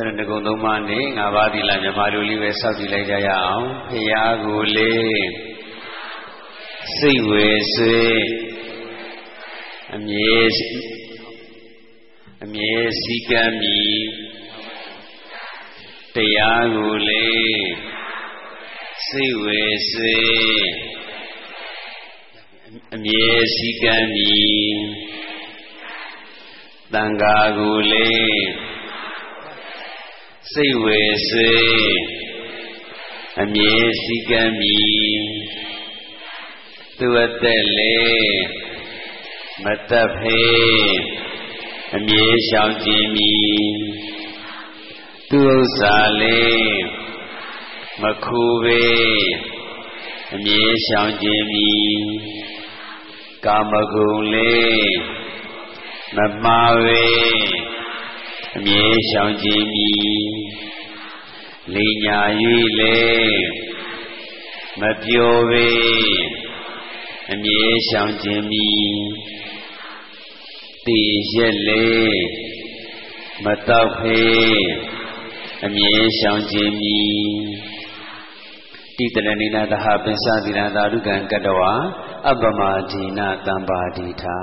ဆိုတော့ငကုံသုံးပါးနဲ့ငါးပါးသီလမြမလူလေးပဲစောင့်ကြည့်လိုက်ကြရအောင်ဖရာကိုလေစိတ်ဝေဆွေအမြဲအမြဲစည်းကမ်းမီတရားကိုလေစိတ်ဝေဆွေအမြဲစည်းကမ်းမီတန်ဃာကိုလေ စိတ်ဝေဆွေအမြဲစည်းကမ်းမီသူအသက်လေမတတ်ဖေးအမြဲရှောင်ကြည်မီသူဥစ္စာလေးမခုပေအမြဲရှောင်ကြည်မီကာမဂုဏ်လေးမမှားပေ အမြဲရှောင်ကြည်မီလိညာ၍လေမပြောပေအမြဲရှောင်ကြည်မီတည်ရက်လေမတောက်ဖေးအမြဲရှောင်ကြည်မီတိတရဏိနာသဟပင်္စသီလသာဓုကံကတ္တဝအပ္ပမဒိနာတံပါတိထာ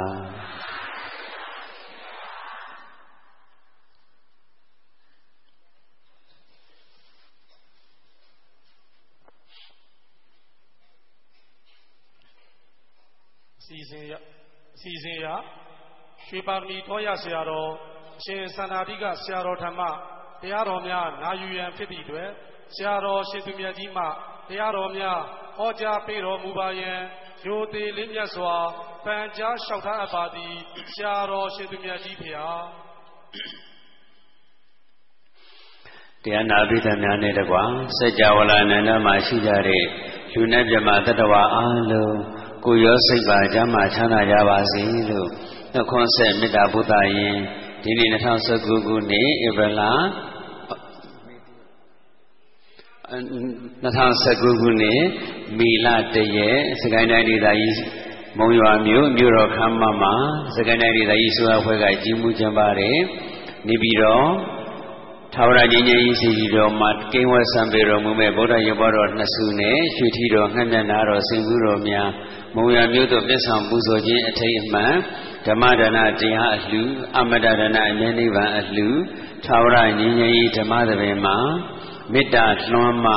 စီစဉ်ရ စီစဉ်ရရွှေပါရမီတော်ရဆရာတော်အရှင်စန္ဒာတိကဆရာတော်ဓမ္မတရားတော်များနာယူရန်ဖြစ်သည့်အတွက်ဆရာတော်ရှင်သူမြတ်ကြီးမှတရားတော်များဟောကြားပေးတော်မူပါယံရိုသေလေးမြတ်စွာပန်ကြားလျှောက်ထားအပ်ပါသည်ဆရာတော်ရှင်သူမြတ်ကြီးဖေဟာတရားနာပိသများနဲ့တကွာစัจ java လာနန္ဒမှာရှိကြတဲ့လူနဲ့မြမတတ္တဝါအားလုံး ကိုရောစိတ်ပါကျမ်းမာချမ်းသာကြပါစေလို့နှခွန်းဆက်မေတ္တာဘုဒ္ဓယင်ဒီနေ့2019ခုနှစ်ဧပြီလ2019ခုနှစ်မေလတရက်စကိုင်းတိုင်းဒေသကြီးမုံရွာမြို့မြို့တော်ခမ်းမမှာစကိုင်းတိုင်းဒေသကြီးဆိုအဖွဲ့ကကြီးမှုကျင်းပါတယ်နေပြီးတော့ ထာဝရကြီးငြိမ်းကြီးစီကြီးတော်မှာကိန်းဝဲဆံပေတော်မူမဲ့ဗုဒ္ဓရုပ်ဘောတော်နှစ်စုနဲ့ရွှေထီတော်ငှက်မြတ်နာတော်စင်ဘူးတော်များမုံရမျိုးတို့ပြစ္ဆောင်ပူဇော်ခြင်းအထိတ်အမှန်ဓမ္မဒါနတရားအလှအမတဒါနအမြဲနိဗ္ဗာန်အလှထာဝရငြိမ်းငြိမ်းကြီးဓမ္မသဘင်မှာမေတ္တာလွှမ်းမ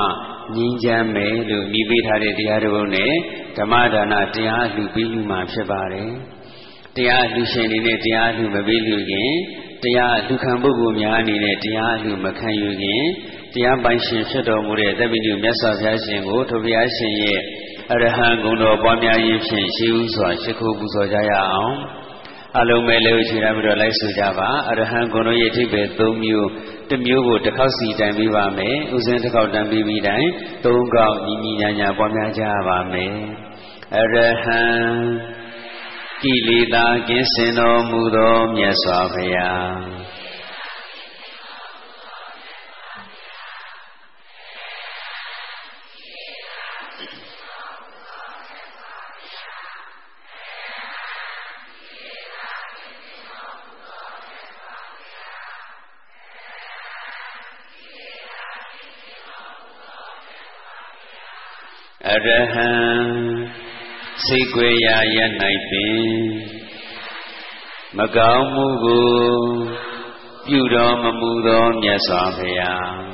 ငြိမ်းချမ်းမယ်လို့မိပေးထားတဲ့တရားတော်နဲ့ဓမ္မဒါနတရားအလှပြီးလူမှာဖြစ်ပါတယ်တရားအလှရှင်နေနဲ့တရားအလှမပေးလူခင် တရားလူခံပုဂ္ဂိုလ်များအနေနဲ့တရားလူမခံယူခင်တရားပိုင်ရှင်ဖြစ်တော်မူတဲ့သဗ္ဗညုမြတ်စွာဘုရားရှင်ကိုထိုဘုရားရှင်ရဲ့အရဟံဂုဏ်တော်ပွားများရေးဖြင့်ရှိဥစွာရှိခိုးပူဇော်ကြရအောင်အလုံးမဲ့လေးချီရပြီးတော့လိုက်ဆိုကြပါအရဟံဂုဏ်တော်ရဲ့အထိပ္ပယ်၃မျိုးတစ်မျိုးကိုတစ်ခေါက်စီတိုင်ပေးပါမယ်ဥစဉ်တစ်ခေါက်တန်ပြီးပြီးတိုင်၃ခေါက်ညီညီညာညာပွားများကြပါမယ်အရဟံ ကိလေသာကင်းစင်တော်မူသောမြတ်စွာဘုရားအရဟံ စိတ်ွယ်ရာရ၌ပင်မကောင်းမှုကိုပြုတော်မမူသောမြတ်စွာဘုရား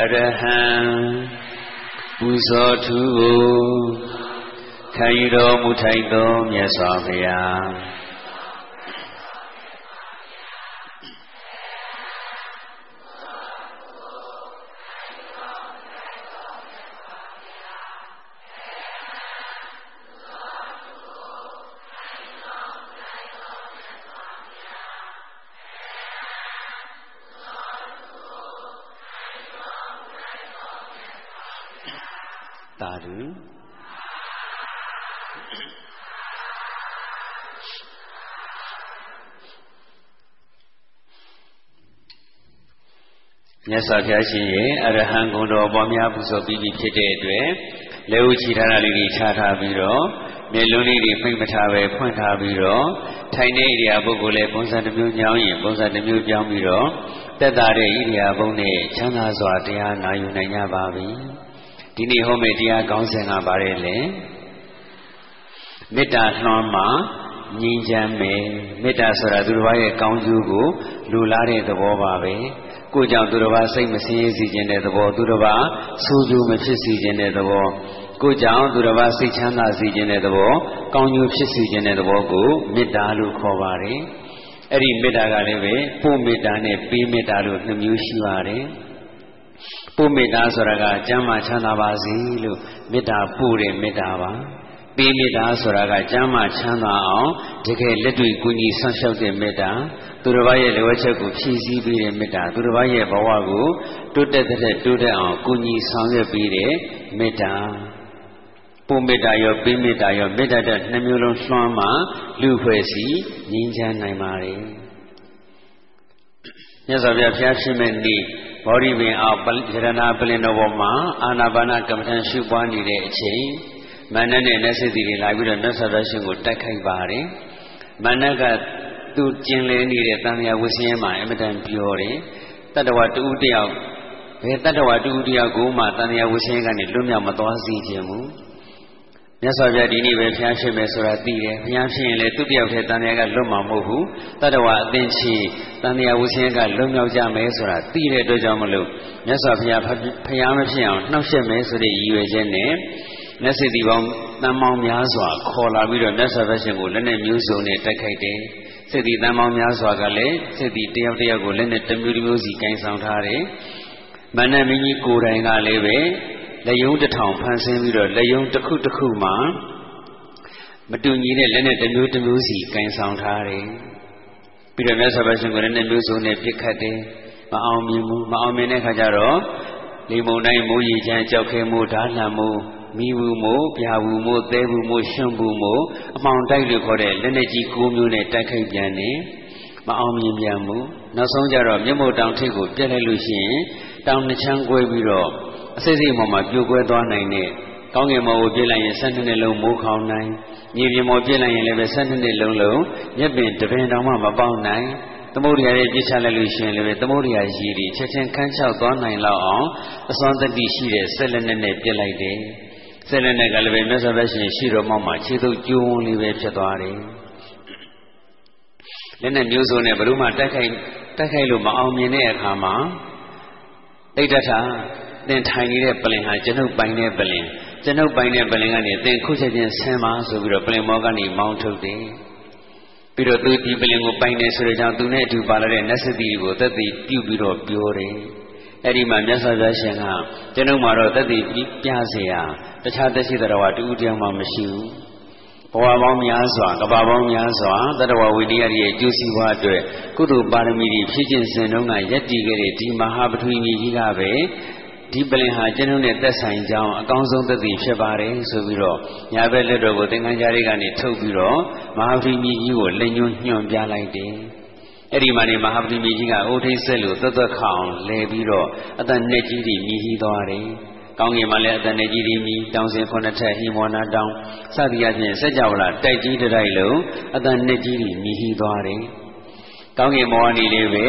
အ ရဟံပူဇော်ထူကိုခံယူတော်မူထိုက်သောမြတ်စွာဘုရား သာဓုမြတ်စွာဘုရားရှင်ရဲ့အရဟံဂုဏ်တော်ပေါ်များပူဇော်ပြီးပြီဖြစ်တဲ့အတွက်လက်ဦးချီထားတာလေးတွေခြားထားပြီးတော့မျက်လုံးလေးတွေဖိတ်မထားပဲဖွင့်ထားပြီးတော့ထိုင်နေဣရိယာပုဂ္ဂိုလ်လည်းပုံစံတစ်မျိုးညောင်းရင်ပုံစံတစ်မျိုးပြောင်းပြီးတော့တက်တာတဲ့ဣရိယာပုနဲ့ချမ်းသာစွာတရားနာယူနိုင်ကြပါပြီ ဒီနေ့ဟောမယ့်တရားကောင်းစဉ်ကပါတယ်လေမေတ္တာနှွမ်းမှာငြိမ်းချမ်းမယ်မေတ္တာဆိုတာသူတစ်ပါးရဲ့ကောင်းကျိုးကိုလူလားတဲ့သဘောပါပဲကိုကြောင့်သူတစ်ပါးစိတ်မဆင်းရဲစေခြင်းတဲ့သဘောသူတစ်ပါးဆိုးကျိုးမဖြစ်စေခြင်းတဲ့သဘောကိုကြောင့်သူတစ်ပါးစိတ်ချမ်းသာစေခြင်းတဲ့သဘောကောင်းကျိုးဖြစ်စေခြင်းတဲ့သဘောကိုမေတ္တာလို့ခေါ်ပါတယ်အဲ့ဒီမေတ္တာကလည်းပဲပို့မေတ္တာနဲ့ပေးမေတ္တာလို့နှစ်မျိုးရှိပါတယ် ပို့မေတ္တာဆိုတာကကျမ်းမာချမ်းသာပါစေလို့မေတ္တာပို့တဲ့မေတ္တာပါပေးမေတ္တာဆိုတာကကျမ်းမာချမ်းသာအောင်တကယ်လက်တွေ့ကူညီဆောက်ရှောက်တဲ့မေတ္တာသူတစ်ပါးရဲ့လိုအပ်ချက်ကိုဖြည့်ဆည်းပေးတဲ့မေတ္တာသူတစ်ပါးရဲ့ဘဝကိုတိုးတက်တဲ့တိုးတက်အောင်ကူညီဆောင်ရွက်ပေးတဲ့မေတ္တာပုံမေတ္တာရောပေးမေတ္တာရောမေတ္တာတဲ့နှမျိုးလုံးလွှမ်းမှလူဖွဲ့စီငြိမ်းချမ်းနိုင်ပါ रे မြတ်စွာဘုရားဖျားဖြစ်မဲ့နေ့ ဘောဓိပင်အောင်ရဏပလင်တော်ပေါ်မှာအာနာပါနကမ္မထံရှုပွားနေတဲ့အချိန်မန္တနဲ့နတ်စစ်တီတွေလာပြီးတော့မြတ်စွာဘုရားရှင်ကိုတိုက်ခိုက်ပါတယ်မန္တကသူကျင်လည်နေတဲ့တန်မြာဝဆင်းရဲမှာအမတန်ပြောတယ်တတ္တဝတူတယောက်ဘယ်တတ္တဝတူတယောက်ကိုမှတန်မြာဝဆင်းရဲကနေလွတ်မြောက်မသွားစေခြင်းမူ မြတ်စွာဘုရားဒီနေ့ပဲဘုရားဖြစ်မယ်ဆိုတာသိတယ်ဘုရားဖြစ်ရင်လည်းသူတယောက်တည်းတန်မြာကလွတ်မှာမဟုတ်ဘူးတတ္တဝအသင်ချီတန်မြာဝဆင်းရဲကလွတ်မြောက်ကြမယ်ဆိုတာသိတဲ့အတွက်ကြောင့်မလို့မြတ်စွာဘုရားဖျားမဖြစ်အောင်နှောက်ယှက်မယ်ဆိုတဲ့ရည်ရွယ်ချက်နဲ့မျက်စိဒီပေါင်းတန်မောင်းများစွာခေါ်လာပြီးတော့မြတ်စွာဘုရားရှင်ကိုလက်နဲ့မျိုးစုံနဲ့တိုက်ခိုက်တယ်စိတ်ဒီတန်မောင်းများစွာကလည်းစိတ်ဒီတယောက်တယောက်ကိုလက်နဲ့တစ်မျိုးတစ်မျိုးစီကင်ဆောင်ထားတယ်မန္တမင်းကြီးကိုယ်တိုင်ကလည်းပဲ လက်ယုံတစ်ထောင်ဖန်ဆင်းပြီးတော့လက်ယုံတစ်ခုတစ်ခုမှာမတူညီတဲ့လက်နဲ့တစ်မျိုးတစ်မျိုးစီကင်ဆောင်ထားတယ်ပြီးတော့မြတ်စွာဘုရားရှင်ကိုလည်းမျိုးစုံနဲ့ပြစ်ခတ်တယ်မအောင်မြင်ဘူးမအောင်မြင်တဲ့ခါကျတော့လေမုန်တိုင်းမိုးရေချမ်းကြောက်ခဲမှုဓာလှံမှုမိဘူးမို့ပြာဘူးမို့သဲဘူးမို့ရှွန့်ဘူးမို့အမောင်တိုက်လို့ခေါ်တဲ့လက်နဲ့ကြီးကိုမျိုးနဲ့တိုက်ခိုက်ပြန်နေမအောင်မြင်ပြန်ဘူးနောက်ဆုံးကြတော့မြတ်မို့တောင်ထိပ်ကိုပြက်လိုက်လို့ရှိရင်တောင်နှချမ်းကွဲပြီးတော့ အစိစိမော်မှာပြိုကွဲသွားနိုင်တဲ့ကောင်းကင်မော်ကိုပြစ်လိုက်ရင်၁၂နှစ်လုံးမိုးခေါင်နိုင်မြေပြင်မော်ပြစ်လိုက်ရင်လည်းပဲ၁၂နှစ်လုံးလုံးမြက်ပင်တပင်တောင်မှမပေါက်နိုင်သမုဒ္ဒရာရဲ့ပြစ်ချလိုက်လို့ရှိရင်လည်းသမုဒ္ဒရာရည်တွေချက်ချင်းခန်းချောက်သွားနိုင်လောက်အောင်အစွမ်းတတိရှိတဲ့ဆက်လက်နဲ့နဲ့ပြစ်လိုက်တယ်ဆယ်လက်နဲ့ကလည်းပဲမြတ်စွာဘုရားရှင်ရှိတော်မောက်မှာခြေသုပ်ကျိုးဝန်းလေးပဲဖြစ်သွားတယ်လက်နဲ့မျိုးစုံနဲ့ဘယ်လို့မှတိုက်ခိုက်တိုက်ခိုက်လို့မအောင်မြင်တဲ့အခါမှာတိတ်တထာ သင်ထိုင်နေတဲ့ပလင်ဟာကျွန်ုပ်ပိုင်တဲ့ပလင်ကျွန်ုပ်ပိုင်တဲ့ပလင်ကနေသင်ခုချက်ချင်းဆင်းပါဆိုပြီးတော့ပလင်မောကနေမောင်းထုတ်တယ်ပြီးတော့သူဒီပလင်ကိုပိုင်တယ်ဆိုတဲ့ကြောင့်သူနဲ့အတူပါလာတဲ့နတ်စတိကိုသက်သေပြုပြီးတော့ပြောတယ်အဲ့ဒီမှာမြတ်စွာဘုရားရှင်ကကျွန်ုပ်မှာတော့သက်သေပြเสียတခြားသက်ရှိတော်ဝတူဦးတရားမှမရှိဘူးဘဝပေါင်းများစွာကဘာပေါင်းများစွာတတဝဝိတ္တရရဲ့ကျိုးစီးပွားအတွက်ကုသိုလ်ပါရမီတွေဖြည့်ကျင့်စဉ်တုန်းကယက်တည်ခဲ့တဲ့ဒီမဟာပထဝီကြီးကပဲ ဒီပလင်ဟာကျွန်ုပ်နဲ့သက်ဆိုင်ကြောင်းအကောင်းဆုံးသက်သေဖြစ်ပါတယ်ဆိုပြီးတော့ညာဘက်လက်တော်ကိုသင်္ကန်းကြားလေးကနေထုတ်ပြီးတော့မဟာပထဝီကြီးကိုလက်ညှိုးညွှန်ပြလိုက်တယ်အဲ့ဒီမှာနေမဟာပတိမီကြီးကအိုထိတ်ဆက်လို့သွက်သွက်ခအောင်လဲပြီးတော့အတန်နဲ့ကြီးတွေမြည်ဟီးသွားတယ်။ကောင်းကင်မှာလည်းအတန်နဲ့ကြီးတွေမြည်တောင်စင်ခုနှစ်ထက်ဟိမောနာတောင်စသည်အချင်းစက်ကြဝဠာတိုက်ကြီးတိုက်လုံးအတန်နဲ့ကြီးတွေမြည်ဟီးသွားတယ်။ကောင်းကင်မောဟနေလေးပဲ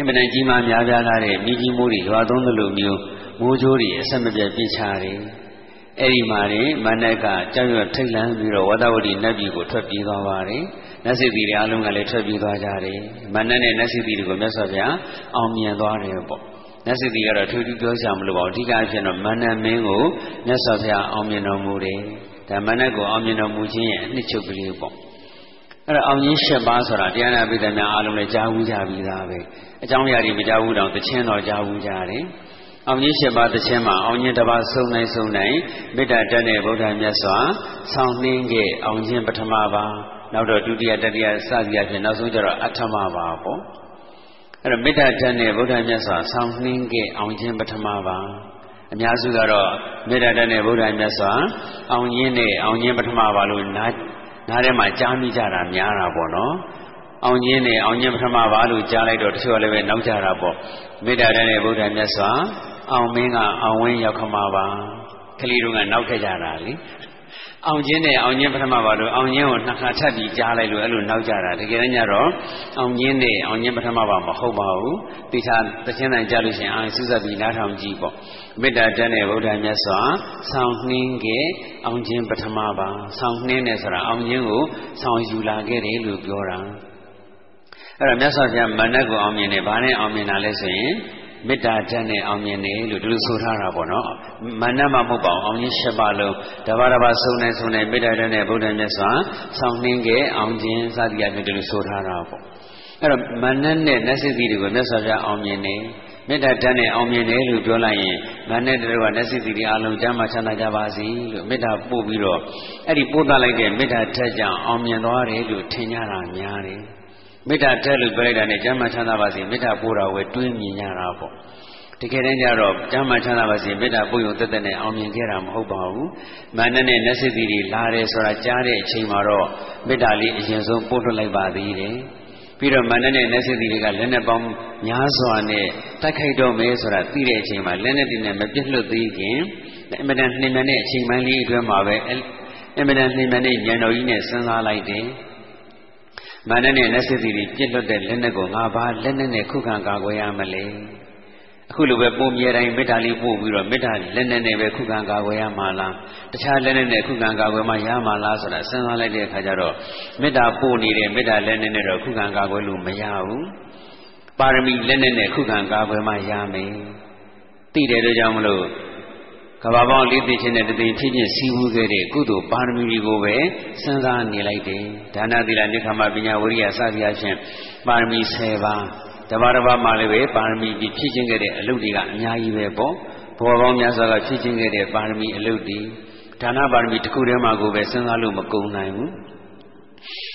အမှန်တန်ကြီးမားများပြားလာတဲ့မိကြီးမိုးတွေရွာသွန်းသလိုမျိုးမိုးကြိုးတွေအဆက်မပြတ်ပြစ်ချတယ်။အဲ့ဒီမှာနေမန္တကကြောက်ရွံ့ထိတ်လန့်ပြီးတော့ဝဒဝတိနတ်ပြည်ကိုထွက်ပြေးသွားပါတယ်။နတ်စီတီတွေအလုံးကလည်းထွက်ပြေးသွားကြတယ်မန္တနဲ့နတ်စီတီတွေကိုမြတ်စွာဘုရားအောင်မြင်သွားတယ်ပေါ့နတ်စီတီကတော့ထူးထူးပြောကြမလို့ပါဘူးအဓိကအဖြစ်တော့မန္တမင်းကိုမြတ်စွာဘုရားအောင်မြင်တော်မူတယ်ဒါမန္တကိုအောင်မြင်တော်မူခြင်းရဲ့အနှစ်ချုပ်ကလေးပေါ့ အဲ့တော့အောင်ကြီး၈ပါးဆိုတာတရားနာပိသများအားလုံးလည်းကြားဘူးကြပြီးသားပဲအကြောင်းအရာတွေမကြားဘူးတော့တခြင်းတော်ကြားဘူးကြတယ်အောင်ကြီး၈ပါးတခြင်းမှာအောင်ကြီးတစ်ပါးစုံနိုင်စုံနိုင်မေတ္တာတက်တဲ့ဗုဒ္ဓမြတ်စွာဆောင်းနှင်းခဲ့အောင်ခြင်းပထမပါနောက်တော့ဒုတိယတတိယစသည်အဖြစ်နောက်ဆုံးကျတော့အဋ္ဌမပါပေါ့အဲ့တော့မေတ္တာဓာတ်နဲ့ဗုဒ္ဓမြတ်စွာဆောင်းနှင်းခဲ့အောင်ခြင်းပထမပါအများစုကတော့မေတ္တာတတ်တဲ့ဗုဒ္ဓမြတ်စွာအောင်ရင်းနဲ့အောင်ရင်းပထမပါလို့နား နားထဲမှာကြားမိကြတာများတာပေါ့နော်အောင်ခြင်းနဲ့အောင်ခြင်းပထမပါလို့ကြားလိုက်တော့တချို့လည်းပဲနောက်ကြတာပေါ့မေတ္တာတည်းနဲ့ဗုဒ္ဓမြတ်စွာအောင်မင်းကအောင်ဝင်းရောက်ခမှာပါကလေးတို့ကနောက်ထက်ကြတာလေ အောင်ခြင်းနဲ့အောင်ခြင်းပထမပါလို့အောင်ခြင်းကိုနှစ်ခါထပ်ပြီးကြားလိုက်လို့အဲ့လိုနောက်ကြတာတကယ်တမ်းကျတော့အောင်ခြင်းနဲ့အောင်ခြင်းပထမပါမဟုတ်ပါဘူးတိသာသချင်းတန်ကြားလို့ရှိရင်အာစုစပ်ပြီးနားထောင်ကြည့်ပေါ့မေတ္တာတန်းတဲ့ဗုဒ္ဓမြတ်စွာဆောင်းနှင်းခဲ့အောင်ခြင်းပထမပါဆောင်းနှင်းတယ်ဆိုတာအောင်ခြင်းကိုဆောင်းယူလာခဲ့တယ်လို့ပြောတာအဲ့တော့မြတ်စွာဘုရားမဏ္ဍကိုအောင်မြင်တယ်ဘာနဲ့အောင်မြင်တာလဲဆိုရင် မေတ္တာဓာတ်နဲ့အောင်မြင်တယ်လို့ဒီလိုဆိုထားတာပေါ့နော်မဏ္ဍမဟုတ်ပါဘူးအောင်ခြင်း၈ပါးလုံးတပါးတပါးစုံနေစုံနေမေတ္တာဓာတ်နဲ့ဗုဒ္ဓမြတ်စွာဆောင်းနှင်းခဲ့အောင်ခြင်းစသည်အဖြစ်ဒီလိုဆိုထားတာပေါ့အဲ့တော့မဏ္ဍနဲ့နတ်စိတိတွေကိုမြတ်စွာဘုရားအောင်မြင်တယ်မေတ္တာဓာတ်နဲ့အောင်မြင်တယ်လို့ပြောလိုက်ရင်မဏ္ဍတို့ကနတ်စိတိတွေအလုံးကျမ်းမှာချမ်းသာကြပါစေလို့မေတ္တာပို့ပြီးတော့အဲ့ဒီပို့သလိုက်တဲ့မေတ္တာဓာတ်ကြောင့်အောင်မြင်သွားတယ်လို့ထင်ကြတာများတယ် မေတ္တာတက်လို့ပြောလိုက်တာနဲ့ကျမ်းမာချမ်းသာပါစေမေတ္တာပို့တာဝယ်တွေးမြင်ရတာပေါ့တကယ်တမ်းကျတော့ကျမ်းမာချမ်းသာပါစေမေတ္တာပို့ရုံတက်တက်နဲ့အောင်မြင်ခဲ့တာမဟုတ်ပါဘူးမာနနဲ့နတ်စိတိတွေလာတယ်ဆိုတာကြားတဲ့အချိန်မှာတော့မေတ္တာလေးအရင်ဆုံးပို့ထွက်လိုက်ပါသေးတယ်ပြီးတော့မာနနဲ့နတ်စိတိတွေကလက်နဲ့ပေါင်းများစွာနဲ့တိုက်ခိုက်တော့မယ်ဆိုတာသိတဲ့အချိန်မှာလက်နဲ့တင်နဲ့မပြစ်လွတ်သေးခင်အမတန်နှိမ့်မတဲ့အချိန်ပိုင်းလေးအတွင်းမှာပဲအမတန်နှိမ့်မတဲ့ဉာဏ်တော်ကြီးနဲ့စဉ်းစားလိုက်တယ် မာနနဲ့လက်စစ်စီတွေပြစ်လွတ်တဲ့လက်နဲ့ကိုငါဘာလက်နဲ့နဲ့ခုခံကာကွယ်ရမလဲအခုလိုပဲပုံမြဲတိုင်းမေတ္တာလေးပို့ပြီးတော့မေတ္တာလက်နဲ့နဲ့ပဲခုခံကာကွယ်ရမှာလားတခြားလက်နဲ့နဲ့ခုခံကာကွယ်မှရမှာလားဆိုတာစဉ်းစားလိုက်တဲ့အခါကျတော့မေတ္တာပို့နေတဲ့မေတ္တာလက်နဲ့နဲ့တော့ခုခံကာကွယ်လို့မရဘူးပါရမီလက်နဲ့နဲ့ခုခံကာကွယ်မှရမယ်သိတယ်လို့ကြောင့်မလို့ ကဘာပေါင်းလေးသိချင်းနဲ့တသိချင်းချင်းစီးပူးခဲ့တဲ့ကုသိုလ်ပါရမီတွေကိုပဲစဉ်းစားနေလိုက်တယ်ဒါနသီလနိခမပညာဝိရိယစသည်အချင်းပါရမီ10ပါးတပါးတစ်ပါးမှလည်းပဲပါရမီပြီးဖြည့်ချင်းခဲ့တဲ့အလုပ်တွေကအများကြီးပဲပေါ့ဘောပေါင်းများစွာကဖြည့်ချင်းခဲ့တဲ့ပါရမီအလုပ်တွေဒါနပါရမီတစ်ခုတည်းမှကိုပဲစဉ်းစားလို့မကုန်နိုင်ဘူး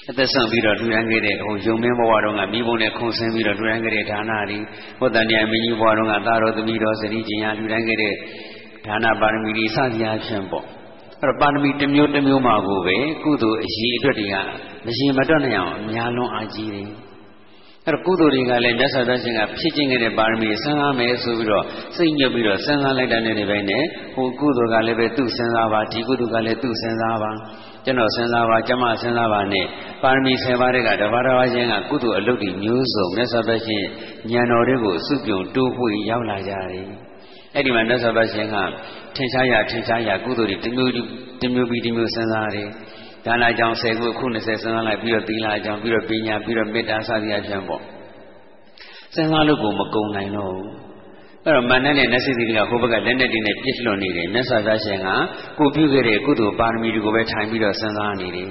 အသက်ဆုံးပြီးတော့လူရန်ခဲ့တဲ့ဟိုယုံမင်းဘဝတော်ကမိဘနဲ့ခုံဆင်းပြီးတော့လူရန်ခဲ့တဲ့ဒါနတွေဟောတန်တရားမင်းကြီးဘဝတော်ကသာတော်သမီးတော်စတိကျင်ရလူရန်ခဲ့တဲ့ ဒါနပါရမီတွေစသည်အားဖြင့်ပေါ့အဲ့တော့ပါရမီတစ်မျိုးတစ်မျိုးမှာကိုပဲကုသိုလ်အရေးအတွက်တွေကမရင်မတွက်နိုင်အောင်အများလုံးအားကြီးတယ်အဲ့တော့ကုသိုလ်တွေကလည်းမြတ်စွာဘုရားရှင်ကဖြစ်ခြင်းခဲ့တဲ့ပါရမီစဉ်းစားမယ်ဆိုပြီးတော့စိတ်ညစ်ပြီးတော့စဉ်းစားလိုက်တဲ့နေ့တွေပဲနဲ့ဟိုကုသိုလ်ကလည်းပဲသူ့စဉ်းစားပါဒီကုသိုလ်ကလည်းသူ့စဉ်းစားပါကျွန်တော်စဉ်းစားပါကျမစဉ်းစားပါနဲ့ပါရမီ10ပါးတဲ့ကတဘာတော်ချင်းကကုသိုလ်အလုပ်တွေမျိုးစုံမြတ်စွာဘုရားရှင်ဉာဏ်တော်တွေကိုစုပြုံတိုးပွေရောက်လာကြတယ် အဲ့ဒီမှာမြတ်စွာဘုရားရှင်ကထင်ရှားရထင်ရှားရကုသိုလ်တွေတစ်မျိုးတစ်မျိုးပြီးတစ်မျိုးစဉ်းစားတယ်ဒါနကြောင့်10ခုခု20စဉ်းစားလိုက်ပြီးတော့သီလကြောင့်ပြီးတော့ပညာပြီးတော့မေတ္တာစသည်အပြင်ပေါ့စဉ်းစားလို့ကိုမကုံနိုင်တော့ဘူးအဲ့တော့မန္တနဲ့နတ်စီတိကဟိုဘက်ကလက်နဲ့တင်းနဲ့ပြစ်လွန်နေတယ်မြတ်စွာဘုရားရှင်ကကိုပြုခဲ့တဲ့ကုသိုလ်ပါရမီတွေကိုပဲထိုင်ပြီးတော့စဉ်းစားနေတယ်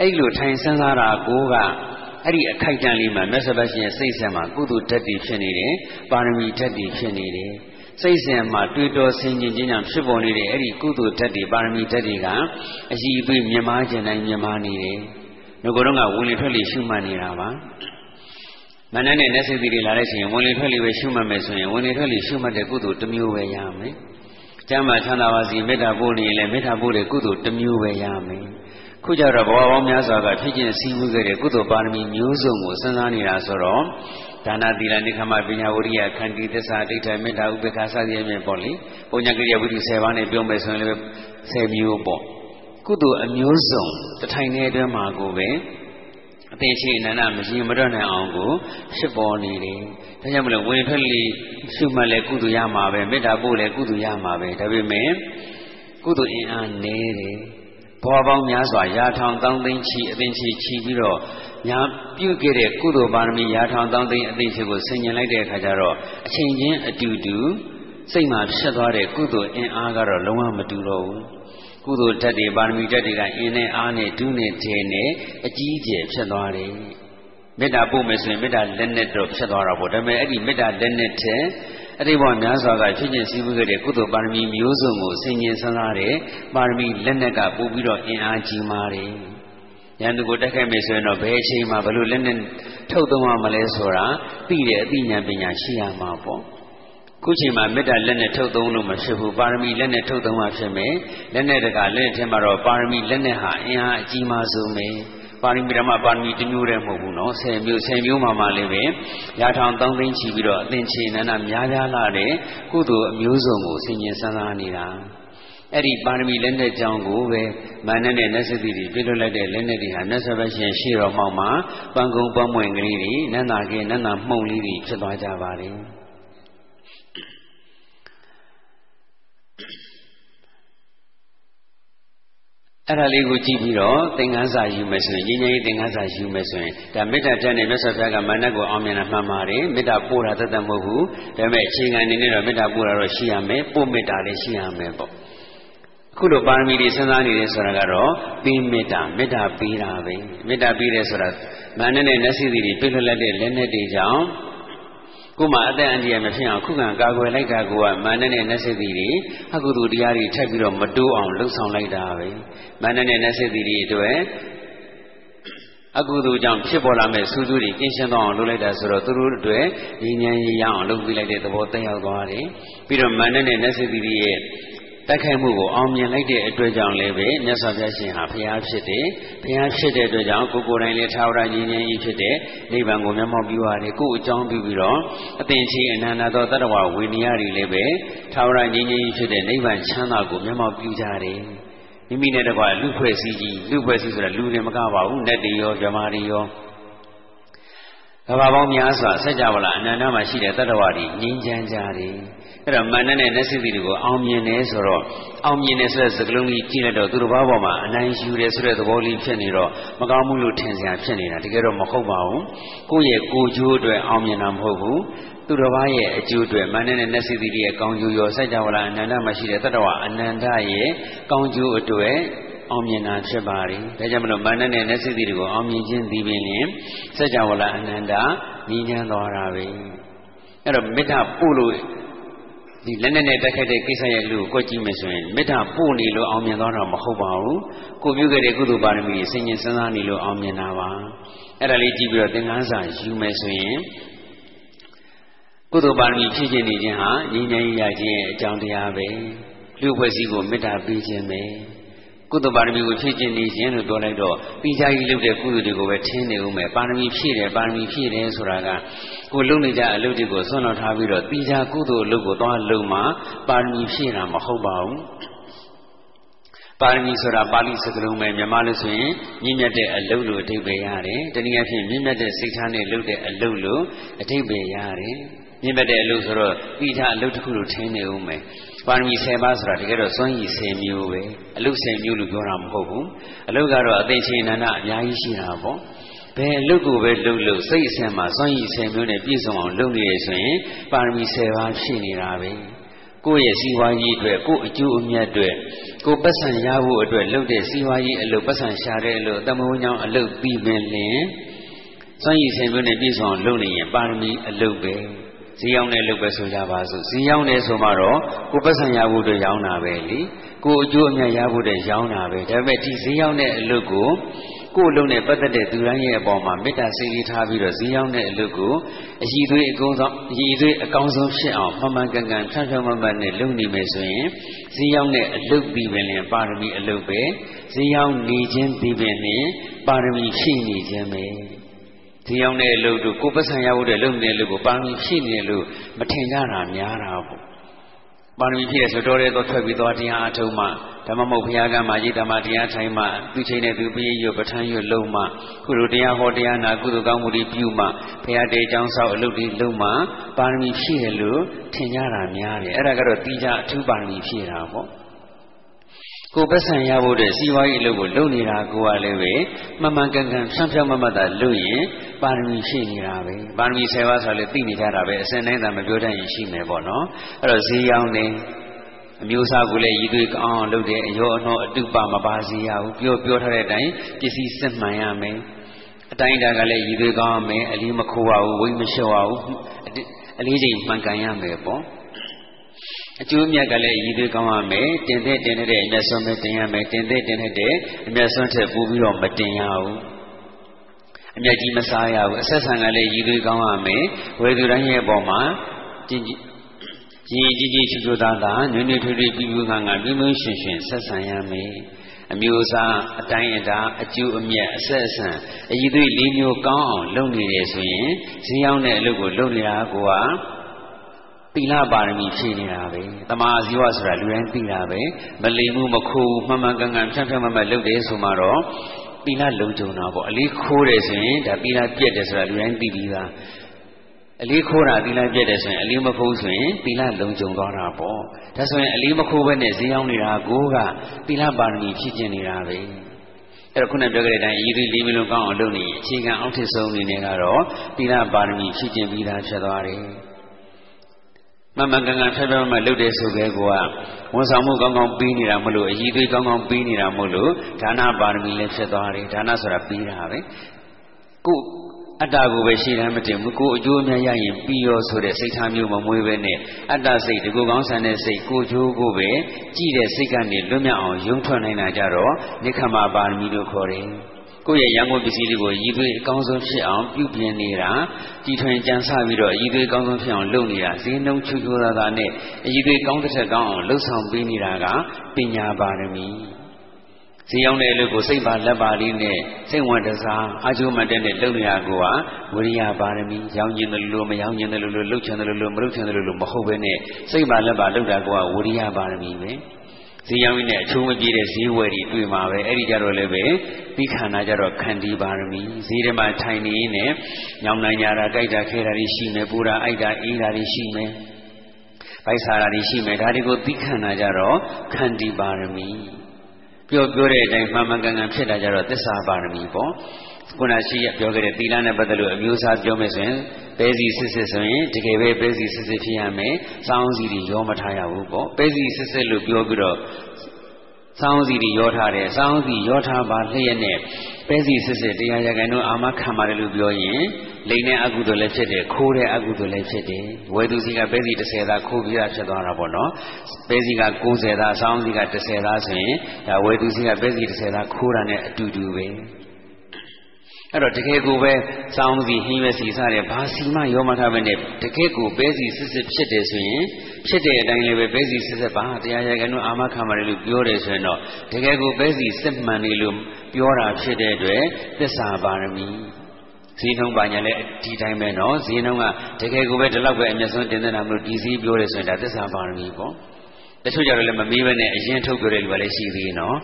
အဲ့လိုထိုင်စဉ်းစားတာကိုကအဲ့ဒီအခိုက်အတန့်လေးမှာမြတ်စွာဘုရားရှင်ရဲ့စိတ်ဆက်မှာကုသိုလ်ဓာတ်တွေဖြစ်နေတယ်ပါရမီဓာတ်တွေဖြစ်နေတယ် စိတ်စဉ်မှာတွေးတောဆင်ခြင်ခြင်းကြောင့်ဖြစ်ပေါ်နေတဲ့အဲ့ဒီကုသိုလ်ဓာတ်တွေပါရမီဓာတ်တွေကအည်အသွေးမြင်မာခြင်းတိုင်းမြင်မာနေတယ်။ငါကတော့ကဝင်လေထွက်လေရှုမှတ်နေတာပါ။မနနဲ့နက်စိတ်တွေလာတဲ့ချိန်ဝင်လေထွက်လေပဲရှုမှတ်မယ်ဆိုရင်ဝင်လေထွက်လေရှုမှတ်တဲ့ကုသိုလ်တစ်မျိုးပဲရမယ်။ကျမ်းမှာချမ်းသာပါစေမေတ္တာပို့နေရင်လည်းမေတ္တာပို့တဲ့ကုသိုလ်တစ်မျိုးပဲရမယ်။ခုကြတော့ဘဝပေါင်းများစွာကဖြစ်ခြင်းစည်းဝေးခဲ့တဲ့ကုသိုလ်ပါရမီမျိုးစုံကိုစဉ်းစားနေတာဆိုတော့ ဒါနသီလနိခမပညာဝရိယခန္တီသစ္စာဒိဋ္ဌိမေတ္တာဥပေက္ခစသည်အပြင်ပေါ့လေပုံညာကိရိယာဝိသု10ပါးနဲ့ပြောမယ်ဆိုရင်လည်း10မျိုးပေါ့ကုသိုလ်အမျိုးစုံတထိုင်တဲ့အတွင်းမှာကိုပဲအသေးချေအနန္တမရင်မတော့နိုင်အောင်ကိုဖြစ်ပေါ်နေတယ်။ဒါကြောင့်မလို့ဝင်ထွက်လေရှုမှတ်လဲကုသိုလ်ရမှာပဲမေတ္တာပို့လဲကုသိုလ်ရမှာပဲဒါပေမဲ့ကုသိုလ်အင်အားနည်းတယ်။ ဘဝပေါင်းများစွာရာထောင်တောင်းသိန်းချီအသိချီချီပြီးတော့ညာပြုခဲ့တဲ့ကုသိုလ်ပါရမီရာထောင်တောင်းသိန်းအသိချီကိုဆင်ញင်လိုက်တဲ့အခါကျတော့အချိန်ချင်းအတူတူစိတ်မှာဖြစ်သွားတဲ့ကုသိုလ်အင်အားကတော့လုံးဝမတူတော့ဘူးကုသိုလ်ဓာတ်တွေပါရမီဓာတ်တွေကအင်းနဲ့အားနဲ့ဒုနဲ့ထေနဲ့အကြီးအကျယ်ဖြစ်သွားတယ်မေတ္တာပို့မယ်ဆိုရင်မေတ္တာလက်နဲ့တော့ဖြစ်သွားတာပေါ့ဒါပေမဲ့အဲ့ဒီမေတ္တာလက်နဲ့ထဲ အဲ့ဒီဘောများစွာကဖြစ်ခြင်းစည်းဝေးခဲ့တဲ့ကုသိုလ်ပါရမီမျိုးစုံကိုဆင်ញင်ဆန်းစားတဲ့ပါရမီလက်နဲ့ကပို့ပြီးတော့အင်အားကြီးမားတယ်ရန်သူကိုတက်ခဲ့မယ်ဆိုရင်တော့ဘယ်အချိန်မှာဘလို့လက်နဲ့ထုတ်သုံးရမလဲဆိုတာသိတဲ့အသိဉာဏ်ပညာရှိရမှာပေါ့ခုချိန်မှာမေတ္တာလက်နဲ့ထုတ်သုံးလို့မဖြစ်ဘူးပါရမီလက်နဲ့ထုတ်သုံးမှဖြစ်မယ်လက်နဲ့တကလက်ထဲမှာတော့ပါရမီလက်နဲ့ဟာအင်အားအကြီးမားဆုံးပဲ ပါရမီဓမ္မပါရမီတမျိုးတည်းမဟုတ်ဘူးနော်10မျိုး10မျိုးမှမှလည်းပဲရာထောင်3သိန်းချီပြီးတော့အသင်ချေနန္ဒများများလာတဲ့ကုသိုလ်အမျိုးစုံကိုဆင်ញင်စမ်းစားနေတာအဲ့ဒီပါရမီလက်နဲ့ကြောင်းကိုပဲမာနနဲ့နတ်စတိတွေပြည့်လွတ်လိုက်တဲ့လက်နဲ့တွေဟာနတ်ဆဘရှင်ရှေ့တော်မှောက်မှာပန်းကုံပန်းမွင်ကလေးတွေနန္တာကင်းနန္တာမှုန်လေးတွေဖြစ်သွားကြပါလေ အဲ့ဒါလေးကိုကြည့်ပြီးတော့သင်္ကန်းစာယူမယ်ဆိုရင်ညီညီသင်္ကန်းစာယူမယ်ဆိုရင်ဒါမေတ္တာတက်နေမြတ်စွာဘုရားကမာနကိုအောင်မြင်တာမှန်ပါတယ်မေတ္တာပို့တာတသက်မဟုတ်ဘူးဒါပေမဲ့အခြေခံအနေနဲ့တော့မေတ္တာပို့တာတော့ရှိရမယ်ပို့မေတ္တာလည်းရှိရမယ်ပေါ့ခုလိုပါရမီတွေစဉ်းစားနေတယ်ဆိုတာကတော့ပေးမေတ္တာမေတ္တာပေးတာပဲမေတ္တာပေးတယ်ဆိုတာမာနနဲ့နတ်စီတွေပြည့်လွတ်လက်တဲ့လက်နဲ့တွေကြောင့် ကိုမှအသက်အန္တရာယ်မဖြစ်အောင်ခုခံကာကွယ်လိုက်တာကမာနနဲ့နတ်စိတ်တွေအကုသိုလ်တရားတွေထပ်ပြီးတော့မတိုးအောင်လှုပ်ဆောင်လိုက်တာပဲမာနနဲ့နတ်စိတ်တွေအတွက်အကုသိုလ်ကြောင့်ဖြစ်ပေါ်လာမဲ့ဆူဆူတွေကင်းရှင်းသွားအောင်လုပ်လိုက်တာဆိုတော့သူတို့အတွက်ဉာဏ်ဉာဏ်ရရအောင်လုပ်ပြီးလိုက်တဲ့သဘောတက်ရောက်သွားတယ်ပြီးတော့မာနနဲ့နတ်စိတ်တွေရဲ့ တိုက်ခိုက်မှုကိုအောင်မြင်လိုက်တဲ့အတွက်ကြောင့်လည်းပဲမြတ်စွာဘုရားရှင်ဟာဘုရားဖြစ်တယ်ဘုရားဖြစ်တဲ့အတွက်ကြောင့်ကိုကိုယ်တိုင်လည်းထာဝရညီငြိမ်းကြီးဖြစ်တဲ့နိဗ္ဗာန်ကိုမျက်မှောက်ပြုရတယ်ကိုယ်အကြောင်းပြုပြီးတော့အသင်ချေအနန္တသောတတ္တဝဝိနည်းတွေလည်းပဲထာဝရညီငြိမ်းကြီးဖြစ်တဲ့နိဗ္ဗာန်ချမ်းသာကိုမျက်မှောက်ပြုကြတယ်မိမိနဲ့တကွာလူဖွဲ့စည်းကြီးလူဖွဲ့စည်းဆိုတာလူတွေမကပါဘူးနတ်တွေရောဗြဟ္မာတွေရော ကဘာပေါင်းများစွာစัจ java လာအနန္တမှာရှိတဲ့တတ္တဝါတွေငြိမ်းချမ်းကြတယ်အဲ့တော့မာနနဲ့နတ်စိတ်တွေကိုအောင်မြင်တယ်ဆိုတော့အောင်မြင်တယ်ဆိုတဲ့စကားလုံးကြီးကြည့်လိုက်တော့သူတို့ဘာပေါ်မှာအနိုင်ယူတယ်ဆိုတဲ့သဘောလေးဖြစ်နေတော့မကောင်းမှုလို့ထင်စရာဖြစ်နေတာတကယ်တော့မဟုတ်ပါဘူးကိုယ့်ရဲ့ကိုယ်ကျိုးအတွက်အောင်မြင်တာမဟုတ်ဘူးသူတော်ဘာရဲ့အကျိုးအတွက်မာနနဲ့နတ်စိတ်တွေရဲ့ကောင်းကျိုးရောစัจ java လာအနန္တမှာရှိတဲ့တတ္တဝအနန္တရဲ့ကောင်းကျိုးအတွက် အောင်မြင်တာဖြစ်ပါလေ။ဒါကြောင့်မလို့မာနနဲ့နတ်စိတ်တွေကိုအောင်မြင်ခြင်းဒီပင်လင်စัจ java လာအနန္တညီညာသွားတာပဲ။အဲ့တော့မေတ္တာပို့လို့ဒီလက်နဲ့နဲ့တက်ခိုက်တဲ့ကိစ္စရဲ့လူကိုကြည့်မယ်ဆိုရင်မေတ္တာပို့နေလို့အောင်မြင်သွားတာမဟုတ်ပါဘူးကိုပြုခဲ့တဲ့ကုသိုလ်ပါရမီစဉ်းကျင်စဉ်းစားနေလို့အောင်မြင်တာပါအဲ့ဒါလေးကြည့်ပြီးတော့သင်္ကန်းစာယူမယ်ဆိုရင်ကုသိုလ်ပါရမီဖြည့်ခြင်းနေခြင်းဟာငြိမ်းချမ်းရခြင်းရဲ့အကြောင်းတရားပဲလူဖွဲ့စည်းကိုမေတ္တာပေးခြင်းပဲ ကုသပါရမီကိုဖြည့်ကျင့်နေခြင်းလို့ပြောလိုက်တော့ပြီးကြကြီးလုပ်တဲ့ကုသိုလ်တွေကိုပဲထင်းနေဦးမယ်ပါရမီဖြည့်တယ်ပါရမီဖြည့်တယ်ဆိုတာကကိုလုပ်နေကြအလုပ်တွေကိုဆွန့်လွတ်ထားပြီးတော့ပြီးကြကုသိုလ်အလုပ်ကိုသွားလုပ်မှပါရမီဖြည့်တာမဟုတ်ပါဘူးပါရမီဆိုတာပါဠိစကားလုံးပဲမြန်မာလို့ဆိုရင်မြင့်မြတ်တဲ့အလုပ်လို့အဓိပ္ပာယ်ရတယ်။တနည်းအားဖြင့်မြင့်မြတ်တဲ့စိတ်ထားနဲ့လုပ်တဲ့အလုပ်လို့အဓိပ္ပာယ်ရတယ်။မြင့်မြတ်တဲ့အလုပ်ဆိုတော့ပြီးထားအလုပ်တစ်ခုလို့ထင်နေဦးမယ်။ ပါရမီ10ပါးဆိုတာတကယ်တော့စွမ်းရည်10မျိုးပဲ။အလုပ်10မျိုးလို့ပြောတာမဟုတ်ဘူး။အလုပ်ကတော့အသိချင်းနန္ဒအများကြီးရှိတာပေါ့။ဘယ်အလုပ်ကိုပဲလုပ်လို့စိတ်အစဉ်မှာစွမ်းရည်10မျိုးနဲ့ပြည့်စုံအောင်လုပ်နေရဆိုရင်ပါရမီ10ပါးရှိနေတာပဲ။ကိုယ့်ရဲ့စီးပွားရေးအတွက်ကိုယ့်အကျိုးအမြတ်အတွက်ကိုယ်ပတ်စံရဖို့အတွက်လုပ်တဲ့စီးပွားရေးအလုပ်ပတ်စံရှာတဲ့အလုပ်တမုံကြောင့်အလုပ်ပြီးပင်လင်စွန့်ရည်ဆင်မျိုးနဲ့ပြည့်စုံလုပ်နေရင်ပါရမီအလုပ်ပဲ ဈေးရောက်တဲ့အလုပ်ပဲဆိုကြပါစို့ဈေးရောက်နေဆိုမှတော့ကိုယ်ပတ်စံရဖို့အတွက်ရောင်းတာပဲလေကိုယ်အကျိုးအမြတ်ရဖို့အတွက်ရောင်းတာပဲဒါပေမဲ့ဒီဈေးရောက်တဲ့အလုပ်ကိုကိုယ်လုံးနဲ့ပတ်သက်တဲ့သူတိုင်းရဲ့အပေါ်မှာမေတ္တာစိတ်လေးထားပြီးတော့ဈေးရောက်တဲ့အလုပ်ကိုအည်သွေးအကုန်းဆုံးအည်သွေးအကောင်းဆုံးဖြစ်အောင်မှန်မှန်ကန်ကန်ဖြန့်ဖြန့်မှန်မှန်နဲ့လုပ်နေမယ်ဆိုရင်ဈေးရောက်တဲ့အလုပ်ပြီးပင်လင်ပါရမီအလုပ်ပဲဈေးရောက်နေခြင်းပြီးပင်လင်ပါရမီဖြည့်နေခြင်းပဲ ဈေးရောက်တဲ့အလုပ်တို့ကိုယ်ပတ်ဆံရဖို့တဲ့လုပ်နေတဲ့အလုပ်ကိုပါရမီဖြည့်နေလို့မထင်ကြတာများတာပေါ့ပါရမီဖြည့်ရဆိုတော့တဲ့တော့ထွက်ပြီးသွားတရားအထုံးမှဓမ္မမဟုတ်ဘုရားကမှရိတ္တမတရားထိုင်မှသူချိန်နဲ့သူပြည့်ရွပဋ္ဌာန်းရွလုံးမှခုလိုတရားဟောတရားနာကုသိုလ်ကောင်းမှုတွေပြုမှဘုရားတေကျောင်းဆောက်အလုပ်တွေလုံးမှပါရမီဖြည့်တယ်လို့ထင်ကြတာများတယ်အဲ့ဒါကတော့တိကျအထူးပါရမီဖြည့်တာပေါ့ ကိုပတ်ဆံရဖို့တဲ့စီဝါရေးအလုပ်ကိုလုပ်နေတာကိုကလည်းပဲမှန်မှန်ကန်ကန်ဖြောင်းဖြောင်းမမတ်တာလုပ်ရင်ပါရမီရှိနေတာပဲပါရမီ10ပါးဆိုလည်းသိနေကြတာပဲအစဉ်တိုင်းသာမပြောတတ်ရင်ရှိမယ်ပေါ့နော်အဲ့တော့ဈေးရောင်းနေအမျိုးအစားကိုလည်းရည်သွေးကောင်းအောင်လုပ်တယ်အယောအနှောအတုပမပါစေရဘူးပြောပြောထားတဲ့အတိုင်းပစ္စည်းစစ်မှန်ရမယ်အတိုင်းတာကလည်းရည်သွေးကောင်းအောင်မယ်အလေးမခိုးရဘူးဝိမလျှော့ရဘူးအလေးချိန်မှန်ကန်ရမယ်ပေါ့ အကျိုးမြတ်ကလည်းရည်သွေးကောင်းရမယ်တင်တဲ့တင်တဲ့အမျက်စွန်းပဲတင်ရမယ်တင်တဲ့တင်တဲ့အမျက်စွန်းထက်ပိုပြီးတော့မတင်ရဘူးအမျက်ကြီးမစားရဘူးအဆက်ဆံကလည်းရည်သွေးကောင်းရမယ်ဝေသူတိုင်းရဲ့အပေါ်မှာကြင်ကြီးကြီးကြီးချူချူသားသားနွေနွေထွေးထွေးပြူပြူငါငါပြင်းပြင်းရှင်ရှင်ဆက်ဆံရမယ်အမျိုးအစားအတိုင်းအတာအကျိုးအမြတ်အဆက်အဆံအည်သွေးလေးမျိုးကောင်းအောင်လုပ်နေတယ်ဆိုရင်ဈေးရောက်တဲ့အလုပ်ကိုလုပ်နေတာကိုက သီလပါရမီဖြည့်နေတာပဲတမာဇီဝဆိုတာလူတိုင်းသိတာပဲမလိမ်မှုမခိုးမှန်မှန်ကန်ကန်ဖြန့်ဖြန့်မှန်မှန်လုပ်တယ်ဆိုမှတော့သီလလုံခြုံတာပေါ့အလေးခိုးတယ်ဆိုရင်ဒါသီလပြက်တယ်ဆိုတာလူတိုင်းသိပြီးသားအလေးခိုးတာသီလပြက်တယ်ဆိုရင်အလေးမခိုးဆိုရင်သီလလုံခြုံသွားတာပေါ့ဒါဆိုရင်အလေးမခိုးဘဲနဲ့ဈေးရောက်နေတာကိုကသီလပါရမီဖြည့်ကျင်နေတာပဲအဲ့တော့ခုနပြောခဲ့တဲ့အတိုင်းဤသည်လေးမျိုးလုံးကောင်းအောင်လုပ်နေအခြေခံအောက်ထစ်ဆုံးအနေနဲ့ကတော့သီလပါရမီဖြည့်ကျင်ပြီးသားဖြစ်သွားတယ် မမကန်ကန်ဖျက်ဖျက်မမလုပ်တဲ့ဆိုပဲကိုကဝန်ဆောင်မှုကောင်းကောင်းပြီးနေတာမလို့အည်သွေးကောင်းကောင်းပြီးနေတာမလို့ဒါနပါရမီလည်းဖြစ်သွားတယ်ဒါနဆိုတာပြီးတာပဲကိုအတ္တကိုပဲရှေ့တန်းမတင်ဘူးကိုအကျိုးအများရရင်ပြီးရောဆိုတဲ့စိတ်ထားမျိုးမမွေးပဲနဲ့အတ္တစိတ်တကူကောင်းဆန်တဲ့စိတ်ကိုကျိုးကိုပဲကြည်တဲ့စိတ်ကနေလွတ်မြောက်အောင်ယုံထွက်နိုင်တာကြတော့နိခမပါရမီလို့ခေါ်တယ် ကိုယ့်ရဲ့ရန်ကုန်ပစ္စည်းတွေကိုရည်သွေးအကောင်းဆုံးဖြစ်အောင်ပြုပြင်နေတာကြည်ထွင်ကြံစပြီးတော့ရည်သွေးအကောင်းဆုံးဖြစ်အောင်လုပ်နေတာဈေးနှုန်းချူချူသာသာနဲ့ရည်သွေးကောင်းတစ်ထက်ကောင်းအောင်လှုပ်ဆောင်ပေးနေတာကပညာပါရမီဈေးရောက်တဲ့အလုပ်ကိုစိတ်ပါလက်ပါလေးနဲ့စိတ်ဝင်တစားအာကျိုးမှတ်တဲ့နဲ့လုပ်နေရကိုကဝိရိယပါရမီရောင်းကျင်တယ်လို့မရောင်းကျင်တယ်လို့လှုပ်ချင်တယ်လို့မလှုပ်ချင်တယ်လို့မဟုတ်ဘဲနဲ့စိတ်ပါလက်ပါလုပ်တာကဝိရိယပါရမီပဲ ဈေးရောင်းရင်းနဲ့အချိုးမပြေတဲ့ဈေးဝယ်တွေတွေ့မှာပဲအဲ့ဒီကြတော့လည်းပဲပြီးခန္ဓာကြတော့ခန္တီပါရမီဈေးထဲမှာထိုင်နေရင်းနဲ့ညောင်နိုင်ကြတာကြိုက်တာခဲတာတွေရှိမယ်ပူတာအိုက်တာအေးတာတွေရှိမယ်ပိုက်စားတာတွေရှိမယ်ဒါတွေကိုပြီးခန္ဓာကြတော့ခန္တီပါရမီပြောပြောတဲ့အတိုင်းမှန်မှန်ကန်ကန်ဖြစ်တာကြတော့သစ္စာပါရမီပေါ့ ခုနရှိရပြောခဲ့တဲ့သီလနဲ့ပတ်သက်လို့အမျိုးအစားပြောမယ်ဆိုရင်ပဲစီစစ်စစ်ဆိုရင်တကယ်ပဲပဲစီစစ်စစ်ဖြစ်ရမယ်။စောင်းစီတွေရောမထားရဘူးပေါ့။ပဲစီစစ်စစ်လို့ပြောပြီးတော့စောင်းစီတွေရောထားတယ်။စောင်းစီရောထားပါလျက်နဲ့ပဲစီစစ်စစ်တရားရကန်တို့အာမခံပါတယ်လို့ပြောရင်လိန်တဲ့အကုသိုလ်လည်းဖြစ်တယ်ခိုးတဲ့အကုသိုလ်လည်းဖြစ်တယ်ဝယ်သူစီကပဲစီ30သားခိုးပြီးတာဖြစ်သွားတာပေါ့နော်ပဲစီက90သားစောင်းစီက30သားဆိုရင်ဒါဝယ်သူစီကပဲစီ30သားခိုးတာနဲ့အတူတူပဲ အဲ့တော့တကယ်ကိုပဲစောင်းစီဟင်းရွက်စီစတဲ့ဘာစီမရောမထားပဲနဲ့တကယ်ကိုပဲစီစစ်စစ်ဖြစ်တယ်ဆိုရင်ဖြစ်တဲ့အတိုင်းလည်းပဲပဲစီစစ်စစ်ပါတရားရကန်တို့အာမခံပါတယ်လို့ပြောတယ်ဆိုရင်တော့တကယ်ကိုပဲစီစစ်မှန်နေလို့ပြောတာဖြစ်တဲ့အတွက်သစ္စာပါရမီဈေးနှုန်းပါညာလည်းဒီတိုင်းပဲနော်ဈေးနှုန်းကတကယ်ကိုပဲဒီလောက်ပဲအမျက်ဆုံးတင်နေတာမလို့ဒီဈေးပြောတယ်ဆိုရင်ဒါသစ္စာပါရမီပေါ့တချို့ကြတော့လည်းမမေးဘဲနဲ့အရင်ထုတ်ပြောတဲ့လူကလည်းရှိသေးတယ်နော်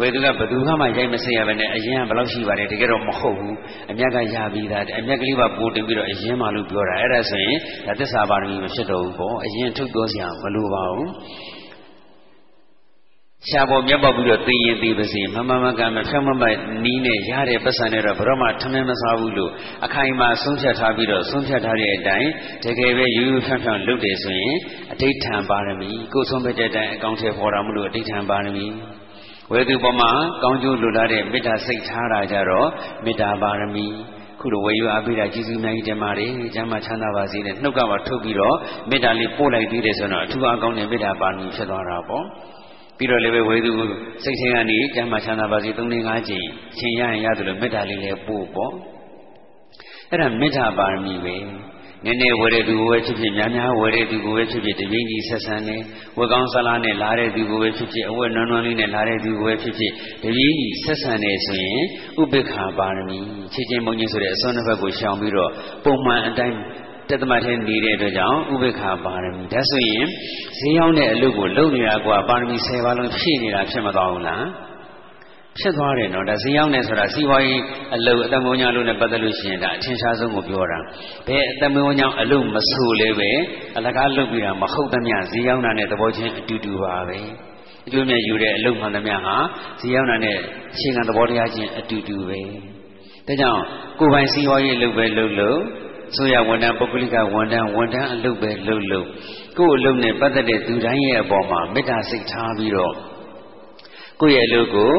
ဝေသူကဘသူမှမရိုက်မစရပဲနဲ့အရင်ကဘယ်လောက်ရှိပါလဲတကယ်တော့မဟုတ်ဘူးအမြတ်ကရပြီးသားအမြတ်ကလေးပါပို့တင်ပြီးတော့အရင်မှလို့ပြောတာအဲ့ဒါဆိုရင်ဒါသစ္စာပါရမီမဖြစ်တော့ဘူးပေါ့အရင်ထုတ်ပြောစရာမလိုပါဘူးရှားပေါ်မျက်ပေါက်ပြီးတော့သိရင်သိပါစေမမမကမဖြောင်းမမနီးနဲ့ရတဲ့ပတ်စံနဲ့တော့ဘရောမှထမင်းမစားဘူးလို့အခိုင်အမာဆုံးဖြတ်ထားပြီးတော့ဆုံးဖြတ်ထားတဲ့အတိုင်းတကယ်ပဲယူယူဖြောင်းဖြောင်းလုပ်တယ်ဆိုရင်အဋိဋ္ဌံပါရမီကိုယ်ဆုံးဖြတ်တဲ့အတိုင်းအကောင့်ထဲပေါ်တာမလို့အဋိဋ္ဌံပါရမီ ဝေသူပေါ်မှာကောင်းကျိုးလိုလားတဲ့မေတ္တာစိတ်ထားတာကြတော့မေတ္တာပါရမီခုလိုဝေယူအားပေးတာကျေးဇူးအများကြီးတင်ပါတယ်။ကျမ်းမှာချမ်းသာပါစေနဲ့နှုတ်ကပါထုတ်ပြီးတော့မေတ္တာလေးပို့လိုက်သေးတယ်ဆိုတော့အထူးအကောင်းတဲ့မေတ္တာပါရမီဖြစ်သွားတာပေါ့။ပြီးတော့လည်းပဲဝေသူစိတ်ချင်းကနေကျမ်းမှာချမ်းသာပါစေ၃-၅ကြိမ်ချိန်ရရင်ရတယ်လို့မေတ္တာလေးလည်းပို့ပေါ့။အဲ့ဒါမေတ္တာပါရမီပဲ။ နည်းနည်းဝယ်တဲ့သူကိုပဲဖြစ်ဖြစ်များများဝယ်တဲ့သူကိုပဲဖြစ်ဖြစ်တပြင်းကြီးဆက်ဆံနေဝက်ကောင်းဆလားနဲ့လာတဲ့သူကိုပဲဖြစ်ဖြစ်အဝက်နွမ်းနွမ်းလေးနဲ့လာတဲ့သူကိုပဲဖြစ်ဖြစ်တပြင်းကြီးဆက်ဆံနေဆိုရင်ဥပိ္ပခာပါရမီချစ်ချင်းမုန်းချင်းဆိုတဲ့အစွမ်းတစ်ဖက်ကိုရှောင်ပြီးတော့ပုံမှန်အတိုင်းတသမတ်ထဲနေတဲ့အတွက်ကြောင့်ဥပိ္ပခာပါရမီဒါဆိုရင်ဈေးရောက်တဲ့အလုပ်ကိုလုပ်နေတာကပါရမီ10ပါးလုံးဖြည့်နေတာဖြစ်မသွားဘူးလား ဖြစ်သွားတယ်နော်ဒါဈေးရောက်နေဆိုတာစီးပွားရေးအလုပ်အတမုံညာလို့နဲ့ပတ်သက်လို့ရှိရင်ဒါအထင်ရှားဆုံးကိုပြောတာဘယ်အတမုံညာအလုပ်မဆိုလဲပဲအလကားလုပ်ပြီးတာမဟုတ်သမျှဈေးရောက်တာနဲ့သဘောချင်းအတူတူပါပဲအကျိုးမြတ်ယူတဲ့အလုပ်မှန်သမျှဟာဈေးရောက်တာနဲ့ရှင်ကသဘောတရားချင်းအတူတူပဲဒါကြောင့်ကိုယ်ပိုင်စီးပွားရေးအလုပ်ပဲလုပ်လို့ဆိုရဝန်ထမ်းပုဂ္ဂလိကဝန်ထမ်းဝန်ထမ်းအလုပ်ပဲလုပ်လို့ကိုယ့်အလုပ်နဲ့ပတ်သက်တဲ့သူတိုင်းရဲ့အပေါ်မှာမေတ္တာစိတ်ထားပြီးတော့ကိုယ့်ရဲ့အလုပ်ကို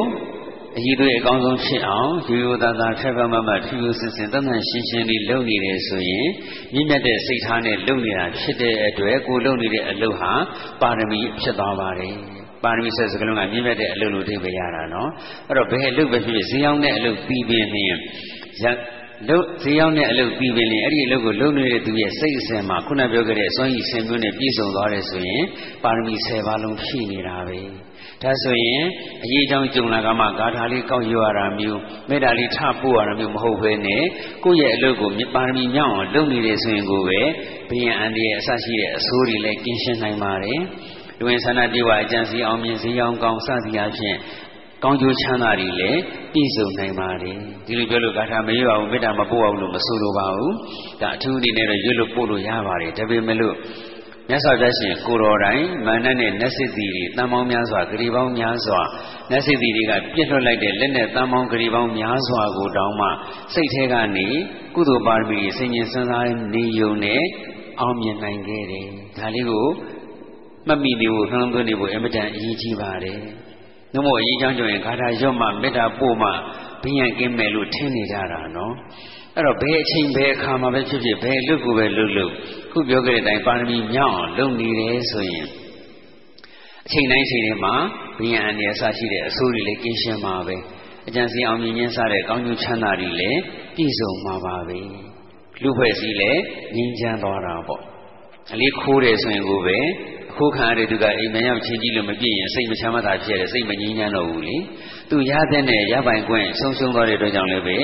အကြီးသွေးအကောင်းဆုံးဖြစ်အောင်ရိုးရိုးသားသားဖက်ဖက်မမထူးထူးဆန်းဆန်းတန်တန်ရှင်းရှင်းလေးလုပ်နေတယ်ဆိုရင်မြင့်မြတ်တဲ့စိတ်ထားနဲ့လုပ်နေတာဖြစ်တဲ့အတွက်ကိုလုပ်နေတဲ့အလုပ်ဟာပါရမီဖြစ်သွားပါတယ်ပါရမီဆက်စကလုံးကမြင့်မြတ်တဲ့အလုပ်လို့သိပေးရတာနော်အဲ့တော့ဘယ်အလုပ်ပဲဖြစ်ဖြစ်ဈေးရောက်တဲ့အလုပ်ပြီးပြင်းနေရလုတ်ဈေးရောက်တဲ့အလုပ်ပြီးပင်လေအဲ့ဒီအလုပ်ကိုလုပ်နေတဲ့သူရဲ့စိတ်အစဉ်မှာခုနပြောခဲ့တဲ့အစွမ်းရည်ဆင်မျိုးနဲ့ပြည့်စုံသွားတယ်ဆိုရင်ပါရမီ10ပါးလုံးဖြည့်နေတာပဲ ဒါဆိုရင်အရေးအကြောင်းကြုံလာကမှဂါထာလေးကောက်ရွရတာမျိုးမေတ္တာလေးထပို့ရတာမျိုးမဟုတ်ဘဲနဲ့ကိုယ့်ရဲ့အလုပ်ကိုပါရမီမြောက်အောင်လုပ်နေတယ်ဆိုရင်ကိုပဲဘယံအန္တရာယ်အဆရှိတဲ့အဆိုးတွေလည်းကင်းရှင်းနိုင်ပါတယ်လူဝင်ဆန္ဒပြေဝအကျံစီအောင်မြင်စည်းအောင်ကောင်းစသည်အဖြစ်ကောင်းကျိုးချမ်းသာတွေလည်းပြည့်စုံနိုင်ပါတယ်ဒီလိုပြောလို့ဂါထာမရွအောင်မေတ္တာမပို့အောင်လို့မဆိုလိုပါဘူးဒါအထူးအနေနဲ့တော့ရွတ်လို့ပို့လို့ရပါတယ်ဒါပေမဲ့လို့ မြတ်စွာဘုရားရှင်ကိုတော်တိုင်မာနနဲ့နတ်စစ်တီတွေတန်ပေါင်းများစွာဂရီပေါင်းများစွာနတ်စစ်တီတွေကပြစ်လွတ်လိုက်တဲ့လက်နဲ့တန်ပေါင်းဂရီပေါင်းများစွာကိုတောင်းမှစိတ်ထဲကနေကုသိုလ်ပါရမီဆင်ញင်စံစားနေုံနဲ့အောင်မြင်နိုင်ခဲ့တယ်ဒါလေးကိုမှတ်မိနေဖို့နှလုံးသွင်းနေဖို့အင်မတန်အရေးကြီးပါတယ်။နှမို့အရေးချောင်းကြရင်ဂါထာရွတ်မှမေတ္တာပို့မှဘိညာဉ်ကင်းမယ်လို့ထင်နေကြတာနော်။ အဲ့တော့ဘယ်အချိန်ဘယ်အခါမှာပဲဖြစ်ဖြစ်ဘယ်လူကိုပဲလှုပ်လှုပ်ခုပြောခဲ့တဲ့အတိုင်းပါရမီမြောက်အောင်လုပ်နေတယ်ဆိုရင်အချိန်တိုင်းချိန်တိုင်းမှာဘိညာဉ်အနေအဆရှိတဲ့အဆိုးတွေလည်းကင်းရှင်းမှာပဲအကျံစီအောင်မြင်ခြင်းစတဲ့ကောင်းကျိုးချမ်းသာတွေလည်းပြည့်စုံမှာပါပဲလူဖွဲ့စည်းလည်းငြိမ်းချမ်းသွားတာပေါ့အလေးခိုးတယ်ဆိုရင်ကိုပဲခိုးခံရတဲ့သူကအိမ်မရောက်ချင်းကြီးလို့မပြည့်ရင်စိတ်မချမ်းသာဖြစ်တယ်စိတ်မငြိမ်းချမ်းတော့ဘူးလေသူရတဲ့နဲ့ရပိုင်ခွင့်ဆုံးရှုံးသွားတဲ့အတွက်ကြောင့်လည်းပဲ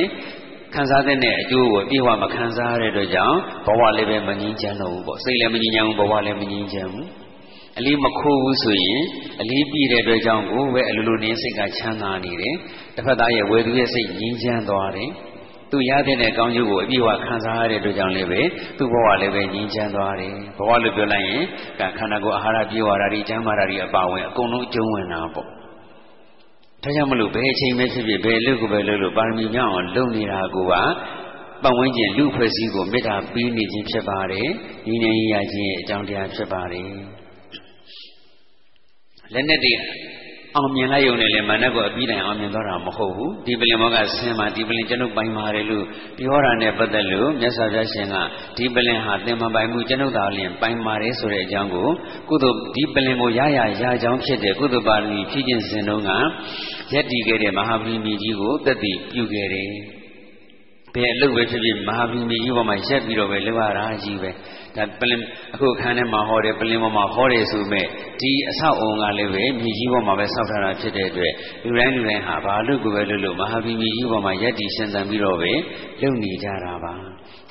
ခံစားတဲ့အကျိုးကိုပြေဝမခံစားရတဲ့အတွက်ကြောင့်ဘဝလည်းပဲမငြိမ်းချမ်းတော့ဘူးပေါ့စိတ်လည်းမငြိမ်းချမ်းဘူးဘဝလည်းမငြိမ်းချမ်းဘူးအလေးမခိုးဘူးဆိုရင်အလေးပြည့်တဲ့အတွက်ကြောင့်ကိုပဲအလိုလိုနေစိတ်ကချမ်းသာနေတယ်တစ်ဖက်သားရဲ့ဝေသူရဲ့စိတ်ငြိမ်းချမ်းသွားတယ်သူရတဲ့ကောင်းကျိုးကိုအပြည့်အဝခံစားရတဲ့အတွက်ကြောင့်လည်းပဲသူ့ဘဝလည်းပဲငြိမ်းချမ်းသွားတယ်ဘဝလို့ပြောလိုက်ရင်ကခန္ဓာကိုယ်အာဟာရပြေဝတာတွေကျမ်းမာတာတွေအပါဝင်အကုန်လုံးအကျုံးဝင်တာပေါ့ ဒါကြောင့်မလို့ဘယ်အချိန်ပဲဖြစ်ဖြစ်ဘယ်လူကိုပဲလို့လို့ပါရမီမြောက်အောင်လုပ်နေတာကိုကပတ်ဝန်းကျင်လူဖွဲ့စည်းကိုမေတ္တာပေးနေခြင်းဖြစ်ပါတယ်ညီနေရခြင်းရဲ့အကြောင်းတရားဖြစ်ပါတယ်လက်နဲ့တည်း အောင်မြင်လိုက်ရုံနဲ့လည်းမာနကိုအပြီးတိုင်အောင်မြင်သွားတာမဟုတ်ဘူးဒီပလင်မောကဆင်းမှာဒီပလင်ကျွန်ုပ်ပိုင်ပါတယ်လို့ပြောတာနဲ့ပတ်သက်လို့မြတ်စွာဘုရားရှင်ကဒီပလင်ဟာသင်မပိုင်မှုကျွန်ုပ်သာလျှင်ပိုင်ပါတယ်ဆိုတဲ့အကြောင်းကိုကုသိုလ်ဒီပလင်ကိုရရရကြောင်းဖြစ်တဲ့ကုသိုလ်ပါရမီဖြည့်ခြင်းစဉ်တုန်းကယက်တည်ခဲ့တဲ့မဟာဗြဟ္မီကြီးကိုတက်တည်ပြုခဲ့တယ်ဘယ်အလုပ်ပဲဖြစ်ဖြစ်မဟာဗြဟ္မီကြီးပေါ်မှာရက်ပြီးတော့ပဲလုပ်ရတာကြီးပဲ ဒါပလင်အခုအခန်းထဲမှာဟောတယ်ပလင်ပေါ်မှာဟောတယ်ဆိုမဲ့ဒီအဆောက်အုံကလည်းပဲမြေကြီးပေါ်မှာပဲဆောက်ထားတာဖြစ်တဲ့အတွက်လူတိုင်းလူတိုင်းဟာဘာလို့ကိုပဲလို့လို့မဟာဗီမြေကြီးပေါ်မှာရက်တည်ရှင်သန်ပြီးတော့ပဲလုပ်နေကြတာပါ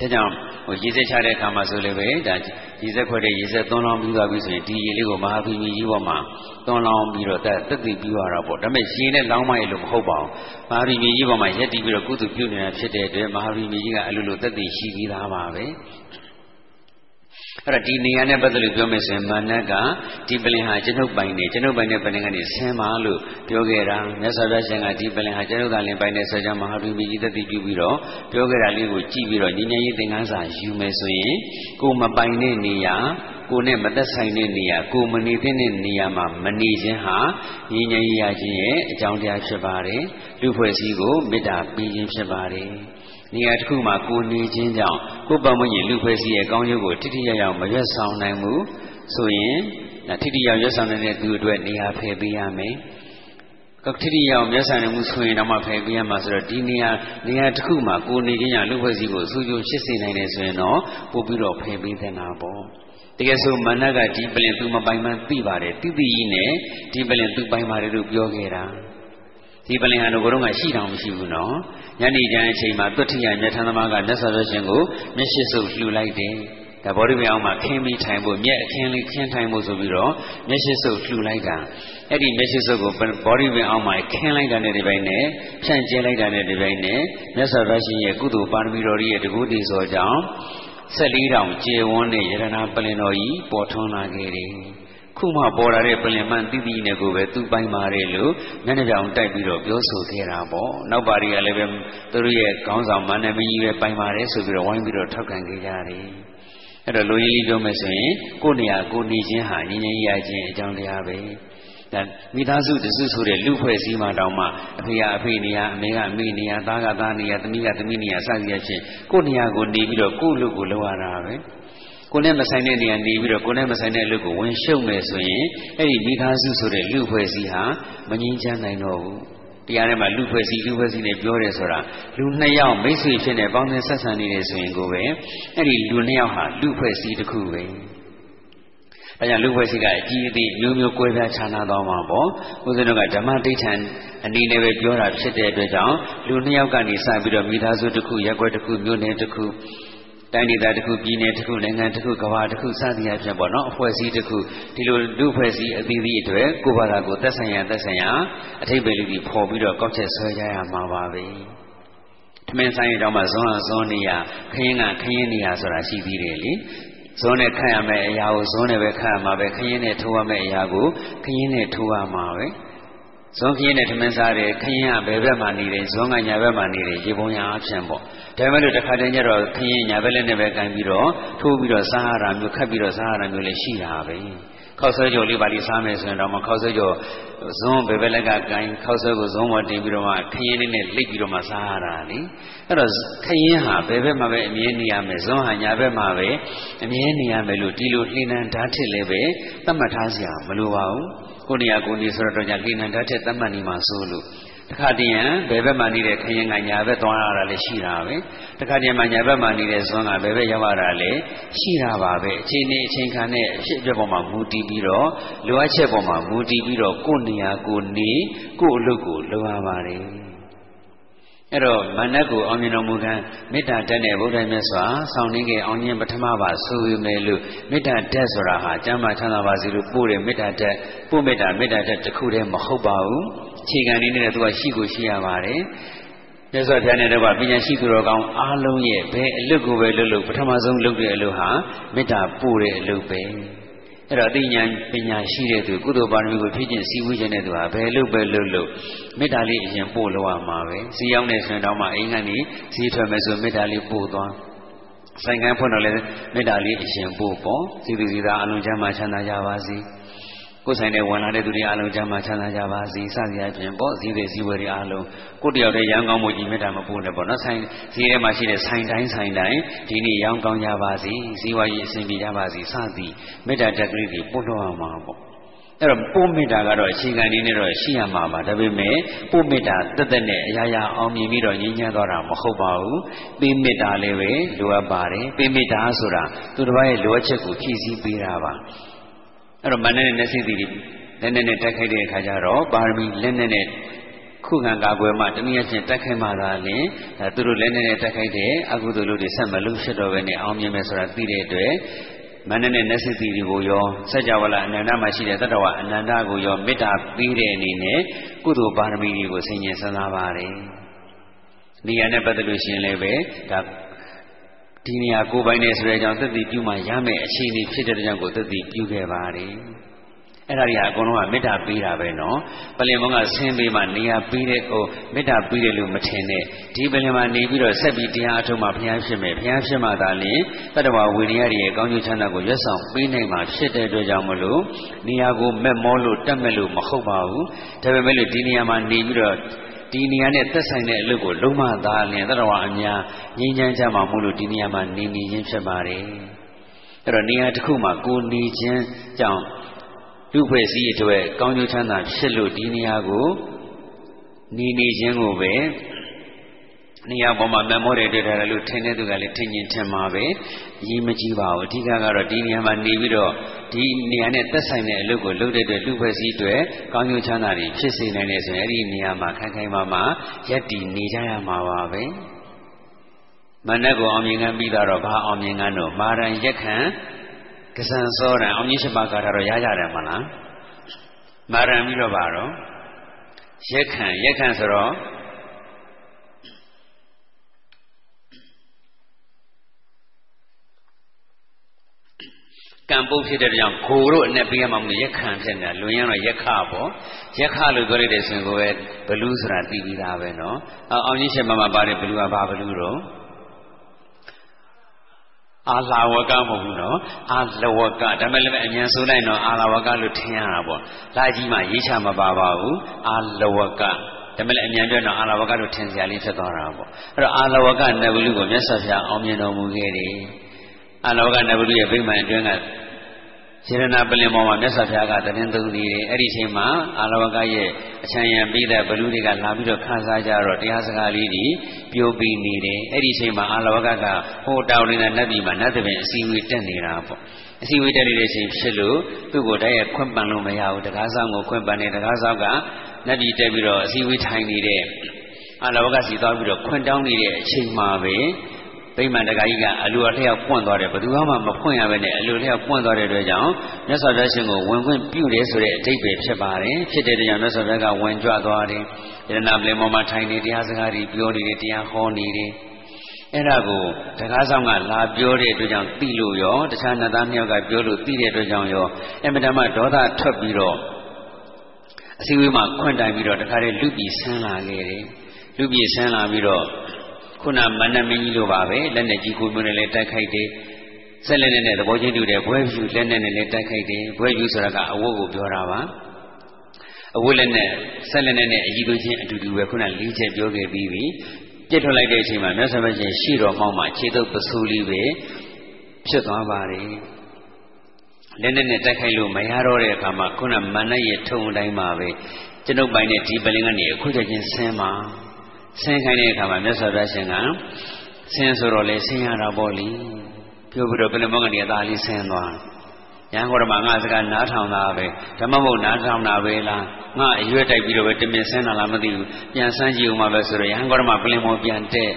ဒါကြောင့်ဟိုရေစက်ချတဲ့အခါမှာဆိုလည်းပဲဒါရေစက်ခွက်တဲ့ရေစက်သွန်းလောင်းပြီးသွားပြီဆိုရင်ဒီရေလေးကိုမဟာဗီမြေကြီးပေါ်မှာသွန်းလောင်းပြီးတော့တက်တက်တည်ပြီးသွားတာပေါ့ဒါပေမဲ့ရေနဲ့လောင်းမရလို့မဟုတ်ပါဘူးမဟာဗီမြေကြီးပေါ်မှာရက်တည်ပြီးတော့ကုသပြုနေတာဖြစ်တဲ့အတွက်မဟာဗီမြေကြီးကအလိုလိုတက်တည်ရှိပြီးသားပါပဲ အဲ့တော့ဒီနေရာနဲ့ပတ်သက်လို့ပြောမယ်ဆိုရင်မာနကဒီပလင်ဟာကျွန်ုပ်ပိုင်နေကျွန်ုပ်ပိုင်တဲ့ပလင်ကနေဆင်းပါလို့ပြောခဲ့တာမြတ်စွာဘုရားရှင်ကဒီပလင်ဟာကျွန်ုပ်သာလင်ပိုင်နေဆိုကြမဟာဗြဟ္မီကြီးတတိပြုပြီးတော့ပြောခဲ့တာလေးကိုကြည့်ပြီးတော့ညီညာရေးသင်္ကန်းစာယူမယ်ဆိုရင်ကိုမပိုင်တဲ့နေရာကိုနဲ့မသက်ဆိုင်တဲ့နေရာကိုမနေတဲ့နေရာမှာမနေခြင်းဟာညီညာရေးရခြင်းရဲ့အကြောင်းတရားဖြစ်ပါတယ်လူဖွဲ့စည်းကိုမေတ္တာပေးခြင်းဖြစ်ပါတယ် နေရာတစ်ခုမှာကိုနေခြင်းကြောင့်ကိုပတ်မွင့်ရင်လူဖွဲ့စည်းရဲ့ကောင်းကျိုးကိုထိထိရောက်ရောက်မရွတ်ဆောင်နိုင်ဘူးဆိုရင်ထိထိရောက်ရွတ်ဆောင်နိုင်တဲ့သူအတွက်နေရာဖယ်ပေးရမယ်ကထိတိရောက်မျက်စာနေမှုဆိုရင်တော့မှဖယ်ပေးရမှာဆိုတော့ဒီနေရာနေရာတစ်ခုမှာကိုနေခြင်းကြောင့်လူဖွဲ့စည်းကိုအဆူကျုံဖြစ်စေနိုင်တယ်ဆိုရင်တော့ပို့ပြီးတော့ဖယ်ပေးသင့်တာပေါ့တကယ်ဆိုမနကဒီပလင်သူမပိုင်မှန်းသိပါတယ်တိတိကြီးနဲ့ဒီပလင်သူပိုင်ပါတယ်လို့ပြောခဲ့တာ ဒီပလင်ဟာတော့ဘုရုံးကရှိတောင်မရှိဘူးနော်ညနေကျန်အချိန်မှာသွတ်ထရမြတ်ထမ်းသမားကမြတ်စွာဘုရားရှင်ကိုမျက်ရှိစုပ်လှူလိုက်တယ်ဒါဘောဓိပင်အောင်မှာခင်းပြီးထိုင်ဖို့မျက်အခင်းလေးခင်းထိုင်ဖို့ဆိုပြီးတော့မျက်ရှိစုပ်လှူလိုက်တာအဲ့ဒီမျက်ရှိစုပ်ကိုဘောဓိပင်အောင်မှာခင်းလိုက်တာနဲ့ဒီပိုင်းနဲ့ဖြန့်ကျဲလိုက်တာနဲ့ဒီပိုင်းနဲ့မြတ်စွာဘုရားရှင်ရဲ့ကုသိုလ်ပါရမီတော်ကြီးရဲ့တကူတည်စောကြောင့်၁၄တောင်ကျေဝန်းတဲ့ယရနာပလင်တော်ကြီးပေါ်ထွန်းလာခဲ့တယ် ခုမှပေါ်လာတဲ့ပလင်မှန်တိတိနဲ့ကိုပဲသူပိုင်ပါတယ်လို့မျက်နှာပြောင်တိုက်ပြီးတော့ပြောဆိုခဲ့တာပေါ့နောက်ပါတွေကလည်းပဲသူတို့ရဲ့ခေါင်းဆောင်မန္တမင်းကြီးပဲပိုင်ပါတယ်ဆိုပြီးတော့ဝိုင်းပြီးတော့ထောက်ခံခဲ့ကြတယ်အဲ့တော့လူကြီးလေးပြောမယ်ဆိုရင်ကိုယ်နေရာကိုနေခြင်းဟာငြင်းငြင်းရခြင်းအကြောင်းတရားပဲဒါမိသားစုတစုဆိုတဲ့လူဖွဲ့စည်းမှတောင်မှအဖေကအဖေနေရာအမေကအမေနေရာသားကသားနေရာသမီးကသမီးနေရာစသည်အဖြစ်ကိုယ်နေရာကိုနေပြီးတော့ကိုယ့်လူကိုလောက်ရတာပဲ ကိုယ်နဲ့မဆိုင်တဲ့နေရာနေပြီးတော့ကိုယ်နဲ့မဆိုင်တဲ့လူကိုဝင်ရှုံမယ်ဆိုရင်အဲ့ဒီမိသားစုဆိုတဲ့လူဖွဲ့စည်းဟာမငြင်းချမ်းနိုင်တော့ဘူးတရားထဲမှာလူဖွဲ့စီလူဖွဲ့စီနဲ့ပြောတယ်ဆိုတာလူနှစ်ယောက်မိတ်ဆွေဖြစ်နေပေါင်းသင်းဆက်ဆံနေတယ်ဆိုရင်ကိုပဲအဲ့ဒီလူနှစ်ယောက်ဟာလူဖွဲ့စီတစ်ခုပဲအဲကြောင့်လူဖွဲ့စီကအကြီးအသေးမျိုးမျိုးကွဲပြားခြားနားသွားမှာပေါ့ဦးဇင်းတို့ကဓမ္မတိဋ္ဌံအနေနဲ့ပဲပြောတာဖြစ်တဲ့အတွက်ကြောင့်လူနှစ်ယောက်ကနေစပြီးတော့မိသားစုတစ်ခုရက်ွက်တစ်ခုမြို့နယ်တစ်ခု တိုင်းဒေသတစ်ခုပြည်နယ်တစ်ခုနိုင်ငံတစ်ခုကမ္ဘာတစ်ခုစသည်အဖြစ်ပေါ့နော်အဖွဲ့အစည်းတစ်ခုဒီလိုလူအဖွဲ့အစည်းအသီးသီးအတွက်ကိုယ်ဘာသာကိုသက်ဆိုင်ရာသက်ဆိုင်ရာအထိပ္ပယ်လူကြီးပေါ်ပြီးတော့ကောက်ချက်ဆွဲကြရမှာပါပဲထမင်းဆိုင်တောင်မှဇွန်အဇွန်နေရခရင်ကခရင်နေရဆိုတာရှိသေးတယ်လေဇွန်နဲ့ခတ်ရမယ့်အရာကိုဇွန်နဲ့ပဲခတ်ရမှာပဲခရင်နဲ့ထိုးရမယ့်အရာကိုခရင်နဲ့ထိုးရမှာပဲ ဇွန်ခရင်နဲ့ထမင်းစားတယ်ခရင်ကဘယ်ဘက်မှာနေတယ်ဇွန်ကညာဘက်မှာနေတယ်ရေပုံရအဖြစ်ပေါ့ဒါမဲ့လို့တစ်ခါတည်းကျတော့ခရင်ညာဘက်လက်နဲ့ပဲကန်ပြီးတော့ထိုးပြီးတော့စားရတာမျိုးခတ်ပြီးတော့စားရတာမျိုးလည်းရှိတာပဲခောက်ဆွဲကြော်လေးပါလိစားမယ်ဆိုရင်တော့မခောက်ဆွဲကြော်ဇွန်းဘယ်ဘက်လက်ကကန်ခောက်ဆွဲကိုဇွန်းပေါ်တင်ပြီးတော့မှခရင်လေးနဲ့လိပ်ပြီးတော့မှစားရတာလေအဲ့တော့ခရင်ဟာဘယ်ဘက်မှာပဲအမြဲနေရမယ်ဇွန်းဟာညာဘက်မှာပဲအမြဲနေရမယ်လို့ဒီလိုလှိနှံဓာတ်ထစ်လည်းပဲသတ်မှတ်ထားစရာမလိုပါဘူး ကိုနေရာကိုနေဆိုတော့ကြောင့်လှိနှံဓာတ်ထစ်သတ်မှတ်နေမှာဆိုလို့တခါတည်းရန်ဘယ်ဘက်မှာနေတဲ့ခရင်ကညာဘက်သွားရတာလည်းရှိတာပဲတခါတည်းမှာညာဘက်မှာနေတဲ့ဇွန်းကဘယ်ဘက်ရောက်ရတာလည်းရှိတာပါပဲအချိန်နဲ့အချိန်ခါနဲ့အဖြစ်အပျက်ပေါ်မှာမူတည်ပြီးတော့လိုအပ်ချက်ပေါ်မှာမူတည်ပြီးတော့ကိုယ်နေရာကိုနေကိုယ်အလုပ်ကိုလုပ်ရပါတယ် အဲ့တော့မနတ်ကိုအောင်မြင်တော်မူကံမေတ္တာတက်တဲ့ဗုဒ္ဓမြတ်စွာဆောင်းနှင်းကအောင်မြင်ပထမပါဆိုရမယ်လို့မေတ္တာတက်ဆိုတာဟာကျမ်းမာချမ်းသာပါစေလို့ပို့တယ်မေတ္တာတက်ပို့မေတ္တာမေတ္တာတက်တစ်ခုတည်းမဟုတ်ပါဘူးအခြေခံနေနဲ့သူကရှိကိုရှိရပါတယ်မြတ်စွာဘုရားနဲ့တော့ပညာရှိသူတော်ကောင်းအားလုံးရဲ့ဘယ်အလုပ်ကိုပဲလုပ်လို့ပထမဆုံးလုပ်တဲ့အလုပ်ဟာမေတ္တာပို့တဲ့အလုပ်ပဲ အဲ့တော့အသိဉာဏ်ပညာရှိတဲ့သူကုသိုလ်ပါရမီကိုဖြည့်ကျင့်စည်းဝေးခြင်းတဲ့သူဟာဘယ်လုပ်ပဲလုပ်လို့မေတ္တာလေးအရင်ပို့လို့ရမှာပဲစီရောက်နေဆိုရင်တော့မှအိမ်ကနေစီးထွက်မယ်ဆိုမေတ္တာလေးပို့သွားဆိုင်ကန်းဖွင့်တော့လည်းမေတ္တာလေးအရင်ပို့ပေါ့စီသူစီသားအလုံးချမ်းသာချမ်းသာကြပါစေ။ ကိုယ်ဆိုင်တဲ့ဝင်လာတဲ့သူတွေအားလုံးကြမ်းမှချမ်းသာကြပါစေစသည်အပြင်ပေါ့ဇီးတွေဇီးဝယ်တွေအားလုံးကိုတယောက်တည်းရန်ကောင်းမှုကြီးမေတ္တာမပို့နဲ့ပေါ့နော်ဆိုင်ဇီးထဲမှာရှိတဲ့ဆိုင်တိုင်းဆိုင်တိုင်းဒီနေ့ရောင်းကောင်းကြပါစေဇီးဝါကြီးအစဉ်ပြေကြပါစေစသည်မေတ္တာတက်ကလေးတွေပို့လို့ရမှာပေါ့အဲ့တော့ပို့မေတ္တာကတော့အခြေခံနည်းနဲ့တော့ရှိရမှာပါဒါပေမဲ့ပို့မေတ္တာတက်တက်နဲ့အရာရာအောင်မြင်ပြီးတော့ငြိမ်းချမ်းသွားတာမဟုတ်ပါဘူးပေးမေတ္တာလည်းပဲလိုအပ်ပါတယ်ပေးမေတ္တာဆိုတာသူတစ်ပါးရဲ့လိုအပ်ချက်ကိုဖြည့်ဆည်းပေးတာပါ အဲ့တော့မနဲ့နဲ့စိတ်တွေလက်နဲ့နဲ့တက်ခိုက်တဲ့အခါကျတော့ပါရမီလက်နဲ့နဲ့ခုခံကာကွယ်မှတနည်းအားဖြင့်တက်ခိုက်မှသာလျှင်ဒါသူတို့လက်နဲ့နဲ့တက်ခိုက်တဲ့အကုသိုလ်လူတွေဆက်မလို့ဖြစ်တော့ပဲနဲ့အောင်မြင်မယ်ဆိုတာသိတဲ့အတွက်မနနဲ့နတ်စစ်တီတွေကိုရောစัจ java လာအနန္တမှာရှိတဲ့တတ္တဝအနန္တကိုရောမေတ္တာပေးတဲ့အနေနဲ့ကုသိုလ်ပါရမီတွေကိုဆင်ញင်စဉ်းစားပါတယ်။နေရာနဲ့ပတ်သက်လို့ရှိရင်လည်းပဲဒါ ဒီနေရာကိုယ်ပိုင်နေဆိုတဲ့အကြောင်းသက်တည်ပြုမှရမယ်အခြေအနေဖြစ်တဲ့ကြောင့်ကိုသက်တည်ပြုခဲ့ပါတယ်အဲ့ဒါတွေကအကုန်လုံးကမေတ္တာပေးတာပဲနော်ပလင်ဘုံကဆင်းပေးမှနေရာပေးတဲ့ဟိုမေတ္တာပေးတယ်လို့မထင်နဲ့ဒီပလင်မှာနေပြီးတော့ဆက်ပြီးတရားအထုတ်မှဘုရားဖြစ်မယ်ဘုရားဖြစ်မှသာလျှင်တတ္တဝဝိရိယတွေရဲ့ကောင်းကျိုးချမ်းသာကိုရွတ်ဆောင်ပေးနိုင်မှာဖြစ်တဲ့အတွက်ကြောင့်မလို့နေရာကိုမက်မောလို့တတ်မဲ့လို့မဟုတ်ပါဘူးဒါပေမဲ့လို့ဒီနေရာမှာနေပြီးတော့ ဒီနေရာနဲ့သက်ဆိုင်တဲ့အလုပ်ကိုလုံးမသားလျင်တတဝအများငြိမ်းချမ်းကြမှာမို့လို့ဒီနေရာမှာနေနေခြင်းဖြစ်ပါတယ်အဲ့တော့နေရာတစ်ခုမှာကိုနေခြင်းကြောင့်လူဖွဲ့စည်းအတွက်ကောင်းကျိုးချမ်းသာဖြစ်လို့ဒီနေရာကိုနေနေခြင်းကိုပဲ နေရာပေါ်မှာမမောတွေတွေ့ထားတယ်လို့ထင်တဲ့သူကလည်းထင်ရင်ထင်မှာပဲအရေးမကြီးပါဘူးအဓိကကတော့ဒီနေရာမှာနေပြီးတော့ဒီနေရာနဲ့သက်ဆိုင်တဲ့အလုပ်ကိုလုပ်တဲ့အတွက်လူဖွဲ့စည်းအတွက်ကောင်းကျိုးချမ်းသာတွေဖြစ်စေနိုင်တယ်ဆိုရင်အဲ့ဒီနေရာမှာခိုင်ခိုင်မာမာရက်တည်နေကြရမှာပါပဲမနက်ကိုအောင်မြင်ခံပြီးတော့ဘာအောင်မြင်ခံတော့မာရန်ရက်ခံကစံစောရံအောင်မြင်ရှိပါကတာတော့ရကြတယ်မလားမာရန်ပြီးတော့ပါတော့ရက်ခံရက်ခံဆိုတော့ ကံပုတ်ဖြစ်တဲ့ကြောင့်ခိုတို့အနဲ့ပေးရမှာမလို့ရက်ခံဖြစ်နေတာလွန်ရတော့ရက်ခပေါ့ရက်ခလို့ပြောလိုက်တဲ့ဆိုရင်ကိုပဲဘလူးဆိုတာသိပြီးသားပဲနော်အောင်ကြီးရှင်မမပါတယ်ဘလူးကဘာဘလူးတော့အာလာဝကမဟုတ်ဘူးနော်အာလဝကဒါမဲ့လည်းအញ្ញံဆိုလိုက်တော့အာလာဝကလို့ထင်ရတာပေါ့လာကြီးမှရေးချမပါပါဘူးအာလဝကဒါမဲ့လည်းအញ្ញံပြောတော့အာလဝကလို့ထင်စရာလေးဖြစ်သွားတာပေါ့အဲ့တော့အာလဝကနဗလူကိုမြတ်စွာဘုရားအောင်မြင်တော်မူခဲ့တယ် အာလောကနဗုဒ္ဓရဲ့ဗိမာန်အတွင်းကစေရနာပလင်ပေါ်မှာမြတ်စွာဘုရားကတရင်သုံးနေတယ်အဲ့ဒီချိန်မှာအာလဝကရဲ့အချမ်းရံပြီးတဲ့ဘလူတွေကလာပြီးတော့ခန်းစားကြတော့တရားစကားလေးတွေပြောပြီးနေတယ်အဲ့ဒီချိန်မှာအာလဝကကဟိုတောင်နေတဲ့နတ်ပြည်မှာနတ်တပင်အစီအဝေးတက်နေတာပေါ့အစီအဝေးတက်နေတဲ့ချိန်ဖြစ်လို့သူ့ကိုတည်းရဲ့ခွင့်ပန်လို့မရဘူးတကားဆောင်ကိုခွင့်ပန်နေတကားဆောင်ကနတ်ပြည်တက်ပြီးတော့အစီအဝေးထိုင်နေတဲ့အာလဝကစီသွားပြီးတော့ခွင့်တောင်းနေတဲ့အချိန်မှာပဲ ဗိမာန်တကာကြီးကအလိုအလျောက်ပွင့်သွားတယ်ဘယ်သူမှမဖွင့်ရဘဲနဲ့အလိုလျောက်ပွင့်သွားတဲ့အတွက်ကြောင့်မြတ်စွာဘုရားရှင်ကိုဝင်ခွင့်ပြုတယ်ဆိုတဲ့အတိတ်ပဲဖြစ်ပါတယ်ဖြစ်တဲ့တရားမြတ်စွာဘုရားကဝင်ကြွသွားတယ်ယရနာပလင်ပေါ်မှာထိုင်နေတရားစကားတွေပြောနေတယ်တရားဟောနေတယ်အဲ့ဒါကိုတကားဆောင်ကလာပြောတဲ့အတွက်ကြောင့်သိလို့ရောတခြားနတ်သားမြောက်ကပြောလို့သိတဲ့အတွက်ကြောင့်ရောအမတမဒေါသထွက်ပြီးတော့အစည်းအဝေးမှာခွင့်တိုင်ပြီးတော့တခါတည်းလူပြည်ဆင်းလာခဲ့တယ်လူပြည်ဆင်းလာပြီးတော့ ခုနမဏမင်းကြီးလိုပါပဲလက်နဲ့ကြီးကိုမျိုးနဲ့လည်းတိုက်ခိုက်တယ်ဆက်လက်နဲ့သဘောချင်းတူတယ်ဘွဲဖြူလက်နဲ့လည်းတိုက်ခိုက်တယ်ဘွဲဖြူဆိုတာကအဝတ်ကိုပြောတာပါအဝတ်လက်နဲ့ဆက်လက်နဲ့အည်သူချင်းအတူတူပဲခုန၄ချက်ပြောခဲ့ပြီးပြီပြစ်ထွက်လိုက်တဲ့အချိန်မှာမြတ်စွာဘုရားရှိတော်မှောက်မှာခြေတုပ်ပစိုးလေးပဲဖြစ်သွားပါတယ်လက်နဲ့နဲ့တိုက်ခိုက်လို့မရတော့တဲ့အခါမှာခုနမဏရဲ့ထုံတိုင်းမှာပဲကျွန်ုပ်ပိုင်တဲ့ဒီပလင်ကနေအခုချက်ချင်းဆင်းမှာ ဆင်းခိုင်းတဲ့အခါမှာမြတ်စွာဘုရားရှင်ကဆင်းဆိုတော့လေဆင်းရတာပေါ့လေပြောပြီးတော့ပလင်မောကနေအသာလေးဆင်းသွားရန်ကုန်မှာငါစကားနားထောင်တာပဲဓမ္မဘုတ်နားထောင်တာပဲလားငါအရွက်တိုက်ပြီးတော့ပဲတမင်ဆင်းတာလားမသိဘူးပြန်ဆန်းကြည့်ဦးမှာပဲဆိုတော့ရန်ကုန်မှာပလင်မောပြန်တက်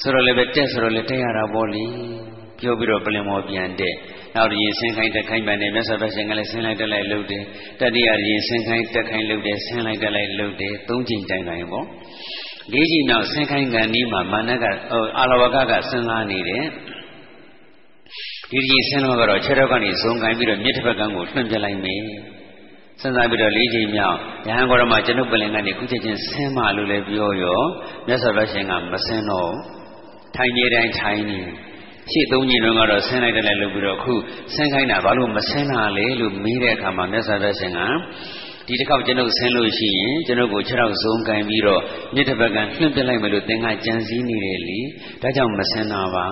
ဆိုတော့လည်းပဲတက်ဆိုတော့လည်းတက်ရတာပေါ့လေပြောပြီးတော့ပလင်မောပြန်တက်နောက်ဒီရင်ဆင်းခိုင်းတက်ခိုင်းပန်တယ်မြတ်စွာဘုရားရှင်ကလည်းဆင်းလိုက်တက်လိုက်လှုပ်တယ်တတိယရင်ဆင်းခိုင်းတက်ခိုင်းလှုပ်တယ်ဆင်းလိုက်တက်လိုက်လှုပ်တယ်သုံးချိန်တိုင်တိုင်ပေါ့ လေးချိန်နောက်ဆင်းခိုင်းကန်ဒီမှာမာနကအာလဝကကစဉ်းစားနေတယ်ဒီဒီဆင်းလို့ကတော့ခြေထောက်ကနေဇုံကိုင်းပြီးတော့မြစ်တစ်ဖက်ကန်းကိုလွှင့်ပြလိုက်မယ်စဉ်းစားပြီးတော့လေးချိန်မြောက်ရဟန်းကောရမကျွန်ုပ်ပလင်ကနေခုချက်ချင်းဆင်းမှလို့လည်းပြောရောမြတ်စွာဘုရားရှင်ကမဆင်းတော့ထိုင်နေတိုင်းထိုင်နေရှေ့သုံးညင်တော့ကတော့ဆင်းလိုက်တယ်လည်းလုပ်ပြီးတော့အခုဆင်းခိုင်းတာဘာလို့မဆင်းတာလဲလို့မေးတဲ့အခါမှာမြတ်စွာဘုရားရှင်က ဒီတစ်ခေါက်ကျွန်ုပ်ဆင်းလို့ရှိရင်ကျွန်ုပ်ကိုခြေထောက်စုံကင်ပြီးတော့မြစ်တစ်ပတ်ကလွှင့်ပြလိုက်မယ်လို့သင်ကကြံစည်နေတယ်လေဒါကြောင့်မဆင်းတာပါ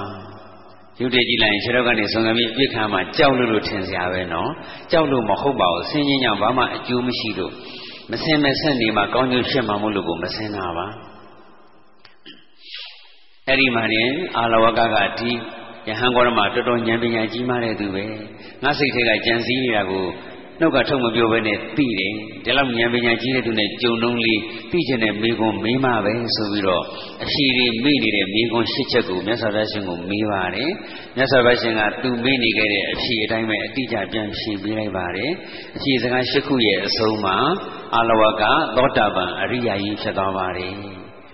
ရုပ်တည်ကြည့်လိုက်ရင်ခြေထောက်ကနေစုံကင်ပြီးပြစ်ခါမှာကြောက်လို့လို့ထင်စရာပဲနော်ကြောက်လို့မဟုတ်ပါဘူးဆင်းခြင်းကြောင့်ဘာမှအကျိုးမရှိလို့မဆင်းမဆက်နေမှာကောင်းကျိုးဖြစ်မှာမို့လို့ကိုမဆင်းတာပါအဲ့ဒီမှာနေအာလဝကကဒီယဟန်ကောရမတော်တော်ဉာဏ်ပညာကြီးမားတဲ့သူပဲငါစိတ်ထဲကကြံစည်နေတာကို နှုတ်ကထုတ်မပြောဘဲနဲ့သိတယ်ဒီလောက်ဉာဏ်ပညာကြီးတဲ့သူနဲ့ကြုံလုံးလေးသိချင်တဲ့မိကွန်းမေးမှပဲဆိုပြီးတော့အရှိတွေမေ့နေတဲ့မိကွန်းရှစ်ချက်ကိုမြတ်စွာဘုရားရှင်ကိုမေးပါတယ်မြတ်စွာဘုရားရှင်ကသူမေ့နေခဲ့တဲ့အဖြေအတိုင်းပဲအတိအကျပြန်ဖြေပေးလိုက်ပါတယ်အဖြေစကားရှစ်ခုရဲ့အဆုံးမှာအာလဝကသောတာပန်အရိယာကြီးဖြစ်သွားပါတယ်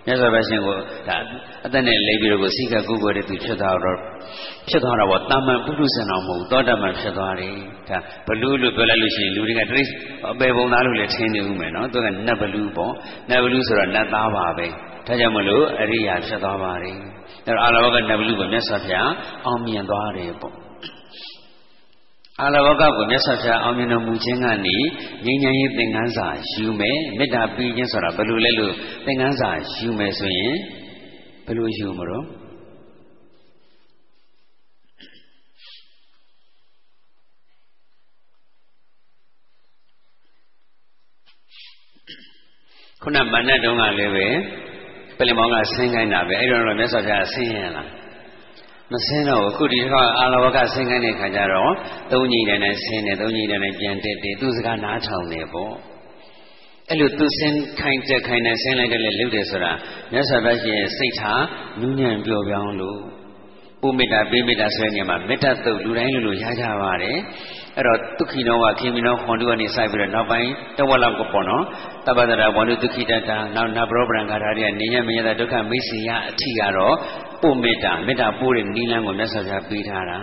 မြတ်စွာဘုရားရှင်ကိုဒါ အသက်နဲ့လိပ်ပြီးတော့စိတ်ကကုကိုတဲ့သူဖြစ်သွားတော့ဖြစ်သွားတာပေါ့တာမန်ပုထုဇဉ်တော်မဟုတ်သောတာပန်ဖြစ်သွားတယ်ဒါဘလူးလို့ပြောလိုက်လို့ရှိရင်လူတွေကတိအပေပုံသားလို့လည်းထင်နေဦးမယ်နော်သူကနတ်ဘလူးပေါ့နတ်ဘလူးဆိုတော့နတ်သားပါပဲဒါကြောင့်မလို့အရိယာဖြစ်သွားပါတယ်အဲတော့အာလဝကနတ်ဘလူးကိုမြတ်စွာဘုရားအောင်မြင်သွားတယ်ပေါ့အာလဝကကိုမြတ်စွာဘုရားအောင်မြင်တော်မူခြင်းကနေငြိမ်းချမ်းရေးသင်္ကန်းစာယူမယ်မေတ္တာပြီးခြင်းဆိုတာဘယ်လိုလဲလို့သင်္ကန်းစာယူမယ်ဆိုရင် ဘယ်လိုယူမလို့ခုနမဏ္ဍတုံးကလည်းပဲပလင်မောင်ကဆင်းခိုင်းတာပဲအဲ့တော့မြတ်စွာဘုရားဆင်းရင်လားမဆင်းတော့အခုဒီတော့အာလဝကဆင်းခိုင်းတဲ့ခါကျတော့သုံးညီတယ်နဲ့ဆင်းတယ်သုံးညီတယ်နဲ့ပြန်တက်တယ်သူစကားနားထောင်တယ်ပေါ့ အဲ့လိုသူဆင်းခိုင်းတက်ခိုင်းနဲ့ဆင်းလိုက်တယ်လေလုပ်တယ်ဆိုတာမြတ်စွာဘုရားရှင်စိတ်ထားနူးညံ့ပျော်ပြောင်းလို့ပုမေတ္တာပေးမေတ္တာဆိုတဲ့နေရာမှာမေတ္တာတုတ်လူတိုင်းလူလူရကြပါတယ်အဲ့တော့ဒုက္ခိနောကခေမီနောခွန်တုကနေစပြီးတော့နောက်ပိုင်းတဝက်လောက်ကပေါ့နော်တပ္ပဒရာဝန္တုဒုက္ခိတတာနောက်နဘရောပရံဂါထာတွေကနေညမညတာဒုက္ခမိတ်စီယအထိကတော့ပုမေတ္တာမေတ္တာပို့တဲ့နိလန်းကိုမြတ်စွာဘုရားပေးထားတာ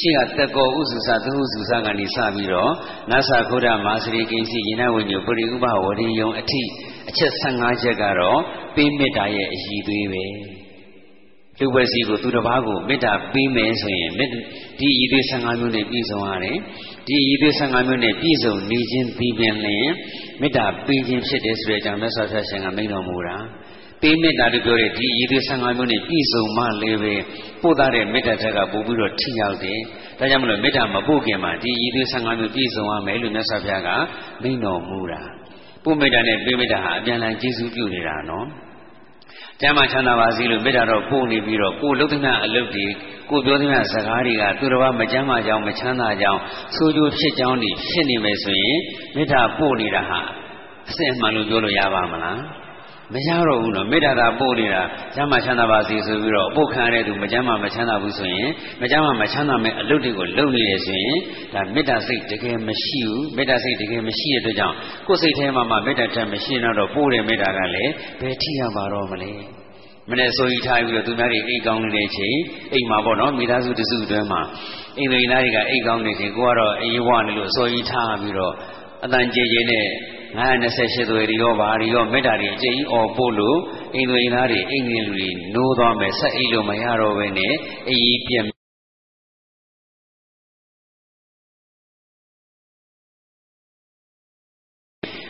ရှိကတကောဥစုစသဟုစုစကနေစပြီးတော့နသခုဒမာစရိကိစီယနဝိညုပရိဥပဝရိယုံအထိအချက်15ချက်ကတော့ပေးမေတ္တာရဲ့အည်သွေးပဲလူပဲစီကိုသူတစ်ပါးကိုမေတ္တာပေးမယ်ဆိုရင်ဒီရည်သွေး15မျိုးနဲ့ပြည့်စုံရတယ်ဒီရည်သွေး15မျိုးနဲ့ပြည့်စုံနေခြင်းပြီးပြန်လျင်မေတ္တာပေးခြင်းဖြစ်တယ်ဆိုတဲ့အကြောင်းမြတ်စွာဘုရားရှင်ကမိန့်တော်မူတာ ပေးမေတ္တာလို့ပြောတဲ့ဒီရည်သွေး15မျိုးနဲ့ပြည့်စုံမှလည်းပဲပို့သားတဲ့မေတ္တာထက်ကပို့ပြီးတော့ထိရောက်တယ်။ဒါကြောင့်မလို့မေတ္တာမပို့ခင်မှာဒီရည်သွေး15မျိုးပြည့်စုံရမယ်လို့မြတ်စွာဘုရားကမိန့်တော်မူတာ။ပို့မေတ္တာနဲ့ပေးမေတ္တာဟာအပြန်အလှန်ကျေးဇူးပြုနေတာနော်။ကျမ်းမှာချမ်းသာပါစေလို့မေတ္တာတော့ပို့နေပြီးတော့ကိုယ်လုံးသမျှအလုပ်တွေကိုပြောသမျှစကားတွေကသူတော်ဘာမကျမ်းမာကြောင်းမချမ်းသာကြောင်းဆိုးကျိုးဖြစ်ကြောင်းတွေဖြစ်နေမယ်ဆိုရင်မေတ္တာပို့နေတာဟာအစစ်အမှန်လို့ပြောလို့ရပါမလား။ မရတော့ဘူးနော်မေတ္တာသာပို့နေတာကျမ်းမာချမ်းသာပါစေဆိုပြီးတော့အပုတ်ခံရတဲ့သူမကျမ်းမာမချမ်းသာဘူးဆိုရင်မကျမ်းမာမချမ်းသာမဲ့အလုပ်တွေကိုလုပ်နေရဆိုရင်ဒါမေတ္တာစိတ်တကယ်မရှိဘူးမေတ္တာစိတ်တကယ်မရှိတဲ့အတွက်ကြောင့်ကိုယ်စိတ်ထဲမှာမှမေတ္တာတက်မရှိတော့ပို့တဲ့မေတ္တာကလည်းဘယ်ထိရပါတော့မလဲမနေ့ဆိုကြီးထားပြီးတော့သူများတွေအိတ်ကောင်းနေတဲ့ချိန်အိမ်မှာပေါ့နော်မိသားစုတစုအတွင်းမှာအိမ်လူသားတွေကအိတ်ကောင်းနေချိန်ကိုကတော့အေးဝနေလို့ဆိုကြီးထားပြီးတော့အတန်ကြေကြေနဲ့ 928သွေတွေရောဘာတွေရောမေတ္တာတွေအကျဉ်းအော်ပို့လို့အိမ်သွေးသားတွေအိမ်ငယ်လူတွေနိုးသွားမယ်ဆက်အိတ်လို့မရတော့ဘဲနဲ့အကြီးပြက်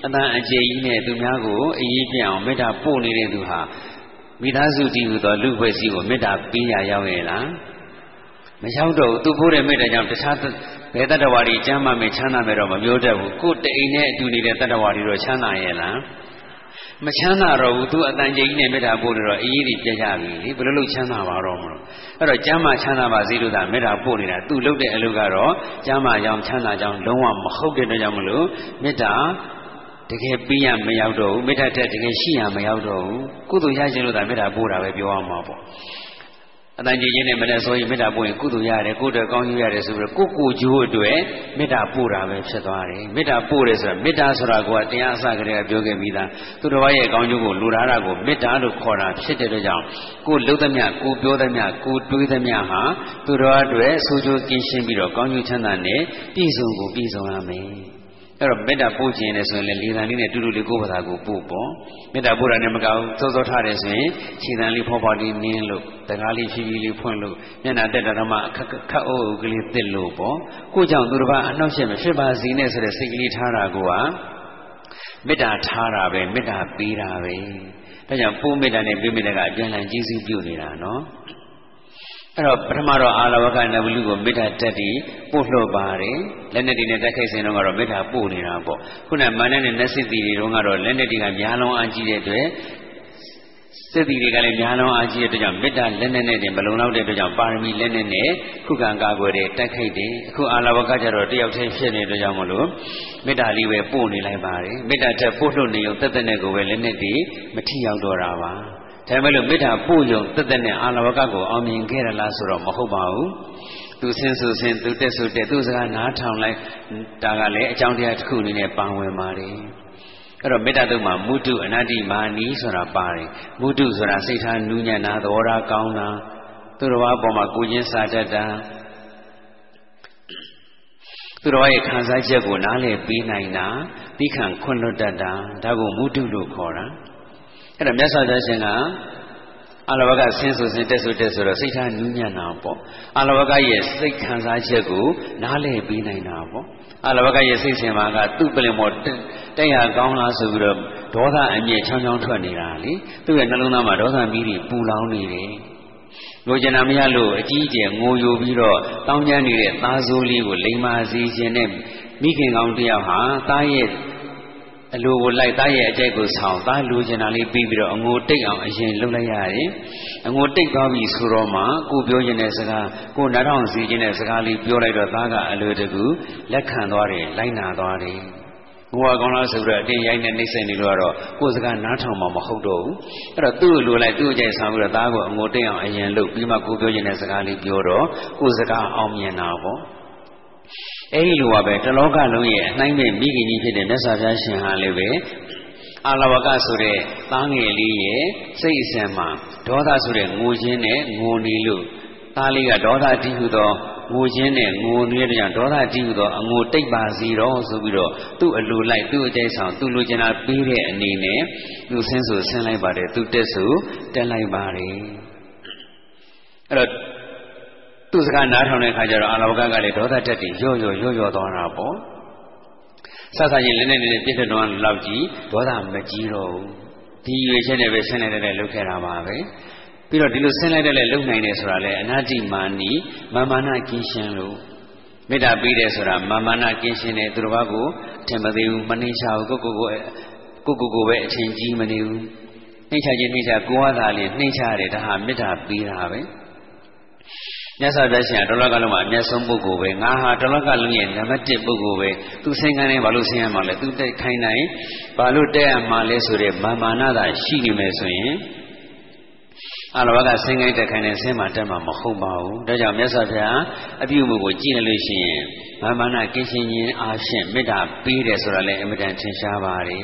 အတန်အကျဉ်းနဲ့သူများကိုအကြီးပြက်အောင်မေတ္တာပို့နေတဲ့သူဟာမိသားစုတည်ဟူသောလူဖွဲ့စည်းကိုမေတ္တာပေးရရောက်ရဲ့လား မရောက်တော့ဘူးသူပို့တဲ့မေတ္တာကြောင့်တခြားဘယ်တတ္တဝါတွေကျမ်းမာမယ်ချမ်းသာမယ်တော့မပြောတတ်ဘူးကိုယ်တအိမ်နဲ့အတူနေတဲ့တတ္တဝါတွေတော့ချမ်းသာရဲ့လားမချမ်းသာတော့ဘူးသူအတန်ကြီးနဲ့မေတ္တာပို့လို့တော့အေးအေးကြီးပြကြပြီလေဘယ်လိုလုပ်ချမ်းသာပါတော့မလို့အဲ့တော့ကျမ်းမာချမ်းသာပါစေလို့သာမေတ္တာပို့နေတာသူလုပ်တဲ့အလုပ်ကတော့ကျမ်းမာကြောင်းချမ်းသာကြောင်းလုံးဝမဟုတ်တဲ့အတွက်ကြောင့်မလို့မေတ္တာတကယ်ပြီးရမရောက်တော့ဘူးမေတ္တာတက်တကယ်ရှိရမရောက်တော့ဘူးကုသိုလ်ရခြင်းလို့သာမေတ္တာပို့တာပဲပြောရမှာပေါ့ အတန်ကြီးချင်းနဲ့မနဲ့ဆိုရင်မေတ္တာပို့ရင်ကုသိုလ်ရတယ်ကိုယ်တော်ကောင်းကျိုးရတယ်ဆိုပြီးတော့ကိုကိုကျိုးအတွက်မေတ္တာပို့တာပဲဖြစ်သွားတယ်မေတ္တာပို့တယ်ဆိုတာမေတ္တာဆိုတာကတရားအစကတည်းကပြောခဲ့ပြီးသားသူတော်ဘာရဲ့ကောင်းကျိုးကိုလူသားတာကိုမေတ္တာလို့ခေါ်တာဖြစ်တဲ့အတွက်ကြောင့်ကိုလှုပ်သမျှကိုပြောသမျှကိုတွေးသမျှဟာသူတော်အတွက်ဆိုးကျိုးကင်းရှင်းပြီးတော့ကောင်းကျိုးချမ်းသာနဲ့ပြည့်စုံကိုပြည့်စုံရမယ် အဲ့တော့မေတ္တာပို့ခြင်းနဲ့ဆိုရင်လေလေသံလေးနဲ့တူတူလေးကိုယ့်ဘာသာကိုပို့ပေါ့မေတ္တာပို့တာနဲ့မကောင်းစောစောထားတယ်ဆိုရင်ခြေတံလေးဖောဖောလေးနင်းလို့တကားလေးဖြည်းဖြည်းလေးဖွင့်လို့မျက်နှာတက်တာမှခက်ခက်အုပ်အုပ်ကလေးတစ်လို့ပေါ့ကိုကြောင့်သူတစ်ပါးအနှောက်အယှက်မဖြစ်ပါစေနဲ့ဆိုတဲ့စိတ်ကလေးထားတာကိုကမေတ္တာထားတာပဲမေတ္တာပေးတာပဲဒါကြောင့်ပို့မေတ္တာနဲ့ပေးမေတ္တာကအပြန်အလှန်ကျေးဇူးပြုနေတာနော် အဲ့တော့ပထမတော့အာလဝကနဗလူကိုမေတ္တာတက်ပြီးပို့လှော့ပါတယ်လက်နဲ့ဒီနဲ့တက်ခိုက်စဉ်တော့ကတော့မေတ္တာပို့နေတာပေါ့ခုနမာနနဲ့နတ်စစ်တီတွေတုန်းကတော့လက်နဲ့ဒီကများလုံးအားကြီးတဲ့အတွက်စစ်တီတွေကလည်းများလုံးအားကြီးတဲ့အတွက်ကြောင့်မေတ္တာလက်နဲ့နဲ့တင်မလုံလောက်တဲ့အတွက်ကြောင့်ပါရမီလက်နဲ့နဲ့ခုခံကာကွယ်တဲ့တက်ခိုက်တယ်အခုအာလဝကကျတော့တယောက်တည်းဖြစ်နေတဲ့အတွက်ကြောင့်မလို့မေတ္တာလေးပဲပို့နေလိုက်ပါတယ်မေတ္တာတက်ပို့လှုပ်နေုံတက်တဲ့နဲ့ကိုပဲလက်နဲ့ဒီမထီရောက်တော့တာပါ ဒါပေမဲ့လို့မေတ္တာပို့ယုံတက်တက်နဲ့အာလဝကကိုအောင်မြင်ခဲ့ရလားဆိုတော့မဟုတ်ပါဘူးသူဆင်းဆိုဆင်းသူတက်ဆိုတက်သူစကားနားထောင်လိုက်ဒါကလည်းအကြောင်းတရားတစ်ခုအနေနဲ့ပါဝင်ပါတယ်အဲ့တော့မေတ္တာတုံးမှာမုတုအနတ္တိမာနီဆိုတာပါတယ်မုတုဆိုတာစိတ်ထားနူးညံ့တာသဘောထားကောင်းတာသူတော်ဘာပေါ်မှာကိုချင်းစာတတ်တာသူတော်ရဲ့ခံစားချက်ကိုနားလည်ပေးနိုင်တာသိခံခွင့်လွတ်တတ်တာဒါကိုမုတုလို့ခေါ်တာ အဲ့တော့မြတ်စွာဘုရားရှင်ကအလဝကဆင်းဆိုဆင်းတက်ဆိုတက်ဆိုတော့စိတ်ထားနူးညံ့တာပေါ့အလဝကရဲ့စိတ်ခံစားချက်ကိုနားလည်ပေးနိုင်တာပေါ့အလဝကရဲ့စိတ်ဆင်ပါကသူ့ပလင်ပေါ်တက်ရကောင်းလားဆိုပြီးတော့ဒေါသအမြင့်ချောင်းချောင်းထွက်နေတာလေသူ့ရဲ့နှလုံးသားမှာဒေါသမီးတွေပူလောင်နေတယ်လိုချင်တာမရလို့အကြီးအကျယ်ငိုယိုပြီးတော့တောင်းကျမ်းနေတဲ့သားစိုးလေးကိုလိမ္မာစေခြင်းနဲ့မိခင်ကောင်းတယောက်ဟာသားရဲ့ အလိုကိုလိုက်သားရဲ့အကြိုက်ကိုဆောင်သားလူကျင်တာလေးပြီးပြီးတော့အငိုတိတ်အောင်အရင်လှုပ်လိုက်ရတယ်အငိုတိတ်သွားပြီဆိုတော့မှကိုပြောခြင်းတဲ့စကားကိုနားထောင်စီခြင်းတဲ့စကားလေးပြောလိုက်တော့သားကအလိုတကူလက်ခံသွားတယ်လိုက်နာသွားတယ်ငိုကောင်းလားဆိုတော့အတင်းရိုက်နေနှိမ့်ဆက်နေလို့ကတော့ကိုယ်စကားနားထောင်မှမဟုတ်တော့ဘူးအဲ့တော့သူ့လိုလိုက်သူ့အကြိုက်ဆောင်ပြီးတော့သားကိုအငိုတိတ်အောင်အရင်လှုပ်ပြီးမှကိုပြောခြင်းတဲ့စကားလေးပြောတော့ကိုယ်စကားအောင်မြင်တာပေါ့ အဲဒီလိုပါပဲတလောကလုံးရဲ့အနှိုင်းမဲ့မိခင်ကြီးဖြစ်တဲ့မြတ်စွာဘုရားရှင်ဟာလည်းပဲအာလဝကဆိုတဲ့သားငယ်လေးရဲ့စိတ်အစဉ်မှာဒေါသဆိုတဲ့ငိုခြင်းနဲ့ငိုနေလို့သားလေးကဒေါသတိဟုသောငိုခြင်းနဲ့ငိုနေတဲ့ကြောင့်ဒေါသတိဟုသောအငိုတိတ်ပါစီတော့ဆိုပြီးတော့သူ့အလိုလိုက်သူ့အကျိုးဆောင်သူ့လိုချင်တာပြီးတဲ့အနေနဲ့သူဆင်းဆိုဆင်းလိုက်ပါတယ်သူတက်ဆိုတက်လိုက်ပါတယ်အဲ့တော့ သူ့စကားနားထောင်တဲ့အခါကျတော့အာလဝကကလည်းဒေါသတက်ပြီးရော့ရော့ရော့ရော့သွားတာပေါ့ဆဆချင်းလည်းနဲ့နဲ့ပြည့်တဲ့တော့လောက်ကြီးဒေါသမကြီးတော့ဘူးဒီရွေချက်နဲ့ပဲဆင်းလိုက်တဲ့လုပ်ခဲ့တာပါပဲပြီးတော့ဒီလိုဆင်းလိုက်တဲ့လုပ်နိုင်တယ်ဆိုတာလေအနာတိမာနီမာမာနာကင်းရှင်းလို့မေတ္တာပေးတယ်ဆိုတာမာမာနာကင်းရှင်းတယ်သူတော်ဘာကိုထင်မသေးဘူးမနှိမ့်ချဘူးကိုကိုကိုကိုကိုကိုပဲအချင်းကြီးမနေဘူးနှိမ့်ချခြင်းနှိမ့်ချကိုဝါသာလေးနှိမ့်ချရတယ်ဒါဟာမေတ္တာပေးတာပဲ မြတ်စွာဘုရားရှင်ကတလောကလုံးမှာအမျက်ဆုံးပုဂ္ဂိုလ်ပဲငါဟာတလောကလုံးရဲ့နံပါတ်1ပုဂ္ဂိုလ်ပဲသူဆင်းကန်းနေဘာလို့ဆင်းရမှာလဲသူတက်ခိုင်းနိုင်ဘာလို့တက်ရမှာလဲဆိုတဲ့မာမာနသာရှိနေမယ်ဆိုရင်အလဘကဆင်းကိုင်းတက်ခိုင်းနေဆင်းမှတက်မှာမဟုတ်ပါဘူးဒါကြောင့်မြတ်စွာဘုရားအပြုမှုကိုကြည့်လို့ရှိရင်မာမနာကင်းရှင်းခြင်းအားဖြင့်မေတ္တာပေးတယ်ဆိုတာလည်းအမြဲတမ်းထင်ရှားပါတယ်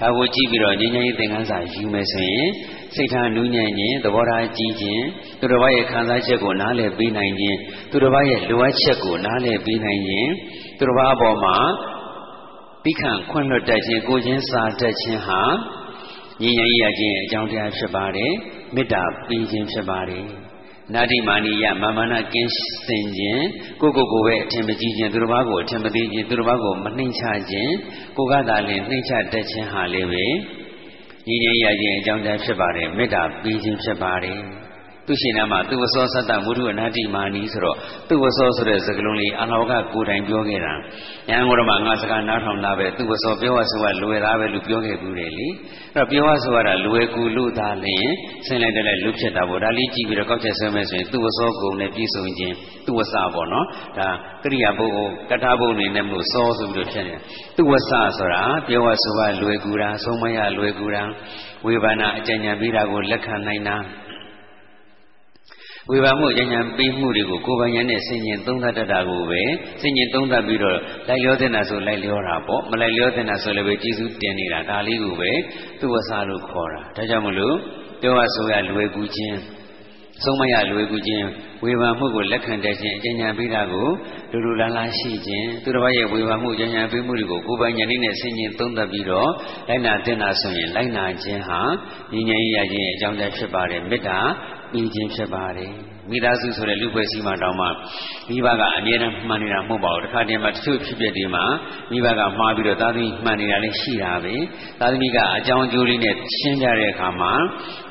ဒါကိုကြည့်ပြီးတော့ငြိမ်းချမ်းရေးသင်ခန်းစာယူမယ်ဆိုရင်စိတ်ထားနူးညံ့ခြင်းသဘောထားကြီးခြင်းသူတစ်ပါးရဲ့ခံစားချက်ကိုနားလည်ပေးနိုင်ခြင်းသူတစ်ပါးရဲ့လိုအပ်ချက်ကိုနားလည်ပေးနိုင်ခြင်းသူတစ်ပါးအပေါ်မှာတိခံခွင့်လွှတ်တတ်ခြင်းကိုချင်းစာတတ်ခြင်းဟာဉာဏ်ရည်ရခြင်းအကြောင်းတရားဖြစ်ပါတယ်မေတ္တာပေးခြင်းဖြစ်ပါတယ် နာတိမာနိယမာမနာကင်းစင်ခြင်းကိုကိုကိုပဲအထင်မကြီးခြင်းသူတစ်ပါးကိုအထင်မသေးခြင်းသူတစ်ပါးကိုမနှိမ့်ချခြင်းကိုကသာလင်နှိမ့်ချတတ်ခြင်းဟာလည်းပဲညီငယ်ရခြင်းအကြောင်းတရားဖြစ်ပါတယ်မေတ္တာပေးခြင်းဖြစ်ပါတယ် သူရှင်နာမှာသူဝဆောသတ္တမုဒုအနာတိမာနီဆိုတော့သူဝဆောဆိုတဲ့စကားလုံးလေးအလောကကိုယ်တိုင်ပြောခဲ့တာ။ညာငေါရမှာငါစကားနားထောင်တာပဲသူဝဆောပြောရဆိုတာလွယ်တာပဲလို့ပြောခဲ့ဘူးတယ်လေ။အဲ့တော့ပြောရဆိုရတာလွယ်ကူလို့သာလျှင်ဆင်းလိုက်တဲ့လူဖြစ်တာပေါ့။ဒါလေးကြည့်ပြီးတော့ကောက်ချက်ဆွဲမယ်ဆိုရင်သူဝဆောကုံနဲ့ပြည့်စုံခြင်းသူဝဆပေါ့နော်။ဒါကရိယာပုဂ္ဂိုလ်ကထာဘုံနေနဲ့မလို့စောဆိုပြီးတော့ဖြစ်နေ။သူဝဆဆိုတာပြောရဆိုရလွယ်ကူတာဆုံးမရလွယ်ကူတာဝေဘာနာအကြံဉာဏ်ပြီးတာကိုလက်ခံနိုင်တာ။ ဝေဘာမှုဉာဏ်ဉာဏ်ပေးမှုတွေကိုကိုယ်ပိုင်ဉာဏ်နဲ့ဆင်ញင်သုံးသပ်တတ်တာကိုပဲဆင်ញင်သုံးသပ်ပြီးတော့လိုက်လျောတဲ့နာဆိုလိုက်လျောတာပေါ့မလိုက်လျောတဲ့နာဆိုလည်းပဲကျေစုတင်နေတာဒါလေးကိုပဲသူ့ဝဆာလို့ခေါ်တာဒါကြောင့်မလို့ပြောရဆိုရလွယ်ကူခြင်းဆုံးမရလွယ်ကူခြင်းဝေဘာမှုကိုလက်ခံတဲ့ခြင်းအကျဉ်းဉာဏ်ပေးတာကိုလူလူလားလားရှိခြင်းသူတစ်ပါးရဲ့ဝေဘာမှုဉာဏ်ဉာဏ်ပေးမှုတွေကိုကိုယ်ပိုင်ဉာဏ်နဲ့ဆင်ញင်သုံးသပ်ပြီးတော့လိုက်နာတင်တာဆိုရင်လိုက်နာခြင်းဟာဉာဏ်ဉာဏ်ရခြင်းအကြောင်းတရားဖြစ်ပါတယ်မေတ္တာ ပြီးခြင်းဖြစ်ပါတယ်မိသားစုဆိုတဲ့လူပွဲစည်းမှာတောင်းမှမိဘကအမြဲတမ်းမှန်နေတာမဟုတ်ပါဘူးတခါတည်းမှာတချို့ဖြစ်ပျက်တွေမှာမိဘကမှားပြီးတော့သားသမီးမှန်နေတာလည်းရှိတာပဲသားသမီးကအကြောင်းအကျိုးလေးနဲ့ရှင်းပြတဲ့အခါမှာ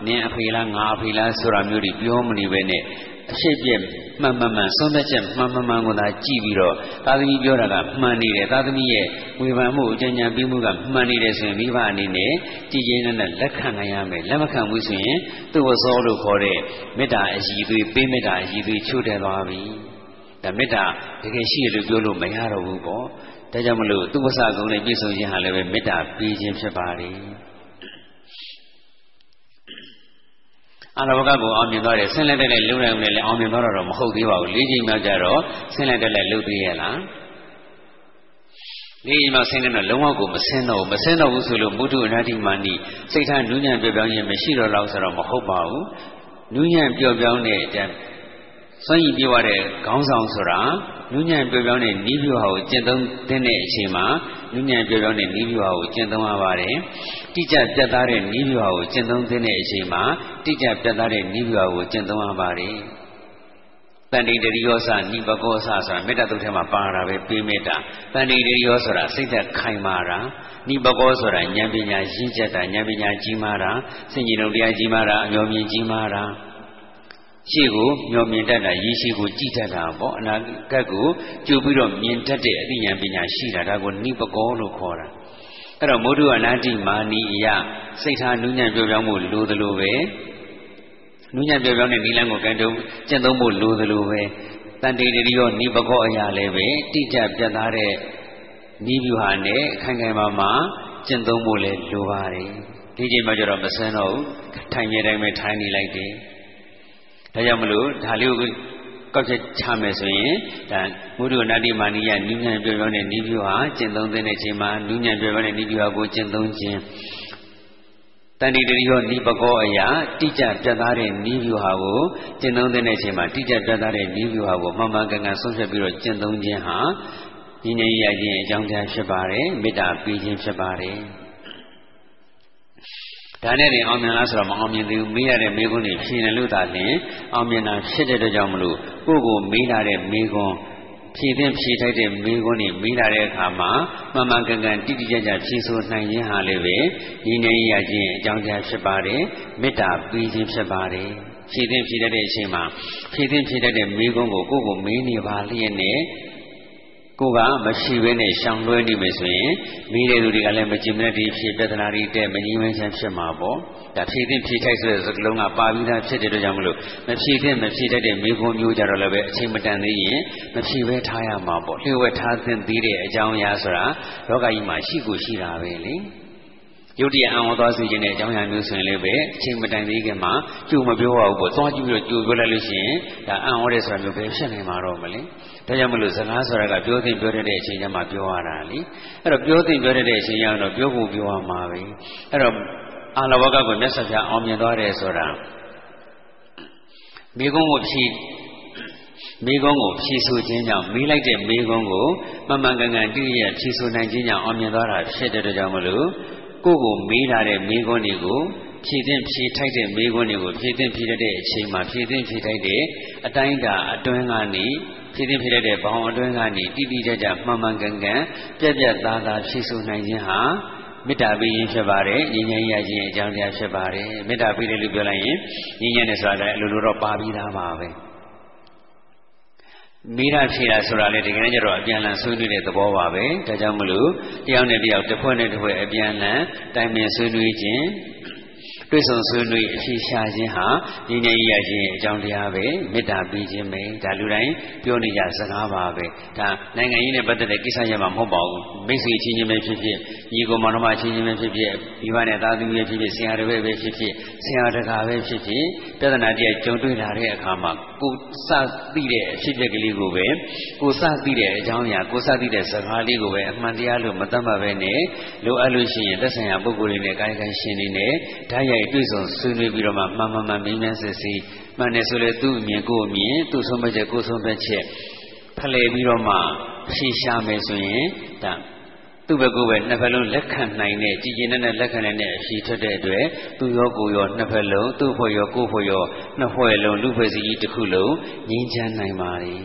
နင်းအဖေလားငါအဖေလားဆိုတာမျိုးတွေပြောမနေပဲနဲ့ အဖြစ်ပြက်မှန်မှန်မှန်ဆုံးသက်ချက်မှန်မှန်မှန်ကိုသာကြည့်ပြီးတော့သာသမီပြောတာကမှန်နေတယ်သာသမီရဲ့ဝေဖန်မှုအကျဉ်းဉာဏ်ပြီးမှုကမှန်နေတယ်ဆိုရင်မိဘအနေနဲ့ကြည်ကျင်းနဲ့လက်ခံနိုင်ရမယ်လက်မခံဘူးဆိုရင်သူ့ဝစောလို့ခေါ်တဲ့မေတ္တာအည်သွေးပေးမေတ္တာအည်သွေးချို့တယ်သွားပြီဒါမေတ္တာတကယ်ရှိရလို့ပြောလို့မရတော့ဘူးပေါ့ဒါကြောင့်မလို့သူ့ဝဆကုံနဲ့ပြည့်စုံခြင်းဟာလည်းပဲမေတ္တာပေးခြင်းဖြစ်ပါလေ အာရဘကကိုအောင်မြင်သွားတယ်ဆင်းလက်တက်တဲ့လုံနိုင်ုံနဲ့လည်းအောင်မြင်သွားတော့မဟုတ်သေးပါဘူးလေးချိန်မှကြတော့ဆင်းလက်တက်တဲ့လုံသေးရဲ့လားလေးချိန်မှဆင်းတဲ့တော့လုံးဝကိုမဆင်းတော့ဘူးမဆင်းတော့ဘူးဆိုလို့မုဒ္ဒအနာတိမာနိစိတ်ထားနူးညံ့ပြောပြောင်းရင်မရှိတော့လောက်ဆိုတော့မဟုတ်ပါဘူးနူးညံ့ပြောပြောင်းတဲ့အတန်း စွန့်ရည်ပြေဝတဲ့ခေါင်းဆောင်ဆိုတာနူးညံ့ပြောပြောင်းတဲ့နီးပြဟာကိုကျင့်သုံးတဲ့အချိန်မှာနူးညံ့ပြောပြောင်းတဲ့နီးပြဟာကိုကျင့်သုံးရပါတယ်။တိကျပြတ်သားတဲ့နီးပြဟာကိုကျင့်သုံးတဲ့အချိန်မှာတိကျပြတ်သားတဲ့နီးပြဟာကိုကျင့်သုံးရပါတယ်။တန်တိတရိယောစနိပကောစဆိုတာမေတ္တာတုတ်ထဲမှာပါတာပဲပေးမေတ္တာတန်တိတရိယောဆိုတာစိတ်သက်ခိုင်မာတာနိပကောဆိုတာဉာဏ်ပညာရင့်ကျက်တာဉာဏ်ပညာကြီးမာတာစင်ကြည်လုံးတရားကြီးမာတာအမျိုးမြင်ကြီးမာတာ ရှေ့ကိုမျောမြင်တတ်တာရေရှိကိုကြည်တတ်တာပေါ့အနာဂတ်ကိုကြိုပြီးတော့မြင်တတ်တဲ့အသိဉာဏ်ပညာရှိတာဒါကိုနိပကောလို့ခေါ်တာအဲ့တော့မုဒ္ဒအနာတိမာနီအယစိတ်ထားနုညံ့ပြောပြောင်းမှုလိုသလိုပဲနုညံ့ပြောပြောင်းတဲ့နိလန်းကိုကန်တုံကျင့်သုံးဖို့လိုသလိုပဲတန်တေတရီရောနိပကောအရာလည်းပဲတိကျပြတ်သားတဲ့နိဗျူဟာနဲ့ခိုင်ခိုင်မာမာကျင့်သုံးဖို့လည်းလိုပါတယ်ဒီချိန်မှာကျတော့မစမ်းတော့ဘူးထိုင်နေတိုင်းပဲထိုင်နေလိုက်တယ် ဒါကြောင့်မလို့ဒါလေးကိုကောက်ချက်ချမယ်ဆိုရင်ဒါမုဒ္ဒနာတိမာနိယနုညံပြောပြောတဲ့နိဗျူဟာကျင့်သုံးတဲ့ချိန်မှာနုညံပြောပြောတဲ့နိဗျူဟာကိုကျင့်သုံးခြင်းတဏိတရိယောနိပကောအရာတိကျပြတ်သားတဲ့နိဗျူဟာကိုကျင့်သုံးတဲ့ချိန်မှာတိကျပြတ်သားတဲ့နိဗျူဟာကိုမှန်မှန်ကန်ကန်ဆုံးဖြတ်ပြီးတော့ကျင့်သုံးခြင်းဟာဉာဏ်ရည်ရခြင်းအကြောင်းတရားဖြစ်ပါတယ်မေတ္တာပေးခြင်းဖြစ်ပါတယ် ဒါနဲ့တင်အောင်မြင်လားဆိုတော့မအောင်မြင်သေးဘူးမေးရတဲ့မေးခွန်းတွေဖြေတယ်လို့သာလျှင်အောင်မြင်တာဖြစ်တဲ့အတွက်ကြောင့်မလို့ကိုယ့်ကိုမေးလာတဲ့မေးခွန်းဖြည့်သင့်ဖြည့်ထိုက်တဲ့မိခွန်းတွေမိလာတဲ့အခါမှာမှန်မှန်ကန်ကန်တိတိကျကျဖြည့်ဆို့နိုင်ခြင်းဟာလည်းပဲညီငယ်ရခြင်းအကြောင်းတရားဖြစ်ပါတယ်မေတ္တာပေးခြင်းဖြစ်ပါတယ်ဖြည့်သင့်ဖြည့်တတ်တဲ့အချိန်မှာဖြည့်သင့်ဖြည့်တတ်တဲ့မိခွန်းကိုကိုယ့်ကိုမေးနေပါလျက်နဲ့ ကိုကမရှိဘဲနဲ့ရှောင်လွှဲနေမယ်ဆိုရင်မိတဲ့သူတွေကလည်းမကြင်မနဲ့ဒီဖြစ်ပြဿနာတွေတဲ့မငြင်းဝဲချမ်းဖြစ်မှာပေါ့ဒါဖြည့်သင့်ဖြည့်ထိုက်ဆိုတဲ့စကားလုံးကပါပြီးသားဖြစ်တဲ့အတွက်ကြောင့်မလို့မဖြည့်သင့်မဖြည့်တတ်တဲ့မိခွန်းမျိုးကြတော့လည်းပဲအချိန်မတန်သေးရင်မဖြည့်ဘဲထားရမှာပေါ့လျှို့ဝှက်ထားသင့်သေးတဲ့အကြောင်းအရာဆိုတာလောကကြီးမှာရှိကိုရှိတာပဲလေယုတ်တရားအံ့ဩသွားစေခြင်းတဲ့အကြောင်းအရာမျိုးဆိုရင်လည်းပဲအချိန်မတိုင်သေးခင်မှာကြိုမပြောရဘူးပေါ့သွားကြည့်ပြီးတော့ကြိုပြောလိုက်လို့ရှိရင်ဒါအံ့ဩတယ်ဆိုတာမျိုးပဲဖြစ်နေမှာတော့မလဲ ဒါကြောင့်မလို့စကားဆိုတာကပြောသိပြောတတ်တဲ့အချိန်ကျမှပြောရတာလေအဲ့တော့ပြောသိပြောတတ်တဲ့အချိန်ကျတော့ပြောဖို့ပြောရမှာပဲအဲ့တော့အာလဝကကိုမြတ်စွာဘုရားအောင်မြင်သွားတယ်ဆိုတာမိကုံးကိုဖြီးမိကုံးကိုဖြီးဆူခြင်းကြောင့်မိလိုက်တဲ့မိကုံးကိုမှန်မှန်ကန်ကန်တိရဖြီးဆူနိုင်ခြင်းကြောင့်အောင်မြင်သွားတာဖြစ်တဲ့အတွက်ကြောင့်မလို့ကိုယ့်ကိုမေးလာတဲ့မိကုံးတွေကိုဖြည့်သိမ့်ဖြည့်ထိုက်တဲ့မိကုံးတွေကိုဖြည့်သိမ့်ဖြည့်တဲ့အချိန်မှာဖြည့်သိမ့်ဖြည့်ထိုက်တဲ့အတိုင်းတာအတွင်းကနေ ဖြည့်သိမ့်ဖြည့်တဲ့ဘောင်အတွင်းကနေတိတိကျကျမှန်မှန်ကန်ကန်ပြက်ပြက်သားသားဖြည့်ဆူနိုင်ခြင်းဟာမေတ္တာပေးခြင်းဖြစ်ပါတယ်ညီငယ်ရခြင်းအကြောင်းတရားဖြစ်ပါတယ်မေတ္တာပေးတယ်လို့ပြောလိုက်ရင်ညီငယ်တယ်ဆိုတာလည်းအလိုလိုတော့ပါပြီးသားပါပဲမိရဖြေတာဆိုတာလေတကယ်ကြတော့အပြန်အလှန်ဆွေးနွေးတဲ့သဘောပါပဲဒါကြောင့်မလို့တယောက်နဲ့တယောက်တစ်ဖွဲ့နဲ့တစ်ဖွဲ့အပြန်အလှန်တိုင်ပင်ဆွေးနွေးခြင်း တွေ့ဆုံဆွေးနွေးအဖြေရှာခြင်းဟာညီငယ်ရခြင်းအကြောင်းတရားပဲမေတ္တာပေးခြင်းပဲဒါလူတိုင်းပြောနေကြစကားပါပဲဒါနိုင်ငံရေးနဲ့ပတ်သက်တဲ့ကိစ္စရပ်မှာမဟုတ်ပါဘူးမိတ်ဆွေချင်းချင်းပဲဖြစ်ဖြစ်ညီကောင်မောင်နှမချင်းချင်းပဲဖြစ်ဖြစ်ဒီဘနဲ့သားသမီးပဲဖြစ်ဖြစ်ဆရာတွေပဲဖြစ်ဖြစ်ဆရာတကာပဲဖြစ်ဖြစ်ပြဿနာတရားကြုံတွေ့လာတဲ့အခါမှာကိုစသိတဲ့အဖြစ်အပျက်ကလေးကိုပဲကိုစသိတဲ့အကြောင်းအရာကိုစသိတဲ့စကားလေးကိုပဲအမှန်တရားလို့မတတ်မှတ်ပဲနဲ့လိုအပ်လို့ရှိရင်သက်ဆိုင်ရာပုဂ္ဂိုလ်တွေနဲ့ကာယကံရှင်တွေနဲ့ဓာတ်ရိုက်တွေ့ဆုံဆွေးနွေးပြီးတော့မှမှန်မှန်မှန်မင်းများစစ်စီမှန်တယ်ဆိုလေသူ့အမြင်ကိုအမြင်သူ့ဆုံးဖြတ်ချက်ကိုဆုံးဖြတ်ချက်ဖလှယ်ပြီးတော့မှရှင်းရှားမယ်ဆိုရင်ဒါသူ့ဘက်ကပဲနှစ်ဖက်လုံးလက်ခံနိုင်တဲ့ကြည်ကျင်တဲ့လက်ခံနိုင်တဲ့အဖြေထွက်တဲ့အတွက်သူရောကိုရောနှစ်ဖက်လုံးသူ့ဖွဲ့ရောကိုယ်ဖွဲ့ရောနှစ်ဖွဲ့လုံးလူဖွဲ့စီကြီးတစ်ခုလုံးငြင်းချမ်းနိုင်ပါလေ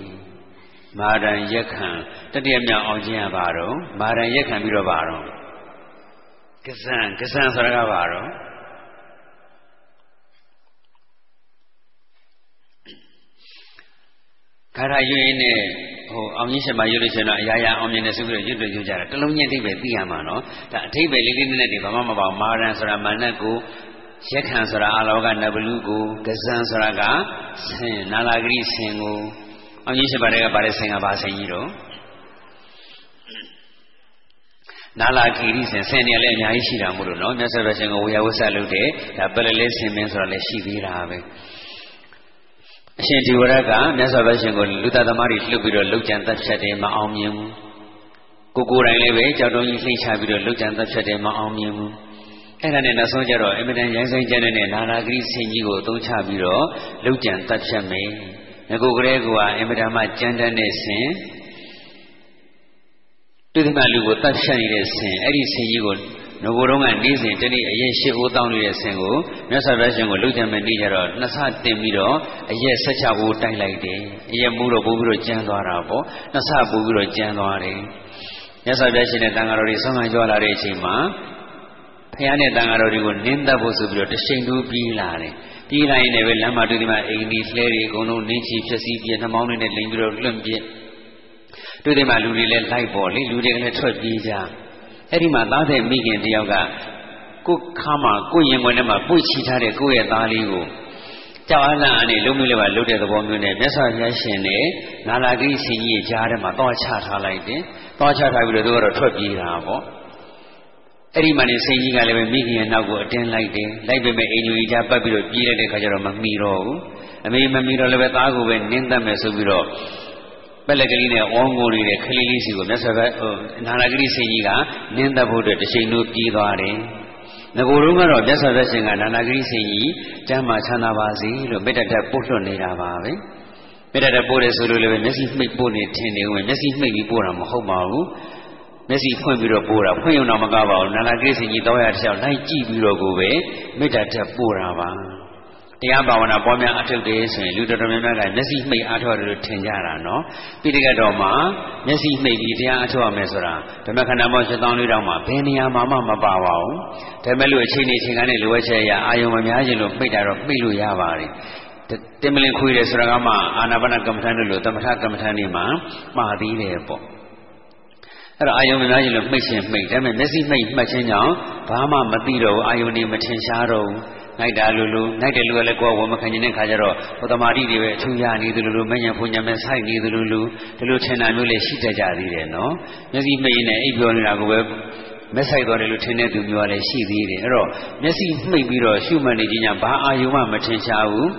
မာရန်ရက်ခံတတိယမြောက်အောင်ခြင်းရပါတော့မာရန်ရက်ခံပြီးတော့ပါတော့ကစံကစံဆိုတာကပါတော့ ခါရရွရင်နဲ့ဟိုအောင်ကြီးရှင်မရွလို့ရှင်တော့အရာရာအောင်မြင်တယ်ဆိုပြီးတော့ရွတ်လို့ရွကြတာတလုံးချင်းအဓိပ္ပာယ်သိရမှာနော်ဒါအဓိပ္ပာယ်လေးလေးနက်နက်တွေဘာမှမပေါ့မာရန်ဆိုတာမာနတ်ကိုရက်ခံဆိုတာအလောကနဘလူကိုကဇံဆိုတာကဆင်နာလာဂရိဆင်ကိုအောင်ကြီးရှင်ပါတယ်ကပါတယ်ဆင်ကပါဆင်ကြီးတော့နာလာဂိရိဆင်ဆင်နေလည်းအများကြီးရှိတာမို့လို့နော်မြတ်စွာဘုရားရှင်ကိုဝေယဝဆလုပ်တယ်ဒါပလလဲဆင်မင်းဆိုတာလည်းရှိသေးတာပဲ အရှင်ဒီဝရကမြတ်စွာဘုရားရှင်ကိုလူသားသမားတွေလှုပ်ပြီးတော့လှုပ်ကြံတက်ဖြတ်တယ်မအောင်မြင်ဘူးကိုကိုယ်တိုင်လည်းပဲကြောက်တုံးကြီးလှိမ့်ချပြီးတော့လှုပ်ကြံတက်ဖြတ်တယ်မအောင်မြင်ဘူးအဲ့ဒါနဲ့နောက်ဆုံးကျတော့အင်မတန်ရိုင်းဆိုင်ကျတဲ့နဲ့နာလာဂရိဆင်ကြီးကိုအသုံးချပြီးတော့လှုပ်ကြံတက်ဖြတ်မယ်ငကိုကလေးကအင်မတန်မှကြမ်းတမ်းတဲ့ဆင်တွေ့ဒီမှာလူကိုတက်ဖြတ်နေတဲ့ဆင်အဲ့ဒီဆင်ကြီးကို ငကိုတော့ကနေ့စဉ်တနေ့အရင်ရှစ်အိုးတောင်းနေတဲ့ဆင်ကိုမြတ်စွာဘုရားရှင်ကိုလှုပ်ကြံမဲ့နေ့ကျတော့နှစ်ဆတင်ပြီးတော့အရက်ဆက်ချဖို့တိုက်လိုက်တယ်အရက်မူးတော့ပို့ပြီးတော့ကျန်းသွားတာပေါ့နှစ်ဆပို့ပြီးတော့ကျန်းသွားတယ်မြတ်စွာဘုရားရှင်နဲ့တန်ဃာတော်တွေဆုံးခံကြွလာတဲ့အချိန်မှာဖះနဲ့တန်ဃာတော်တွေကိုနင်းသက်ဖို့ဆိုပြီးတော့တရှိန်တူးပြီးလာတယ်ပြီးလာရင်လည်းပဲလမ်းမတွေ့ဒီမှာအိမ်ဒီလှဲတွေအကုန်လုံးနင်းချီဖြစ်စီပြနှမောင်းတွေနဲ့လိမ်ပြီးတော့လွန့်ပြတွေ့ဒီမှာလူတွေလည်းလိုက်ပေါ်လေလူတွေကလည်းထွက်ပြေးကြ အဲ့ဒီမှာသားတဲ့မိခင်တယောက်ကကိုယ်ခါမှာကိုယ်ရင်ွယ်ထဲမှာပွေ့ချီထားတဲ့ကိုယ့်ရဲ့သားလေးကိုကြောက်အလန့်အနေလုံးမလေးပါလှုပ်တဲ့သဘောမျိုးနဲ့မြတ်စွာဘုရားရှင်နဲ့နာလာဂိဆင်ကြီးကြားထဲမှာတောချထားလိုက်တယ်။တောချထားပြီးတော့သူကတော့ထွက်ပြေးတာပေါ့။အဲ့ဒီမှာနေဆင်ကြီးကလည်းပဲမိခင်ရဲ့နောက်ကိုအတင်းလိုက်တယ်။လိုက်ပေမဲ့အိမ်လူကြီးကြားပတ်ပြီးတော့ပြေးလိုက်တဲ့ခါကျတော့မမီတော့ဘူး။အမေမမီတော့လည်းပဲသားကိုပဲနင်းတတ်မယ်ဆိုပြီးတော့ ပက်လက်ကလေးနဲ့အောငိုနေတဲ့ခလေးလေးစီကိုမြတ်စွာဘုရားဟိုနာလာဂရိစိန်ကြီးကနင်းသက်ဖို့အတွက်တစ်ချိန်လို့ပြေးသွားတယ်။ငကိုယ်လုံးကတော့မြတ်စွာဘုရားရှင်ကနာလာဂရိစိန်ကြီးကျမ်းမာချမ်းသာပါစေလို့မေတ္တာတက်ပို့လွှတ်နေတာပါပဲ။မေတ္တာတက်ပို့တယ်ဆိုလို့လည်းမျက်စိမှိတ်ပို့နေထင်နေဝင်မျက်စိမှိတ်ပြီးပို့တာမဟုတ်ပါဘူး။မျက်စိဖွင့်ပြီးတော့ပို့တာဖွင့်ရုံတော့မကပါဘူး။နာလာဂရိစိန်ကြီးတောင်းရတစ်ယောက်လိုက်ကြည့်ပြီးတော့ကိုပဲမေတ္တာတက်ပို့တာပါ။ တရားဘာဝနာပွားများအထုတ်တယ်ဆိုရင်လူတော်တော်များများကမျက်စိမှိတ်အားထုတ်တယ်လို့ထင်ကြတာနော်ပိဋကတ်တော်မှာမျက်စိမှိတ်ပြီးတရားအထုတ်ရမယ်ဆိုတာဓမ္မခန္ဓာပေါင်း7,000လေးတောင်မှာဘယ်နေရာမှာမှမပါပါဘူးဒါပေမဲ့လို့အချိန်နဲ့အချိန်ကနေလိုအပ်ချက်အရအာယုံမများခြင်းလို့မှိတ်တာတော့မှိတ်လို့ရပါတယ်တင်မလင်ခွေတယ်ဆိုတာကမှအာနာပါနကမ္မထာလို့သမထကမ္မထာနေမှာမှာသေးတယ်ပေါ့အဲ့တော့အာယုံများကြီးလို့မှိတ်ရှင်မှိတ်ဒါပေမဲ့မျက်စိမှိတ်မှတ်ခြင်းကြောင့်ဘာမှမသိတော့ဘူးအာယုံနေမထင်ရှားတော့ဘူး နိုင်တာလူလူနိုင်တယ်လူကလည်းကိုယ်ဝမခံနေတဲ့ခါကျတော့ဟိုတမာတိတွေပဲအထူးရနေသလိုလိုမညံဖုန်ညံမဲ့ဆိုင်နေသလိုလိုဒီလိုထင်တာမျိုးလည်းရှိတတ်ကြသေးတယ်နော်မျက်စိမှိတ်နေအိပ်ပြောနေတာကိုပဲမဆိုင်တော်တယ်လို့ထင်တဲ့သူမျိုးလည်းရှိသေးတယ်အဲ့တော့မျက်စိမှိတ်ပြီးတော့ရှုမှတ်နေခြင်းကြောင့်ဘာအာယုံမှမထင်ရှားဘူး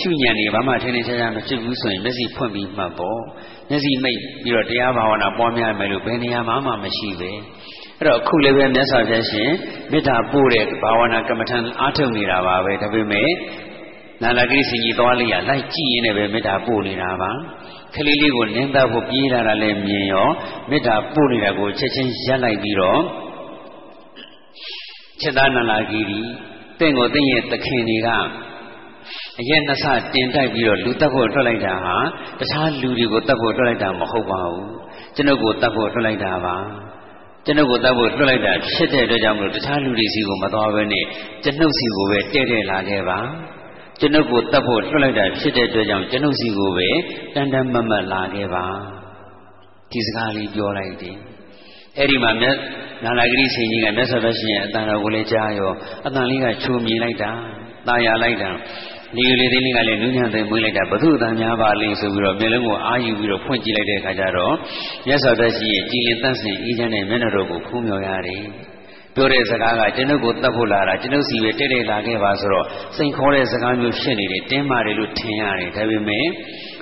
ရှုညံနေဘာမှထင်ထင်ရှားရှားမဖြစ်ဘူးဆိုရင်မျက်စိဖွင့်ပြီးမှတ်ပေါ့မျက်စိမိတ်ပြီးတော့တရားဘာဝနာပွားများမယ်လို့ဘယ်နေရာမှမှမရှိပဲ အဲ့တော့အခုလည်းပဲမြတ်စွာဘုရားရှင်မေတ္တာပို့တဲ့ဘာဝနာကမ္မထံအားထုတ်နေတာပါပဲဒါပေမဲ့နာလကိစီကြီးသွားလိုက်ရလိုက်ကြည့်ရင်လည်းပဲမေတ္တာပို့နေတာပါကလေးလေးကိုနင်းသားဖို့ပြေးလာတာလည်းမြင်ရောမေတ္တာပို့နေတာကိုချက်ချင်းရပ်လိုက်ပြီးတော့ချက်သားနာလာကြီးဒီတင့်ကိုတင့်ရဲ့သခင်တွေကအရင်နှဆတင်တိုက်ပြီးတော့လူတက်ဖို့ထွက်လိုက်တာဟာတခြားလူတွေကိုတက်ဖို့ထွက်လိုက်တာမဟုတ်ပါဘူးကျွန်ုပ်ကိုတက်ဖို့ထွက်လိုက်တာပါ ကျွန်ုပ်ကိုတတ်ဖို့လွှတ်လိုက်တာဖြစ်တဲ့အတွက်ကြောင့်မလို့တခြားလူတွေစီကိုမသွားဘဲနဲ့ကျွန်ုပ်စီကိုပဲတဲ့တဲ့လာခဲ့ပါကျွန်ုပ်ကိုတတ်ဖို့လွှတ်လိုက်တာဖြစ်တဲ့အတွက်ကြောင့်ကျွန်ုပ်စီကိုပဲတန်တန်မတ်မတ်လာခဲ့ပါဒီစကားလေးပြောလိုက်တယ်အဲ့ဒီမှာမြတ်နာလာဂရိဆင်ကြီးကမြတ်စွာဘုရားရှင်ရဲ့အတန်တော်ကိုလည်းကြားရောအတန်လေးကချုံမြင်လိုက်တာตาရလိုက်တာ ဒီလေးသေးလေးကလည်းနူးညံ့သိမ့်မွေးလိုက်တာဘု து တန်များပါလိမ့်ဆိုပြီးတော့မျက်လုံးကိုအာယူပြီးတော့ဖွင့်ကြည့်လိုက်တဲ့အခါကျတော့မြတ်စွာဘုရားရှိရဲ့ကြည်လင်တန့်စင်အေးချမ်းတဲ့မျက်နှာတော်ကိုဖူးမြော်ရတယ်ပြောတဲ့စကားကကျွန်ုပ်ကိုတတ်ဖို့လာတာကျွန်ုပ်စီပဲတဲ့တဲ့လာခဲ့ပါဆိုတော့စိန်ခေါ်တဲ့စကားမျိုးဖြစ်နေတယ်တင်းမာတယ်လို့ထင်ရတယ်ဒါပေမဲ့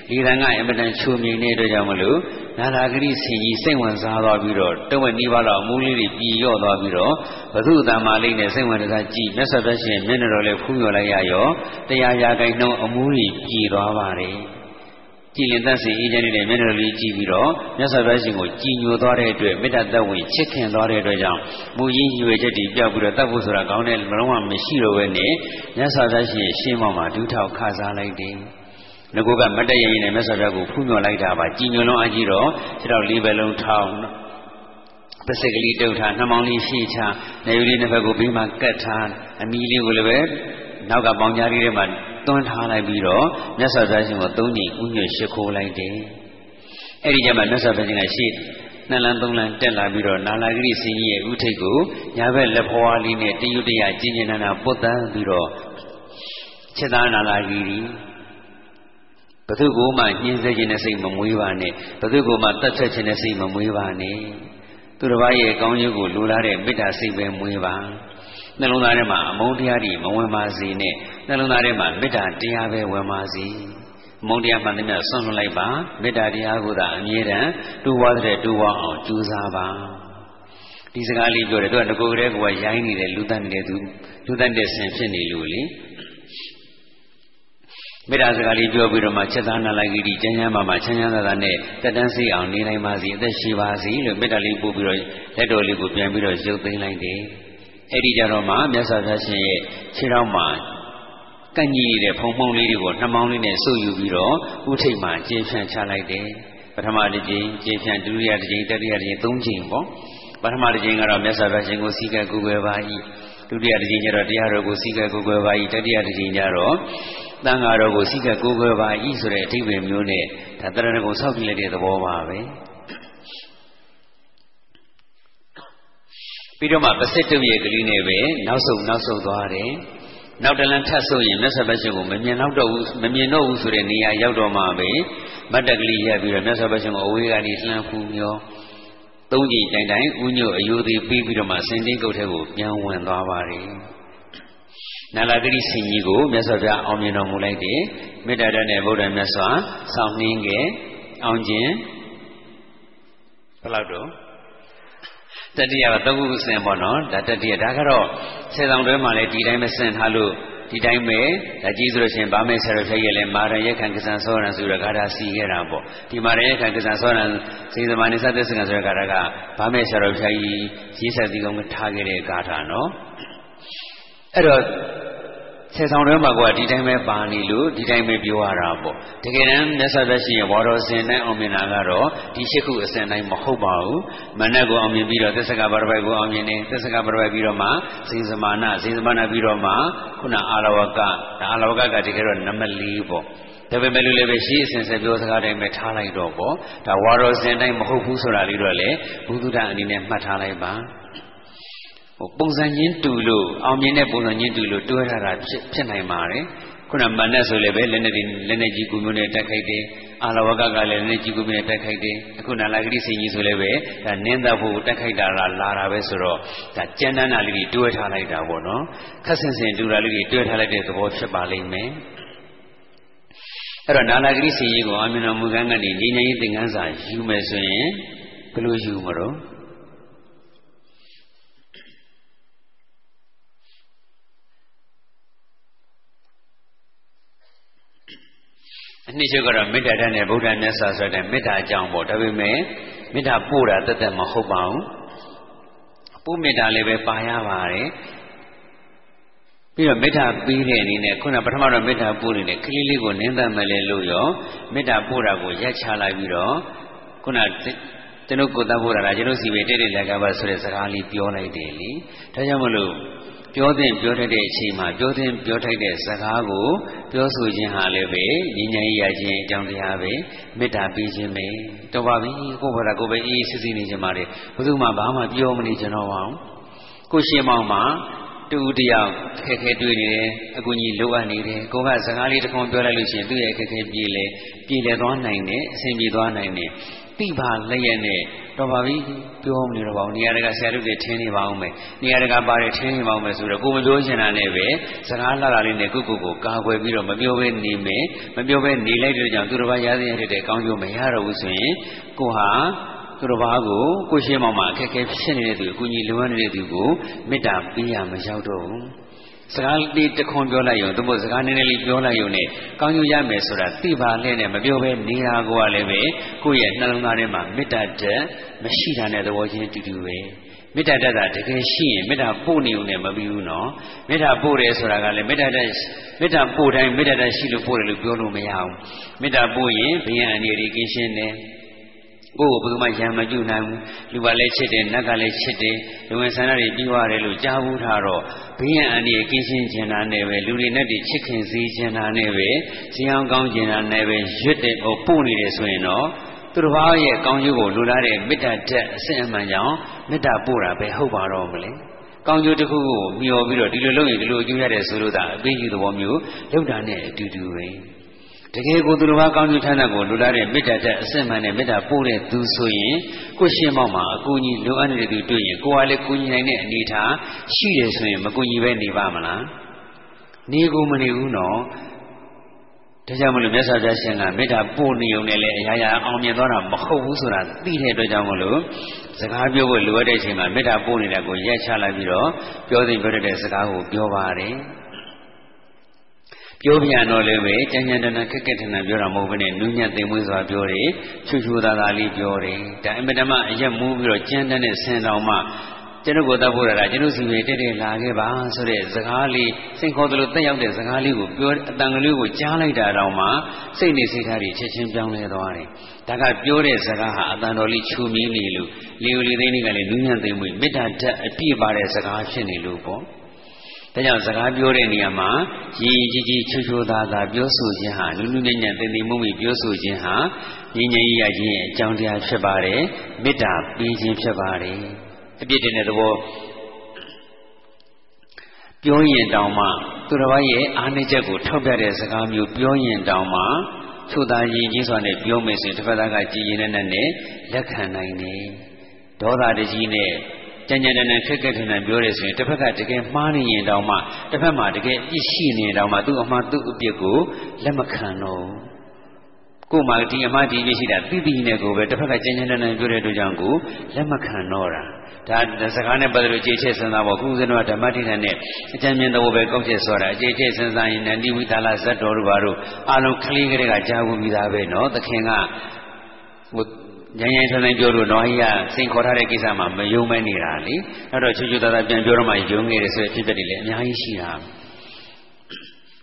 ဒီတန်ကအင်မတန်ချိုမြိန်တဲ့အတွက်ကြောင့်မလို့နာနာဂရိဆင်ကြီးစိတ်ဝင်စားသွားပြီးတော့တဝက်နီးပါးလောက်အမူးလေးတွေပြည်ရော့သွားပြီးတော့ဘု து တမ္မာလေးနဲ့စိတ်ဝင်စားကြည့်မြတ်စွာဘုရားရှင်မျက်နှာတော်လည်းဖူးမြော်လိုက်ရရောတရားရာကိုင်းနှုံးအမူးတွေပြည်သွားပါတယ်ကြည်လင်သက်စီအေးချမ်းနေတဲ့မျက်နှာလေးကြည့်ပြီးတော့မြတ်စွာဘုရားရှင်ကိုကြည်ညိုသွားတဲ့အတွက်မေတ္တာသက်ဝင်ချစ်ခင်သွားတဲ့အတွက်ကြောင့်မူရင်းရွေချက်တွေပြောက်ပြီးတော့တတ်ဖို့ဆိုတာကောင်းတဲ့မလုံးဝမရှိတော့ဘဲနဲ့မြတ်စွာဘုရားရှင်ရှင်းမောင်မှာဒုထောက်ခါစားလိုက်တယ် ငကိုကမတ်တရရင်နဲ့မြတ်စွာဘုရားကိုဖူးမြော်လိုက်တာပါကြည်ညိုလုံးအကြည့်တော့ခြေတော်လေးပဲလုံးထောင်းပစိတ်ကလေးတုတ်ထားနှမောင်းလေးရှိချနေယူလေးနှစ်ဘက်ကိုဘေးမှာကတ်ထားအမီလေးကိုလည်းပဲနောက်ကပေါင်ကြားလေးထဲမှာတွန်းထားလိုက်ပြီးတော့မြတ်စွာဘုရားရှင်ကိုသုံးကြိမ်ဥညွှတ်ရှိခိုးလိုက်တယ်အဲ့ဒီကျမှမြတ်စွာဘုရားရှင်ကရှိနှစ်လမ်းသုံးလမ်းတက်လာပြီးတော့နာလာဂရိဆင်းကြီးရဲ့ဥထိတ်ကိုညာဘက်လက်ဖွားလေးနဲ့တယုတရကျင်းကျင်နာနာပုတ်တန်းပြီးတော့ချက်သားနာလာဂရိ ဘသူကိုမှညှင်းဆဲခြင်းနဲ့စိတ်မမွေးပါနဲ့ဘသူကိုမှတတ်ဆက်ခြင်းနဲ့စိတ်မမွေးပါနဲ့သူတစ်ပါးရဲ့ကောင်းကျိုးကိုလိုလားတဲ့မေတ္တာစိတ်ပဲမွေးပါနှလုံးသားထဲမှာအမုန်းတရားတွေမဝင်ပါစေနဲ့နှလုံးသားထဲမှာမေတ္တာတရားပဲဝင်ပါစေမုန်းတရားမှန်သမျှဆွန့်လွတ်လိုက်ပါမေတ္တာတရားကိုသာအမြဲတမ်းတူဝါတဲ့တူဝါအောင်ကြိုးစားပါဒီစကားလေးပြောတယ်သူကငကိုကလေးကရိုင်းနေတယ်လူတတ်နေတဲ့သူလူတတ်တဲ့ဆင်ဖြစ်နေလို့လေ မေတ္တာစကားလေးပြောပြီးတော့မှချက်သားနာလိုက်ကြည့်ကျမ်းကျမ်းမာမာချမ်းချမ်းသာသာနဲ့တက်တန်းစိအောင်နေနိုင်ပါစေအသက်ရှိပါစေလို့မေတ္တာလေးပို့ပြီးတော့လက်တော်လေးကိုပြန်ပြီးတော့ရုပ်သိမ်းလိုက်တယ်အဲ့ဒီကြတော့မှမြတ်စွာဘုရားရှင်ရဲ့ခြေတော်မှာကန့်ကြီးနေတဲ့ဖုံဖုံလေးတွေကိုနှမောင်းလေးနဲ့ဆုပ်ယူပြီးတော့ဥထိတ်မှာကျေဖြန့်ချလိုက်တယ်ပထမတစ်ကြိမ်ကျေဖြန့်ဒုတိယတစ်ကြိမ်တတိယတစ်ကြိမ်သုံးကြိမ်ပေါ့ပထမတစ်ကြိမ်ကတော့မြတ်စွာဘုရားရှင်ကိုစီကံကူွယ်ပါ၏ ဒုတိယတစ်ကြိမ်ကျတော့တရားတော်ကိုစီကံကူွယ်ပါ၏တတိယတစ်ကြိမ်ကျတော့တန်ဃာတော်ကိုစိကကိုးကွယ်ပါဤဆိုတဲ့အဓိပ္ပာယ်မျိုးနဲ့ဒါတရဏဂုံဆောက်ကြည့်လိုက်တဲ့သဘောပါပဲပြီးတော့မှပစိတ္တုရဲ့ကလေးနဲ့ပဲနောက်ဆုံးနောက်ဆုံးသွားတယ်နောက်တလန်းထပ်ဆိုရင်မြတ်စွာဘုရားကိုမမြင်တော့တော့ဘူးမမြင်တော့ဘူးဆိုတဲ့နေရာရောက်တော့မှပဲမတ်တကလေးရပ်ပြီးတော့မြတ်စွာဘုရားကိုအဝေးကနေလှမ်းဖူးမျော သုံးကြိမ်တိုင်တိုင်ဥညွတ်အယိုသေးပြီးပြီးတော့မှစင်တင်းကုတ်ထဲကိုပြန်ဝင်သွားပါတယ်နာလာဂရိဆင်ကြီးကိုမြတ်စွာဘုရားအောင်မြင်တော်မူလိုက်တယ်မေတ္တာတဲ့ဗုဒ္ဓမြတ်စွာဆောင်းနှင်းခဲ့အောင်ခြင်းဘယ်လောက်တော့တတိယကသုံးခုစင်ပေါ့နော်ဒါတတိယဒါကတော့ဆယ်ဆောင်တွဲမှာလည်းဒီတိုင်းပဲစင်ထားလို့ ဒီတိုင်းပဲဒါကြီးဆိုလို့ရှိရင်ဗာမေဆရာဖြစ်ရဲ့လဲမာရရဲ့ခံကစားဆောရံဆိုရဂါထာစီခဲ့တာပေါ့ဒီမာရရဲ့ခံကစားဆောရံစေသမာနိသသစ္စကဆိုရဂါထာကဗာမေဆရာဖြစ်ကြီးရေးဆက်ဒီကောင်ထားခဲ့တဲ့ဂါထာနော်အဲ့တော့ ဆယ်ဆောင်တွဲမှာကဒီတိုင်းပဲပါနေလို့ဒီတိုင်းပဲပြောရတာပေါ့တကယ်တမ်းမြတ်စွာဘုရားရှင်ရဲ့ဝါတော်စင်တိုင်းအောင်မြင်တာကတော့ဒီရှိခုအစဉ်တိုင်းမဟုတ်ပါဘူးမနက်ကိုအောင်မြင်ပြီးတော့သစ္စကပရပိုက်ကိုအောင်မြင်နေသစ္စကပရပိုက်ပြီးတော့မှစေစမာနစေစမာနပြီးတော့မှခုနအာလဝကအာလဝကကတကယ်တော့နံပါတ်၄ပေါ့ဒါပေမဲ့လို့လည်းပဲရှိအစဉ်ဆက်ပြောစကားတိုင်းပဲထားလိုက်တော့ပေါ့ဒါဝါတော်စင်တိုင်းမဟုတ်ဘူးဆိုတာလေးတော့လေဘုဒ္ဓအနေနဲ့မှတ်ထားလိုက်ပါ ဟိုပုံစံချင်းတူလို့အောင်မြင်တဲ့ပုံစံချင်းတူလို့တွဲထားတာဖြစ်ဖြစ်နိုင်ပါတယ်ခုနမနက်ဆိုလည်းပဲလက်နဲ့လက်နဲ့ကြီးကူမျိုးနဲ့တက်ခိုက်တယ်အာလဝကကလည်းလက်နဲ့ကြီးကူမျိုးနဲ့တက်ခိုက်တယ်အခုနာလာဂရိစိန်ကြီးဆိုလည်းပဲဒါနင်းသက်ဖို့တက်ခိုက်တာလားလာတာပဲဆိုတော့ဒါကြမ်းတမ်းတာလေးတွေတွဲထားလိုက်တာပေါ့နော်ခက်ဆင်ဆင်တူတာလေးတွေတွဲထားလိုက်တဲ့သဘောဖြစ်ပါလိမ့်မယ်အဲ့တော့နာလာဂရိစိန်ကြီးကိုအမြင်တော်မူကန်းကနေညီညာရေးသင်္ကန်းစာယူမယ်ဆိုရင်ဘယ်လိုယူမလို့ အနှစ်ချုပ်ကတော့မေတ္တာဓာတ်နဲ့ဗုဒ္ဓမြတ်စွာဆိုတဲ့မေတ္တာအကြောင်းပေါ့ဒါပေမဲ့မေတ္တာပို့တာတသက်မဟုတ်ပါဘူးပို့မေတ္တာလည်းပဲပါရပါတယ်ပြီးတော့မေတ္တာပြီးတဲ့အနေနဲ့ခုနပထမတော့မေတ္တာပို့နေတဲ့ကလေးလေးကိုနင်းသက်မယ်လေလို့ရောမေတ္တာပို့တာကိုရက်ချလိုက်ပြီးတော့ခုနကျွန်ုပ်ကိုယ်တတ်ဖို့တာကျွန်ုပ်စီပဲတိတိလက်ကပါဆိုတဲ့စကားလေးပြောလိုက်တယ်လीဒါကြောင့်မလို့ ပြောသင့်ပြောတတ်တဲ့အချိန်မှာပြောသင့်ပြောထိုက်တဲ့စကားကိုပြောဆိုခြင်းဟာလည်းပဲဉာဏ်ဉာဏ်ရခြင်းအကြောင်းတရားပဲမေတ္တာပေးခြင်းပဲတော်ပါပြီကိုယ့်ဘာသာကိုယ်ပဲအေးအေးဆေးဆေးနေကြပါလေဘယ်သူမှဘာမှပြောမနေကြတော့ပါဘူးကိုရှင်မောင်မှာတူတယောက်ခက်ခဲတွေ့နေတယ်အကူကြီးလိုအပ်နေတယ်ကိုကစကားလေးတစ်ခုပြောလိုက်လို့ရှိရင်သူ့ရဲ့ခက်ခဲပြေလေပြေလေသွားနိုင်တယ်အဆင်ပြေသွားနိုင်တယ် တိပါလက်ရနဲ့တော့ပါပြီပြောမနေတော့ပါဘူးနေရာတကာဆရာတို့တွေထင်းနေပါအောင်မယ်နေရာတကာပါတယ်ထင်းနေပါအောင်မယ်ဆိုတော့ကိုမပြောချင်တာနဲ့ပဲစကားလှတာလေးနဲ့ကိုကိုကိုကာကွယ်ပြီးတော့မပြောဘဲနေမယ်မပြောဘဲနေလိုက်တဲ့ကြောင့်သူတစ်ပါးရားစင်းရတဲ့ကောင်းကျိုးမရတော့ဘူးဆိုရင်ကိုဟာသူတစ်ပါးကိုကိုရှင်းမောင်မှာအခက်အခဲဖြစ်နေတဲ့သူအကူကြီးလိုအပ်နေတဲ့သူကိုမေတ္တာပေးရမရောက်တော့ဘူး စကားလေးတခွန်ပြောလိုက်ရုံသို့မဟုတ်စကားနည်းနည်းလေးပြောလိုက်ရုံနဲ့ကောင်းကျိုးရမယ်ဆိုတာသိပါလဲနဲ့မပြောဘဲနေတာကိုကလည်းပဲကိုယ့်ရဲ့နှလုံးသားထဲမှာမေတ္တာတက်မရှိတာနဲ့သဘောချင်းတူတူပဲမေတ္တာတက်တာတကယ်ရှိရင်မေတ္တာပို့နေုံနဲ့မပြီးဘူးနော်မေတ္တာပို့တယ်ဆိုတာကလည်းမေတ္တာတက်မေတ္တာပို့တိုင်းမေတ္တာတက်ရှိလို့ပို့တယ်လို့ပြောလို့မရဘူးမေတ္တာပို့ရင်ဘယံအနေနဲ့ကင်းရှင်းတယ် ကိုယ့်ကိုဘယ်သူမှရံမကြည့်နိုင်ဘူးလူကလည်းချစ်တယ်နတ်ကလည်းချစ်တယ်လူဝင်ဆန္ဒတွေပြီးသွားတယ်လို့ကြားဘူးထားတော့ဘေးရန်အန္တရာယ်ကင်းရှင်းခြင်းတာနဲ့ပဲလူတွေနဲ့တည်းချစ်ခင်စေခြင်းတာနဲ့ပဲဇင်းအောင်ကောင်းခြင်းတာနဲ့ပဲရွတ်တယ်ဟောပို့နေတယ်ဆိုရင်တော့သူတစ်ပါးရဲ့ကောင်းကျိုးကိုလူလာတဲ့မေတ္တာတက်အစစ်အမှန်ကြောင့်မေတ္တာပို့တာပဲဟုတ်ပါတော့မလဲကောင်းကျိုးတစ်ခုကိုမျှော်ပြီးတော့ဒီလိုလုပ်ရင်ဒီလိုအကျိုးရတယ်ဆိုလို့သာအပေးယူသဘောမျိုးလုပ်တာနဲ့အတူတူပဲ တကယ်ကိုသူတစ်ပါးကောင်းကျိုးဌာနကိုလူလာတဲ့မေတ္တာတဲ့အစစ်မှန်တဲ့မေတ္တာပို့တဲ့သူဆိုရင်ကိုရှင်းမောက်မှာအကူကြီးလိုအပ်နေတဲ့သူတွေ့ရင်ကိုကလည်းကူညီနိုင်တဲ့အနေထားရှိတယ်ဆိုရင်မကူညီပဲနေပါမလားနေကိုမနေဘူးနော်ဒါကြောင့်မလို့မြတ်စွာဘုရားရှင်ကမေတ္တာပို့နေုံနဲ့လည်းအရာရာအောင်မြင်သွားတာမဟုတ်ဘူးဆိုတာသိတဲ့အတွက်ကြောင့်မလို့စကားပြောဖို့လိုအပ်တဲ့အချိန်မှာမေတ္တာပို့နေတာကိုရက်ချလိုက်ပြီးတော့ပြောသိပြောတတ်တဲ့စကားကိုပြောပါတယ် ပြောပြန်တော့လည်းပဲကြမ်းကြမ်းတမ်းတမ်းခက်ခက်ထန်ထန်ပြောတာမဟုတ်ဘဲနဲ့နူးညံ့သိမ်မွေးစွာပြောတယ်ချူချူသားသားလေးပြောတယ်ဒါအင်မတန်မှအရက်မူးပြီးတော့ကြမ်းတမ်းတဲ့ဆင်တော်မှကျွန်တော်ကိုတတ်ဖို့ရတာကျွန်တော်စီပဲတက်တက်လာခဲ့ပါဆိုတဲ့စကားလေးစိတ်ခေါ်သလိုတက်ရောက်တဲ့စကားလေးကိုပြောအတန်ကလေးကိုကြားလိုက်တာတော့မှစိတ်နေစိတ်ထားတွေချက်ချင်းပြောင်းလဲသွားတယ်ဒါကပြောတဲ့စကားဟာအတန်တော်လေးချူမီးနေလို့လီယိုလီသိန်းလေးကလည်းနူးညံ့သိမ်မွေးမေတ္တာဓာတ်အပြည့်ပါတဲ့စကားဖြစ်နေလို့ပေါ့ ဒါကြောင့်စကားပြောတဲ့နေရာမှာရည်ကြီးကြီးချွချွသားသားပြောဆိုခြင်းဟာလူလူညံ့ညံ့သိသိမှုမှုပြောဆိုခြင်းဟာငြိမ်းချမ်းရေးရခြင်းရဲ့အကြောင်းတရားဖြစ်ပါတယ်မေတ္တာပေးခြင်းဖြစ်ပါတယ်အပြစ်တင်တဲ့သဘောပြောရင်တောင်မှသူတစ်ပါးရဲ့အာနိချက်ကိုထောက်ပြတဲ့စကားမျိုးပြောရင်တောင်မှချို့သာရင်ကြီးစွာနဲ့ပြောမယ်ဆိုရင်တစ်ဖက်ကကြည်ရင်နဲ့နဲ့လက်ခံနိုင်တယ်ဒေါသတကြီးနဲ့ ကြံ့ကြံ့နဲ့ခက်ခက်ထန်ထန်ပြောရဆိုရင်တစ်ဖက်ကတကယ်မှားနေရင်တောင်မှတစ်ဖက်မှာတကယ်အပြစ်ရှိနေတောင်မှသူ့အမှားသူ့အပြစ်ကိုလက်မခံတော့ကို့မှာဒီအမှားဒီအပြစ်ရှိတာသိသိနဲ့ကိုပဲတစ်ဖက်ကကြံ့ကြံ့နဲ့ပြောတဲ့အတွက်ကြောင့်ကိုလက်မခံတော့တာဒါစကားနဲ့ပတ်သက်လို့ကြေချက်စဉ်းစားဖို့ခုဦးဇင်းတို့ကဓမ္မတိဏနဲ့အကျဉ်းမြင်တော့ပဲကောက်ချက်ဆိုတာအကြေချက်စဉ်းစားရင်နန္ဒီဝိသလာဇတ်တော်တို့ဘာတို့အလုံးကလေးကလေးကကြားဝင်ပြီးသားပဲနော်သခင်ကဟို ညင်ရင်ထန်းထန်းပြောလို့တော့ဟိကစိန်ခေါ်ထားတဲ့ကိစ္စမှာမယုံမဲနေတာလေအဲ့တော့ချွချွသားသားပြန်ပြောတော့မှယုံနေတယ်ဆိုတဲ့ဖြစ်ပျက်တွေလည်းအများကြီးရှိတာ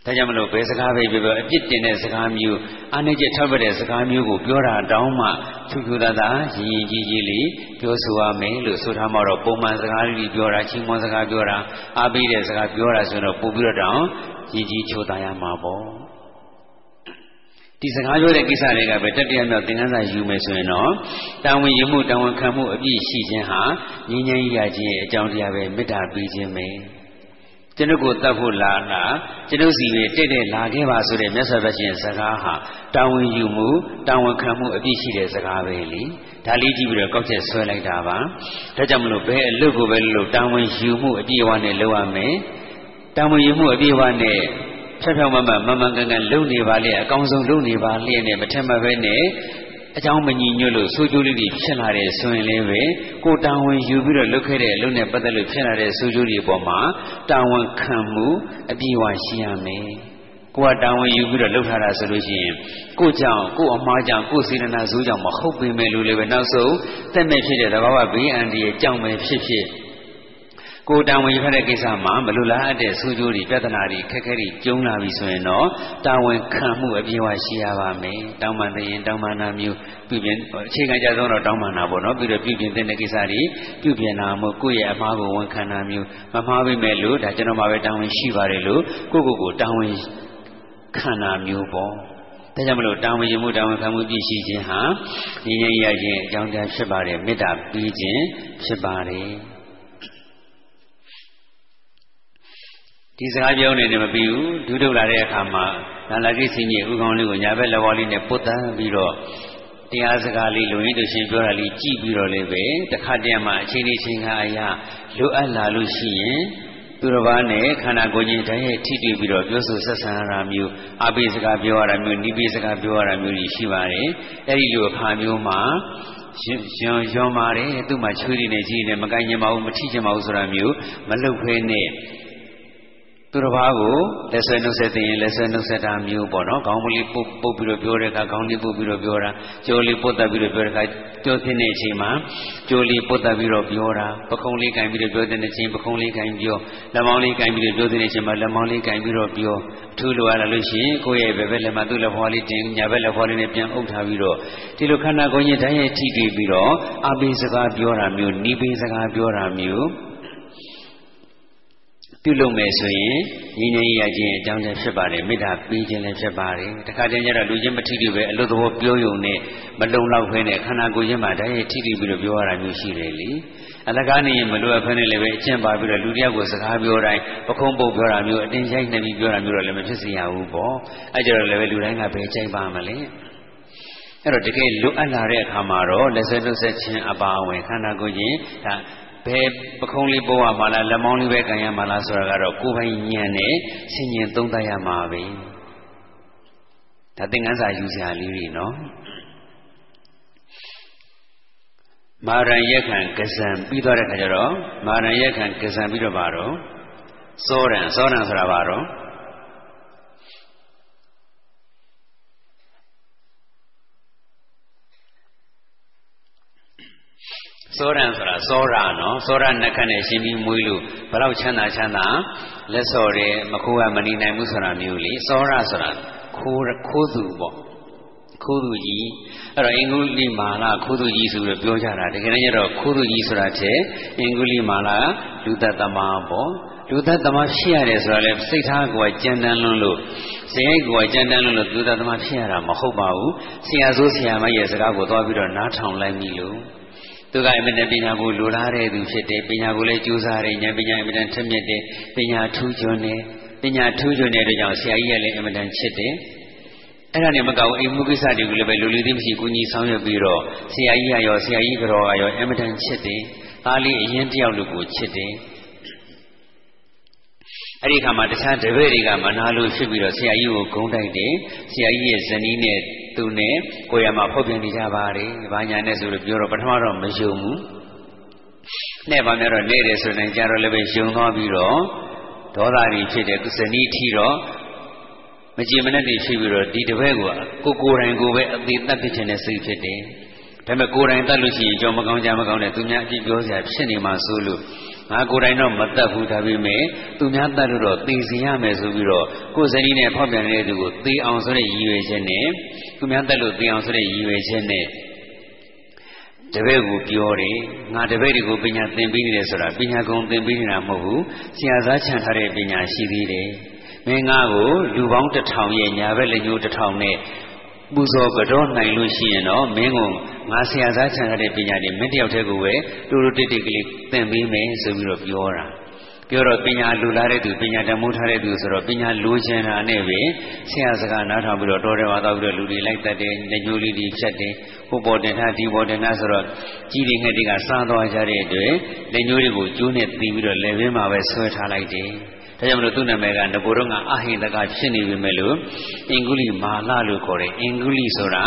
ဒါကြောင့်မလို့ဘယ်စကားပဲပြောပြောအပြစ်တင်တဲ့စကားမျိုးအာနေချက်ထောက်ပတဲ့စကားမျိုးကိုပြောတာတောင်းမှချူချူသာသာရင်ရင်ကြီးကြီးလေးပြောဆိုရမယ်လို့ဆိုထားမှတော့ပုံမှန်စကားလေးပြောတာချင်းမွန်စကားပြောတာအားပေးတဲ့စကားပြောတာဆိုတော့ပို့ပြီးတော့တောင်းရင်ကြီးချိုသာရမှာပေါ့ ဒီစကားပြောတဲ့ကိစ္စတွေကပဲတတိယမြောက်သင်္ကန်းစာယူမယ်ဆိုရင်တော့တာဝန်ယူမှုတာဝန်ခံမှုအပြည့်ရှိခြင်းဟာငြိမ်းချမ်းရခြင်းရဲ့အကြောင်းတရားပဲမေတ္တာပေးခြင်းပဲကျွန်ုပ်ကိုတတ်ဖို့လာလာကျွန်ုပ်စီရဲ့တိတ်တဲ့လာခဲ့ပါဆိုတဲ့မြတ်စွာဘုရားစကားဟာတာဝန်ယူမှုတာဝန်ခံမှုအပြည့်ရှိတဲ့စကားပဲလေဒါလေးကြည့်ပြီးတော့ကောက်ချက်ဆွဲလိုက်တာပါဒါကြောင့်မလို့ဘယ်အလုပ်ကိုပဲလုပ်တာဝန်ယူမှုအပြည့်အဝနဲ့လုပ်ရမယ်တာဝန်ယူမှုအပြည့်အဝနဲ့ ဖြတ်ဖြောင်းမမမမှန်ကန်ကန်လုပ်နေပါလေအကောင်းဆုံးလုပ်နေပါလေနဲ့မထက်မပဲနဲ့အကြောင်းမညီညွတ်လို့ဆိုးကျိုးလေးတွေဖြစ်လာတဲ့ဆိုရင်လည်းပဲကိုတာဝန်ယူပြီးတော့လုပ်ခဲ့တဲ့အလုပ်နဲ့ပတ်သက်လို့ဖြစ်လာတဲ့ဆိုးကျိုးတွေအပေါ်မှာတာဝန်ခံမှုအပြည့်အဝရှိရမယ်ကိုကတာဝန်ယူပြီးတော့လှုပ်ထားတာဆိုလို့ရှိရင်ကိုကြောင့်ကိုအမှားကြောင့်ကိုစေတနာဇိုးကြောင့်မဟုတ်ပေမဲ့လို့လည်းပဲနောက်ဆုံးတက်မဲ့ဖြစ်တဲ့သဘာဝဘေးအန္တရာယ်ကြောင့်ပဲဖြစ်ဖြစ် ကိုတာဝန်ယူထားတဲ့ကိစ္စမှာမလိုလားအပ်တဲ့ဆူကြိုးတွေပြဿနာတွေခက်ခဲတွေကျုံလာပြီဆိုရင်တော့တာဝန်ခံမှုအပြည့်အဝရှိရပါမယ်။တောင်းပန်တဲ့ရင်တောင်းပန်တာမျိုးပြုပြင်အခြေခံကြဆုံးတော့တောင်းပန်တာပေါ့နော်ပြီးတော့ပြုပြင်တဲ့ကိစ္စတွေပြုပြင်တာမို့ကိုယ့်ရဲ့အမှားကိုဝန်ခံတာမျိုးမမှားပြီမဲ့လို့ဒါကျွန်တော်မှပဲတာဝန်ရှိပါတယ်လို့ကိုယ့်ကိုယ်ကိုတာဝန်ခံတာမျိုးပေါ့။ဒါကြောင့်မလို့တာဝန်ယူမှုတာဝန်ခံမှုပြည့်ရှိခြင်းဟာညီငယ်ရခြင်းအကြောင်းတရားဖြစ်ပါတယ်မေတ္တာပြီးခြင်းဖြစ်ပါတယ်။ ဒီစကားပြောနေတယ်မပြီးဘူးဒုဒုလာတဲ့အခါမှာနာလာကိစီကြီးဥကောင်းလေးကိုညာဘက်လက်ဝါးလေးနဲ့ပုတ်တန်းပြီးတော့တရားစကားလေးလူရင်းသူရှင်ပြောတာလေးကြည့်ပြီးတော့လည်းပဲတခါတည်းမှာအချိန်လေးချိန်ခါအရာလိုအပ်လာလို့ရှိရင်သူတစ်ပါးနဲ့ခန္ဓာကိုယ်ကြီးတည်းရဲ့ထိတွေ့ပြီးတော့ပြောဆိုဆက်ဆံရတာမျိုးအပိစကားပြောရတာမျိုးနိပိစကားပြောရတာမျိုးရှိပါတယ်အဲ့ဒီလိုအခါမျိုးမှာရှင်ရှင်ရွန်ပါတယ်သူ့မှာချွေးရည်နဲ့ကြီးနေမကိုင်းချင်ပါဘူးမထိချင်ပါဘူးဆိုတာမျိုးမလုပ်ဖဲနဲ့ သူတစ်ပါးကိုလက်ဆွဲနှုတ်ဆက်သိရင်လက်ဆွဲနှုတ်ဆက်တာမျိုးပေါ့နော်ခေါင်းမလေးပုတ်ပုတ်ပြီးတော့ပြောတဲ့အခါခေါင်းလေးပုတ်ပြီးတော့ပြောတာကြိုးလေးပုတ်တက်ပြီးတော့ပြောတဲ့အခါပြောသင့်တဲ့အချိန်မှာကြိုးလေးပုတ်တက်ပြီးတော့ပြောတာပခုံးလေးကင်ပြီးတော့ပြောတဲ့အချိန်ပခုံးလေးကင်ပြောလက်မောင်းလေးကင်ပြီးတော့ပြောတဲ့အချိန်မှာလက်မောင်းလေးကင်ပြီးတော့ပြောအထူးလိုရလာလို့ရှိရင်ကိုယ့်ရဲ့ဘယ်ဘက်လက်မှာသူ့လက်ဖွားလေးတင်ညာဘက်လက်ဖွားလေးနဲ့ပြန်အုပ်ထားပြီးတော့ဒီလိုခန္ဓာကိုယ်ကြီးတိုင်းရဲ့ထိတွေ့ပြီးတော့အပိစကားပြောတာမျိုးနိပိစကားပြောတာမျိုး ပြုလုပ်မယ်ဆိုရင်ညီငယ်ရခြင်းအကြောင်းလည်းဖြစ်ပါတယ်မေတ္တာပေးခြင်းလည်းဖြစ်ပါတယ်တခါတည်းကျတော့လူချင်းမထိတိပဲအလုသဘောပြောယုံနဲ့မလုံလောက်ဖဲနဲ့ခန္ဓာကိုယ်ချင်းမှာတည်းထိတိပြီးတော့ပြောရတာမျိုးရှိတယ်လေအလကားနေရင်မလွယ်ဖဲနဲ့လည်းပဲအကျင့်ပါပြီးတော့လူတယောက်ကိုစကားပြောတိုင်းပခုံးပုတ်ပြောတာမျိုးအတင်းရိုက်နေပြီးပြောတာမျိုးတော့လည်းမဖြစ်စေရဘူးပေါ့အဲကြတော့လည်းပဲလူတိုင်းကဘယ်ကြိုက်ပါမလဲအဲ့တော့တကယ်လွတ်အပ်လာတဲ့အခါမှာတော့လက်ဆွဲနှုတ်ဆက်ခြင်းအပါအဝင်ခန္ဓာကိုယ်ချင်းဒါ ဘယ်ပခုံးလေးပို့ရမှာလားလက်မောင်းလေးပဲကန်ရမှာလားဆိုတာကတော့ကိုယ်ပိုင်ဉာဏ်နဲ့ဆင်ញင်သုံးသပ်ရမှာပဲဒါသင်္ကန်းစာယူစရာလေးတွေနော်မာရန်ရက်ခံကဇံပြီးသွားတဲ့ခါကျတော့မာရန်ရက်ခံကဇံပြီးတော့ပါတော့စောရံစောရံဆိုတာပါတော့ စောရံဆိုတာစောရနော်စောရနှက်ခတ်နဲ့ရှင်းပြီးမွေးလို့ဘလောက်ချမ်းသာချမ်းသာလက်စော်တယ်မခိုးကမနေနိုင်ဘူးဆိုတာမျိုးလေစောရဆိုတာခိုးခိုးသူပေါ့ခိုးသူကြီးအဲ့တော့အင်္ဂုလိမာလာခိုးသူကြီးဆိုပြီးပြောကြတာတကယ်လည်းကျတော့ခိုးသူကြီးဆိုတာတဲ့အင်္ဂုလိမာလာလူသက်သမားပေါ့လူသက်သမားဖြစ်ရတယ်ဆိုတာလေစိတ်ထားကိုကြံတန်းလွန်းလို့ဇေယိတ်ကိုကြံတန်းလွန်းလို့လူသက်သမားဖြစ်ရတာမဟုတ်ပါဘူးဆရာဆိုးဆရာမရဲ့စကားကိုသွားပြီးတော့နားထောင်လိုက်ပြီလို့ သူကအမြဲတမ်းပညာကိုလိုလားတဲ့သူဖြစ်တယ်ပညာကိုလည်းကြိုးစားတယ်ဉာဏ်ပညာအမြဲတမ်းထက်မြက်တယ်ပညာထူးချွန်တယ်ပညာထူးချွန်တဲ့အတွက်ကြောင့်ဆရာကြီးကလည်းအမြဲတမ်းချစ်တယ်အဲ့ဒါနဲ့မကောက်အိမ်မှုကိစ္စတွေကိုလည်းပဲလူလူသိမရှိကိုကြီးဆောင်ရွက်ပြီးတော့ဆရာကြီးကရောဆရာကြီးကြောကရောအမြဲတမ်းချစ်တယ်သားလေးအရင်တယောက်လူကိုချစ်တယ်အဲ့ဒီခါမှာတခြားတပည့်တွေကမနာလို့ဖြစ်ပြီးတော့ဆရာကြီးကိုဂုံးတိုက်တယ်ဆရာကြီးရဲ့ဇနီးနဲ့ သူနဲ့ကိုယ်ရမှာဖောက်ပြန်နေကြပါတယ်။ဘာညာနဲ့ဆိုလို့ပြောတော့ပထမတော့မယုံဘူး။နဲ့ဘာများတော့နေတယ်ဆိုရင်ကြတော့လည်းပဲယုံသွားပြီးတော့ဒေါသတွေဖြစ်တယ်ကုသနီထီတော့မကြည်မနဲ့တည်ဖြစ်ပြီးတော့ဒီတပည့်ကိုကိုကိုယ်တိုင်ကိုပဲအသေးတတ်ဖြစ်ခြင်းနဲ့စိတ်ဖြစ်တယ်။ဒါပေမဲ့ကိုယ်တိုင်တတ်လို့ရှိရင်ကြောမကောင်းကြမကောင်းတဲ့သူများအကြည့်ပြောစရာဖြစ်နေမှဆိုလို့မ ငါကိုယ်တိုင်တော့မတတ်ဘူးဒါပေမဲ့သူများတတ်လို့တော့သိစီရမယ်ဆိုပြီးတော့ကိုယ်စနီးနဲ့ဖောက်ပြန်နေတဲ့သူကိုသိအောင်ဆိုတဲ့ရည်ရွယ်ချက်နဲ့သူများတတ်လို့သိအောင်ဆိုတဲ့ရည်ရွယ်ချက်နဲ့တပည့်ကိုပြောတယ်ငါတပည့်တွေကိုပညာသင်ပေးနေတယ်ဆိုတာပညာကုံသင်ပေးနေတာမဟုတ်ဘူးဆရာသားချန်ထားတဲ့ပညာရှိသေးတယ်မင်းငါကိုလူပေါင်းတစ်ထောင်ရဲ့ညာဘက်လက်ညှိုးတစ်ထောင်နဲ့ ပူဇော်ကြောနိုင်လို့ရှိရင်တော့မင်းကငါဆရာသားချန်ထားတဲ့ပညာတွေမင်းတယောက်တည်းကိုပဲတူတူတိတ်တိတ်ကလေးသင်ပေးမယ်ဆိုပြီးတော့ပြောတာပြောတော့ပညာလူလာတဲ့သူပညာတမိုးထားတဲ့သူဆိုတော့ပညာလိုချင်တာနဲ့ပဲဆရာစကားနားထောင်ပြီးတော့တော်တယ်ဝါတော့ပြီးတော့လူတွေလိုက်တတ်တယ်လက်ညှိုးလေးတွေဖြတ်တယ်ဟိုပေါ်တင်ထားဒီပေါ်တင်ထားဆိုတော့ကြီးတွေငှက်တွေကစားသွားကြတဲ့အတွက်လက်ညှိုးတွေကိုကျိုးနဲ့တီးပြီးတော့လက်ဘင်းမှာပဲဆွဲထားလိုက်တယ် ဒါကြောင့်မလို့သူ့နာမည်ကငကိုတော့ကအဟိတကဖြစ်နေပြီမဲ့လို့အင်္ဂုလိမာလာလို့ခေါ်တယ်အင်္ဂုလိဆိုတာ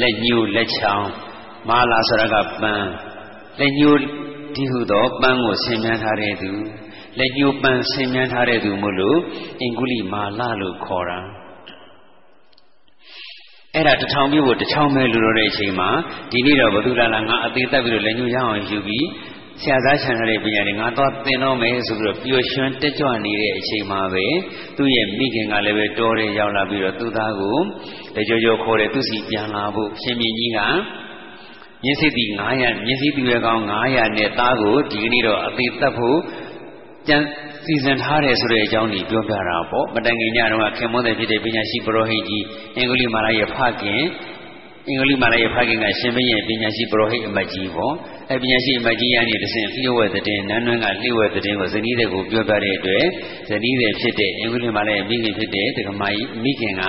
လက်ညှိုးလက်ချောင်းမာလာဆိုတာကပန်းလက်ညှိုးဒီဟုသောပန်းကိုဆင်မြန်းထားတဲ့သူလက်ညှိုးပန်းဆင်မြန်းထားတဲ့သူမို့လို့အင်္ဂုလိမာလာလို့ခေါ်တာအဲ့ဒါတထောင်ပြဖို့တချောင်းပဲလူတော်တဲ့အချိန်မှာဒီနေ့တော့ဘသူလာလာငါအသေးသက်ပြီးတော့လက်ညှိုးရအောင်ယူပြီး ဆရာသားချန်ထားတဲ့ပညာတွေငါတော့သင်တော့မယ်ဆိုပြီးတော့ပျော်ရွှင်တက်ကြွနေတဲ့အချိန်မှာပဲသူ့ရဲ့မိခင်ကလည်းပဲတော်တယ်ရောက်လာပြီးတော့သူ့သားကိုလက်ကြောကြောခေါ်တယ်သူစီပြန်လာဖို့ရှင်မြင်းကြီးကမြင်းစိတိ900မြင်းစိတိရွယ်ကောင်း900နဲ့သားကိုဒီကနေ့တော့အသေးသက်ဖို့ကြံစီစဉ်ထားတယ်ဆိုတဲ့အကြောင်းကြီးပြောပြတာပေါ့မတိုင်ခင်ညတော့ခင်မွန်းတဲ့ဖြစ်တဲ့ပညာရှိပရောဟိတ်ကြီးအင်္ဂလိပ်မာလာရဲ့ဖခင် အင်္ဂလိပ်မာလာရဲ့ဖခင်ကရှင်ဘုရင်ပညာရှိပရောဟိတ်အမတ်ကြီးပေါ့အဲပညာရှိအမတ်ကြီးရနေတဆင့်လျှို့ဝဲတဲ့နန်းနွမ်းကလျှို့ဝဲတဲ့ကိုဇနီးတဲ့ကိုပြောပြတဲ့အတွက်ဇနီးတဲ့ဖြစ်တဲ့အင်္ဂလိပ်မာလာရဲ့မိခင်ဖြစ်တဲ့ဒကမာကြီးမိခင်က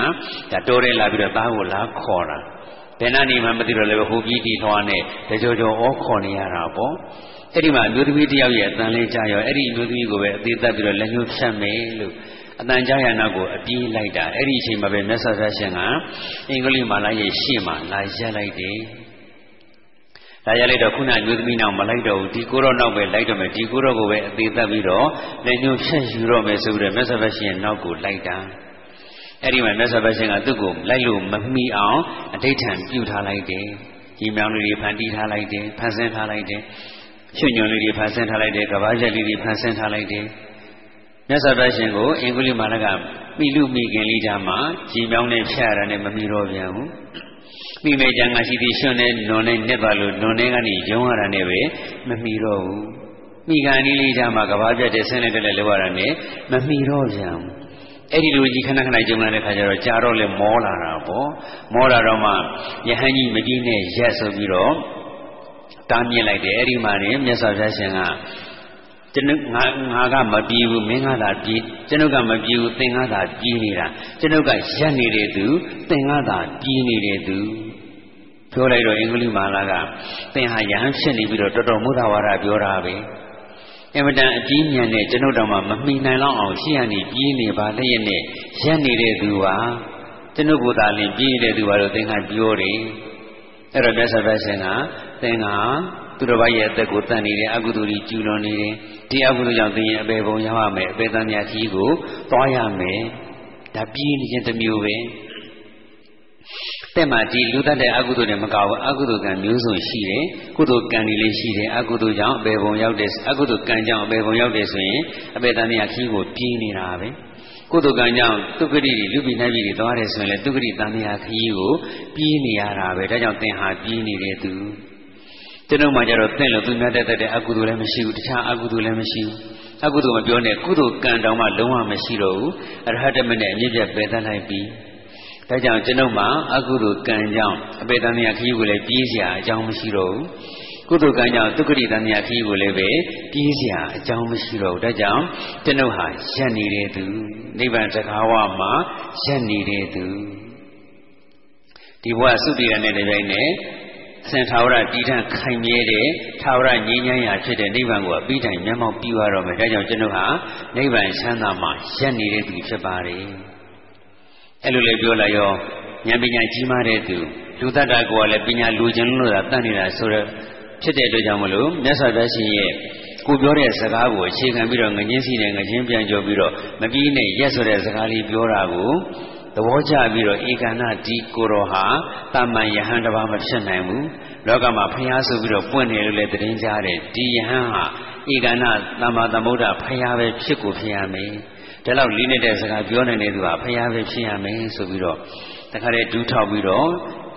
ဒါတော်တယ်လာပြီးတော့သားကိုလာခေါ်တာဘယ်နှနေမှမသိတော့လည်းဟိုပြီးတီထွားနဲ့တကြောကြောဩခေါ်နေရတာပေါ့အဲ့ဒီမှာအမျိုးသမီးတယောက်ရဲ့အတန်လေးကြားရောအဲ့ဒီအမျိုးသမီးကိုပဲအသေးသက်ပြီးတော့လက်ညှိုးဖြတ်မယ်လို့ အတန်ကြားရနာကိုအပြေးလိုက်တာအဲ့ဒီအချိန်မှာပဲမြတ်စွာဘုရားရှင်ကအင်္ဂလိပ်မာလာရဲ့ရှေ့မှာလာရက်လိုက်တယ်လာရလိုက်တော့ခုနအမျိုးသမီးနောက်မလိုက်တော့ဘူးဒီကိုရောနောက်ပဲလိုက်တော့မယ်ဒီကိုရောကိုပဲအသေးသက်ပြီးတော့လက်ညှိုးဖြတ်ယူတော့မယ်ဆိုပြီးတော့မြတ်စွာဘုရားရှင်နောက်ကိုလိုက်တာအဲ့ဒီမှာမြတ်စွာဘုရားရှင်ကသူ့ကိုလိုက်လို့မမီအောင်အဋိဋ္ဌံပြုထားလိုက်တယ်ကြီးမြောင်လေးတွေဖန်တီးထားလိုက်တယ်ဖန်ဆင်းထားလိုက်တယ်ချွညွန်လေးတွေဖန်ဆင်းထားလိုက်တယ်ကဘာချက်လေးတွေဖန်ဆင်းထားလိုက်တယ် မြတ်စွာဘုရားရှင်ကိုအင်္ဂုလိမာလကမိလူမိခင်လေးကြမှာကြီးမြောင်းနဲ့ဖြတ်ရတာနဲ့မမီတော့ပြန်ဘူးမိမေကြံကရှိသည်ရှင်နဲ့နွန်နဲ့နှစ်ပါလို့နွန်နဲ့ကနေရုံးရတာနဲ့ပဲမမီတော့ဘူးမိကန်လေးလေးကြမှာကဘာပြတ်တဲ့ဆင်းလက်တက်လောက်ရတာနဲ့မမီတော့ပြန်ဘူးအဲ့ဒီလိုကြီးခဏခဏကြုံလာတဲ့ခါကျတော့ကြာတော့လဲမောလာတာပေါ့မောလာတော့မှယဟန်ကြီးမကြီးနဲ့ရက်ဆိုပြီးတော့တားမြစ်လိုက်တယ်အဲ့ဒီမှာနေမြတ်စွာဘုရားရှင်က ကျွန်ုပ်ငါငါကမပြေဘူးမင်းကသာပြေကျွန်ုပ်ကမပြေဘူးသင်ကသာပြေးနေတာကျွန်ုပ်ကရက်နေတဲ့သူသင်ကသာပြေးနေတဲ့သူပြောလိုက်တော့အင်္ဂလိပ်မာလာကသင်ဟာယဟန်ဖြစ်နေပြီးတော့တော်တော်မုဒ္ဒဝါဒပြောတာပဲအမတန်အကြီးညံတဲ့ကျွန်ုပ်တော်မှမမှီနိုင်လောက်အောင်ရှေ့ကနေပြေးနေပါလျက်နဲ့ရက်နေတဲ့သူဟာကျွန်ုပ်ကိုယ်သာလင်ပြေးနေတဲ့သူဟာတော့သင်ကပြောတယ်အဲ့တော့မြတ်စွာဘုရားရှင်ကသင်က သူတော်ဘာရဲ့အသက်ကိုတန်နေတယ်အကုသိုလ်ကြီးကျူလွန်နေတယ်ဒီအကုသိုလ်ကြောင့်သင်ရဲ့အပေပုံရောက်ရမယ်အပေတန်မြတ်ကြီးကိုသွားရမယ်ဒါပြေးနေခြင်းတစ်မျိုးပဲတဲ့မှာဒီလူတတ်တဲ့အကုသိုလ်တွေမကောက်ဘူးအကုသိုလ်ကံမျိုးစုံရှိတယ်ကုသိုလ်ကံတွေလည်းရှိတယ်အကုသိုလ်ကြောင့်အပေပုံရောက်တယ်အကုသိုလ်ကံကြောင့်အပေပုံရောက်တယ်ဆိုရင်အပေတန်မြတ်ကြီးကိုပြေးနေတာပဲကုသိုလ်ကံကြောင့်ဒုက္ခတိလူပိနိုင်ပြီတွေသွားတယ်ဆိုရင်လည်းဒုက္ခတိတန်မြာခကြီးကိုပြေးနေရတာပဲဒါကြောင့်သင်ဟာပြေးနေတဲ့သူ ကျွန်တော်မှကျတော့သင်လို့သူများတတ်တဲ့အကုသိုလ်လည်းမရှိဘူးတခြားအကုသိုလ်လည်းမရှိဘူးအကုသိုလ်မပြောနဲ့ကုသိုလ်ကံတောင်မှလုံးဝမရှိတော့ဘူးအရဟတမနဲ့အမြင့်ပြတ်ပယ်သလိုက်ပြီဒါကြောင့်ကျွန်တော်မှအကုသိုလ်ကံကြောင့်အပေတန်မြခရီးကိုလည်းပြေးစရာအကြောင်းမရှိတော့ဘူးကုသိုလ်ကံကြောင့်ဒုက္ခတိတန်မြခရီးကိုလည်းပဲပြေးစရာအကြောင်းမရှိတော့ဘူးဒါကြောင့်ကျွန်တော်ဟာရက်နေတဲ့သူနိဗ္ဗာန်တကားဝမှာရက်နေတဲ့သူဒီဘဝသုတိရနဲ့တပြိုင်နဲ့ က်ဆင်ထာဝရတည်ထံခိုင်မြဲတဲ့ထာဝရငြိမ်းချမ်းရာဖြစ်တဲ့နိဗ္ဗာန်ကိုအပြီးတိုင်မျက်မှောက်ပြုရတော့မယ်ဒါကြောင့်ကျွန်ုပ်ဟာနိဗ္ဗာန်ချမ်းသာမှာရက်နေတဲ့သူဖြစ်ပါတယ်အဲ့လိုလေပြောလိုက်ရောဉာဏ်ပညာကြီးမားတဲ့သူလူတတ်တာကိုလည်းပညာလူချင်းလို့သာတတ်နေတာဆိုတော့ဖြစ်တဲ့အတွက်ကြောင့်မလို့မြတ်စွာဘုရားရှင်ရဲ့ကိုပြောတဲ့စကားကိုအခြေခံပြီးတော့ငချင်းစီနဲ့ငချင်းပြန်ကြောပြီးတော့မပြီးနဲ့ရက်ဆိုတဲ့စကားလေးပြောတာကို သဘောကျပြီးတော့ဧကန္နဒီကိုတော်ဟာတာမန်ယဟန်တစ်ပါးမဖြစ်နိုင်ဘူးလောကမှာဖျားဆိုပြီးတော့ပွင့်တယ်လို့လည်းသတင်းကြားတယ်ဒီယဟန်ဟာဧကန္နသမ္မာသမ္ဗုဒ္ဓဖရာပဲဖြစ်ကိုဖြစ်ရမယ်ဒါလောက်လေးနေတဲ့စကားပြောနိုင်တဲ့သူဟာဖရာပဲဖြစ်ရမယ်ဆိုပြီးတော့တခါတည်းဒူးထောက်ပြီးတော့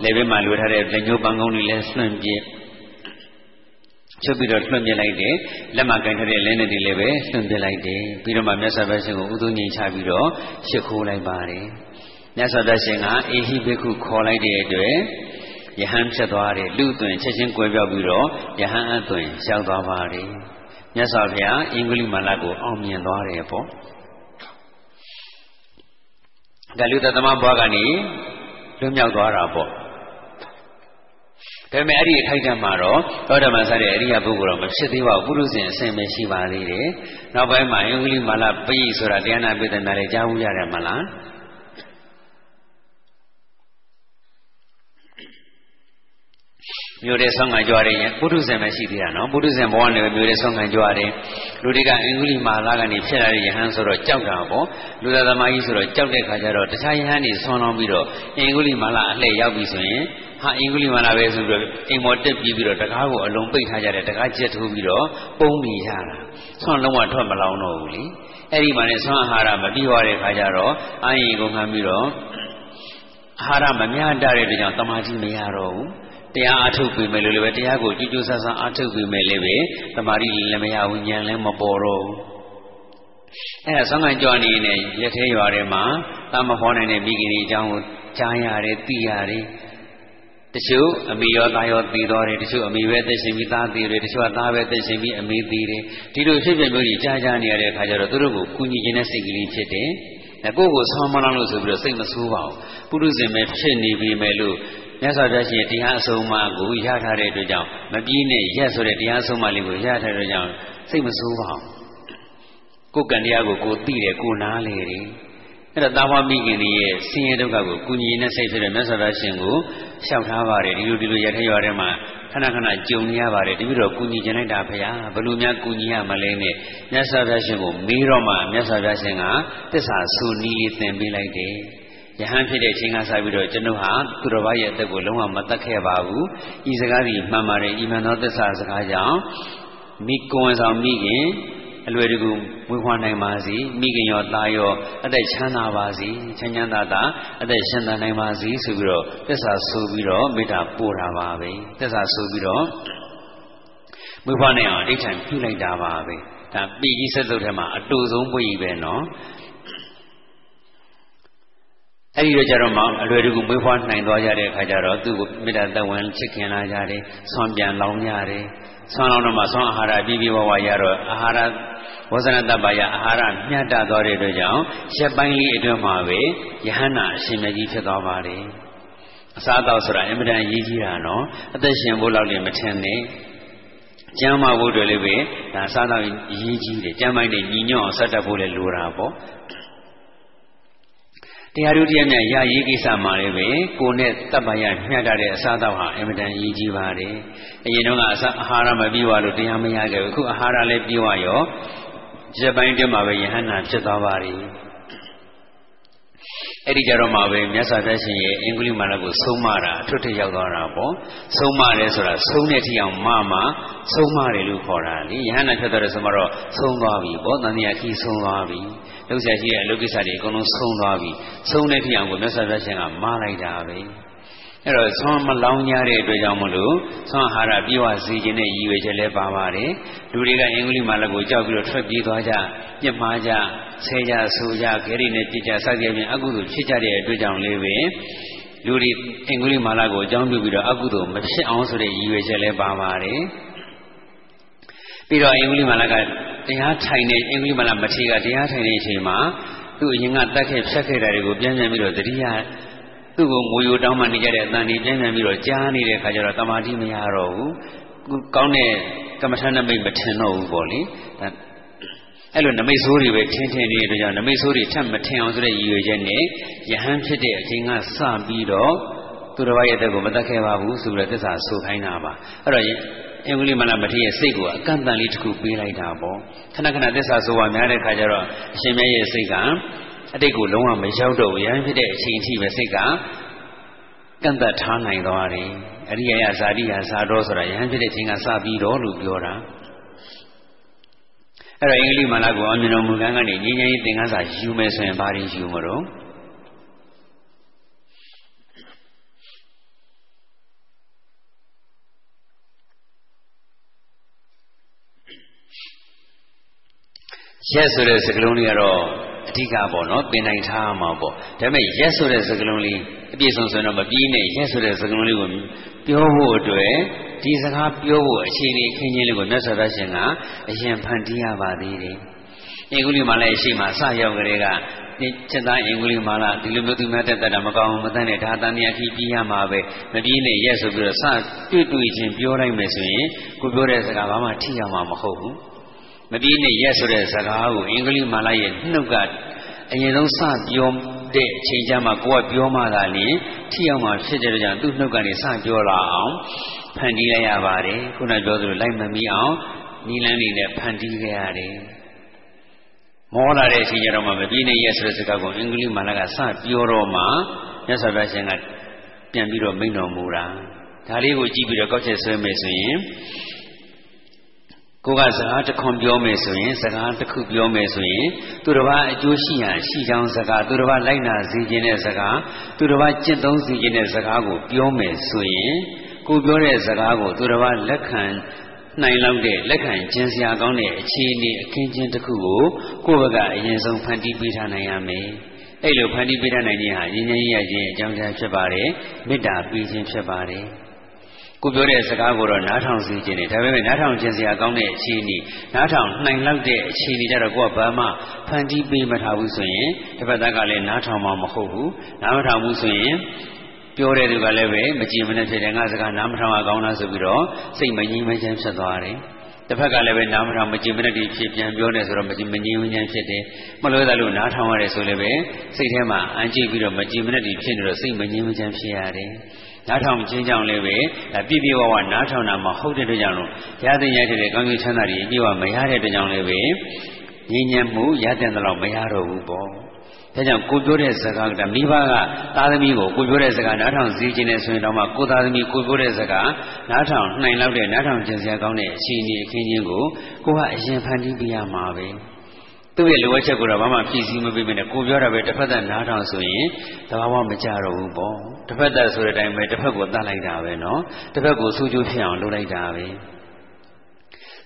လက်ဘက်မှာလွှဲထားတဲ့လက်ညှိုးပန်းကုန်းတွေလည်းဆွန့်ပြစ်ချုပ်ပြီးတော့လွှင့်ပြလိုက်တယ်လက်မကင်ထားတဲ့လက်နဲ့တွေလည်းပဲလွှင့်ပြလိုက်တယ်ပြီးတော့မှမြတ်စွာဘုရားရှင်ကိုဥဒုညင်ချပြီးတော့ရှ िख ိုးလိုက်ပါတယ် မြတ်စွာဘုရားရှင်ကအေဟိဘိက္ခုခေါ်လိုက်တဲ့အတွက်ယဟန်ဖြစ်သွားတယ်လူသွင်ချက်ချင်းကွဲပြောက်ပြီးတော့ယဟန်အသွင်ရောက်သွားပါတယ်မြတ်စွာဘုရားအင်္ဂလိမာလကိုအောင်မြင်သွားတယ်ပေါ့ဒါလူသက်သမားဘွားကနေလွတ်မြောက်သွားတာပေါ့ဒါပေမဲ့အဲ့ဒီအထိုက်တမှာတော့သောတာပန်စတဲ့အရိယာပုဂ္ဂိုလ်တော့မဖြစ်သေးပါဘူးပုရုဇဉ်အစဉ်ပဲရှိပါသေးတယ်။နောက်ပိုင်းမှာအင်္ဂလိမာလပိယဆိုတာတရားနာပိသနာလည်းကြားဘူးရတယ်မလား။ မျိုးတဲ့ဆောင်းငံကြွားတယ်ပုထုဇဉ်ပဲရှိသေးတာနော်ပုထုဇဉ်ဘဝနဲ့ပဲမျိုးတဲ့ဆောင်းငံကြွားတယ်လူတွေကအင်္ဂလိမာလာကနေဖြစ်လာတဲ့ယဟန်ဆိုတော့ကြောက်တာပေါ့လူသားသမားကြီးဆိုတော့ကြောက်တဲ့ခါကျတော့တခြားယဟန်တွေဆွမ်းလောင်းပြီးတော့အင်္ဂလိမာလာအလှည့်ရောက်ပြီဆိုရင်ဟာအင်္ဂလိမာလာပဲဆိုပြီးတော့အိမ်မော်တက်ပြီးပြီးတော့တကားကိုအလုံးပိတ်ထားကြတယ်တကားကျက်ထိုးပြီးတော့ပုံနေရတာဆွမ်းလုံးဝထွက်မလောင်တော့ဘူးလေအဲ့ဒီမှာလည်းဆွမ်းအာဟာရမပြီးသွားတဲ့ခါကျတော့အာရင်ကုန်ခံပြီးတော့အာဟာရမမျှတတဲ့အတွက်ကြောင့်တမာကြီးမရတော့ဘူး တရားအားထုတ်ပြီမယ်လို့လည်းပဲတရားကိုကြည်ကြိုးဆဆအားထုတ်ပြီမယ်လည်းပဲတမာရီလည်းမရဘူးဉာဏ်လည်းမပေါ်တော့ဘူးအဲ့ဒါဆောင်းကန်ကြွနေနေရက်သေးရွာထဲမှာတာမဟောနိုင်တဲ့မိခင်ကြီးအကြောင်းကိုကြားရတယ်သိရတယ်တချို့အမေရောသားရောသိတော်တယ်တချို့အမေပဲသိရှင်ပြီးသားသိတယ်တချို့ကသားပဲသိရှင်ပြီးအမေသိတယ်ဒီလိုဖြစ်ဖြစ်မျိုးကြီးကြားကြားနေရတဲ့အခါကျတော့သူတို့ကိုကူညီခြင်းနဲ့စိတ်ကလေးဖြစ်တယ်ကိုယ့်ကိုဆောင်းမလောင်းလို့ဆိုပြီးတော့စိတ်မဆိုးပါဘူးပုရုဇဉ်ပဲဖြစ်နေပြီမယ်လို့ မြတ်စွာဘုရားရှင်တရားအဆုံးအမကိုရထားတဲ့အတွက်ကြောင့်မပြီးနဲ့ရက်ဆိုတဲ့တရားအဆုံးအမလေးကိုရထားတဲ့အတွက်ကြောင့်စိတ်မဆိုးပါဘူးကိုယ်ကံတရားကိုကိုသိတယ်ကိုနားလေတယ်အဲ့တော့တာဝမိခင်ကြီးရဲ့ဆင်းရဲဒုက္ခကိုကုညီနဲ့စိတ်ဖြစ်တဲ့မြတ်စွာဘုရားရှင်ကိုလျှောက်ထားပါတယ်ဒီလိုဒီလိုရထရွာထဲမှာခဏခဏကြုံရပါတယ်တပိတော့ကုညီကျင်လိုက်တာဖေဟာဘယ်လိုများကုညီရမလဲနဲ့မြတ်စွာဘုရားရှင်ကိုမေးတော့မှမြတ်စွာဘုရားရှင်ကတစ္ဆာဆူနီးလေးသင်ပေးလိုက်တယ် ယဟန်ဖြစ်တဲ့အချိန်ကစပြီးတော့ကျွန်ုပ်ဟာသူတော်ဘာရဲ့အသက်ကိုလုံးဝမတတ်ခဲ့ပါဘူးဤစကားဒီမှန်ပါတယ်ဤမှန်သောသစ္စာစကားကြောင့်မိကွန်ဆောင်မိခင်အလွယ်တကူမွေးဖွားနိုင်ပါစေမိခင်ရောသားရောအသက်ချမ်းသာပါစေချမ်းချမ်းသာသာအသက်ရှင်သန်နိုင်ပါစေဆိုပြီးတော့သစ္စာဆိုပြီးတော့မေတ္တာပို့တာပါပဲသစ္စာဆိုပြီးတော့မွေးဖွားနိုင်အောင်အဋ္ဌံပြုလိုက်တာပါပဲဒါปีကြီးဆက်စုပ်ထဲမှာအတူဆုံးပွင့်ကြီးပဲနော် အဲ့ဒီတော့ကျတော့မှအလွယ်တကူမွေးဖွားနိုင်သွားကြတဲ့အခါကျတော့သူ့ကိုမေတ္တာတဝန်ချစ်ခင်လာကြတယ်ဆွမ်းပြန်လောင်းကြတယ်ဆွမ်းလောင်းတော့မှဆွမ်းအာဟာရပြည့်ပြည့်ဝဝရတော့အာဟာရဝဇနတပ္ပယအာဟာရမျှတသွားတဲ့အတွက်ကြောင့်ရက်ပိုင်းလေးအတွင်းမှာပဲယဟန္တာအရှင်မြတ်ကြီးဖြစ်သွားပါတယ်အစားတော့ဆိုတာအင်မတန်ရေးကြီးတာနော်အသက်ရှင်ဖို့လောက်လည်းမထင်နဲ့ကျမ်းမာဖို့တွေလည်းပဲဒါစားတော့ရေးကြီးတယ်ကျမ်းမိုင်းနဲ့ညီညွတ်အောင်ဆက်တတ်ဖို့လည်းလိုတာပေါ့ တရားတို့တရားများရရေးကိစ္စမှာလည်းပဲကိုနဲ့တပ်ပါရမျှတတဲ့အစားအသောက်ဟာအင်မတန်ရည်ကြီးပါတယ်။အရင်တုန်းကအစားအာဟာရမပြီးွားလို့တရားမရခဲ့ဘူး။အခုအာဟာရလည်းပြီးွားရောချက်ပိုင်းတည်းမှာပဲယဟန္တာဖြစ်သွားပါပြီ။အဲ့ဒီကြတော့မှပဲမြတ်စွာဘုရားရှင်ရဲ့အင်္ဂလိပ်မာနကိုဆုံးမတာအထွတ်ထိပ်ရောက်သွားတာပေါ့ဆုံးမတယ်ဆိုတာဆုံးတဲ့ထိအောင်မမဆုံးမတယ်လို့ခေါ်တာလေယဟန္တာဖြစ်သွားတဲ့ဆိုမှတော့ဆုံးသွားပြီပေါ့တန်တရားခီးဆုံးသွားပြီ လုပ်ဆက်ရှိတဲ့အလုပ်ကိစ္စတွေအကုန်လုံးဆုံးသွားပြီဆုံးတဲ့ထိအောင်ကိုမြတ်စွာဘုရားရှင်ကမလိုက်တာပဲအဲ့တော့ဆွမ်းမလောင်းကြတဲ့အတွက်ကြောင့်မလို့ဆွမ်းအာဟာရပြေဝစေခြင်းနဲ့ရည်ရွယ်ချက်လည်းပါပါတယ်လူတွေကအင်္ဂလိပ်မာလကိုကြောက်ပြီးတော့ထွက်ပြေးသွားကြပြစ်မှားကြဆဲကြဆူကြခဲရီနဲ့ပြစ်ကြစသဖြင့်အကုသိုလ်ဖြစ်ကြတဲ့အတွက်ကြောင့်လေးပဲလူတွေအင်္ဂလိပ်မာလကိုအကြောင်းပြုပြီးတော့အကုသိုလ်မဖြစ်အောင်ဆိုတဲ့ရည်ရွယ်ချက်လည်းပါပါတယ် ပြီးတော့အင်္ဂလိပ်မာလကတရားထိုင်နေအင်္ဂလိပ်မာလမထေရကတရားထိုင်နေတဲ့အချိန်မှာသူ့အရင်ကတတ်ခဲ့ဖြတ်ခဲ့တာတွေကိုပြန်ပြန်ပြီးတော့တတိယသူ့ကိုငိုယိုတောင်းမှနေကြတဲ့အတန်ကြီးပြန်ပြန်ပြီးတော့ကြားနေတဲ့ခါကျတော့တမာတိမရတော့ဘူးကောင်းတဲ့ကမ္မထာနမိတ်မထင်တော့ဘူးပေါ့လေအဲ့လိုနမိတ်ဆိုးတွေပဲထင်းထင်းနေတဲ့အတွက်ကြောင့်နမိတ်ဆိုးတွေထပ်မထင်အောင်ဆိုတဲ့ရည်ရွယ်ချက်နဲ့ယဟန်ဖြစ်တဲ့အချိန်ကစပြီးတော့သူတော်ဘာရဲ့တဲ့ကိုမတတ်ခဲ့ပါဘူးဆိုပြီးတော့သစ္စာဆိုခိုင်းတာပါအဲ့တော့ အင်္ဂလိမလမထေရရဲ့စိတ်ကိုအကန့်အသတ်လေးတစ်ခုပေးလိုက်တာပေါ့ခဏခဏသစ္စာဆိုပါများတဲ့ခါကျတော့အရှင်မြတ်ရဲ့စိတ်ကအတိတ်ကိုလုံးဝမရောက်တော့ဘူးရဟန်းဖြစ်တဲ့အချိန်အထိပဲစိတ်ကကန့်သက်ထားနိုင်သွားတယ်အရိယယဇာတိယဇာတော်ဆိုတာယဟန်ဖြစ်တဲ့အချိန်ကစပြီးတော့လို့ပြောတာအဲ့တော့အင်္ဂလိပ်မာလာကိုအောင်မြင်တော်မူကံကနေငြိမ်းချမ်းရေးသင်ခန်းစာယူမယ်ဆိုရင်ဘာတွေယူမလို့ ရက်ဆိုတဲ့စကားလုံးလေးကတော့အဓိကပေါ့နော်ပင်နိုင်ထားမှာပေါ့ဒါပေမဲ့ရက်ဆိုတဲ့စကားလုံးလေးအပြည့်စုံဆိုတော့မပြီးနဲ့ရက်ဆိုတဲ့စကားလုံးလေးကိုပြောဖို့အတွက်ဒီစကားပြောဖို့အခြေအနေခင်းချင်းလေးကိုမြတ်စွာဘုရားရှင်ကအရင်ဖန်တီးရပါသေးတယ်အင်္ဂုလိမာလာရှိမှစရောက်ကြတဲ့ကချက်သားအင်္ဂုလိမာလာဒီလိုမျိုးသူများတက်တာမကောင်းမတန်းနဲ့ဒါတန်တရားကြီးပြီးရမှာပဲမပြီးနဲ့ရက်ဆိုပြီးတော့စတွေ့တွေ့ချင်းပြောလိုက်မယ်ဆိုရင်ကိုပြောတဲ့စကားဘာမှထိရောက်မှာမဟုတ်ဘူး မပြီးနဲ့ရက်ဆိုတဲ့စကားကိုအင်္ဂလိပ်မာလာရဲ့နှုတ်ကအရင်ဆုံးစပြောတဲ့အချိန်ကျမှကိုကပြောမှသာလျှင်ထိအောင်မှဖြစ်တဲ့ကြောင့်သူ့နှုတ်ကနေစပြောလာအောင်ဖန်တီးလိုက်ရပါတယ်ခုနပြောသလိုလိုက်မမီအောင်နီလန်းနေနဲ့ဖန်တီးခဲ့ရတယ်မောလာတဲ့အချိန်ကျတော့မှမပြီးနဲ့ရက်ဆိုတဲ့စကားကိုအင်္ဂလိပ်မာလာကစပြောတော့မှမြတ်စွာဘုရားရှင်ကပြန်ပြီးတော့မိန့်တော်မူတာဒါလေးကိုကြည့်ပြီးတော့ကောက်ချက်ဆွဲမယ်ဆိုရင် ကိုကစကားတစ်ခွန်ပြောမယ်ဆိုရင်စကားတစ်ခုပြောမယ်ဆိုရင်သူတစ်ပါးအကျိုးရှိရန်ရှိကြောင်းစကားသူတစ်ပါးလိုက်နာစေခြင်းတဲ့စကားသူတစ်ပါးကျင့်သုံးစေခြင်းတဲ့စကားကိုပြောမယ်ဆိုရင်ကိုပြောတဲ့စကားကိုသူတစ်ပါးလက်ခံနိုင်လောက်တဲ့လက်ခံကျင်စရာကောင်းတဲ့အခြေအနေအခင်းချင်းတစ်ခုကိုကိုယ့်ဘက်ကအရင်ဆုံးဖန်တီးပေးထားနိုင်ရမယ်အဲ့လိုဖန်တီးပေးထားနိုင်ခြင်းဟာရင်းချင်းရခြင်းအကြောင်းတရားဖြစ်ပါတယ်မေတ္တာပေးခြင်းဖြစ်ပါတယ် ကိုပြောတဲ့စကားကိုတော့နားထောင်စီခြင်းတယ်ဒါပေမဲ့နားထောင်ခြင်းစရာကောင်းတဲ့အခြေအနေနားထောင်နိုင်လောက်တဲ့အခြေအနေကြတော့ကိုကဘာမှဖန်တီးပေးမထားဘူးဆိုရင်တစ်ဖက်သားကလည်းနားထောင်မှာမဟုတ်ဘူးနားမထောင်ဘူးဆိုရင်ပြောတဲ့သူကလည်းပဲမကြည်မနဲ့ဖြစ်တယ်ငါစကားနားမထောင်အောင်ကောင်းလားဆိုပြီးတော့စိတ်မငြိမ်မချမ်းဖြစ်သွားတယ်တစ်ဖက်ကလည်းပဲနားမထောင်မကြည်မနဲ့ဒီဖြစ်ပြန်ပြောနေဆိုတော့မကြည်မငြိမ်မချမ်းဖြစ်တယ်မလို့သာလို့နားထောင်ရတယ်ဆိုလည်းပဲစိတ်ထဲမှာအန်ကြည့်ပြီးတော့မကြည်မနဲ့ဒီဖြစ်နေတော့စိတ်မငြိမ်မချမ်းဖြစ်ရတယ် နားထောင်ခြင်းကြောင့်လည်းပဲပြည့်ပြည့်ဝဝနားထောင်တာမဟုတ်တဲ့အတွက်ကြောင့်လို့ရတဲ့ရတဲ့ကောင်းကျိုးချမ်းသာတွေအပြည့်ဝမရတဲ့အတွက်ကြောင့်လည်းပဲငြိမ်းချမ်းမှုရတဲ့တော့မရတော့ဘူးပေါ့ဒါကြောင့်ကိုပြောတဲ့စကားကမိဘကသားသမီးကိုကိုပြောတဲ့စကားနားထောင်စီခြင်းနဲ့ဆိုရင်တော့မှကိုသားသမီးကိုပြောတဲ့စကားနားထောင်နိုင်လောက်တဲ့နားထောင်ခြင်းစရာကောင်းတဲ့အခြေအနေအခင်းချင်းကိုကိုကအရင်ဖန်တီးပြရမှာပဲ သူ့ရဲ့လိုအပ်ချက်ကိုတော့ဘာမှဖြည့်ဆည်းမပေးမနဲ့ကိုပြောတာပဲတစ်ဖက်သက်နားထောင်ဆိုရင်တဘာဝမကြတော့ဘူးပေါ့တစ်ဖက်သက်ဆိုတဲ့အတိုင်းပဲတစ်ဖက်ကိုတတ်လိုက်တာပဲနော်တစ်ဖက်ကိုစူးကျိုးဖြစ်အောင်လုပ်လိုက်တာပဲ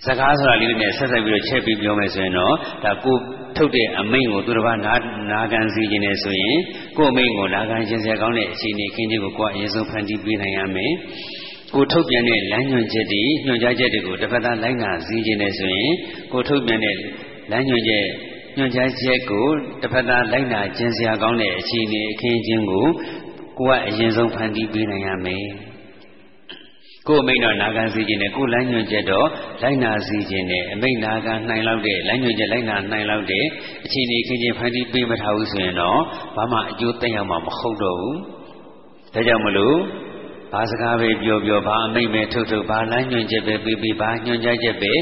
စကားဆိုတာလေးနဲ့ဆက်ဆက်ပြီးတော့ချက်ပြီးပြောမယ်ဆိုရင်တော့ဒါကိုထုတ်တဲ့အမိန့်ကိုသူတစ်ပါးနာနာခံစီခြင်းနဲ့ဆိုရင်ကို့အမိန့်ကိုနာခံခြင်းစရာကောင်းတဲ့အခြေအနေခင်းခြင်းကိုကိုယ်အရင်ဆုံးဖန်တီးပေးနိုင်ရမယ်ကိုထုတ်ပြန်တဲ့လမ်းညွှန်ချက်တွေညွှန်ကြားချက်တွေကိုတစ်ဖက်သားလိုက်နာစည်းခြင်းနဲ့ဆိုရင်ကိုထုတ်ပြန်တဲ့ လမ်းညွှန်ချက်ညွှန်ကြားချက်ကိုတစ်ဖက်သားလိုက်နာကျင့်စရာကောင်းတဲ့အခြေအနေအခင်းချင်းကိုကိုကအရင်ဆုံးဖန်တီးပေးနိုင်ရမယ်။ကိုယ်အမိန့်တော့နာခံစီခြင်းနဲ့ကိုယ်လမ်းညွှန်ချက်တော့လိုက်နာစီခြင်းနဲ့အမိန့်နာခံနိုင်လောက်တဲ့လမ်းညွှန်ချက်လိုက်နာနိုင်လောက်တဲ့အခြေအနေခင်းချင်းဖန်တီးပေးမထားဘူးဆိုရင်တော့ဘာမှအကျိုးသက်ရောက်မှာမဟုတ်တော့ဘူး။ဒါကြောင့်မလို့ ဘာစကားပဲပြောပြောဘာအမိန့်ပဲထုတ်ထုတ်ဘာလမ်းညွှန်ချက်ပဲပြီးပြီးဘာညွှန်ကြားချက်ပဲ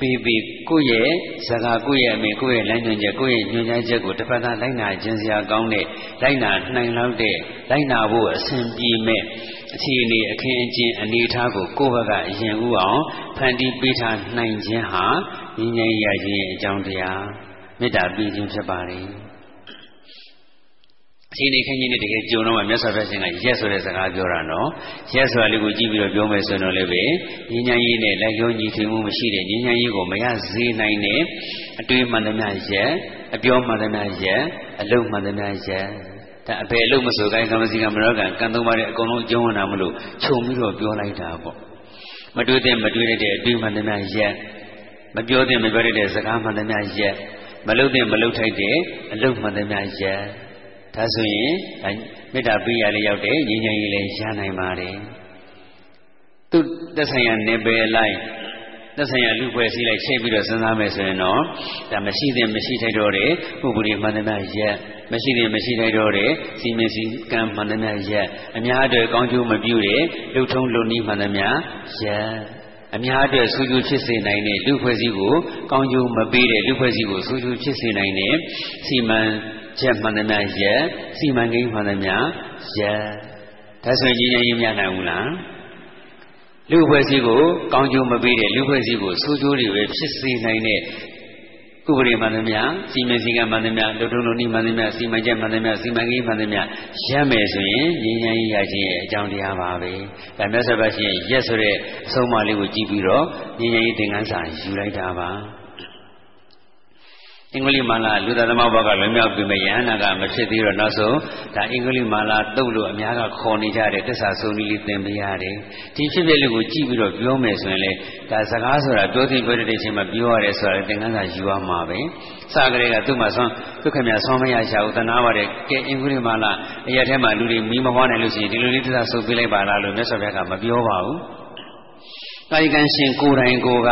ပြီးပြီးကိုယ့်ရဲ့စကားကိုယ့်ရဲ့အမိန့်ကိုယ့်ရဲ့လမ်းညွှန်ချက်ကိုယ့်ရဲ့ညွှန်ကြားချက်ကိုတစ်ဖက်သားလိုက်နာခြင်းစရာကောင်းတဲ့လိုက်နာနိုင်လောက်တဲ့လိုက်နာဖို့အဆင်ပြေမဲ့အခြေအနေအခင်းအကျင်းအနေအထားကိုကိုယ့်ဘက်ကအရင်ဥအောင်ဖန်တီးပေးထားနိုင်ခြင်းဟာဉာဏ်ဉာဏ်ရခြင်းအကြောင်းတရားမေတ္တာပြီးခြင်းဖြစ်ပါလေ အချိန်နေခင်းကြီးနဲ့တကယ်ကြုံတော့မှမြတ်စွာဘုရားရှင်ကရက်ဆိုတဲ့စကားပြောတာနော်ရက်ဆိုတာလေးကိုကြည့်ပြီးတော့ပြောမယ်ဆိုတော့လည်းပဲဉာဏ်ဉာဏ်ကြီးနဲ့လက်ရောညီထွေမှုမရှိတဲ့ဉာဏ်ဉာဏ်ကြီးကိုမရစေနိုင်တဲ့အတွေးမှန်သမျှရက်အပြောမှန်သမျှရက်အလုပ်မှန်သမျှရက်ဒါအဘယ်အလုပ်မဆိုကိုင်းကမ္မစီကမရောကံကံသုံးပါးတဲ့အကုန်လုံးအကျုံးဝင်တာမလို့ခြုံပြီးတော့ပြောလိုက်တာပေါ့မတွေးတဲ့မတွေးတဲ့အတွေးမှန်သမျှရက်မပြောတဲ့မပြောတဲ့စကားမှန်သမျှရက်မလုပ်တဲ့မလုပ်ထိုက်တဲ့အလုပ်မှန်သမျှရက် ဒါဆိုရင်မေတ္တာပေးရလေးရောက်တဲ့ငြိမ်းချမ်းရေးလည်းရနိုင်ပါတယ်သူသက်ဆိုင်ရာနေပယ်လိုက်သက်ဆိုင်ရာလူဖွဲ့စည်းလိုက်ချိန်ပြီးတော့စဉ်းစားမယ်ဆိုရင်တော့ဒါမရှိတဲ့မရှိထိုက်တော့တဲ့ပုဂ္ဂိုလ်မှန်သမျှရက်မရှိတဲ့မရှိထိုက်တော့တဲ့စီမင်းစည်းကံမှန်သမျှရက်အများအတွက်ကောင်းကျိုးမပြုတဲ့လူထုံးလူနည်းမှန်သမျှရက်အများအတွက်ဆူဆူဖြစ်စေနိုင်တဲ့လူဖွဲ့စည်းကိုကောင်းကျိုးမပေးတဲ့လူဖွဲ့စည်းကိုဆူဆူဖြစ်စေနိုင်တဲ့စီမံ ချက်မှန်သမျှရက်စီမံကိန်းမှန်သမျှရက်ဒါဆိုရင်ကြီးရင်မြတ်နိုင်ဘူးလားလူဖွဲ့စည်းကိုကောင်းကျိုးမပေးတဲ့လူဖွဲ့စည်းကိုဆိုးကျိုးတွေပဲဖြစ်စေနိုင်တဲ့ဥပဒေမှန်သမျှစီမံစည်းကမ်းမှန်သမျှလူထုလူနည်းမှန်သမျှစီမံချက်မှန်သမျှစီမံကိန်းမှန်သမျှရမယ်ဆိုရင်ငြိမ်းချမ်းရေးရခြင်းရဲ့အကြောင်းတရားပါပဲဒါမြတ်စွာဘုရားရှင်ရက်ဆိုတဲ့အဆုံးအမလေးကိုကြည့်ပြီးတော့ငြိမ်းချမ်းရေးသင်ခန်းစာယူလိုက်တာပါ အင်္ဂလိပ်မာလာလူသားသမဘောကလွန်မြောက်ပြီမဲ့ယဟန္တာကမဖြစ်သေးတော့နောက်ဆုံးဒါအင်္ဂလိပ်မာလာတုတ်လို့အများကခေါ်နေကြတဲ့တစ္ဆာဆုံးနည်းလေးသင်ပေးရတယ်ဒီဖြစ်ဖြစ်လေးကိုကြည့်ပြီးတော့ပြောမယ်ဆိုရင်လေဒါစကားဆိုတာပြောသိပြောတဲ့အချိန်မှာပြောရတယ်ဆိုတာသင်ခန်းစာယူရမှာပဲစကလေးကသူ့မှာဆွမ်းဒုက္ခမြဆွမ်းမရရှာဘူးတနာပါတယ်ကဲအင်္ဂလိပ်မာလာအရာထဲမှာလူတွေမီးမဟွားနိုင်လို့ရှိရင်ဒီလိုလေးတစ္ဆာဆုံးပေးလိုက်ပါလားလို့မြတ်စွာဘုရားကမပြောပါဘူး ကာယကံရှင်ကိုယ်တိုင်ကိုက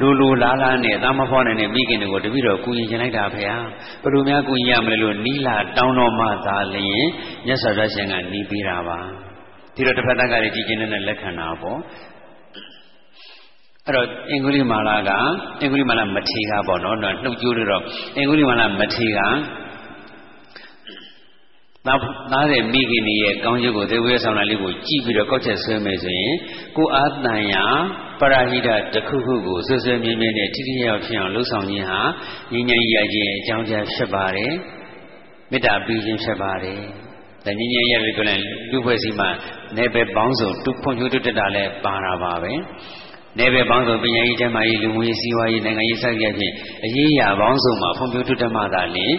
လူလူလားလားနဲ့သာမဖောနိုင်တဲ့မိခင်တွေကိုတပည့်တော်ကူညီချင်လိုက်တာဖေဟာဘယ်လိုများကူညီရမလဲလို့နီလာတောင်းတော်မှသာလျင်မြတ်စွာဘုရားရှင်ကနီးပေးတာပါဒီတော့တစ်ဖက်သားကလည်းကြည်ကျင်တဲ့လက်ခံတာပေါ့အဲ့တော့အင်္ဂုလိမာလာကအင်္ဂုလိမာလာမထေကပေါ့နော်နှုတ်ကြိုးလို့တော့အင်္ဂုလိမာလာမထေက သားသားတဲ့မိခင်တွေရဲ့ကောင်းကျိုးကိုသေဝေဆောင်တာလေးကိုကြည့်ပြီးတော့ကောက်ချက်ဆွဲမယ်ဆိုရင်ကိုအာတန်ယာပရဟိတတစ်ခုခုကိုဆွဆွမြင်းမြင်းနဲ့ထိထိရောက်ဖြစ်အောင်လှုပ်ဆောင်ခြင်းဟာဉာဏ်ဉာဏ်ရခြင်းအကြောင်းတရားဖြစ်ပါတယ်မေတ္တာပြီးခြင်းဖြစ်ပါတယ်ဒါဉာဏ်ဉာဏ်ရပြီဆိုရင်လူဖွဲ့စီမှာနေပဲပေါင်းစုံတူဖွံ့ဖြိုးတိုးတက်တာလည်းပါတာပါပဲနေပဲပေါင်းစုံပညာရေးကျမ်းမာရေးလူမှုရေးစီးပွားရေးနိုင်ငံရေးစသဖြင့်အရေးအရာပေါင်းစုံမှာဖွံ့ဖြိုးတိုးတက်မှသာလျှင်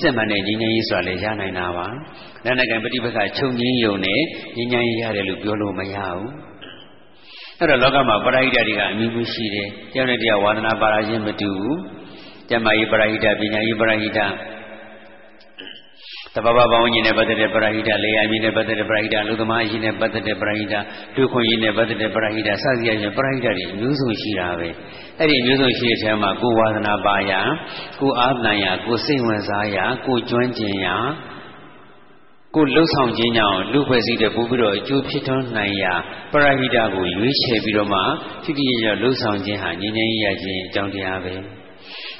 စစ်မှန်တဲ့ညီငယ်ရေးဆိုတာလည်းရနိုင်တာပါ။လက်နက်ကံပฏิပက္ခချုပ်ငင်းယုံနဲ့ညီငယ်ရေးရတယ်လို့ပြောလို့မရဘူး။အဲ့တော့လောကမှာပရိဟိတတွေကအမျိုးမျိုးရှိတယ်။ကျောင်းနဲ့တရားဝါဒနာပါရခြင်းမတူဘူး။ကျမကြီးပရိဟိတပညာရေးပရိဟိတတဘာဝပေါင်းကြီးနဲ့ပတ်သက်တဲ့ပရိဟိတလေယာဉ်ကြီးနဲ့ပတ်သက်တဲ့ပရိဟိတလူသမားကြီးနဲ့ပတ်သက်တဲ့ပရိဟိတလူခွန်ကြီးနဲ့ပတ်သက်တဲ့ပရိဟိတစသဖြင့်ပရိဟိတတွေအမျိုးစုံရှိတာပဲ အဲ့ဒီအမျိုးစုံရှိတဲ့ထဲမှာကိုဝါဒနာပါရကိုအာသံရကိုစိတ်ဝင်စားရကိုကျွမ်းကျင်ရကိုလှုပ်ဆောင်ခြင်းကြောင့်လူဖွဲ့စည်းတဲ့ပို့ပြီးတော့အကျိုးဖြစ်ထွန်းနိုင်ရာပရိဟိတကိုရွေးချယ်ပြီးတော့မှဖြစ်ဖြစ်ရလှုပ်ဆောင်ခြင်းဟာငြိမ်းချမ်းရခြင်းအကြောင်းတရားပဲ။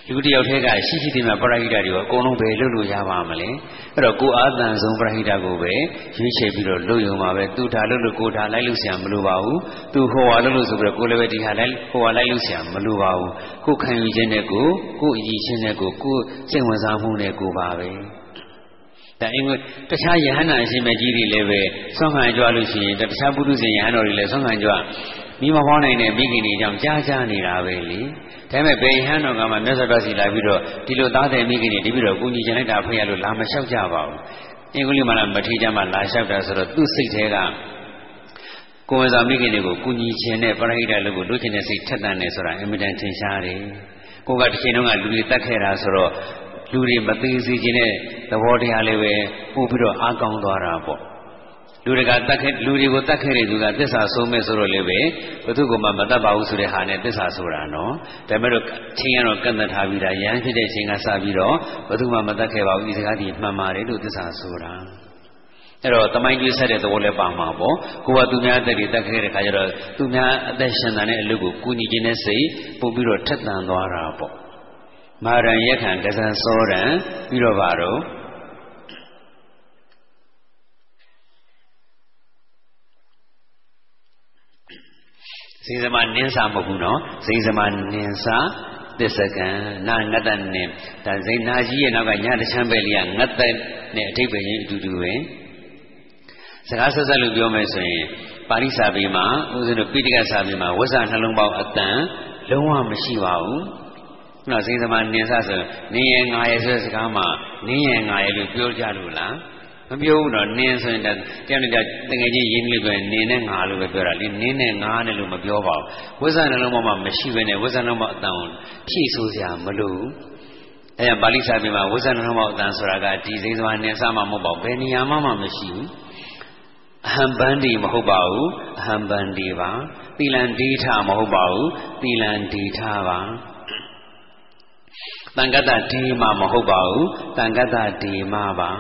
လူတယောက်တည်းကရှိရှိတင်မှာပရိဟိတတွေကိုအကုန်လုံးပဲလုပ်လို့ရပါမလဲအဲ့တော့ကိုအာသန်ဆုံးပရိဟိတကိုပဲရွေးချယ်ပြီးတော့လုပ်ရုံပါပဲသူဒါလုပ်လို့ကိုဒါလိုက်လို့ဆရာမလိုပါဘူးသူဟောဝါလုပ်လို့ဆိုပြီးတော့ကိုလည်းပဲဒီဟာလိုက်ဟောဝါလိုက်လို့ဆရာမလိုပါဘူးကိုခံယူခြင်းနဲ့ကိုကိုအည်ခြင်းနဲ့ကိုကိုစိတ်ဝင်စားမှုနဲ့ကိုပါပဲဒါအင်းတခြားယဟန္တာအရှင်မကြီးတွေလည်းပဲဆွမ်းခံကြွလို့ရှိရင်တခြားပုထုဇဉ်ယဟန်တော်တွေလည်းဆွမ်းခံကြွ မိမဟောနိုင်တဲ့မိခင်တွေကြောင့်ကြားကြားနေတာပဲလေဒါပေမဲ့ဘယ်ဟန်တော်ကမှမြတ်စွာဘုရားစီလာပြီးတော့ဒီလိုသားတဲ့မိခင်တွေတပြီးတော့ကိုကြီးကျင်လိုက်တာဖေးရလို့လာမလျှောက်ကြပါဘူးအင်္ဂလိပ်မှာမထေကြမှာလာလျှောက်တာဆိုတော့သူ့စိတ်ထဲကကိုယ်ဝဇာမိခင်တွေကိုကုညီခြင်းနဲ့ပရိဟိတလို့ကိုလုပ်ချင်တဲ့စိတ်ထက်သန်နေဆိုတာအင်မတန်ထင်ရှားတယ်ကိုကတစ်ချိန်လုံးကလူတွေတတ်ခဲ့တာဆိုတော့လူတွေမသေးစေခြင်းနဲ့သဘောတရားလေးပဲပို့ပြီးတော့အားကောင်းသွားတာပေါ့ လူတွေကတတ်ခဲ့လူတွေကိုတတ်ခဲ့တဲ့သူကသစ္စာဆုံးမဲ့ဆိုတော့လေပဲဘသူကမှမတတ်ပါဘူးဆိုတဲ့ဟာနဲ့သစ္စာဆိုတာနော်ဒါပေမဲ့တော့ချင်းရတော့ကန့်သက်ထားပြီးတာရဟန်းဖြစ်တဲ့ချင်းကစပြီးတော့ဘသူမှမတတ်ခဲ့ပါဘူးဒီစကားဒီမှန်ပါတယ်လို့သစ္စာဆိုတာအဲ့တော့တမိုင်းကျွေးဆက်တဲ့သဘောလည်းပါမှာပေါ့ကိုကသူများအသက်တွေတတ်ခဲ့တဲ့ခါကျတော့သူများအသက်ရှင်တဲ့အလုပ်ကိုကုညီခြင်းနဲ့စိတ်ပို့ပြီးတော့ထက်သန်သွားတာပေါ့မာရံရက်ခံကစားစောရံပြီးတော့ပါတော့ စိစမနင်းစာမဟုတ်ဘူးနော်စိစမနင်းစာသစ္စကံနာငတ်တနင်းဒါစိနာကြီးရဲ့နောက်ကညတချမ်းပဲလေးကငတ်တဲ့နဲ့အထိပ္ပယ်ချင်းအတူတူပဲစကားဆက်ဆက်လို့ပြောမယ်ဆိုရင်ပါဠိစာပေမှာဦးဇင်းတို့ပိဋကစာပေမှာဝဇ္ဇနှလုံးပေါင်းအတန်လုံးဝမရှိပါဘူးနော်စိစမနင်းစာဆိုနင်းရဲ့ငါရဲ့ဆိုတဲ့စကားမှာနင်းရဲ့ငါရဲ့လို့ပြောကြလို့လား မပြောဘူးတော့နင်းဆိုရင်တကယ်နဲ့တကယ်ကြီးရင်းလို့ပြောရင်နင်းနဲ့ငါလို့ပဲပြောတာလေနင်းနဲ့ငါနဲ့လို့မပြောပါဘူးဝိဇ္ဇာနှလုံးမှာမရှိဘဲနဲ့ဝိဇ္ဇာနှလုံးမှာအတန်ဖြည့်ဆိုးစရာမလိုဘူးအဲဒါပါဠိစာပေမှာဝိဇ္ဇာနှလုံးမှာအတန်ဆိုတာကဒီစိစွာနင်းစမှာမဟုတ်ပါဘူးဘယ်နေရာမှမှမရှိဘူးအဟံပန္ဒီမဟုတ်ပါဘူးအဟံပန္ဒီပါသီလံဒိဋ္ဌမဟုတ်ပါဘူးသီလံဒိဋ္ဌပါတန်ကတ္တဒီမမဟုတ်ပါဘူးတန်ကတ္တဒီမပါ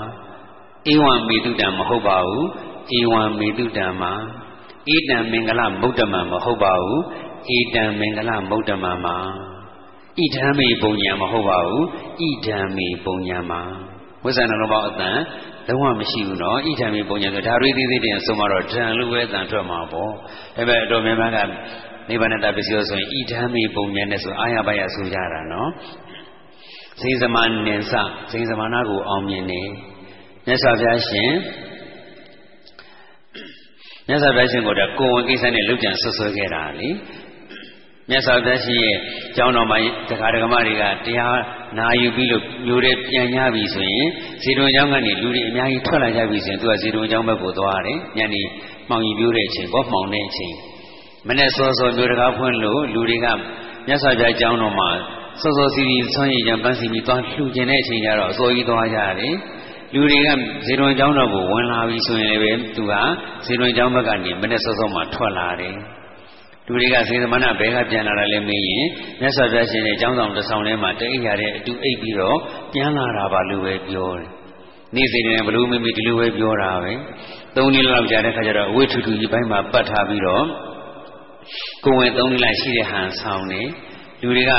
ဧဝံမေတုတံမဟုတ်ပါဘူးဧဝံမေတုတံမှာဣတံမင်္ဂလမုဒ္ဓမံမဟုတ်ပါဘူးဣတံမင်္ဂလမုဒ္ဓမံမှာဣဒံမေပုံညာမဟုတ်ပါဘူးဣဒံမေပုံညာမှာဝိဇ္ဇာနှလုံးပေါင်းအတန်လုံးဝမရှိဘူးနော်ဣဒံမေပုံညာဆိုဒါတွေသေးသေးတင်ဆုံးမတော့ဒံလို့ပဲအတန်ထွက်မှာပေါ့ဒါပေမဲ့အတော်များများကနိဗ္ဗာန်တပစ္စည်းဆိုရင်ဣဒံမေပုံညာနဲ့ဆိုအာရပါယဆိုကြတာနော်စိန်သမနင်စစိန်သမနာကိုအောင်မြင်နေ မြတ်စွာဘုရားရှင်မြတ်စွာဘုရားရှင်ကိုတော့ကိုဝင်ကိစ္စနဲ့လုကြံဆွဆွဲခဲ့တာလေမြတ်စွာဘုရားရှင်ရဲ့ကျောင်းတော်မှာတရားဓမ္မတွေကတရားနာယူပြီးလို့မျိုးတွေပြန်ရပြီဆိုရင်ဇေတုံကျောင်းကနေလူတွေအများကြီးထွက်လာကြပြီဆိုရင်သူကဇေတုံကျောင်းဘက်ကိုသွားတယ်ညနေမှောင်ရီပြိုးတဲ့အချိန်ပေါ့မှောင်တဲ့အချိန်မနေ့စောစောမျိုးတကားဖွင့်လို့လူတွေကမြတ်စွာဘုရားကျောင်းတော်မှာစောစောစီစီဆွမ်းရည်ကြံပန်းစီပြီးသွားလှူကျင်တဲ့အချိန်ကျတော့အစိုးကြီးသွားကြတယ် လူတွေကဇေတုံကျောင်းတော်ကိုဝင်လာပြီဆိုရင်လည်းသူကဇေတုံကျောင်းဘက်ကနေမနေ့စောစောမှထွက်လာတယ်လူတွေကစေသမဏဘဲကပြန်လာတာလဲမေးရင်မြတ်စွာဘုရားရှင်ရဲ့ကျောင်းဆောင်တစ်ဆောင်ထဲမှာတအိပ်ရတဲ့အတူအိပ်ပြီးတော့ပြန်လာတာပါလို့ပဲပြောတယ်။နေ့စဉ်နဲ့ဘလို့မိမိဒီလိုပဲပြောတာပဲ။သုံးနှစ်လောက်ကြာတဲ့ခါကျတော့အဝိထုထုကြီးပိုင်းမှာပတ်ထားပြီးတော့ကိုယ်ဝင်သုံးနှစ်လောက်ရှိတဲ့ဟန်ဆောင်နေလူတွေက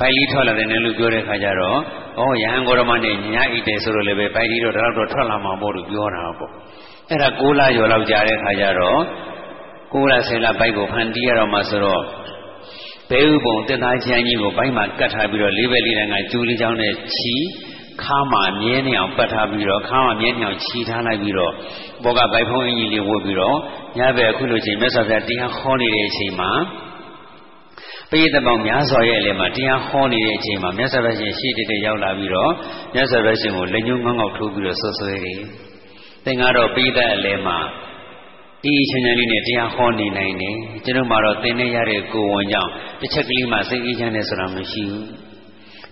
ပိုက်လီထွက်လာတယ်နဲ့လို့ပြောတဲ့ခါကျတော့ ဩရဟန်းဂေါရမနဲ့ညာဣတယ်ဆိုတော့လည်းပဲပိုက်လီတော့တော့ထွက်လာမှာမို့လို့ပြောတာပေါ့။အဲ့ဒါ6လကျော်လောက်ကြာတဲ့ခါကျတော့ကိုယ်ရဆယ်လဘိုက်ကိုဖန်တီးရတော့မှဆိုတော့ဘဲဥပုံတက်သားချမ်းကြီးကိုဘိုက်မှာကတ်ထားပြီးတော့လေးပဲလေးတန်းကကျူးလေးချောင်းနဲ့ချီခါမှာမြဲနေအောင်ပတ်ထားပြီးတော့ခါမှာမြဲနေအောင်ချီထားလိုက်ပြီးတော့ဘောကဘိုက်ဖုံးအင်ကြီးလေးဝတ်ပြီးတော့ညဘက်အခုလိုချိန်မြတ်စွာဘုရားတရားဟောနေတဲ့အချိန်မှာ ပိဋကပေါင်းများစွာရဲ့အလယ်မှာတရားဟောနေတဲ့အချိန်မှာမြတ်စွာဘုရားရှင်ရှေ့တည်းရောက်လာပြီးတော့မြတ်စွာဘုရားရှင်ကိုလက်ညှိုးငေါငေါထိုးပြီးတော့ဆွဆွဲတယ်။သင်ကတော့ပိဋကအလယ်မှာဒီချမ်းချမ်းလေးနဲ့တရားဟောနေနိုင်တယ်ကျွန်တော်မှတော့သင်နေရတဲ့ကိုယ်ဝန်ကြောင့်တစ်ချက်ကလေးမှစိတ်အေးချမ်းတယ်ဆိုတာမရှိဘူး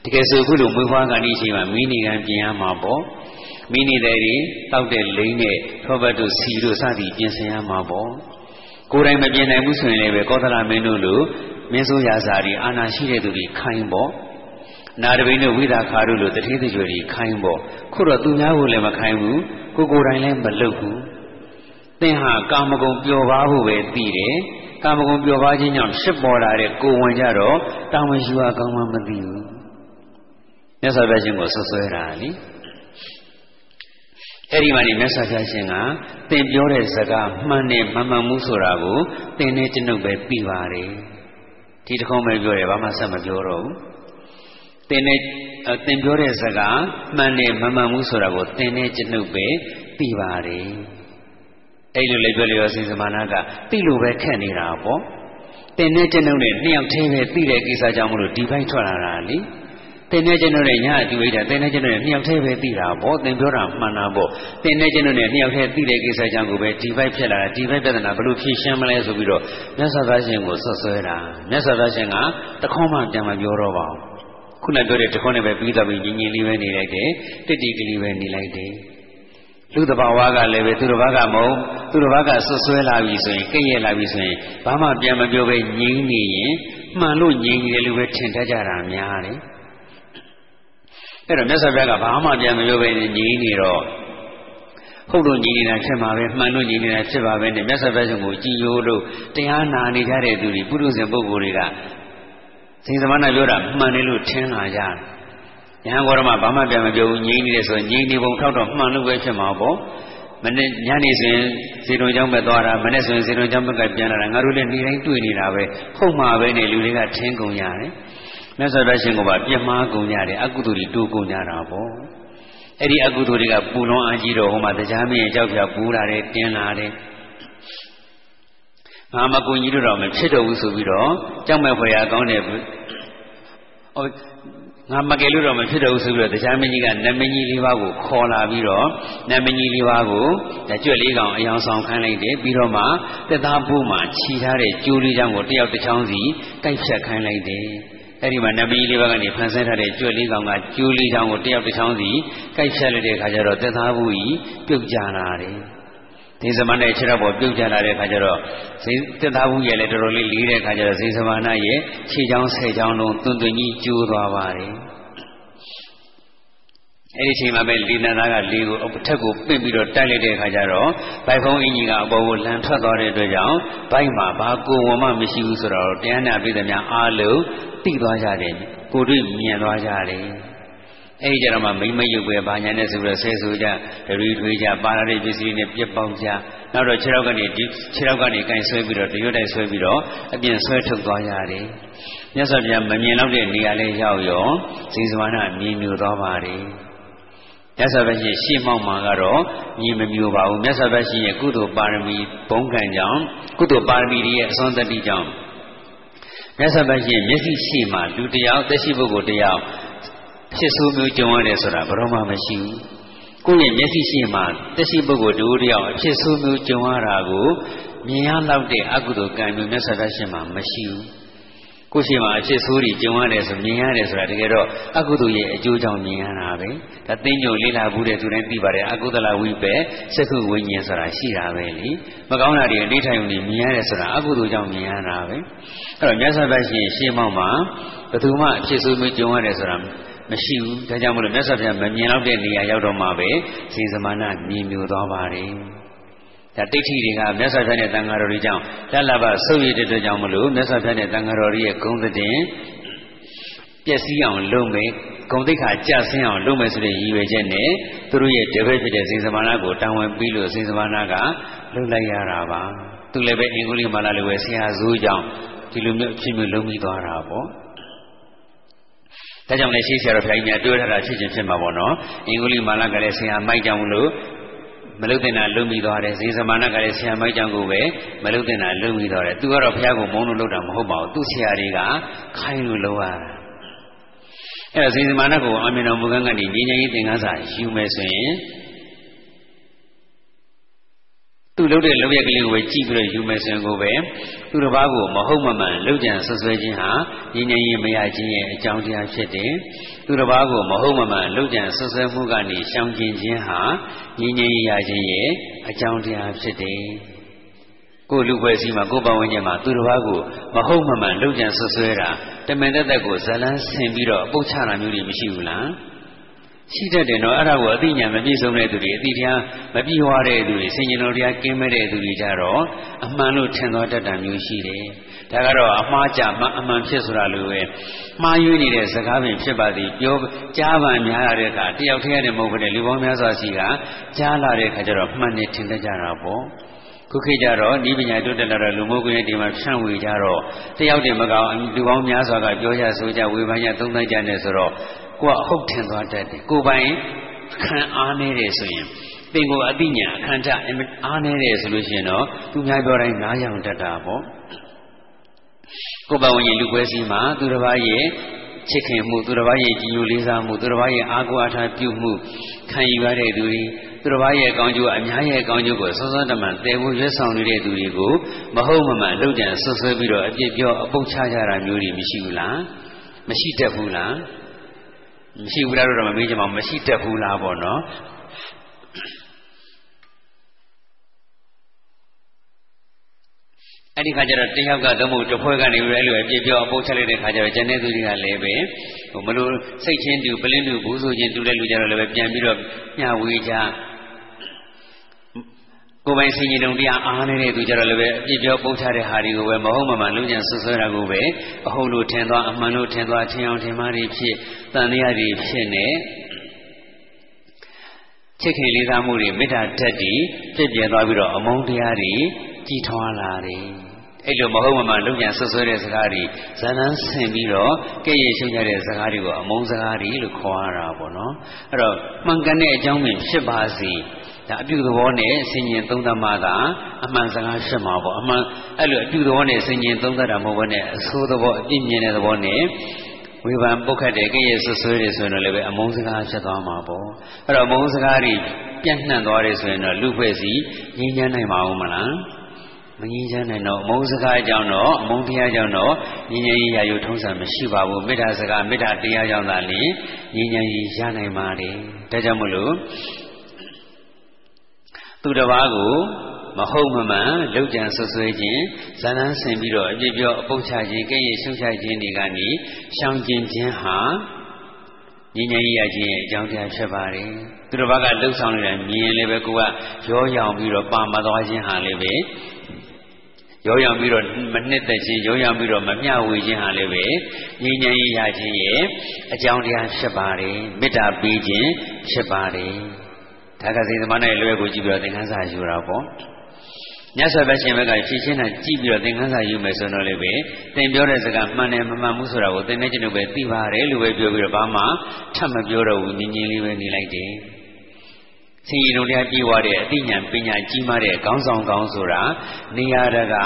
တကယ်ဆိုအခုလိုမွေးဖွားကန်ဒီအချိန်မှာမိနေကံပြင်ရမှာပေါ့မိနေတဲ့တွေတောက်တဲ့လိမ့်နဲ့ထောဘတ်တို့စီတို့စသည်ပြင်ဆင်ရမှာပေါ့ကိုယ်တိုင်မပြင်နိုင်ဘူးဆိုရင်လည်းပဲကောသလမင်းတို့လို မင်းဆိုးရာဇာတွေအာနာရှိတဲ့သူတွေခိုင်းပေါ့နာတပိန်တို့ဝိသခါတို့လိုတတိတကြွတွေခိုင်းပေါ့ခုတော့သူများကိုလည်းမခိုင်းဘူးကိုကိုယ်တိုင်လည်းမလုပ်ဘူးသင်ဟာကာမဂုဏ်ပျော်ပါဖို့ပဲသိတယ်ကာမဂုဏ်ပျော်ပါခြင်းကြောင့်ဖြစ်ပေါ်လာတဲ့ကိုယ်ဝင်ကြတော့တာဝန်ယူရကောင်းမှမသိဘူးမြတ်စွာဘုရားရှင်ကိုဆွဆွဲတာလीအဲ့ဒီမှာနေမြတ်စွာဘုရားရှင်ကသင်ပြောတဲ့စကားမှန်တယ်မမှန်ဘူးဆိုတာကိုသင်နဲ့ကျွန်ုပ်ပဲသိပါတယ် ဒီတခုံးပဲပြောတယ်ဘာမှဆက်မပြောတော့ဘူးသင်နဲ့သင်ပြောတဲ့စကားမှန်တယ်မမှန်ဘူးဆိုတာကိုသင်နဲ့ကျွန်ုပ်ပဲသိပါတယ်အဲ့လိုလည်းပြောလျောစီစမာနာကသိလို့ပဲခက်နေတာပေါ့တင်နဲ့ကျွန်ုပ်နဲ့နှစ်ယောက်တည်းပဲသိတဲ့ကိစ္စကြောင့်မလို့ဒီဘိုက်ထွက်လာတာလေတ င်နဲ့ကျွန်ုပ်နဲ့ညာအတူဝိတာတင်နဲ့ကျွန်ုပ်နဲ့နှစ်ယောက်တည်းပဲသိတာပေါ့သင်ပြောတာမှန်တာပေါ့တင်နဲ့ကျွန်ုပ်နဲ့နှစ်ယောက်တည်းသိတဲ့ကိစ္စကြောင့်ကိုပဲဒီဘိုက်ဖြစ်လာတာဒီဘိုက်ပြဿနာဘလို့ဖြေရှင်းမလဲဆိုပြီးတော့မြတ်စွာဘုရားရှင်ကိုဆွဆွဲတာမြတ်စွာဘုရားရှင်ကတခေါမှပြန်မပြောတော့ပါဘူးခုနပြောတဲ့တခေါနဲ့ပဲပြီးတော့ပြီးညီညီလေးပဲနေလိုက်တယ်တိတိကလေးပဲနေလိုက်တယ်လူတဘာဝကလည်းပဲသူတစ်ပါးကမဟုတ်သူတစ်ပါးကဆွဆွဲလာပြီဆိုရင်ကိရဲ့လာပြီဆိုရင်ဘာမှပြန်မပြောပဲငြိမ်းနေရင်မှန်လို့ငြိမ်းနေတယ်လို့ပဲထင်တတ်ကြတာများတယ် အဲ့တော့မြတ်စွာဘုရားကဘာမှပြန်မပြောပဲငြိမ်းနေတော့ဟုတ်လို့ညီနေတာဖြစ်မှာပဲမှန်လို့ညီနေတာဖြစ်ပါပဲနဲ့မြတ်စွာဘုရားကိုကြည်ယိုလို့တရားနာနေကြတဲ့သူတွေပုရုဇဉ်ပုဂ္ဂိုလ်တွေကစိန်သမဏပြောတာမှန်တယ်လို့ထင်လာကြတယ်ယဟန်ကောရမဘာမှပြန်မပြောဘူးငြိမ့်နေတယ်ဆိုရင်ငြိမ့်နေပုံထောက်တော့မှန်လို့ပဲဖြစ်မှာပေါ့မနေ့ညနေဆိုရင်ဇေတုံကျောင်းပဲသွားတာမနေ့ဆိုရင်ဇေတုံကျောင်းဘက်ကပြန်လာတာငါတို့လည်းနေတိုင်းတွေ့နေတာပဲဟုတ်မှာပဲနဲ့လူတွေကထင်းကုန်ရတယ် မြတ်စွာဘုရားရှင်ကပါပြမှားကုန်ကြတယ်အကုသိုလ်တွေတိုးကုန်ကြတာပေါ့အဲ့ဒီအကုသိုလ်တွေကပူလွန်အားကြီးတော့ဟိုမှာတရားမင်းကြောက်ပြပူလာတယ်တင်းလာတယ်ငါမကူညီလို့တော့မဖြစ်တော့ဘူးဆိုပြီးတော့ကြောက်မဲ့ဖွယ်ရကောင်းတယ်ဟောငါမကယ်လို့တော့မဖြစ်တော့ဘူးဆိုပြီးတော့တရားမင်းကြီးကနမင်းကြီးလေးပါးကိုခေါ်လာပြီးတော့နမင်းကြီးလေးပါးကိုကြွက်လေးကောင်အယောင်ဆောင်ခိုင်းလိုက်တယ်ပြီးတော့မှတက်သားပိုးမှာခြီထားတဲ့ကျိုးလေးချောင်းကိုတယောက်တစ်ချောင်းစီတိုက်ဖြတ်ခိုင်းလိုက်တယ် အဲ့ဒီမှာနမင်းကြီးလေးပါးကနေဖန်ဆင်းထားတဲ့ကြွက်လေးကောင်ကကျိုးလေးချောင်းကိုတယောက်တစ်ချောင်းစီကိုက်ဖြတ်လိုက်တဲ့အခါကျတော့တက်သားပိုးကြီးပြုတ်ကျလာတယ်ဇေသမဏရဲ့ခြေထောက်ပေါ်ပြုတ်ကျလာတဲ့ခါကျတော့ဇေတသားဘူးရဲ့လည်းတော်တော်လေးလေးတဲ့ခါကျတော့ဇေသမဏရဲ့ခြေချောင်းဆယ်ချောင်းလုံးတွင်တွင်ကြီးကျိုးသွားပါတယ် အဲ့ဒီချိန်မှာပဲလေနန္ဒာကလေကိုအထက်ကိုပင့်ပြီးတော့တိုက်လိုက်တဲ့အခါကျတော့ဘိုက်ဖုံးအင်ကြီးကအပေါ်ကိုလန်ထွက်သွားတဲ့အတွက်ကြောင့်ဘိုက်မှာဘာကိုဝမှမရှိဘူးဆိုတော့တရားနာပြည်သူများအားလုံးသိသွားကြတယ်ကိုတွေ့မြင်သွားကြတယ်အဲဒီကြတော့မှမိမ့်မယုတ်ပဲဘာညာနဲ့ဆိုပြီးတော့ဆဲဆိုကြဒရီထွေးကြပါရတဲ့ပစ္စည်းနဲ့ပြက်ပေါက်ကြနောက်တော့ခြေထောက်ကနေဒီခြေထောက်ကနေကင်ဆွဲပြီးတော့တရွတ်တိုက်ဆွဲပြီးတော့အပြင်ဆွဲထုတ်သွားရတယ်မြတ်စွာဘုရားမမြင်တော့တဲ့နေရာလေးရောက်ရောဇေဇဝနာမြင်မြူသွားပါတယ် မြတ်စွာဘုရားရှေ့မောက်မှာကတော့မြင်မမြူပါဘူးမြတ်စွာဘုရားရဲ့ကုသိုလ်ပါရမီဘုံကံကြောင့်ကုသိုလ်ပါရမီရဲ့အစွမ်းတတိကြောင့်မြတ်စွာဘုရားမျက်စိရှိမှလူတယောက်သက်ရှိပုဂ္ဂိုလ်တယောက်ဖြစ်ဆိုးမျိုးကြုံရတယ်ဆိုတာဘယ်တော့မှမရှိဘူးကိုယ့်ရဲ့မျက်စိရှိမှသက်ရှိပုဂ္ဂိုလ်တူတယောက်အဖြစ်ဆိုးမျိုးကြုံရတာကိုမြင်ရလောက်တဲ့အကုသိုလ်ကံမျိုးမြတ်စွာဘုရားရှင်မှာမရှိဘူး ကိုရှိမှအဖြစ်ဆိုးတွေကြုံရတယ်ဆိုမြင်ရတယ်ဆိုတာတကယ်တော့အကုသိုလ်ရဲ့အကျိုးကြောင့်မြင်ရတာပဲဒါသိညိုလေးလာဘူးတဲ့သူတိုင်းသိပါတယ်အကုသလဝိပဲစက္ခုဝိညာဉ်ဆိုတာရှိတာပဲလေမကောင်းတာတွေအဋ္ဌာယုံတွေမြင်ရတယ်ဆိုတာအကုသိုလ်ကြောင့်မြင်ရတာပဲအဲ့တော့မြတ်စွာဘုရားရှင်ရှင်းမောက်မှာဘယ်သူမှအဖြစ်ဆိုးမျိုးကြုံရတယ်ဆိုတာမရှိဘူးဒါကြောင့်မလို့မြတ်စွာဘုရားမမြင်တော့တဲ့နေရာရောက်တော့မှပဲဇေဇမာနမြင်မြူသွားပါတယ် ဒါတိဋ္ဌိတွေကမြတ်စွာဘုရားနဲ့တန်ဃာတော်တွေကြောင့်လလဘဆုပ်ရတဲ့အတွက်ကြောင့်မလို့မြတ်စွာဘုရားနဲ့တန်ဃာတော်တွေရဲ့ဂုဏ်သတင်းပျက်စီးအောင်လုပ်မယ်ဂုံတိတ်ခါကြဆင်းအောင်လုပ်မယ်ဆိုတဲ့ရည်ရွယ်ချက်နဲ့သူတို့ရဲ့တပည့်ဖြစ်တဲ့စေစမာနာကိုတာဝန်ပြီးလို့စေစမာနာကလှုပ်လိုက်ရတာပါသူလည်းပဲအင်္ဂုလိမာလာလိုပဲဆရာဇိုးကြောင့်ဒီလိုမျိုးအဖြစ်မျိုးလုံးပြီးသွားတာပေါ့ဒါကြောင့်လည်းရှိဆရာတော်ဘုရားကြီးများတွေ့ထတာဖြစ်ခြင်းဖြစ်မှာပေါ့နော်အင်္ဂုလိမာလာကလည်းဆရာမိုက်ကြောင့်မလို့ မလုတင်တာလုံပြီးသွားတယ်ဇေဇမာနကလည်းဆရာမိုက်ကြောင့်ကိုပဲမလုတင်တာလုံပြီးသွားတယ်သူကတော့ဘုရားကိုမုန်းလို့လုပ်တာမဟုတ်ပါဘူးသူ့ဆရာတွေကခိုင်းလို့လုပ်ရတာအဲ့တော့ဇေဇမာနကိုအမြင်တော်မူကန်းကနေညီညာရေးသင်္ကန်းစာယူမယ်ဆိုရင် သူ့လုပ်တဲ့လုပ်ရက်ကလေးကိုပဲကြည့်ပြီးတော့ယူမယ်ဆိုရင်ကိုပဲသူတစ်ပါးကိုမဟုတ်မမှန်လုပ်ကြံဆွဆွဲခြင်းဟာညီညာရေးမရခြင်းရဲ့အကြောင်းတရားဖြစ်တယ်သူတစ်ပါးကိုမဟုတ်မမှန်လုပ်ကြံဆွဆွဲမှုကနေရှောင်ကျဉ်ခြင်းဟာညီညာရေးရခြင်းရဲ့အကြောင်းတရားဖြစ်တယ်ကိုလူပွဲစီမှာကိုပဝန်းကျင်မှာသူတစ်ပါးကိုမဟုတ်မမှန်လုပ်ကြံဆွဆွဲတာတမန်တက်တက်ကိုဇလန်းဆင်ပြီးတော့အပုတ်ချတာမျိုးတွေမရှိဘူးလား ရှိတတ်တယ်နော်အဲ့ဒါကိုအသိဉာဏ်မပြည့်စုံတဲ့သူတွေအသိတရားမပြည့်ဝတဲ့သူတွေစင်ကြင်တော်တရားကင်းမဲ့တဲ့သူတွေကြတော့အမှန်လို့ထင်သောတတ်တာမျိုးရှိတယ်ဒါကတော့အမှားကြမှအမှန်ဖြစ်ဆိုတာလိုပဲမှားယွင်းနေတဲ့စကားပင်ဖြစ်ပါသည်ပြောကြားပန်များရတဲ့အခါတယောက်တည်းနဲ့မဟုတ်ဘဲနဲ့လူပေါင်းများစွာစီကကြားလာတဲ့အခါကျတော့မှန်နေထင်တတ်ကြတာပေါ့ခုခေတ်ကြတော့ဤပညာတိုးတက်လာတော့လူမှုကွင်းဒီမှာဖြန့်ဝေကြတော့တယောက်တည်းမကောင်လူပေါင်းများစွာကပြောကြဆိုကြဝေဖန်ကြသုံးသပ်ကြနေဆိုတော့ ကိုကအဟုတ်ထင်သွားတတ်တယ်ကိုပိုင်ခံအားနေတယ်ဆိုရင်ပင်ကိုအသိဉာဏ်အခန္ဓာအားနေတယ်ဆိုလို့ရှိရင်တော့သူများပြောတိုင်းနားရောင်တတ်တာပေါ့ကိုပဝဉ္ဇဉ်လူပွဲစည်းမှာသူတစ်ပါးရဲ့ချစ်ခင်မှုသူတစ်ပါးရဲ့ကြည်ညိုလေးစားမှုသူတစ်ပါးရဲ့အားကိုးအားထားပြုမှုခံယူရတဲ့သူတွေသူတစ်ပါးရဲ့အကောင်းကျိုးအများရဲ့အကောင်းကျိုးကိုစောစောတမန်တည်ဖို့ရွတ်ဆောင်နေတဲ့သူတွေကိုမဟုတ်မမှန်လှုပ်ကြံဆွဆွဲပြီးတော့အပြစ်ပြောအပုတ်ချကြတာမျိုးတွေမရှိဘူးလားမရှိတတ်ဘူးလား မရှိဘူးလားတော့မမေးကြပါဘူးမရှိတတ်ဘူးလားပေါ့နော်အဲ့ဒီခါကျတော့တယောက်ကသုံးဖို့တစ်ဖွဲ့ကနေပြီးအဲ့လိုအပြစ်ပြောအပုတ်ချက်လိုက်တဲ့ခါကျတော့ကျန်တဲ့သူတွေကလည်းပဲဟိုမလို့စိတ်ချင်းတူပလင်းတူဘူးဆိုချင်းတူတဲ့လူကြတော့လည်းပဲပြန်ပြီးတော့မျှဝေကြ ကိုယ်ပိုင်စင်ကြီးတုံတရားအားနေတဲ့သူကြတော့လည်းပဲအပြစ်ပြောပုတ်ချတဲ့ဟာတွေကိုပဲမဟုတ်မမှန်လုံးကျန်ဆွဆွဲတာကိုပဲအဟုတ်လို့ထင်သွားအမှန်လို့ထင်သွားထင်အောင်ထင်မှားတွေဖြစ်တန်တရားတွေဖြစ်နေချစ်ခင်လေးစားမှုတွေမေတ္တာဓာတ်တွေဖြစ်ပြသွားပြီးတော့အမုန်းတရားတွေကြီးထွားလာတယ်အဲ့လိုမဟုတ်မမှန်လုံညာဆွဆွဲတဲ့စကားတွေဇာနန်းဆင်ပြီးတော့ကဲ့ရဲ့ရှုံကြတဲ့စကားတွေကိုအမုန်းစကားတွေလို့ခေါ်ရတာပေါ့နော်အဲ့တော့မှန်ကန်တဲ့အကြောင်းပင်ဖြစ်ပါစေ ဒါအပြုသဘောနဲ့ဆင်ញင်သုံးသပ်မှသာအမှန်စကားဖြစ်မှာပေါ့အမှန်အဲ့လိုအပြုသဘောနဲ့ဆင်ញင်သုံးသပ်တာမဟုတ်ဘဲနဲ့အဆိုးသဘောအပြစ်မြင်တဲ့သဘောနဲ့ဝေဖန်ပုတ်ခတ်တဲ့ကဲ့ရဲ့ဆွဆွဲတယ်ဆိုရင်လည်းပဲအမုန်းစကားဖြစ်သွားမှာပေါ့အဲ့တော့အမုန်းစကားတွေပြန့်နှံ့သွားတယ်ဆိုရင်တော့လူဖွဲ့စီငြိမ်းချမ်းနိုင်ပါဦးမလားမငြင်းချမ်းနိုင်တော့အမုန်းစကားကြောင့်တော့အမုန်းတရားကြောင့်တော့ငြင်းငြင်းရေးရာယုထုံးစံမရှိပါဘူးမေတ္တာစကားမေတ္တာတရားကြောင့်သာလျှင်ငြင်းငြင်းရေးရနိုင်ပါတယ်ဒါကြောင့်မလို့ သူတစ်ပါးကိုမဟုတ်မမှန်လောက်ကြံဆွဆွဲခြင်းဇာနန်းဆင်ပြီးတော့အပြစ်ပြောအပုတ်ချခြင်းကဲ့ရဲ့ရှုံချခြင်းတွေကနေရှောင်ကျင်ခြင်းဟာငြိမ်းချမ်းရေးရခြင်းရဲ့အကြောင်းတရားဖြစ်ပါတယ်သူတစ်ပါးကလှုပ်ဆောင်နေတာမြင်လည်းပဲကိုကရောရောင်ပြီးတော့ပါမသွားခြင်းဟာလည်းပဲရောရောင်ပြီးတော့မနှစ်သက်ခြင်းရောရောင်ပြီးတော့မမျှဝေခြင်းဟာလည်းပဲငြိမ်းချမ်းရေးရခြင်းရဲ့အကြောင်းတရားဖြစ်ပါတယ်မေတ္တာပေးခြင်းဖြစ်ပါတယ် ဒါကစိတ်သမဏေလွယ်ကိုကြည့်ပြီးတော့သင်္ကန်းစာယူတာပေါ့မြတ်စွာဘုရားရှင်ဘက်ကဖြည့်ရှင်းတာကြည့်ပြီးတော့သင်္ကန်းစာယူမယ်ဆိုတော့လည်းပဲသင်ပြောတဲ့စကားမှန်တယ်မမှန်ဘူးဆိုတာကိုသင်နဲ့ကျွန်ုပ်ပဲသိပါတယ်လို့ပဲပြောပြီးတော့ဘာမှထပ်မပြောတော့ဘူးငြင်းငြင်းလေးပဲနေလိုက်တယ်ဆင်ရီတို့တရားပြေဝတဲ့အသိဉာဏ်ပညာကြီးမားတဲ့ခေါင်းဆောင်ကောင်းဆိုတာနေရာတကာ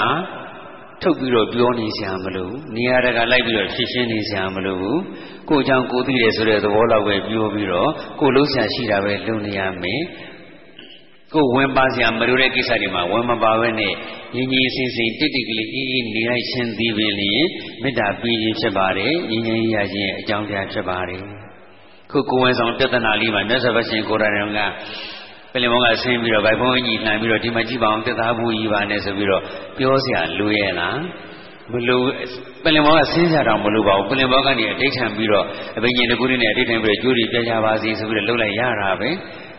ထုတ်ပြီးတော့ပြောနေစရာမလိုနေရာတကာလိုက်ပြီးတော့ဖြည့်ရှင်းနေစရာမလိုဘူးကိုယ်ကြောင့်ကိုသိတယ်ဆိုတဲ့သဘောလောက်ပဲပြောပြီးတော့ကိုလုံးဆရာရှိတာပဲလုပ်နေရမယ်ကိုဝင်ပါစရာမလိုတဲ့ကိစ္စတွေမှာဝင်မပါဘဲနဲ့ညီညီစင်စင်တိတ်တိတ်ကလေးအေးအေးနေလိုက်ခြင်းသည်ပင်လျင်မေတ္တာပြီးခြင်းဖြစ်ပါတယ်ညီညီရခြင်းအကြောင်းတရားဖြစ်ပါတယ်ခုကိုဝင်ဆောင်ပြဿနာလေးမှာမြတ်စွာဘုရားရှင်ကိုရဏံက ပလင်မောကဆင်းပြီးတော့ဗိုက်ဖုံးကြီးနှံပြီးတော့ဒီမှာကြည့်ပါအောင်တက်သားဘူးကြီးပါနဲ့ဆိုပြီးတော့ပြောเสียလူရဲ့လားမလို့ပလင်ဘောကဆင်းကြတော့မလို့ပါဘူးပလင်ဘောကနေအဋိဌံပြီးတော့အဘိညာဉ်တကူလေးနဲ့အဋိဌံပြီးတော့ကျိုးတွေပြကြပါစေဆိုပြီးတော့လှုပ်လိုက်ရတာပဲ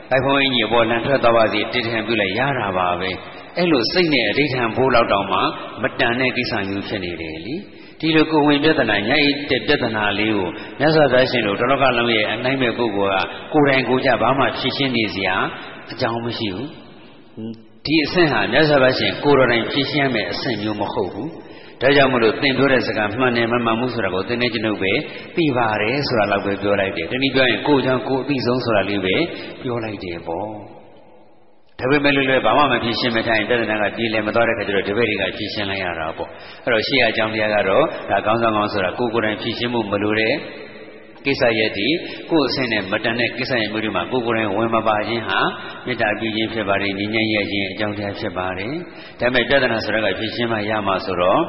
ဘိုက်ဖုံးကြီးပေါ်လန်ထွက်သွားပါစေတိဋ္ဌံပြုလိုက်ရတာပါပဲအဲ့လိုစိတ်နဲ့အဋိဌံဘိုးလောက်တောင်မှမတန်တဲ့ကိစ္စမျိုးဖြစ်နေတယ်လीဒီလိုကိုဝင်ပြဿနာညိုက်တဲ့ပြဿနာလေးကိုမြတ်စွာဘုရားရှင်တို့တလောကလုံးရဲ့အနိုင်မဲ့ပုဂ္ဂိုလ်ကကိုယ်တိုင်ကိုယ်ကြဘာမှဖြည့်ရှင်းနေစရာ အကြောင်းမရှိဘူးဒီအဆင့်ဟာမြတ်စွာဘုရားရှင်ကိုယ်တော်တိုင်ဖြည့်ရှင်းမယ်အဆင့်မျိုးမဟုတ်ဘူးဒါကြောင့်မလို့သင်ပြောတဲ့စကားမှန်တယ်မမှန်ဘူးဆိုတာကိုသင်နေကျွန်ုပ်ပဲသိပါတယ်ဆိုတာလောက်ပဲပြောလိုက်တယ်တနည်းပြောရင်ကိုယ်ကြောင့်ကိုယ်အသိဆုံးဆိုတာလေးပဲပြောလိုက်တယ်ပေါ့ဒါပေမဲ့လည်းလည်းဘာမှမဖြစ်ရှင်းမထိုင်ပြဿနာကဒီလည်းမတော်တဲ့ခါကျတော့ဒီဘက်တွေကဖြစ်ရှင်းလိုက်ရတာပေါ့အဲ့တော့ရှေ့အကြောင်းတရားကတော့ဒါကောင်းဆောင်ကောင်းဆိုတာကိုယ်ကိုယ်တိုင်ဖြစ်ရှင်းမှုမလိုတဲ့ ကိစ္စရဲ့ဒီကိုယ်အဆင့်နဲ့မတန်တဲ့ကိစ္စရဲ့မျိုးတွေမှာကိုယ်ကိုယ်တိုင်ဝင်မပါခြင်းဟာမေတ္တာပြုခြင်းဖြစ်ပါတယ်ဉာဏ်ဉာဏ်ရဲ့ခြင်းအကြောင်းတရားဖြစ်ပါတယ်ဒါပေမဲ့ပြဿနာဆိုတော့ကဖြစ်ရှင်းမှရမှာဆိုတော့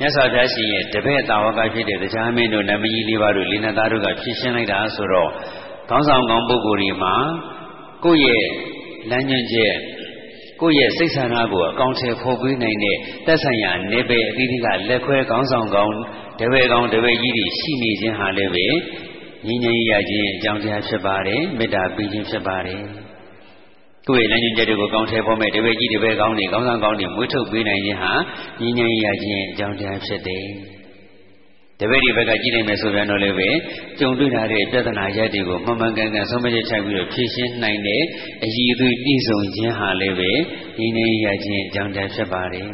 မြတ်စွာဘုရားရှင်ရဲ့တပည့်တာဝကဖြစ်တဲ့တရားမင်းတို့နမကြီးလေးပါးတို့လေးနသားတို့ကဖြစ်ရှင်းလိုက်တာဆိုတော့ခေါင်းဆောင်ကောင်းပုဂ္ဂိုလ်တွေမှာကိုယ့်ရဲ့လမ်းညွှန်ချက်ကိုယ့်ရဲ့စိတ်ဆန္ဒကိုအကောင့်ထဲဖော်ပေးနိုင်တဲ့သက်ဆိုင်ရာနေပယ်အသီးသီးကလက်ခွဲခေါင်းဆောင်ကောင်း တပည့်ကောင်းတပည့်ကြီးတွေရှိနေခြင်းဟာလည်းပဲငြိမ်းချမ်းရခြင်းအကြောင်းတရားဖြစ်ပါတယ်မေတ္တာပေးခြင်းဖြစ်ပါတယ်ကိုယ့်ရဲ့လမ်းညွှန်ချက်တွေကိုကောင်းထဲဖော်မဲ့တပည့်ကြီးတပည့်ကောင်းတွေခေါင်းဆောင်ကောင်းတွေမွေးထုတ်ပေးနိုင်ခြင်းဟာငြိမ်းချမ်းရခြင်းအကြောင်းတရားဖြစ်တယ်တပည့်ဒီဘက်ကကြည့်နိုင်မယ်ဆိုပြန်တော့လည်းပဲကြုံတွေ့လာတဲ့ပြဿနာရက်တွေကိုမှန်မှန်ကန်ကန်ဆုံးမချက်ချပြီးတော့ဖြေရှင်းနိုင်တဲ့အည်အသွေးပြည့်စုံခြင်းဟာလည်းပဲငြိမ်းချမ်းရခြင်းအကြောင်းတရားဖြစ်ပါတယ်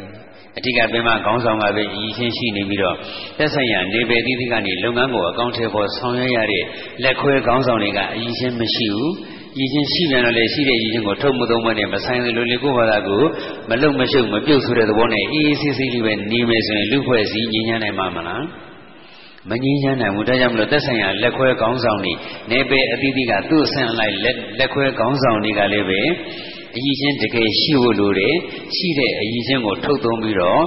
အတိကပင်မခေါင်းဆောင်ကပဲရည်ချင်းရှိနေပြီးတော့သက်ဆိုင်ရာနေပယ်သီးသီးကနေလုပ်ငန်းကိုအကောင့်ထဲပေါ်ဆောင်ရွက်ရတဲ့လက်ခွဲခေါင်းဆောင်တွေကအရည်ချင်းမရှိဘူးရည်ချင်းရှိပြန်တော့လေရှိတဲ့ရည်ချင်းကိုထုတ်မှုသုံးမနဲ့မဆိုင်လိုလေကိုယ်ဘာသာကိုမလုံမရှုပ်မပြုတ်ဆိုတဲ့သဘောနဲ့အေးအေးဆေးဆေးလေးပဲနေမယ်ဆိုရင်လူဖွဲ့စည်းညဉ့်ညမ်းနိုင်မှာမလားမငြင်းချမ်းနိုင်ဘူးဒါကြောင့်မလို့သက်ဆိုင်ရာလက်ခွဲခေါင်းဆောင်တွေနေပယ်အသီးသီးကသူ့အဆင့်လိုက်လက်လက်ခွဲခေါင်းဆောင်တွေကလည်းပဲ အည်ချင်းတကယ်ရှိဖို့လိုတယ်ရှိတဲ့အည်ချင်းကိုထုတ်သုံးပြီးတော့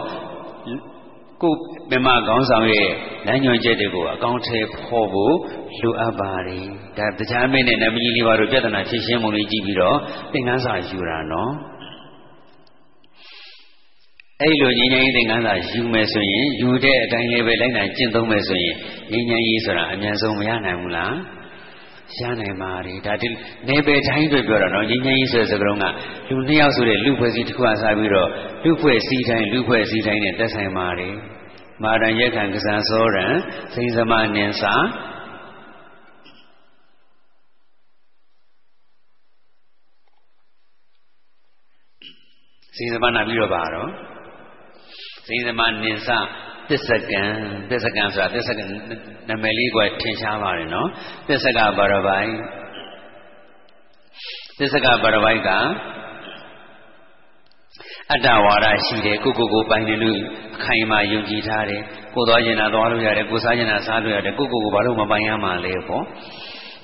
ကိုမြမခေါင်းဆောင်ရဲ့လမ်းညွှန်ချက်တွေကိုအကောင့်ထဲဖော်ဖို့လိုအပ်ပါတယ်ဒါတရားမင်းနဲ့နမကြီးလေးပါတို့ပြဿနာဖြေရှင်းမှုလေးကြည့်ပြီးတော့သင်ခန်းစာယူတာနော်အဲ့လိုငြိမ်းချမ်းရေးသင်ခန်းစာယူမယ်ဆိုရင်ယူတဲ့အတိုင်းလေးပဲလိုက်နိုင်ကျင့်သုံးမယ်ဆိုရင်ငြိမ်းချမ်းရေးဆိုတာအမြန်ဆုံးမရနိုင်ဘူးလား ရနိုင်ပါလေဒါဒီနေပယ်တိုင်းတွေပြောတာနော်ငြိမ်းချမ်းရေးဆိုတဲ့စကားလုံးကလူနှစ်ယောက်ဆိုတဲ့လူဖွဲ့စည်းတစ်ခုအစားပြီးတော့လူဖွဲ့စည်းတိုင်းလူဖွဲ့စည်းတိုင်းနဲ့သက်ဆိုင်ပါလေမာရံရက်ခံကစားစောရံစိန်သမနင်စာစိန်သမနာပြီးတော့ပါတော့စိန်သမနင်စာ သစ္စကံသစ္စကံဆိုတာသစ္စကံနာမည်လေးကထင်ရှားပါတယ်နော်သစ္စကဘာရပိုင်သစ္စကဘာရပိုင်ကအတ္တဝါဒရှိတယ်ကိုကိုကိုပိုင်တယ်လို့အခိုင်အမာယုံကြည်ထားတယ်ကိုသွားကျင်တာသွားလို့ရတယ်ကိုစားကျင်တာစားလို့ရတယ်ကိုကိုကိုဘာလို့မပိုင်ရမှာလဲပေါ့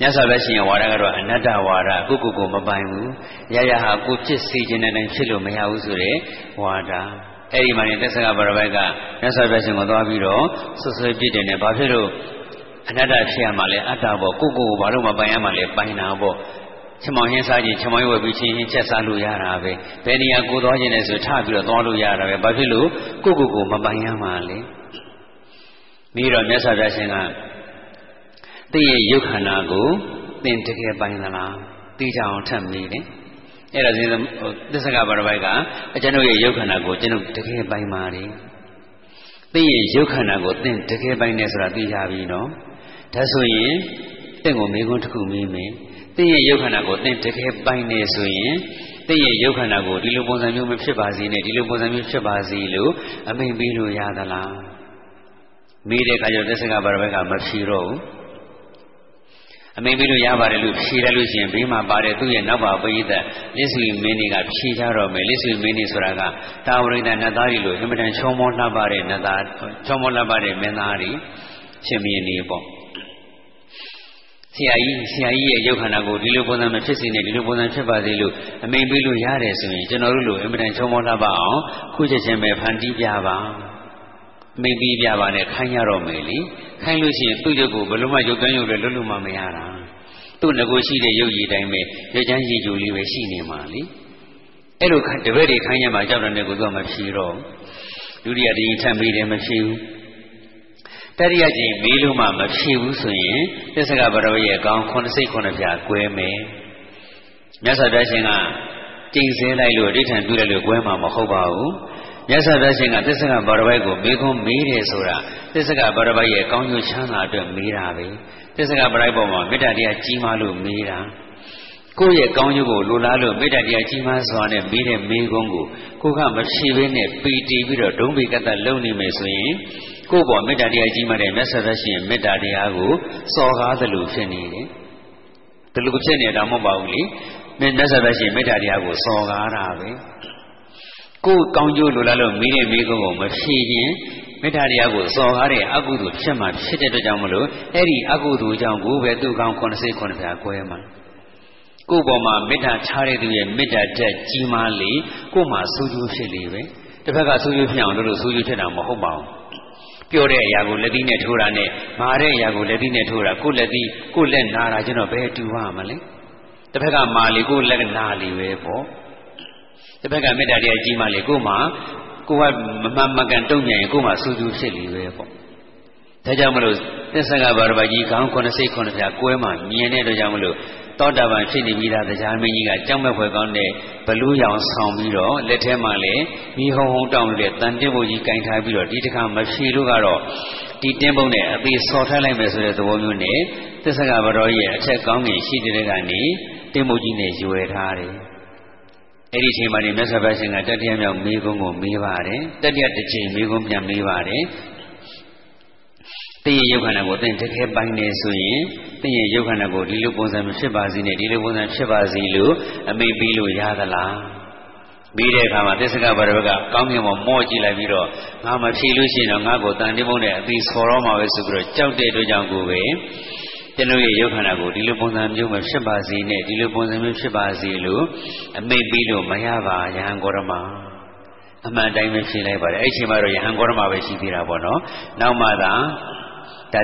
မြတ်စွာဘုရားရှင်ရဲ့ဝါဒကတော့အနတ္တဝါဒကိုကိုကိုမပိုင်ဘူးရရဟာကိုဖြစ်စေခြင်းနဲ့ဖြစ်လို့မရဘူးဆိုတဲ့ဝါဒ အဲ့ဒီမှာနေသက်ဆကဗရပိုက်ကမြတ်စွာဘုရားရှင်ကိုသွားပြီးတော့ဆွဆွပြစ်တယ်နဲ့ဘာဖြစ်လို့အနတ္တဖြစ်ရမှာလဲအတ္တပေါ့ကိုကိုကိုဘာလို့မပိုင်ရမှာလဲပိုင်တာပေါ့ချမောင်ဟင်းစားခြင်းချမောင်ရွယ်ပြီးချင်းချင်းချက်စားလို့ရတာပဲဘယ်နေရာကိုသွားခြင်းလဲဆိုထပြီးတော့သွားလို့ရတာပဲဘာဖြစ်လို့ကိုကိုကိုမပိုင်ရမှာလဲပြီးတော့မြတ်စွာဘုရားရှင်ကသိရဲ့ယုတ်ခန္ဓာကိုသင်တကယ်ပိုင်သလားသိကြအောင်ထပ်မိတယ် အဲ့ဒါစဉ်သစ္စကပါရပိုက်ကအကျွန်ုပ်ရဲ့ယုတ်ခန္ဓာကိုကျွန်ုပ်တကယ်ပိုင်ပါလေသိရဲ့ယုတ်ခန္ဓာကိုသင်တကယ်ပိုင်တယ်ဆိုတာသိကြပြီနော်ဒါဆိုရင်တင့်ကိုမိကုန်းတစ်ခုမေးမယ်သင်ရဲ့ယုတ်ခန္ဓာကိုသင်တကယ်ပိုင်နေဆိုရင်တင့်ရဲ့ရုပ်ခန္ဓာကိုဒီလိုပုံစံမျိုးမဖြစ်ပါစေနဲ့ဒီလိုပုံစံမျိုးဖြစ်ပါစေလို့အမိန်ပေးလို့ရသလားမေးတဲ့အခါကျတော့သစ္စကဘာရဘက်ကမဖြေတော့ဘူး အမိန်ပေးလို့ရပါတယ်လို့ဖြေတယ်လို့ရှိရင်ဘေးမှာပါတယ်သူ့ရဲ့နောက်ပါပရိသတ်လစ်ဆွေမင်းတွေကဖြေကြတော့မယ်လစ်ဆွေမင်းတွေဆိုတာကတာဝရိဒနတ်သားတွေလို့အင်မတန်ချောမောလှပတဲ့နတ်သားချောမောလှပတဲ့မင်းသားတွေရှင်မင်းတွေပေါ့ဆရာကြီးဆရာကြီးရဲ့ရုပ်ခန္ဓာကိုဒီလိုပုံစံမဖြစ်စေနဲ့ဒီလိုပုံစံဖြစ်ပါစေလို့အမိန်ပေးလို့ရတယ်ဆိုရင်ကျွန်တော်တို့လိုအင်မတန်ချုံမောလှပအောင်ခုချက်ချင်းပဲဖန်တီးပြပါ မိန်ပြီးပြပါနဲ့ခိုင်းရတော့မယ်လေခိုင်းလို့ရှိရင်သူ့ရုပ်ကိုဘယ်လိုမှရုပ်ကန်းရုပ်လည်းလွတ်လွတ်မှမရတာသူ့ငကိုရှိတဲ့ရုပ်ရည်တိုင်းပဲရချမ်းရည်ကြိုလေးပဲရှိနေမှာလေအဲ့လိုတပည့်တွေခိုင်းရမှာကြောက်တဲ့ကိုသူကမဖြေတော့ဒုတိယတရင်ထပ်ပြီးတယ်မဖြေဘူးတတိယကြိမ်မေးလို့မှမဖြေဘူးဆိုရင်သစ္စကဘရောရဲ့အကောင်ခုနှစ်စိတ်ခုနှစ်ပြာကွဲမယ်မြတ်စွာဘုရားရှင်ကကျင့်စဲလိုက်လို့အဋ္ဌံပြုလိုက်လို့ကွဲမှာမဟုတ်ပါဘူး မြတ်စွာဘုရားရှင်ကသစ္စကဘာရပိုက်ကိုမေခွန်းမေးတယ်ဆိုတာသစ္စကဘာရပိုက်ရဲ့ကောင်းကျိုးချမ်းသာအတွက်မေးတာပဲသစ္စကဘာရပိုက်ပေါ်မှာမေတ္တာတရားကြီးမားလို့မေးတာကိုယ့်ရဲ့ကောင်းကျိုးကိုလိုလားလို့မေတ္တာတရားကြီးမားစွာနဲ့မေးတဲ့မေးခွန်းကိုကိုကမဖြေဘဲနဲ့ပီတီပြီးတော့ဒုံးပိကတလုံနေမယ်ဆိုရင်ကိုယ့်ဘောမေတ္တာတရားကြီးမားတဲ့မြတ်စွာဘုရားရှင်မေတ္တာတရားကိုစော်ကားသလိုဖြစ်နေတယ်ဒီလိုဖြစ်နေတာမဟုတ်ပါဘူးလေမြတ်စွာဘုရားရှင်မေတ္တာတရားကိုစော်ကားတာပဲ ကိုယ်ကောင်းကျိုးလိုလားလို့မိတဲ့မိကုန်းကိုမဖြေခြင်းမေတ္တာတရားကိုစော်ကားတဲ့အကုသိုလ်ဖြစ်မှဖြစ်တဲ့အတွက်ကြောင့်မလို့အဲ့ဒီအကုသိုလ်ကြောင့်ကိုပဲသူ့ကောင်း9စိတ်9ဖြာကွဲမှာကိုယ်ပေါ်မှာမေတ္တာချတဲ့သူရဲ့မေတ္တာတက်ကြီးမားလေကိုယ်မှာဆိုးကျိုးဖြစ်လေပဲတစ်ဖက်ကဆိုးကျိုးဖြစ်အောင်လို့ဆိုးကျိုးဖြစ်တာမဟုတ်ပါဘူးပြောတဲ့အရာကိုလက်သီးနဲ့ထိုးတာနဲ့မာတဲ့အရာကိုလက်သီးနဲ့ထိုးတာကိုလက်သီးကိုလက်နာတာကျွန်တော်ဘယ်တူပါမလဲတစ်ဖက်ကမာလီကိုလက်နာလီပဲပေါ့ တစ်ဖက်ကမေတ္တာတရားကြီးမှလေကို့မှာကိုကမမှန်မကန်တုံ့ပြန်ရင်ကို့မှာစူးစူးဖြစ်လီပဲပေါ့ဒါကြောင့်မလို့သစ္စာကဘာရပါကြီးခေါင်းခုနှစ်စိတ်ခုနှစ်ဖြာကွဲမှမြင်တဲ့အတွက်ကြောင့်မလို့သောတာပန်ဖြစ်နေပြီးသားတရားမင်းကြီးကကြောက်မဲ့ဖွယ်ကောင်းတဲ့ဘလူးရောင်ဆောင်ပြီးတော့လက်ထဲမှာလည်းမိဟုံဟုံတောင်းလို့တဲ့တန်တင်းပုံကြီးကင်ထားပြီးတော့ဒီတစ်ခါမဖြေလို့ကတော့ဒီတင်းပုံနဲ့အသေးဆော်ထားလိုက်မယ်ဆိုတဲ့သဘောမျိုးနဲ့သစ္စာကဘတော်ရဲ့အထက်ကောင်းကြီးရှိတဲ့ကနေတင်းပုံကြီးနဲ့ရွယ်ထားတယ် အဲ့ဒီအချိန်မှာနေမြတ်စွာဘုရားရှင်ကတတိယမြောက်မေးခွန်းကိုမေးပါတယ်တတိယတစ်ချိန်မေးခွန်းပြန်မေးပါတယ်တင်းရဲ့ယုတ်ခန္ဓာကိုသင်တကယ်ပိုင်နေဆိုရင်တင်းရဲ့ယုတ်ခန္ဓာကိုဒီလိုပုံစံမဖြစ်ပါစေနဲ့ဒီလိုပုံစံဖြစ်ပါစေလို့အမိပေးလို့ရသလားပြီးတဲ့အခါမှာသစ္စကဘာရဘကကောင်းကင်ပေါ်မော့ကြည့်လိုက်ပြီးတော့ငါမဖြေလို့ရှိရင်တော့ငါ့ကိုတန်တိမုန်းနဲ့အသီးဆော်တော့မှာပဲဆိုပြီးတော့ကြောက်တဲ့အတွက်ကြောင့်ကိုပဲ ကျွန်တော်ရဲ့ယုတ်ခန္ဓာကိုဒီလိုပုံစံမျိုးမဖြစ်ပါစေနဲ့ဒီလိုပုံစံမျိုးဖြစ်ပါစေလို့အမိတ်ပြီးလို့မရပါယဟန်ကောရမအမှန်တိုင်းပဲဖြေလိုက်ပါတယ်အဲ့ချိန်မှာတော့ယဟန်ကောရမပဲရှိသေးတာပေါ့နော်နောက်မှသာဒါ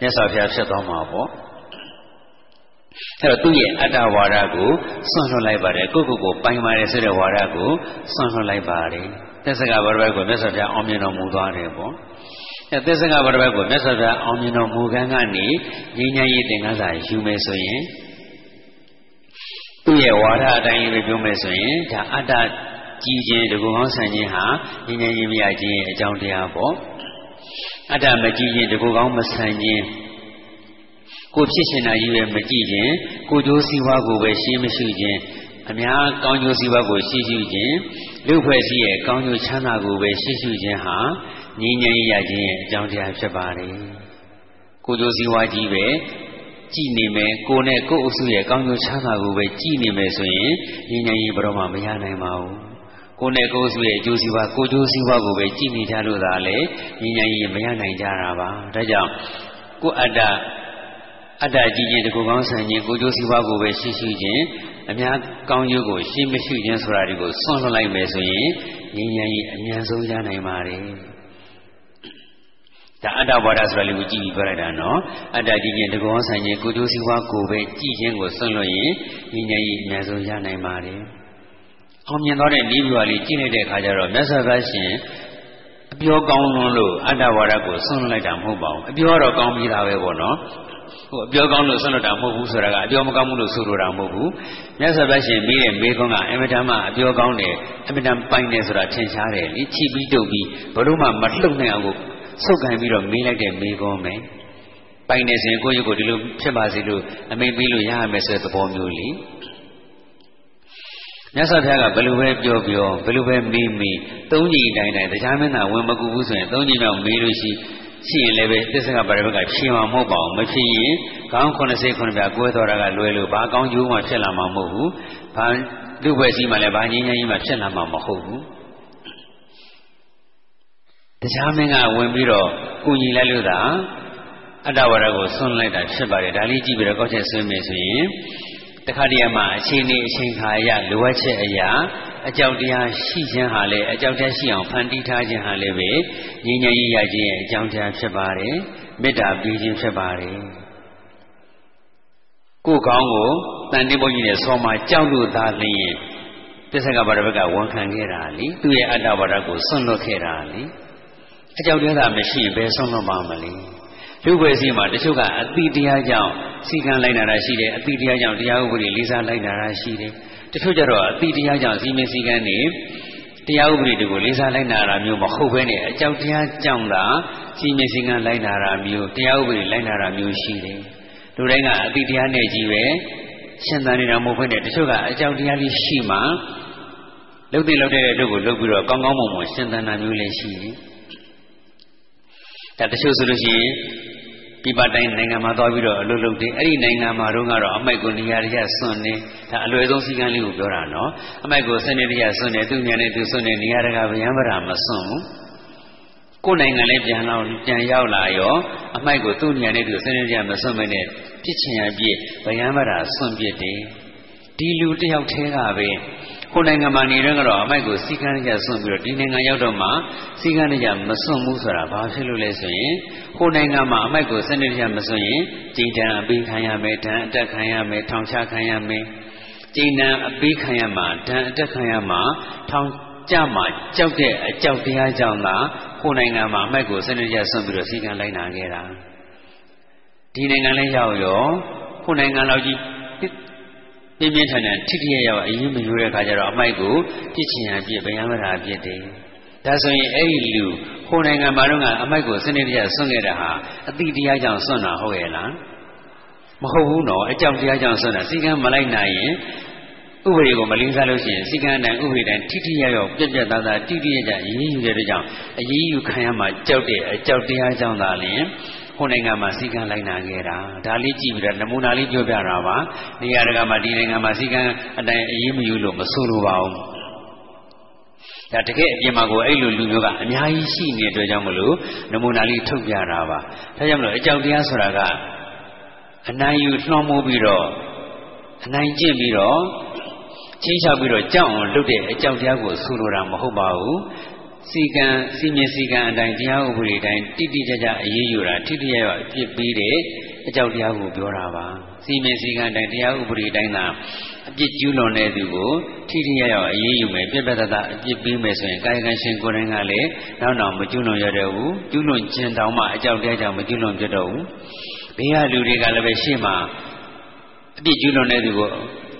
မြတ်စွာဘုရားဖြစ်သွားမှာပေါ့အဲ့တော့သူ့ရဲ့အတ္တဝါဒကိုဆွန့်လွတ်လိုက်ပါတယ်ကိုယ့်ကိုယ်ကိုပိုင်ပါတယ်ဆိုတဲ့ဝါဒကိုဆွန့်လွတ်လိုက်ပါတယ်သက်စကဘာဘက်ကိုမြတ်စွာဘုရားအောင်မြင်တော်မူသွားတယ်ပေါ့ အဲသစ္စကဘာဘက်ကိုမြတ်စွာဘုရားအောင်မြင်တော်မူကံကနေငြိမ်းချမ်းရေးသင်္ကန်းစာယူမယ်ဆိုရင်သူ့ရဲ့ဝါဒအတိုင်းပဲပြောမယ်ဆိုရင်ဒါအတ္တကြည်ခြင်းတကူကောင်းဆန်ခြင်းဟာငြိမ်းချမ်းရေးမရခြင်းရဲ့အကြောင်းတရားပေါ့အတ္တမကြည်ခြင်းတကူကောင်းမဆန်ခြင်းကိုဖြစ်ရှင်တာကြီးပဲမကြည့်ခြင်းကိုကြိုးစည်းဝါးကိုပဲရှင်းမရှိခြင်းအများကောင်းကျိုးစည်းဝါးကိုရှိရှိခြင်းလူဖွဲ့စည်းရဲ့ကောင်းကျိုးချမ်းသာကိုပဲရှိရှိခြင်းဟာ ငြိမ်းချမ်းရခြင်းရဲ့အကြောင်းတရားဖြစ်ပါတယ်ကိုကြိုးစည်းဝါးကြီးပဲကြည်နေမယ်ကိုနဲ့ကိုအုပ်စုရဲ့ကောင်းကျိုးချမ်းသာကိုပဲကြည်နေမယ်ဆိုရင်ငြိမ်းချမ်းရေးဘယ်တော့မှမရနိုင်ပါဘူးကိုနဲ့ကိုယ်စုရဲ့အကျိုးစီးပွားကိုကျိုးစီးပွားကိုပဲကြည်နေကြလို့သာလေဉာဏ်ဉာဏ်ကြီးမရနိုင်ကြတာပါဒါကြောင့်ကိုအတ္တအတ္တကြီးခြင်းတကူကောင်းဆန်ခြင်းကိုကျိုးစီးပွားကိုပဲရှိရှိခြင်းအများကောင်းကျိုးကိုရှိမရှိခြင်းဆိုတာဒီကိုဆွန့်လွတ်လိုက်မယ်ဆိုရင်ဉာဏ်ဉာဏ်ကြီးအမြန်ဆုံးရနိုင်ပါတယ် ဒါအတ္တဘောဓဆိုတာလေးကိုကြည့်ပြီးပြောလိုက်တာနော်အတ္တကြည့်ခြင်းတကောဆိုင်ခြင်းကုသိုလ်စီဝါကိုပဲကြည့်ခြင်းကိုဆွံ့လို့ရင်ဉာဏ်ကြီးအများဆုံးရနိုင်ပါတယ်အောင်မြင်သောတဲ့နိဗ္ဗာန်လေးကြည့်လိုက်တဲ့အခါကျတော့မြတ်စွာဘုရားရှင်အပြောကောင်းလွန်းလို့အတ္တဝါဒကိုဆွံ့လိုက်တာမဟုတ်ပါဘူးအပြောတော့ကောင်းပြီးသားပဲပေါ့နော်ဟိုအပြောကောင်းလို့ဆွံ့လို့တာမဟုတ်ဘူးဆိုတာကအပြောမကောင်းဘူးလို့ဆိုလိုတာမဟုတ်ဘူးမြတ်စွာဘုရားရှင်ပြီးတဲ့မေခွန်းကအင်မတန်မှအပြောကောင်းတယ်အင်မတန်ပိုင်တယ်ဆိုတာထင်ရှားတယ်လေချိပြီးတုပ်ပြီးဘလို့မှမလှုပ်နိုင်အောင်ကို ဆုတ်ခံပြီးတော့မေးလိုက်တဲ့မေးခွန်းပဲပိုင်နေစဉ်ကိုယ့်ရုပ်ကိုဒီလိုဖြစ်ပါစေလို့အမိန်ပေးလို့ရရမယ်ဆိုတဲ့သဘောမျိုးလေမြတ်စွာဘုရားကဘယ်လိုပဲပြောပြောဘယ်လိုပဲမေးမေးသုံးကြီးတိုင်းတိုင်းတရားမင်းသားဝင်မကူဘူးဆိုရင်သုံးကြီးတော့မေးလို့ရှိရှိရင်လည်းပဲသစ္စာပါရဘကဖြေမှာမဟုတ်ပါဘူးမဖြစ်ရင်ကောင်း80ခုနှစ်ပြကွဲတော်တာကလွယ်လို့ဘာကောင်းကျိုးမှဖြစ်လာမှာမဟုတ်ဘူးဘာလူပဲရှိမှလည်းဘာငြင်းငြင်းကြီးမှဖြစ်လာမှာမဟုတ်ဘူး တရားမင်းကဝင်ပြီးတော့ကုညီလိုက်လို့သာအတ္တဝရကိုဆွန့်လိုက်တာဖြစ်ပါတယ်ဒါလေးကြည့်ပြီးတော့ကောက်ချက်ဆွေးမယ်ဆိုရင်တခါတည်းမှာအချိန်နေအချိန်ခါရလိုအပ်ချက်အရာအကြောက်တရားရှိခြင်းဟာလေအကြောက်တရားရှိအောင်ဖန်တီးထားခြင်းဟာလေပဲငြိမ်းချမ်းရေးရခြင်းရဲ့အကြောင်းတရားဖြစ်ပါတယ်မေတ္တာပေးခြင်းဖြစ်ပါတယ်ကိုယ်ကောင်းကိုတန်တိဘုန်းကြီးနဲ့ဆောမကြောက်လို့သာလျင်ပစ္စကဘာရဘကဝန်ခံခဲ့တာလीသူ့ရဲ့အတ္တဘာရကိုဆွန့်လွတ်ခဲ့တာလी အကြောက်တရားသာမရှိရင်ဘယ်ဆွန့်လွတ်မှာမလဲလူ့ဘွယ်စီမှာတချို့ကအတိတရားကြောင့်စီကံလိုက်နာတာရှိတယ်အတိတရားကြောင့်တရားဥပဒေလေးစားလိုက်နာတာရှိတယ်တချို့ကြတော့အတိတရားကြောင့်စီမင်းစည်းကမ်းတွေတရားဥပဒေတွေကိုလေးစားလိုက်နာတာမျိုးမဟုတ်ဘဲနဲ့အကြောက်တရားကြောင့်သာစီမင်းစည်းကမ်းလိုက်နာတာမျိုးတရားဥပဒေလိုက်နာတာမျိုးရှိတယ်လူတိုင်းကအတိတရားနဲ့ကြီးပဲရှင်သန်နေတာမဟုတ်ဘဲနဲ့တချို့ကအကြောက်တရားလေးရှိမှလုတ်တဲ့လုတ်တဲ့တို့ကိုလုတ်ပြီးတော့ကောင်းကောင်းမွန်မွန်ရှင်သန်တာမျိုးလည်းရှိတယ် ဒါတချို့ဆိုလို့ရှိရင်ပြပတိုင်းနိုင်ငံမှာသွားပြီးတော့အလုပ်လုပ်တယ်အဲ့ဒီနိုင်ငံမှာတော့ကတော့အမိုက်ကိုနေရာတကျစွန့်နေဒါအလွယ်ဆုံးစည်းကမ်းလေးကိုပြောတာနော်အမိုက်ကိုစနေတကျစွန့်နေသူ့ညာနဲ့သူစွန့်နေနေရာတကာဗျံပရာမစွန့်ဘူးကိုယ်နိုင်ငံလေးပြန်လာပြန်ရောက်လာရောအမိုက်ကိုသူ့ညာနဲ့သူစနေတကျမစွန့်မနဲ့ပြစ်ချင်ရပြစ်ဗျံပရာစွန့်ပြစ်တယ် ဒီလူတယောက်သေးကပဲကိုယ်နိုင်ငံမှာနေတော့ကတော့အမိုက်ကိုစီကံကြဆွန့်ပြီးတော့ဒီနိုင်ငံရောက်တော့မှစီကံကြမဆွန့်ဘူးဆိုတာဘာဖြစ်လို့လဲဆိုရင်ကိုယ်နိုင်ငံမှာအမိုက်ကိုစနစ်တကျမဆွန့်ရင်ကြည်တံအပေးခံရမယ်ဒဏ်အတက်ခံရမယ်ထောင်ချခံရမယ်ကြည်တံအပေးခံရမှာဒဏ်အတက်ခံရမှာထောင်ကြမှာကြောက်တဲ့အကြောက်တရားကြောင့်သာကိုယ်နိုင်ငံမှာအမိုက်ကိုစနစ်တကျဆွန့်ပြီးတော့စီကံလိုက်နာခဲ့တာဒီနိုင်ငံလည်းရောက်ရောကိုယ်နိုင်ငံလောက်ကြီး ပြင်းပြင်းထန်ထန်ထိထိရရအရင်မယူတဲ့ခါကျတော့အမိုက်ကိုပြစ်ချင်ရပြစ်ဗျံမရာပြစ်တယ်ဒါဆိုရင်အဲ့ဒီလူဟိုနိုင်ငံမှာတော့ကအမိုက်ကိုစနစ်တကျဆွန့်ခဲ့တာဟာအတိတရားကြောင့်ဆွန့်တာဟုတ်ရဲ့လားမဟုတ်ဘူးနော်အကြောက်တရားကြောင့်ဆွန့်တာစီကံမလိုက်နိုင်ရင်ဥပဒေကိုမလင်းစားလို့ရှိရင်စီကံတိုင်းဥပဒေတိုင်းထိထိရရပြက်ပြက်သားသားတိတိကျကျအရေးယူတဲ့အတွက်ကြောင့်အရေးယူခံရမှကြောက်တဲ့အကြောက်တရားကြောင့်သာလျှင် ဟိုနိုင်ငံမှာစီကံလိုက်နာခဲ့တာဒါလေးကြည့်ပြီးတော့နမူနာလေးပြောပြတာပါနေရာတကာမှာဒီနိုင်ငံမှာစီကံအတိုင်းအရေးမယူလို့မဆိုလိုပါဘူးဒါတကယ်အပြင်မှာကိုအဲ့လိုလူမျိုးကအများကြီးရှိနေတဲ့အတွက်ကြောင့်မလို့နမူနာလေးထုတ်ပြတာပါဒါကြောင့်မလို့အကြောက်တရားဆိုတာကအနိုင်ယူနှောင်းမိုးပြီးတော့အနိုင်ကျင့်ပြီးတော့ချင်းချပြီးတော့ကြောက်အောင်လုပ်တဲ့အကြောက်တရားကိုဆိုလိုတာမဟုတ်ပါဘူး စီကံစီမင်းစီကံအတိုင်းတရားဥပဒေတိုင်းတိတိကျကျအရေးယူတာထိတိယရအပြစ်ပေးတဲ့အကြောက်တရားကိုပြောတာပါစီမင်းစီကံတိုင်းတရားဥပဒေတိုင်းသာအပြစ်ကျူးလွန်တဲ့သူကိုထိထိရရအရေးယူမယ်ပြက်ပြက်သားသားအပြစ်ပေးမယ်ဆိုရင်ကာယကံရှင်ကိုယ်တိုင်ကလည်းနောက်နောက်မကျူးလွန်ရတဲ့ဘူးကျူးလွန်ခြင်းတောင်မှအကြောက်တရားကြောင့်မကျူးလွန်ပြတော့ဘူးဘေးကလူတွေကလည်းပဲရှေ့မှာအပြစ်ကျူးလွန်တဲ့သူကို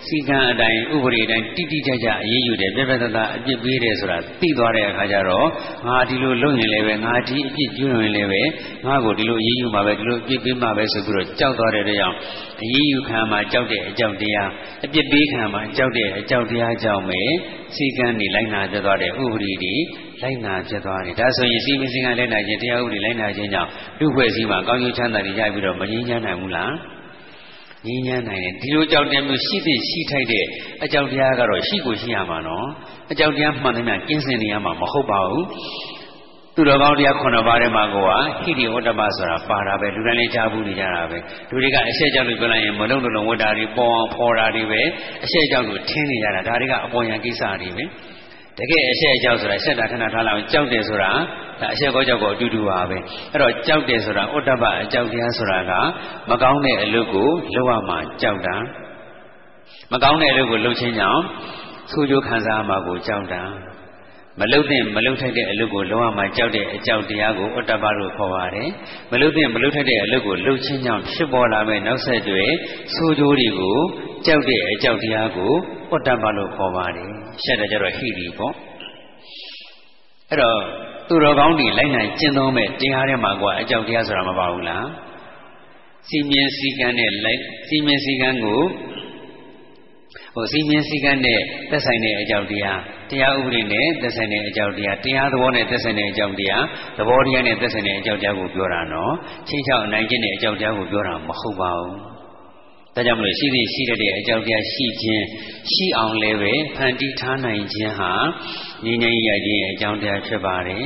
စီကံအတိုင်းဥပဒေအတိုင်းတိတိကျကျအရေးယူတယ်ပြပြတသားအပြစ်ပေးတယ်ဆိုတာသိသွားတဲ့အခါကျတော့ငါဒီလိုလုပ်ရင်လည်းပဲငါဒီအပြစ်ကျူးလွန်ရင်လည်းပဲငါ့ကိုဒီလိုအရေးယူမှာပဲဒီလိုအပြစ်ပေးမှာပဲဆိုပြီးတော့ကြောက်သွားတဲ့အတွက်ကြောင့်အရေးယူခံမှာကြောက်တဲ့အကြောက်တရားအပြစ်ပေးခံမှာကြောက်တဲ့အကြောက်တရားကြောင့်ပဲစီကံနေလိုက်နာကြသွားတဲ့ဥပဒေတွေလိုက်နာပြသွားတယ်ဒါဆိုရင်စီမင်းစင်ကလိုက်နာခြင်းတရားဥပဒေလိုက်နာခြင်းကြောင့်လူဖွဲ့စည်းမှာကောင်းကျိုးချမ်းသာတွေရပြီးတော့မငြင်းချမ်းနိုင်ဘူးလား ငြင်းညမ်းနိုင်တယ်ဒီလိုကြောက်တယ်မျိုးရှိတဲ့ရှိထိုက်တဲ့အကြောက်တရားကတော့ရှိကိုရှိရမှာနော်အကြောက်တရားမှန်တယ်များကျင်းစင်နေရမှာမဟုတ်ပါဘူးသူတော်ကောင်းတရားခုနှစ်ပါးထဲမှာကိုကဟိတိဝတ္တပဆိုတာပါတာပဲလူတိုင်းလည်းကြားဘူးနေကြတာပဲလူတွေကအရှက်ကြောက်လို့ပြောလိုက်ရင်မလုံးလုံးဝတ္တာတွေပေါ်အောင်ဖော်တာတွေပဲအရှက်ကြောက်လို့ထင်းနေကြတာဒါတွေကအပေါ်ယံကိစ္စတွေပဲ တကယ်အရှက်အကြောက်ဆိုတာရှက်တာခဏထားလိုက်အောင်ကြောက်တယ်ဆိုတာဒါအရှက်ကောကြောက်ကောအတူတူပါပဲအဲ့တော့ကြောက်တယ်ဆိုတာဩတ္တပအကြောက်တရားဆိုတာကမကောင်းတဲ့အလုပ်ကိုလုပ်ရမှာကြောက်တာမကောင်းတဲ့အလုပ်ကိုလုပ်ခြင်းကြောင့်ဆိုးကျိုးခံစားမှာကိုကြောက်တာမလုတ်တဲ့မလုတ်ထိုက်တဲ့အလုပ်ကိုလုံးဝမှကြောက်တဲ့အကြောက်တရားကိုဩတ္တပလို့ခေါ်ပါတယ်မလုတ်တဲ့မလုတ်ထိုက်တဲ့အလုပ်ကိုလုပ်ခြင်းကြောင့်ဖြစ်ပေါ်လာမဲ့နောက်ဆက်တွဲဆိုးကျိုးတွေကိုကြောက်တဲ့အကြောက်တရားကိုဩတ္တပလို့ခေါ်ပါတယ် ရှက်တယ်ကြတော့ဟိရီပေါ့အဲ့တော့သူတော်ကောင်းတွေလိုက်နိုင်ကျင့်သုံးမဲ့တရားထဲမှာကွာအကြောက်တရားဆိုတာမပါဘူးလားစီမင်းစည်းကမ်းနဲ့လိုက်စီမင်းစည်းကမ်းကိုဟိုစီမင်းစည်းကမ်းနဲ့သက်ဆိုင်တဲ့အကြောင်းတရားတရားဥပဒေနဲ့သက်ဆိုင်တဲ့အကြောင်းတရားတရားသဘောနဲ့သက်ဆိုင်တဲ့အကြောင်းတရားသဘောတရားနဲ့သက်ဆိုင်တဲ့အကြောင်းတရားကိုပြောတာနော်ချင်းချောက်အနိုင်ကျင့်တဲ့အကြောင်းတရားကိုပြောတာမဟုတ်ပါဘူး ဒါကြောင့်မလို့ရှိသည်ရှိတဲ့အကြောင်းတရားရှိခြင်းရှိအောင်လည်းပဲဖန်တီးထားနိုင်ခြင်းဟာငြိမ်းချမ်းရခြင်းရဲ့အကြောင်းတရားဖြစ်ပါတယ်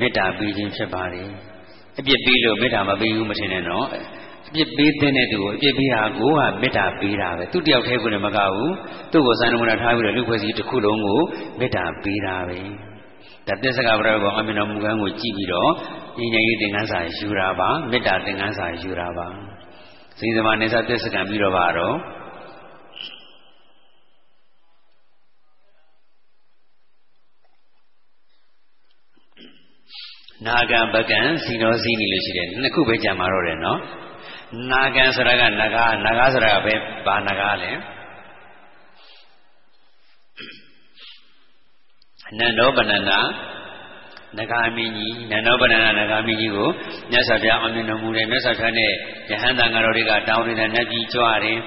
မေတ္တာပေးခြင်းဖြစ်ပါတယ်အပြစ်ပေးလို့မေတ္တာမပေးဘူးမထင်နဲ့နော်အပြစ်ပေးတဲ့သူကိုအပြစ်ပေးတာကိုကမေတ္တာပေးတာပဲသူတယောက်တည်းကိုလည်းမကဘူးသူ့ကိုစံနမနာထားပြီးတော့လူဖွဲ့စည်းတစ်ခုလုံးကိုမေတ္တာပေးတာပဲဒါသစ္စကဗရဘောအမြင်တော်မူကန်းကိုကြည့်ပြီးတော့ဉာဏ်ဉာဏ်ရေးသင်္ကန်းစာယူတာပါမေတ္တာသင်္ကန်းစာယူတာပါ စီသမနေစာသစ္စကံပြီးတော့ပါတော့နာဂံပကံစီနောစီနေလို့ရှိတယ်နှစ်ခုပဲကြံมาတော့တယ်နော်နာဂံဆိုတာကနဂါနဂါဆိုတာကပဲဘာနဂါလဲနန္ဒောပဏနာ နဂါမင်းကြီးနန္ဒောပဏနာနဂါမင်းကြီးကိုမြတ်စွာဘုရားအမြင်တော်မူတယ်မြတ်စွာဘုရားနဲ့ယဟန်တန်ဃာတော်တွေကတောင်းနေတဲ့နတ်ကြီးကြွားတယ်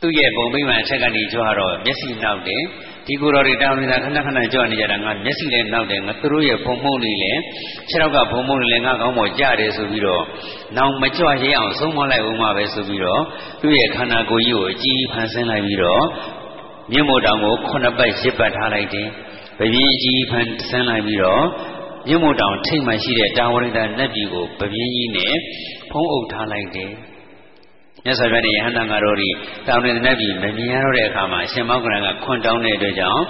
သူ့ရဲ့ဘုံမိမအထက်ကနေကြွားတော့မျက်စိနောက်တယ်ဒီကိုယ်တော်တွေတောင်းနေတာခဏခဏကြွနေကြတာငါမျက်စိလည်းနောက်တယ်ငါသူတို့ရဲ့ဘုံမုံတွေလည်းခြေထောက်ကဘုံမုံတွေလည်းငါကောင်းပေါ်ကြတယ်ဆိုပြီးတော့နောင်မကြွရဲအောင်ဆုံးမလိုက်ဦးမှာပဲဆိုပြီးတော့သူ့ရဲ့ခန္ဓာကိုယ်ကြီးကိုအကြီးဖန်ဆင်းလိုက်ပြီးတော့မြင့်မို့တောင်ကိုခုနှစ်ပတ်ရစ်ပတ်ထားလိုက်တယ်။ ပပြင်းကြီးဖန်ဆင်းလိုက်ပြီးတော့မြင့်မို့တောင်ထိတ်မှရှိတဲ့တာဝရိတာနတ်ပြည်ကိုပပြင်းကြီးနဲ့ဖုံးအုပ်ထားလိုက်တယ်။မြတ်စွာဘုရားနဲ့ယဟန်တန်ဃာတော်တွေတောင်းနေတဲ့နတ်ပြည်မမြင်ရတော့တဲ့အခါမှာအရှင်မောက္ကလန်ကခွန့်တောင်းတဲ့အတွက်ကြောင့်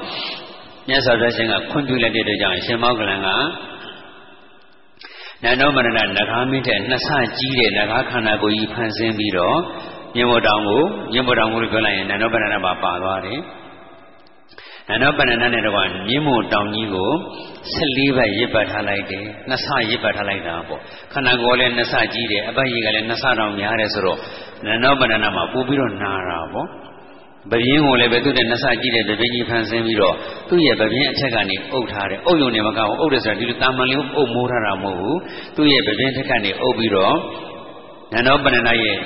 မြတ်စွာဘုရားရှင်ကခွန့်ပြုလိုက်တဲ့အတွက်ကြောင့်အရှင်မောက္ကလန်ကနန္ဒောမရဏနဂါမင်းတဲ့နှစ်ဆကြီးတဲ့နဂါခန္ဓာကိုယ်ကြီးဖန်ဆင်းပြီးတော့မြင့်မို့တောင်ကိုမြင့်မို့တောင်ကိုပြောလိုက်ရင်နန္ဒောပရဏပါပါသွားတယ် နန္ဒောပရဏနဲ့တော့မြင့်မို့တောင်ကြီးကို14ဘက်ရစ်ပတ်ထားလိုက်တယ်နှစ်ဆရစ်ပတ်ထားလိုက်တာပေါ့ခန္ဓာကိုယ်လည်းနှစ်ဆကြီးတယ်အပတ်ရည်ကလည်းနှစ်ဆတောင်များတယ်ဆိုတော့နန္ဒောပရဏမှာပို့ပြီးတော့နာတာပေါ့ပပြင်းကိုလည်းပဲသူ့တဲ့နှဆကြည့်တဲ့ပပြင်းကြီးဖန်ဆင်းပြီးတော့သူ့ရဲ့ပပြင်းအထက်ကနေအုပ်ထားတယ်။အုပ်ယုံနေမကဘူး။အုပ်တယ်ဆိုတာဒီလိုတာမန်လေးအုပ်မိုးထားတာမဟုတ်ဘူး။သူ့ရဲ့ပပြင်းထက်ကနေအုပ်ပြီးတော့နန္ဒောပဏ္ဏရဲ့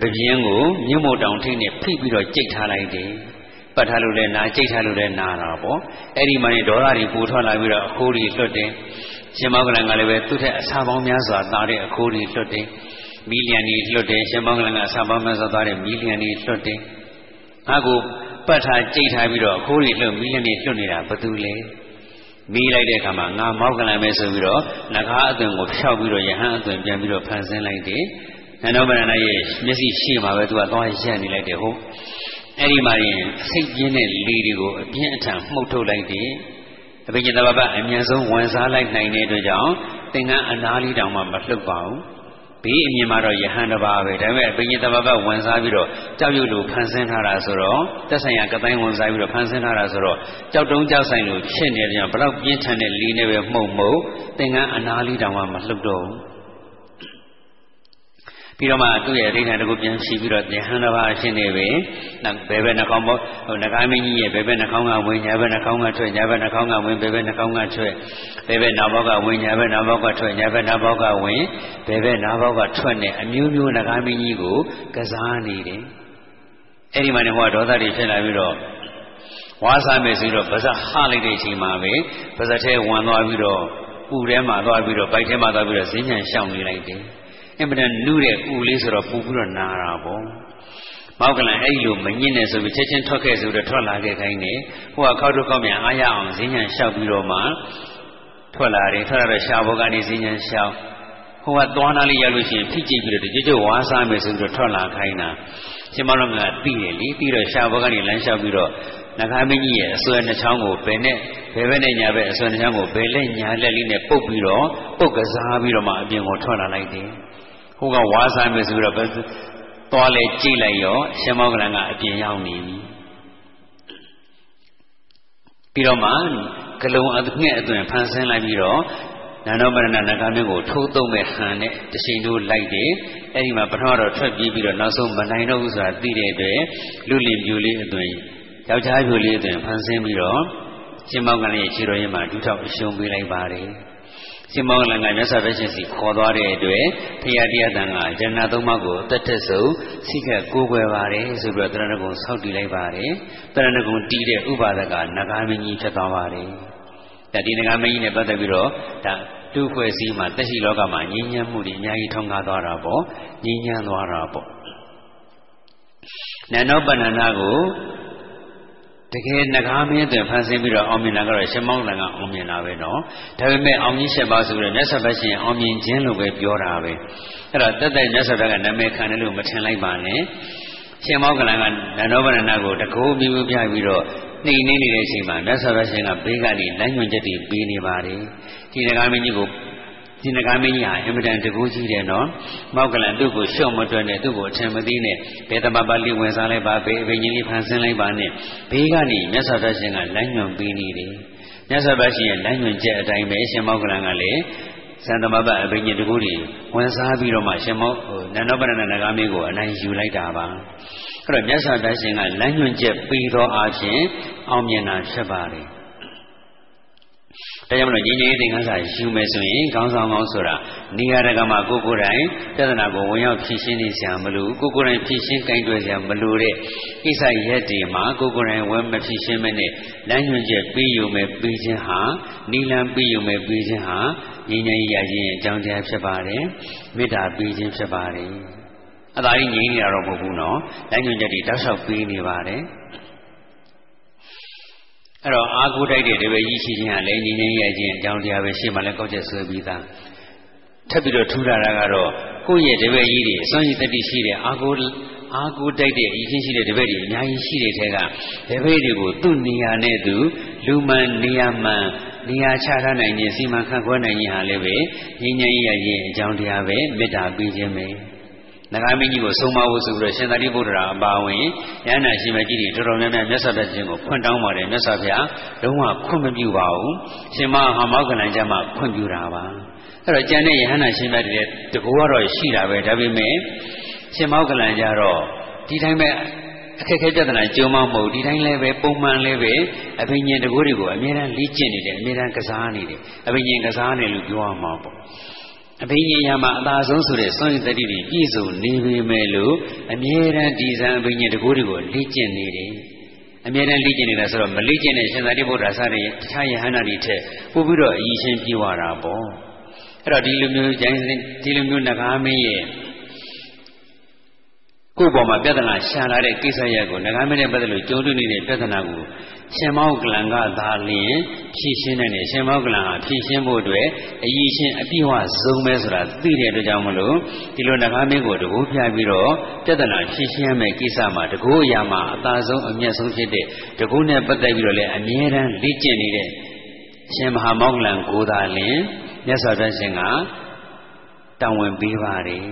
ပပြင်းကိုမြင့်မို့တောင်ထိတ်နဲ့ဖိပြီးတော့ကြိတ်ထားလိုက်တယ်။ ပတ်ထားလို့လည်းနာကြိတ်ထားလို့လည်းနာတာပေါ့။အဲ့ဒီမှာနေဒေါသတွေပူထွက်လာပြီးတော့အခိုးတွေလွတ်တယ်။ရှင်မောကလန်ကလည်းပဲသူ့ထက်အစာပေါင်းများစွာတာတဲ့အခိုးတွေလွတ်တယ်။မီလီယံတွေလွတ်တယ်ရှင်မောကလန်ကအစာပေါင်းများစွာတာတဲ့မီလီယံတွေလွတ်တယ်။ငါကိုပတ်ထားကြိတ်ထားပြီးတော့အခိုးတွေလှုပ်မီးလည်းနေလှုပ်နေတာဘာတူလဲမီးလိုက်တဲ့အခါမှာငါမောက်ကလန်ပဲဆိုပြီးတော့ငကားအသွင်ကိုဖျောက်ပြီးတော့ယဟန်အသွင်ပြန်ပြီးတော့ဖန်ဆင်းလိုက်တယ်နန္ဒဗရဏရဲ့မျက်စိရှိမှပဲသူကသွားရက်နေလိုက်တယ်ဟုတ် အဲ့ဒီမှာရင်စိတ်ပြင်းတဲ့လေတွေကိုအပြင်းအထန်မှုတ်ထုတ်လိုက်တယ်အဘိညာတဘာပအမြန်ဆုံးဝန်စားလိုက်နိုင်တဲ့အတွက်ကြောင့်သင်္ကန်းအနားလေးတောင်မှမလှုပ်ပါဘူးဘေးအမြင်မှာတော့ယဟန်တစ်ပါးပဲဒါပေမဲ့ဘိညာတဘာကဝန်စားပြီးတော့ကြောက်ရွံ့လို့ဖန်ဆင်းထားတာဆိုတော့တက်ဆိုင်ရာကတိုင်းဝန်စားပြီးတော့ဖန်ဆင်းထားတာဆိုတော့ကြောက်တုံးကြောက်ဆိုင်လို့ဖြစ်နေတဲ့ကြောင့်ဘလောက်ပြင်းထန်တဲ့လီနဲ့ပဲမှုံမှုံသင်္ကန်းအနာလေးတောင်မှမလှုပ်တော့ဘူး ပြီးတော့မှသူ့ရဲ့အဋ္ဌာန်တကူပြန်ရှိပြီးတော့ယဟန်တစ်ပါးအရှင်နေပဲနောက်ဘယ်ဘက်နှာခေါင်းပေါ့ဟိုနှကားမင်းကြီးရဲ့ဘယ်ဘက်နှာခေါင်းကဝင်ညာဘက်နှာခေါင်းကထွက်ညာဘက်နှာခေါင်းကဝင်ဘယ်ဘက်နှာခေါင်းကထွက်ဘယ်ဘက်နာဘောကဝင်ညာဘက်နာဘောကထွက်ညာဘက်နာဘောကဝင်ဘယ်ဘက်နာဘောကထွက်နေအမျိုးမျိုးနှကားမင်းကြီးကိုကစားနေတယ်အဲ့ဒီမှာနေဟိုကဒေါသတွေဖြစ်လာပြီးတော့ဝါစားမယ်ဆိုတော့ဗဇက်ဟလိုက်တဲ့အချိန်မှာပဲဗဇက်ထဲဝင်သွားပြီးတော့ပူထဲမှာသွားပြီးတော့ပိုက်ထဲမှာသွားပြီးတော့ဈဉ္ဉံရှောင်နေလိုက်တယ် အင်မတန်နုတဲ့ဥလေးဆိုတော့ပူပြီးတော့နာတာပေါ့မောက်ကလန်အဲ့ဒီလိုမညစ်နေဆိုပြီးချက်ချင်းထွက်ခဲ့ဆိုတော့ထွက်လာခဲ့ခိုင်းတယ်ဟိုကခောက်တော့ကောက်မြန်အားရအောင်ဈဉ္ဉံလျှောက်ပြီးတော့မှထွက်လာတယ်ထွက်လာတော့ရှားဘောကနေဈဉ္ဉံလျှောက်ဟိုကသွားနာလေးရလို့ရှိရင်ဖိကြည့်ပြီးတော့ကြွကြွဝါးစားမယ်ဆိုပြီးတော့ထွက်လာခိုင်းတာရှင်မောင်ကသိတယ်လေပြီးတော့ရှားဘောကနေလမ်းလျှောက်ပြီးတော့နဂါမင်းကြီးရဲ့အစွဲနှချောင်းကိုဘယ်နဲ့ဘယ်ဘက်နဲ့ညာဘက်အစွဲနှချောင်းကိုဘယ်လက်ညာလက်လေးနဲ့ပုတ်ပြီးတော့ပုတ်ကစားပြီးတော့မှအပြင်ကိုထွက်လာလိုက်တယ် ဟိုကဝါစားမယ်ဆိုတော့သွားလဲကြိတ်လိုက်ရောရှင်မောကလန်ကအပြင်ရောက်နေပြီပြီးတော့မှဂလုံအငှက်အသွင်ဖန်ဆင်းလိုက်ပြီးတော့နန္ဒပရဏနဂါမင်းကိုထိုးသုံးမဲ့ဟန်နဲ့တချိန်တို့လိုက်တယ်အဲ့ဒီမှာပထမတော့ထွက်ပြေးပြီးတော့နောက်ဆုံးမနိုင်တော့ဘူးဆိုတာသိတဲ့အတွက်လူလင်ပြူလေးအသွင်ယောက်ျားပြူလေးအသွင်ဖန်ဆင်းပြီးတော့ရှင်မောကလန်ရဲ့ခြေတော်ရင်းမှာဒုထောက်အရှုံးပေးလိုက်ပါတယ် ရှင်မောကလန်ကမြတ်စွာဘုရားရှင်စီခေါ်သွားတဲ့အတွက်ဖရာတရားတန်ကဇဏသုံးပါးကိုတတ်တက်ဆုံးစိခက်ကိုးကွယ်ပါတယ်ဆိုပြီးတော့တရဏဂုံဆောက်တည်လိုက်ပါတယ်တရဏဂုံတီးတဲ့ဥပါဒကနဂါမင်းကြီးဖြစ်သွားပါတယ်ဒါဒီနဂါမင်းကြီးနဲ့ပတ်သက်ပြီးတော့ဒါတူဖွဲ့စည်းမှာတက်ရှိလောကမှာငြိမ်းချမ်းမှုတွေအများကြီးထုံကားသွားတာပေါ့ငြိမ်းချမ်းသွားတာပေါ့နန္ဒောပဏ္ဏနာကို တကယ်ငကားမင်းတွေဖန်ဆင်းပြီးတော့အောင်မြင်တာကတော့ရှမောင်းလန်ကအောင်မြင်တာပဲနော်ဒါပေမဲ့အောင်ကြီးရှက်ပါဆိုပြီးတော့မြတ်စွာဘုရားအောင်မြင်ခြင်းလို့ပဲပြောတာပဲအဲ့တော့တက်တဲ့မြတ်စွာဘုရားကနာမည်ခံတယ်လို့မထင်လိုက်ပါနဲ့ရှင်မောကလန်ကနန္ဒောပဏ္ဏနာကိုတကိုးပြီးပြပြီးတော့နှိမ်နေနေတဲ့အချိန်မှာမြတ်စွာဘုရားကဘေးကနေလမ်းညွှန်ချက်တွေပေးနေပါတယ်ဒီငကားမင်းကြီးကို ဒီနဂါမင်းကြီးဟာအင်မတန်တကူကြီးတယ်နော်မောက်ကလန်သူ့ကိုရှော့မတွက်နဲ့သူ့ကိုအထင်မသိနဲ့ဘယ်တမပါလိဝင်စားလိုက်ပါဘေးအဘိညာဉ်လေးဖန်ဆင်းလိုက်ပါနဲ့ဘေးကနေမြတ်စွာဘုရားရှင်ကလမ်းညွှန်ပေးနေတယ်မြတ်စွာဘုရားရှင်ရဲ့လမ်းညွှန်ချက်အတိုင်းပဲရှင်မောက်ကလန်ကလည်းသံသမဘအဘိညာဉ်တကူတွေဝင်စားပြီးတော့မှရှင်မောဟိုနန္ဒပရဏနဂါမင်းကိုအနိုင်ယူလိုက်တာပါအဲ့တော့မြတ်စွာဘုရားရှင်ကလမ်းညွှန်ချက်ပြီးသောအခြင်းအောင်မြင်တာဖြစ်ပါတယ် ဒါကြောင့်မလို့ညီညီသင်္ကန်းစာယူမယ်ဆိုရင်ခေါင်းဆောင်ကောင်းဆိုတာနေရာတကာမှာကိုကိုယ်တိုင်ပြဿနာကိုဝင်ရောက်ဖြေရှင်းနေစရာမလိုကိုကိုယ်တိုင်ဖြေရှင်းကင်တွယ်စရာမလိုတဲ့ကိစ္စရက်တွေမှာကိုကိုယ်တိုင်ဝင်မဖြေရှင်းမနဲ့လမ်းညွှန်ချက်ပေးယူမယ်ပေးခြင်းဟာနိလန်ပေးယူမယ်ပေးခြင်းဟာညီညီရခြင်းအကြောင်းတရားဖြစ်ပါတယ်မေတ္တာပေးခြင်းဖြစ်ပါတယ်အသာကြီးငြိမ်းနေတာတော့မဟုတ်ဘူးနော်လမ်းညွှန်ချက်တွေတောက်လျှောက်ပေးနေပါတယ် အဲ့တော့အာကိုတိုက်တဲ့တပည့်ကြီးရှိခြင်းကလည်းငြိမ်းငြိမ်းရခြင်းအကြောင်းတရားပဲရှေ့မှာလည်းကောက်ချက်ဆွဲပြီးသားထပ်ပြီးတော့ထူလာတာကတော့ကိုယ့်ရဲ့တပည့်ကြီးတွေအစွမ်းရည်တတိရှိတဲ့အာကိုအာကိုတိုက်တဲ့အရင်ရှိတဲ့တပည့်တွေအများကြီးရှိတဲ့ထဲကတပည့်တွေကိုသူ့နေရာနဲ့သူလူမှန်နေရာမှန်နေရာချထားနိုင်ခြင်းစီမံခန့်ခွဲနိုင်ခြင်းဟာလည်းပဲငြိမ်းငြိမ်းရခြင်းအကြောင်းတရားပဲမေတ္တာပေးခြင်းပဲ နဂါမင်းကြီးကိုဆုံးမဖို့ဆိုပြီးတော့ရှင်သာရိပုတ္တရာအပါဝင်ရဟန္တာရှင်မကြီးတွေတော်တော်များများမြတ်စွာဘုရားရှင်ကိုဖွင့်တောင်းပါတယ်မြတ်စွာဘုရားလုံးဝခွင့်မပြုပါဘူးရှင်မဟာမောက္ကလန်ကျမ်းမှာခွင့်ပြုတာပါအဲ့တော့ကျန်တဲ့ယဟန္တာရှင်မတွေတကူကတော့ရှိတာပဲဒါပေမဲ့ရှင်မောက္ကလန်ကျတော့ဒီတိုင်းပဲအခက်အခဲပြဿနာကြုံမှမဟုတ်ဒီတိုင်းလည်းပဲပုံမှန်လည်းပဲအဘိညာဉ်တကူတွေကိုအမြဲတမ်းလေ့ကျင့်နေတယ်အမြဲတမ်းကစားနေတယ်အဘိညာဉ်ကစားနေလို့ပြောရမှာပေါ့ အဘိညာဉ်ရမှာအသာဆုံးဆိုတဲ့စွန့်ရည်တတိတွေပြည့်စုံနေပေမဲ့လို့အမြဲတမ်းဒီဇံအဘိညာဉ်တကူတွေကိုလေ့ကျင့်နေတယ်အမြဲတမ်းလေ့ကျင့်နေတာဆိုတော့မလေ့ကျင့်တဲ့ရှင်သာရိပုတ္တရာစတဲ့တခြားယဟန္တာတွေထက်ပို့ပြီးတော့အရင်ရှင်းပြေးသွားတာပေါ့အဲ့တော့ဒီလိုမျိုးကျိုင်းဒီလိုမျိုးနဂါမင်းရဲ့ကိုယ့်ပေါ်မှာပြဿနာရှာလာတဲ့ကိစ္စရပ်ကိုငကားမင်းနဲ့ပတ်သက်လို့ကြုံတွေ့နေတဲ့ပြဿနာကို ရှင်မောက်ကလန်ကသာလျင်ဖြည့်ရှင်းနိုင်တယ်ရှင်မောက်ကလန်ဟာဖြည့်ရှင်းဖို့အတွက်အရေးရှင်အပြည့်အဝဆုံးပဲဆိုတာသိတဲ့အတွက်ကြောင့်မလို့ဒီလိုငကားမင်းကိုတကူပြပြီးတော့ပြဿနာဖြည့်ရှင်းရမယ့်ကိစ္စမှာတကူအရာမှာအသာဆုံးအမျက်ဆုံးဖြစ်တဲ့တကူနဲ့ပတ်သက်ပြီးတော့လည်းအမြဲတမ်းလေ့ကျင့်နေတဲ့ရှင်မဟာမောက်ကလန်ကိုသာလျင်မြတ်စွာဘုရားရှင်ကတောင်းဝင်ပေးပါတယ်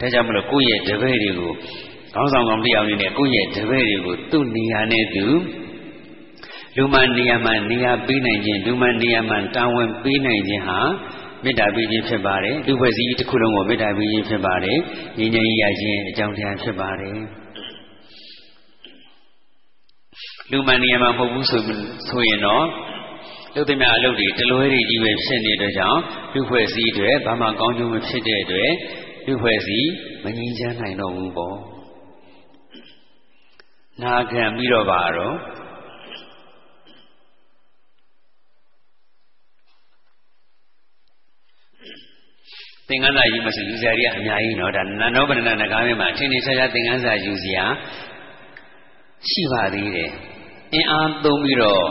ဒါကြောင့်မလို့ကိုယ့်ရဲ့တပည့်တွေကိုခေါင်းဆောင်ကောင်တရားအနေနဲ့ကိုယ့်ရဲ့တပည့်တွေကိုသူ့နေရာနဲ့သူ လူမှနေရာမှနေရာပေးနိုင်ခြင်းလူမှနေရာမှတာဝန်ပေးနိုင်ခြင်းဟာမေတ္တာပေးခြင်းဖြစ်ပါတယ်လူဖွဲ့စည်းတစ်ခုလုံးကိုမေတ္တာပေးခြင်းဖြစ်ပါတယ်ငြိမ်းချမ်းရေးရခြင်းအကြောင်းတရားဖြစ်ပါတယ်လူမှနေရာမှမဟုတ်ဘူးဆိုဆိုရင်တော့လုသမျှအလုပ်တွေတလွဲတွေကြီးပဲဖြစ်နေတဲ့ကြောင့်လူဖွဲ့စည်းတွေဘာမှကောင်းကျိုးမဖြစ်တဲ့အတွက်လူဖွဲ့စည်းမငြိမ်းချမ်းနိုင်တော့ဘူးပေါ့နာခံပြီးတော့ပါတော့ သင်္ကန်းစာယူမဆိုယူစရာတွေကအများကြီးနော်ဒါနန္ဒောပဏ္ဏနဂါမင်းမှာထင်ထင်ရှားရှားသင်္ကန်းစာယူစရာရှိပါသေးတယ်အင်အားသုံးပြီးတော့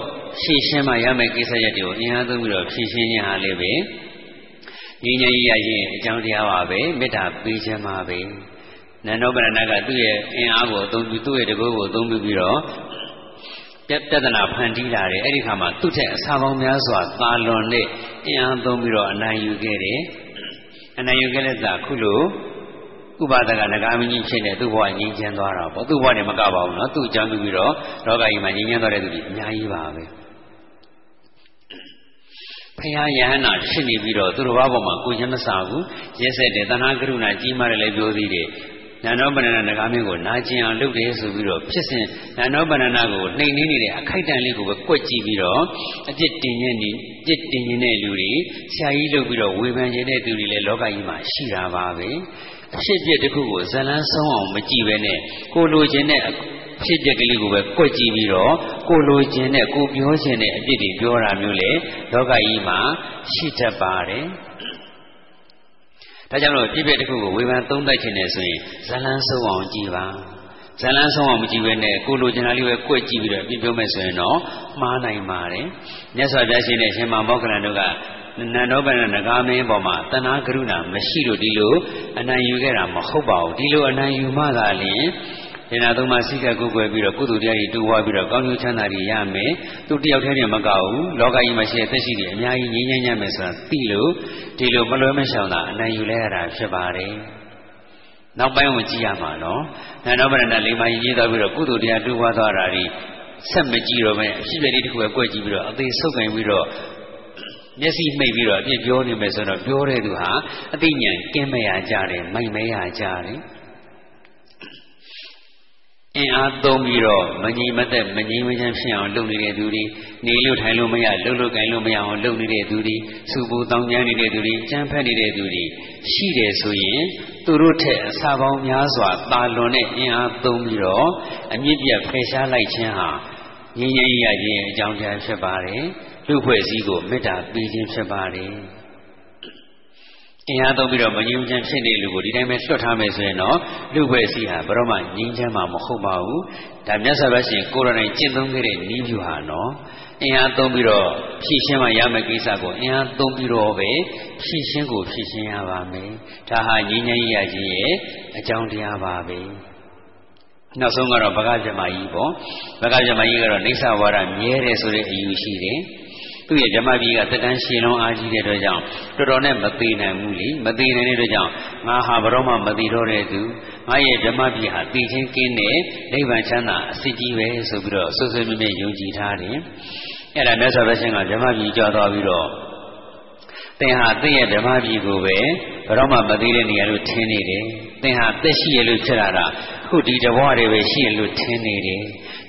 ဖြည့်ရှင်းမှရမယ့်ကိစ္စရပ်တွေကိုအင်အားသုံးပြီးတော့ဖြည့်ရှင်းခြင်းဟာလည်းပဲငြိမ်းချမ်းရေးရရင်အကြောင်းတရားပါပဲမေတ္တာပေးခြင်းပါပဲနန္ဒောပရဏကသူ့ရဲ့အင်အားကိုအသုံးပြုသူ့ရဲ့တကုတ်ကိုအသုံးပြုပြီးတော့ပြဿနာဖန်တီးလာတယ်အဲ့ဒီခါမှာသူ့ထက်အစာပေါင်းများစွာသာလွန်တဲ့အင်အားသုံးပြီးတော့အနိုင်ယူခဲ့တယ် အနိုင်ယူခဲ့တဲ့သာခုလိုဥပါဒကနဂါမင်းကြီးဖြစ်နေသူ့ဘဝငြိမ်းချမ်းသွားတာပေါ့သူ့ဘဝနဲ့မကပါဘူးနော်သူ့အကြောင်းပြုပြီးတော့လောကကြီးမှာငြိမ်းချမ်းသွားတဲ့သူကြီးအများကြီးပါပဲဖရာယဟနာဖြစ်နေပြီးတော့သူတော်ဘာပေါ်မှာကိုချင်းမစားဘူးရက်ဆက်တယ်တဏှာကရုဏာကြီးမားတယ်လည်းပြောသေးတယ် နန္ဒောပဏ္ဏနဂါမင်းကိုနာကျင်အောင်လုပ်တယ်ဆိုပြီးတော့ဖြစ်စဉ်နန္ဒောပဏ္ဏကိုနှိမ်နှင်းနေတဲ့အခိုက်အတန့်လေးကိုပဲကွက်ကြည့်ပြီးတော့အပြစ်တင်ခြင်းနေပြစ်တင်ခြင်းတဲ့လူတွေဆရာကြီးလုပ်ပြီးတော့ဝေဖန်ခြင်းတဲ့သူတွေလည်းလောကကြီးမှာရှိတာပါပဲအဖြစ်အပျက်တစ်ခုကိုဇလန်းဆုံးအောင်မကြည့်ပဲနဲ့ကိုလိုချင်တဲ့ဖြစ်ပျက်ကလေးကိုပဲကွက်ကြည့်ပြီးတော့ကိုလိုချင်တဲ့ကိုပြောချင်တဲ့အပြစ်တွေပြောတာမျိုးလေလောကကြီးမှာရှိတတ်ပါတယ် ဒါကြောင့်လို့ပြည့်ပြည့်တစ်ခုကိုဝေဖန်သုံးသပ်ခြင်းနဲ့ဆိုရင်ဇလန်းဆုံးအောင်ကြည်ပါဇလန်းဆုံးအောင်မကြည့်ဘဲနဲ့ကိုလိုချင်တာလေးပဲကွက်ကြည့်ပြီးတော့ပြပြောမယ်ဆိုရင်တော့မှားနိုင်ပါတယ်မြတ်စွာဘုရားရှင်နဲ့ရှင်မောင်မောက္ခလန်တို့ကနန္ဒောပဏနဂါမင်းပေါ်မှာတဏှာကရုဏာမရှိလို့ဒီလိုအနံယူခဲ့တာမဟုတ်ပါဘူးဒီလိုအနံယူမှသာလျှင် ဒေနာသုံးပါးစိကကုကွယ်ပြီးတော့ကုသိုလ်တရားတွေတူဝါပြီးတော့ကောင်းကျိုးချမ်းသာတွေရမယ်သူတယောက်တည်းနဲ့မကောက်ဘူးလောကကြီးမှာရှိတဲ့သက်ရှိတွေအများကြီးငြိမ်းချမ်းကြမယ်ဆိုတာသိလို့ဒီလိုမလွယ်မရှောင်တာအနိုင်ယူလဲရတာဖြစ်ပါတယ်နောက်ပိုင်းကိုကြည့်ရမှာနော်နန္ဒပရဏလေးပါးရေးသွားပြီးတော့ကုသိုလ်တရားတူဝါသွားတာတွေဆက်မကြည့်တော့ပဲအရှိပဲလေးတစ်ခုပဲကြွက်ကြည့်ပြီးတော့အသေးဆုပ်ကင်ပြီးတော့မျက်စိမှိတ်ပြီးတော့အပြစ်ပြောနေမယ်ဆိုတော့ပြောတဲ့သူဟာအသိဉာဏ်ကင်းမရကြတယ်မိုက်မဲရကြတယ် အင်အားသုံးပြီးတော့မငြိမ်မသက်မငြိမ်မချမ်းဖြစ်အောင်လုပ်နေတဲ့သူတွေနေလို့ထိုင်လို့မရလှုပ်လို့ကင်လို့မရအောင်လုပ်နေတဲ့သူတွေစူပူတောင်းကျမ်းနေတဲ့သူတွေကြမ်းဖက်နေတဲ့သူတွေရှိတယ်ဆိုရင်သူတို့ထက်အစာပေါင်းများစွာတာလွန်တဲ့အင်အားသုံးပြီးတော့အမြင့်ပြတ်ဖယ်ရှားလိုက်ခြင်းဟာငြိမ်းချမ်းရခြင်းအကြောင်းတရားဖြစ်ပါတယ်လူဖွဲ့စည်းကိုမေတ္တာပေးခြင်းဖြစ်ပါတယ် အင်အားသုံးပြီးတော့မငြိမ်းချမ်းဖြစ်နေလူကိုဒီတိုင်းပဲလွတ်ထားမယ်ဆိုရင်တော့လူ့ဘယ်စီဟာဘယ်တော့မှငြိမ်းချမ်းမှာမဟုတ်ပါဘူးဒါမြတ်စွာဘုရားရှင်ကိုရနိုင်ကျင့်သုံးခဲ့တဲ့နည်းဗျူဟာနော်အင်အားသုံးပြီးတော့ဖြည့်ရှင်းမှရမယ့်ကိစ္စကိုအင်အားသုံးပြီးတော့ပဲဖြည့်ရှင်းကိုဖြည့်ရှင်းရပါမယ်ဒါဟာငြိမ်းချမ်းရခြင်းရဲ့အကြောင်းတရားပါပဲနောက်ဆုံးကတော့ဗကဗြဟ္မာကြီးပေါ့ဗကဗြဟ္မာကြီးကတော့နေဆဝါဒမြဲတယ်ဆိုတဲ့အယူရှိတယ် သူ့ရဲ့ဓမ္မပြည်ကတက်တန်းရှည်လုံးအားကြီးတဲ့အတွက်ကြောင့်တော်တော်နဲ့မသေးနိုင်ဘူးလေမသေးနိုင်တဲ့အတွက်ကြောင့်ငါဟာဘရောမှမသေးတော့တဲ့သူငါရဲ့ဓမ္မပြည်ဟာတည်ခြင်းကင်းတဲ့နိဗ္ဗာန်ချမ်းသာအစစ်ကြီးပဲဆိုပြီးတော့ဆွဆွမြဲမြဲယုံကြည်ထားတယ်အဲ့ဒါမြတ်စွာဘုရားရှင်ကဓမ္မပြည်ကြောသွားပြီးတော့သင်ဟာသင်ရဲ့ဓမ္မပြည်ကိုပဲဘရောမှမသေးတဲ့နေရာလို့ထင်နေတယ်သင်ဟာသက်ရှိရလို့ဖြစ်လာတာခုဒီတဘဝတွေပဲရှိရလို့ထင်နေတယ်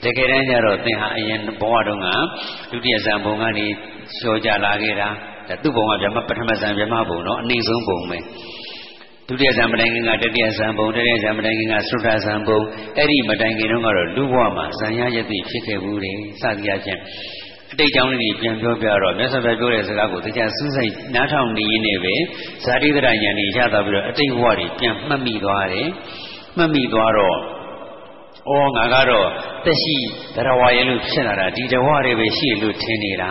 တကယ်တမ်းကျတော့သင်ဟာအရင်ဘဝတုန်းကဒုတိယဇံဘုံကနေလျှော်ကြလာခဲ့တာဒါသူ့ဘုံကဗြဟ္မပထမဇံဗြဟ္မဘုံနော်အနည်းဆုံးဘုံပဲဒုတိယဇံမတိုင်ခင်ကတတိယဇံဘုံတတိယဇံမတိုင်ခင်ကသုဒ္ဓဇံဘုံအဲ့ဒီမတိုင်ခင်တုန်းကတော့လူဘဝမှာဇံရယတိဖြစ်ခဲ့ဘူးတယ်စသည်အချင်းအတိတ်ကြောင့်လည်းပြန်ပြောပြတော့မြတ်စွာဘုရားပြောတဲ့စကားကိုတရားစူးစိုက်နားထောင်နေရင်းနဲ့ပဲဇာတိဒရဉာဏ်ကြီးရတာပြီးတော့အတိတ်ဘဝတွေပြန်မှတ်မိသွားတယ်မှတ်မိသွားတော့ အော်ငါကတော့တက်ရှိတရားဝါရဲ့လို့ဖြစ်လာတာဒီတဝါတွေပဲရှိလို့ထင်နေတာ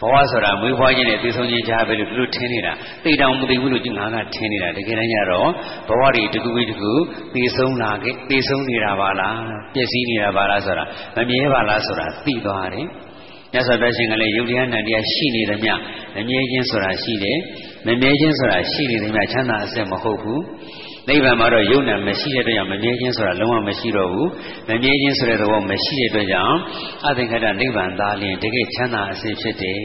ဘဝဆိုတာမွေးဖွားခြင်းနဲ့သိဆုံးခြင်းကြားပဲလို့လို့ထင်နေတာသိတောင်မသိဘူးလို့ငါကထင်နေတာတကယ်တမ်းကျတော့ဘဝတွေတကူပြီးတကူသိဆုံးလာခဲ့သိဆုံးနေတာပါလားပျက်စီးနေတာပါလားဆိုတာမမြဲပါလားဆိုတာသိသွားတယ်မြတ်စွာဘုရားရှင်ကလည်းယုတ်တရားနံတရားရှိနေသည်မြမမြဲခြင်းဆိုတာရှိတယ်မမြဲခြင်းဆိုတာရှိနေသည်မြချမ်းသာအစစ်မဟုတ်ဘူး နိဗ္ဗာန်မှာတော့ယုံနာမရှိတဲ့အတွက်ကြောင့်မမြဲခြင်းဆိုတာလုံးဝမရှိတော့ဘူးမမြဲခြင်းဆိုတဲ့သဘောမရှိတဲ့အတွက်ကြောင့်အသင်္ခတနိဗ္ဗာန်သားလျင်တကယ်ချမ်းသာအစစ်ဖြစ်တယ်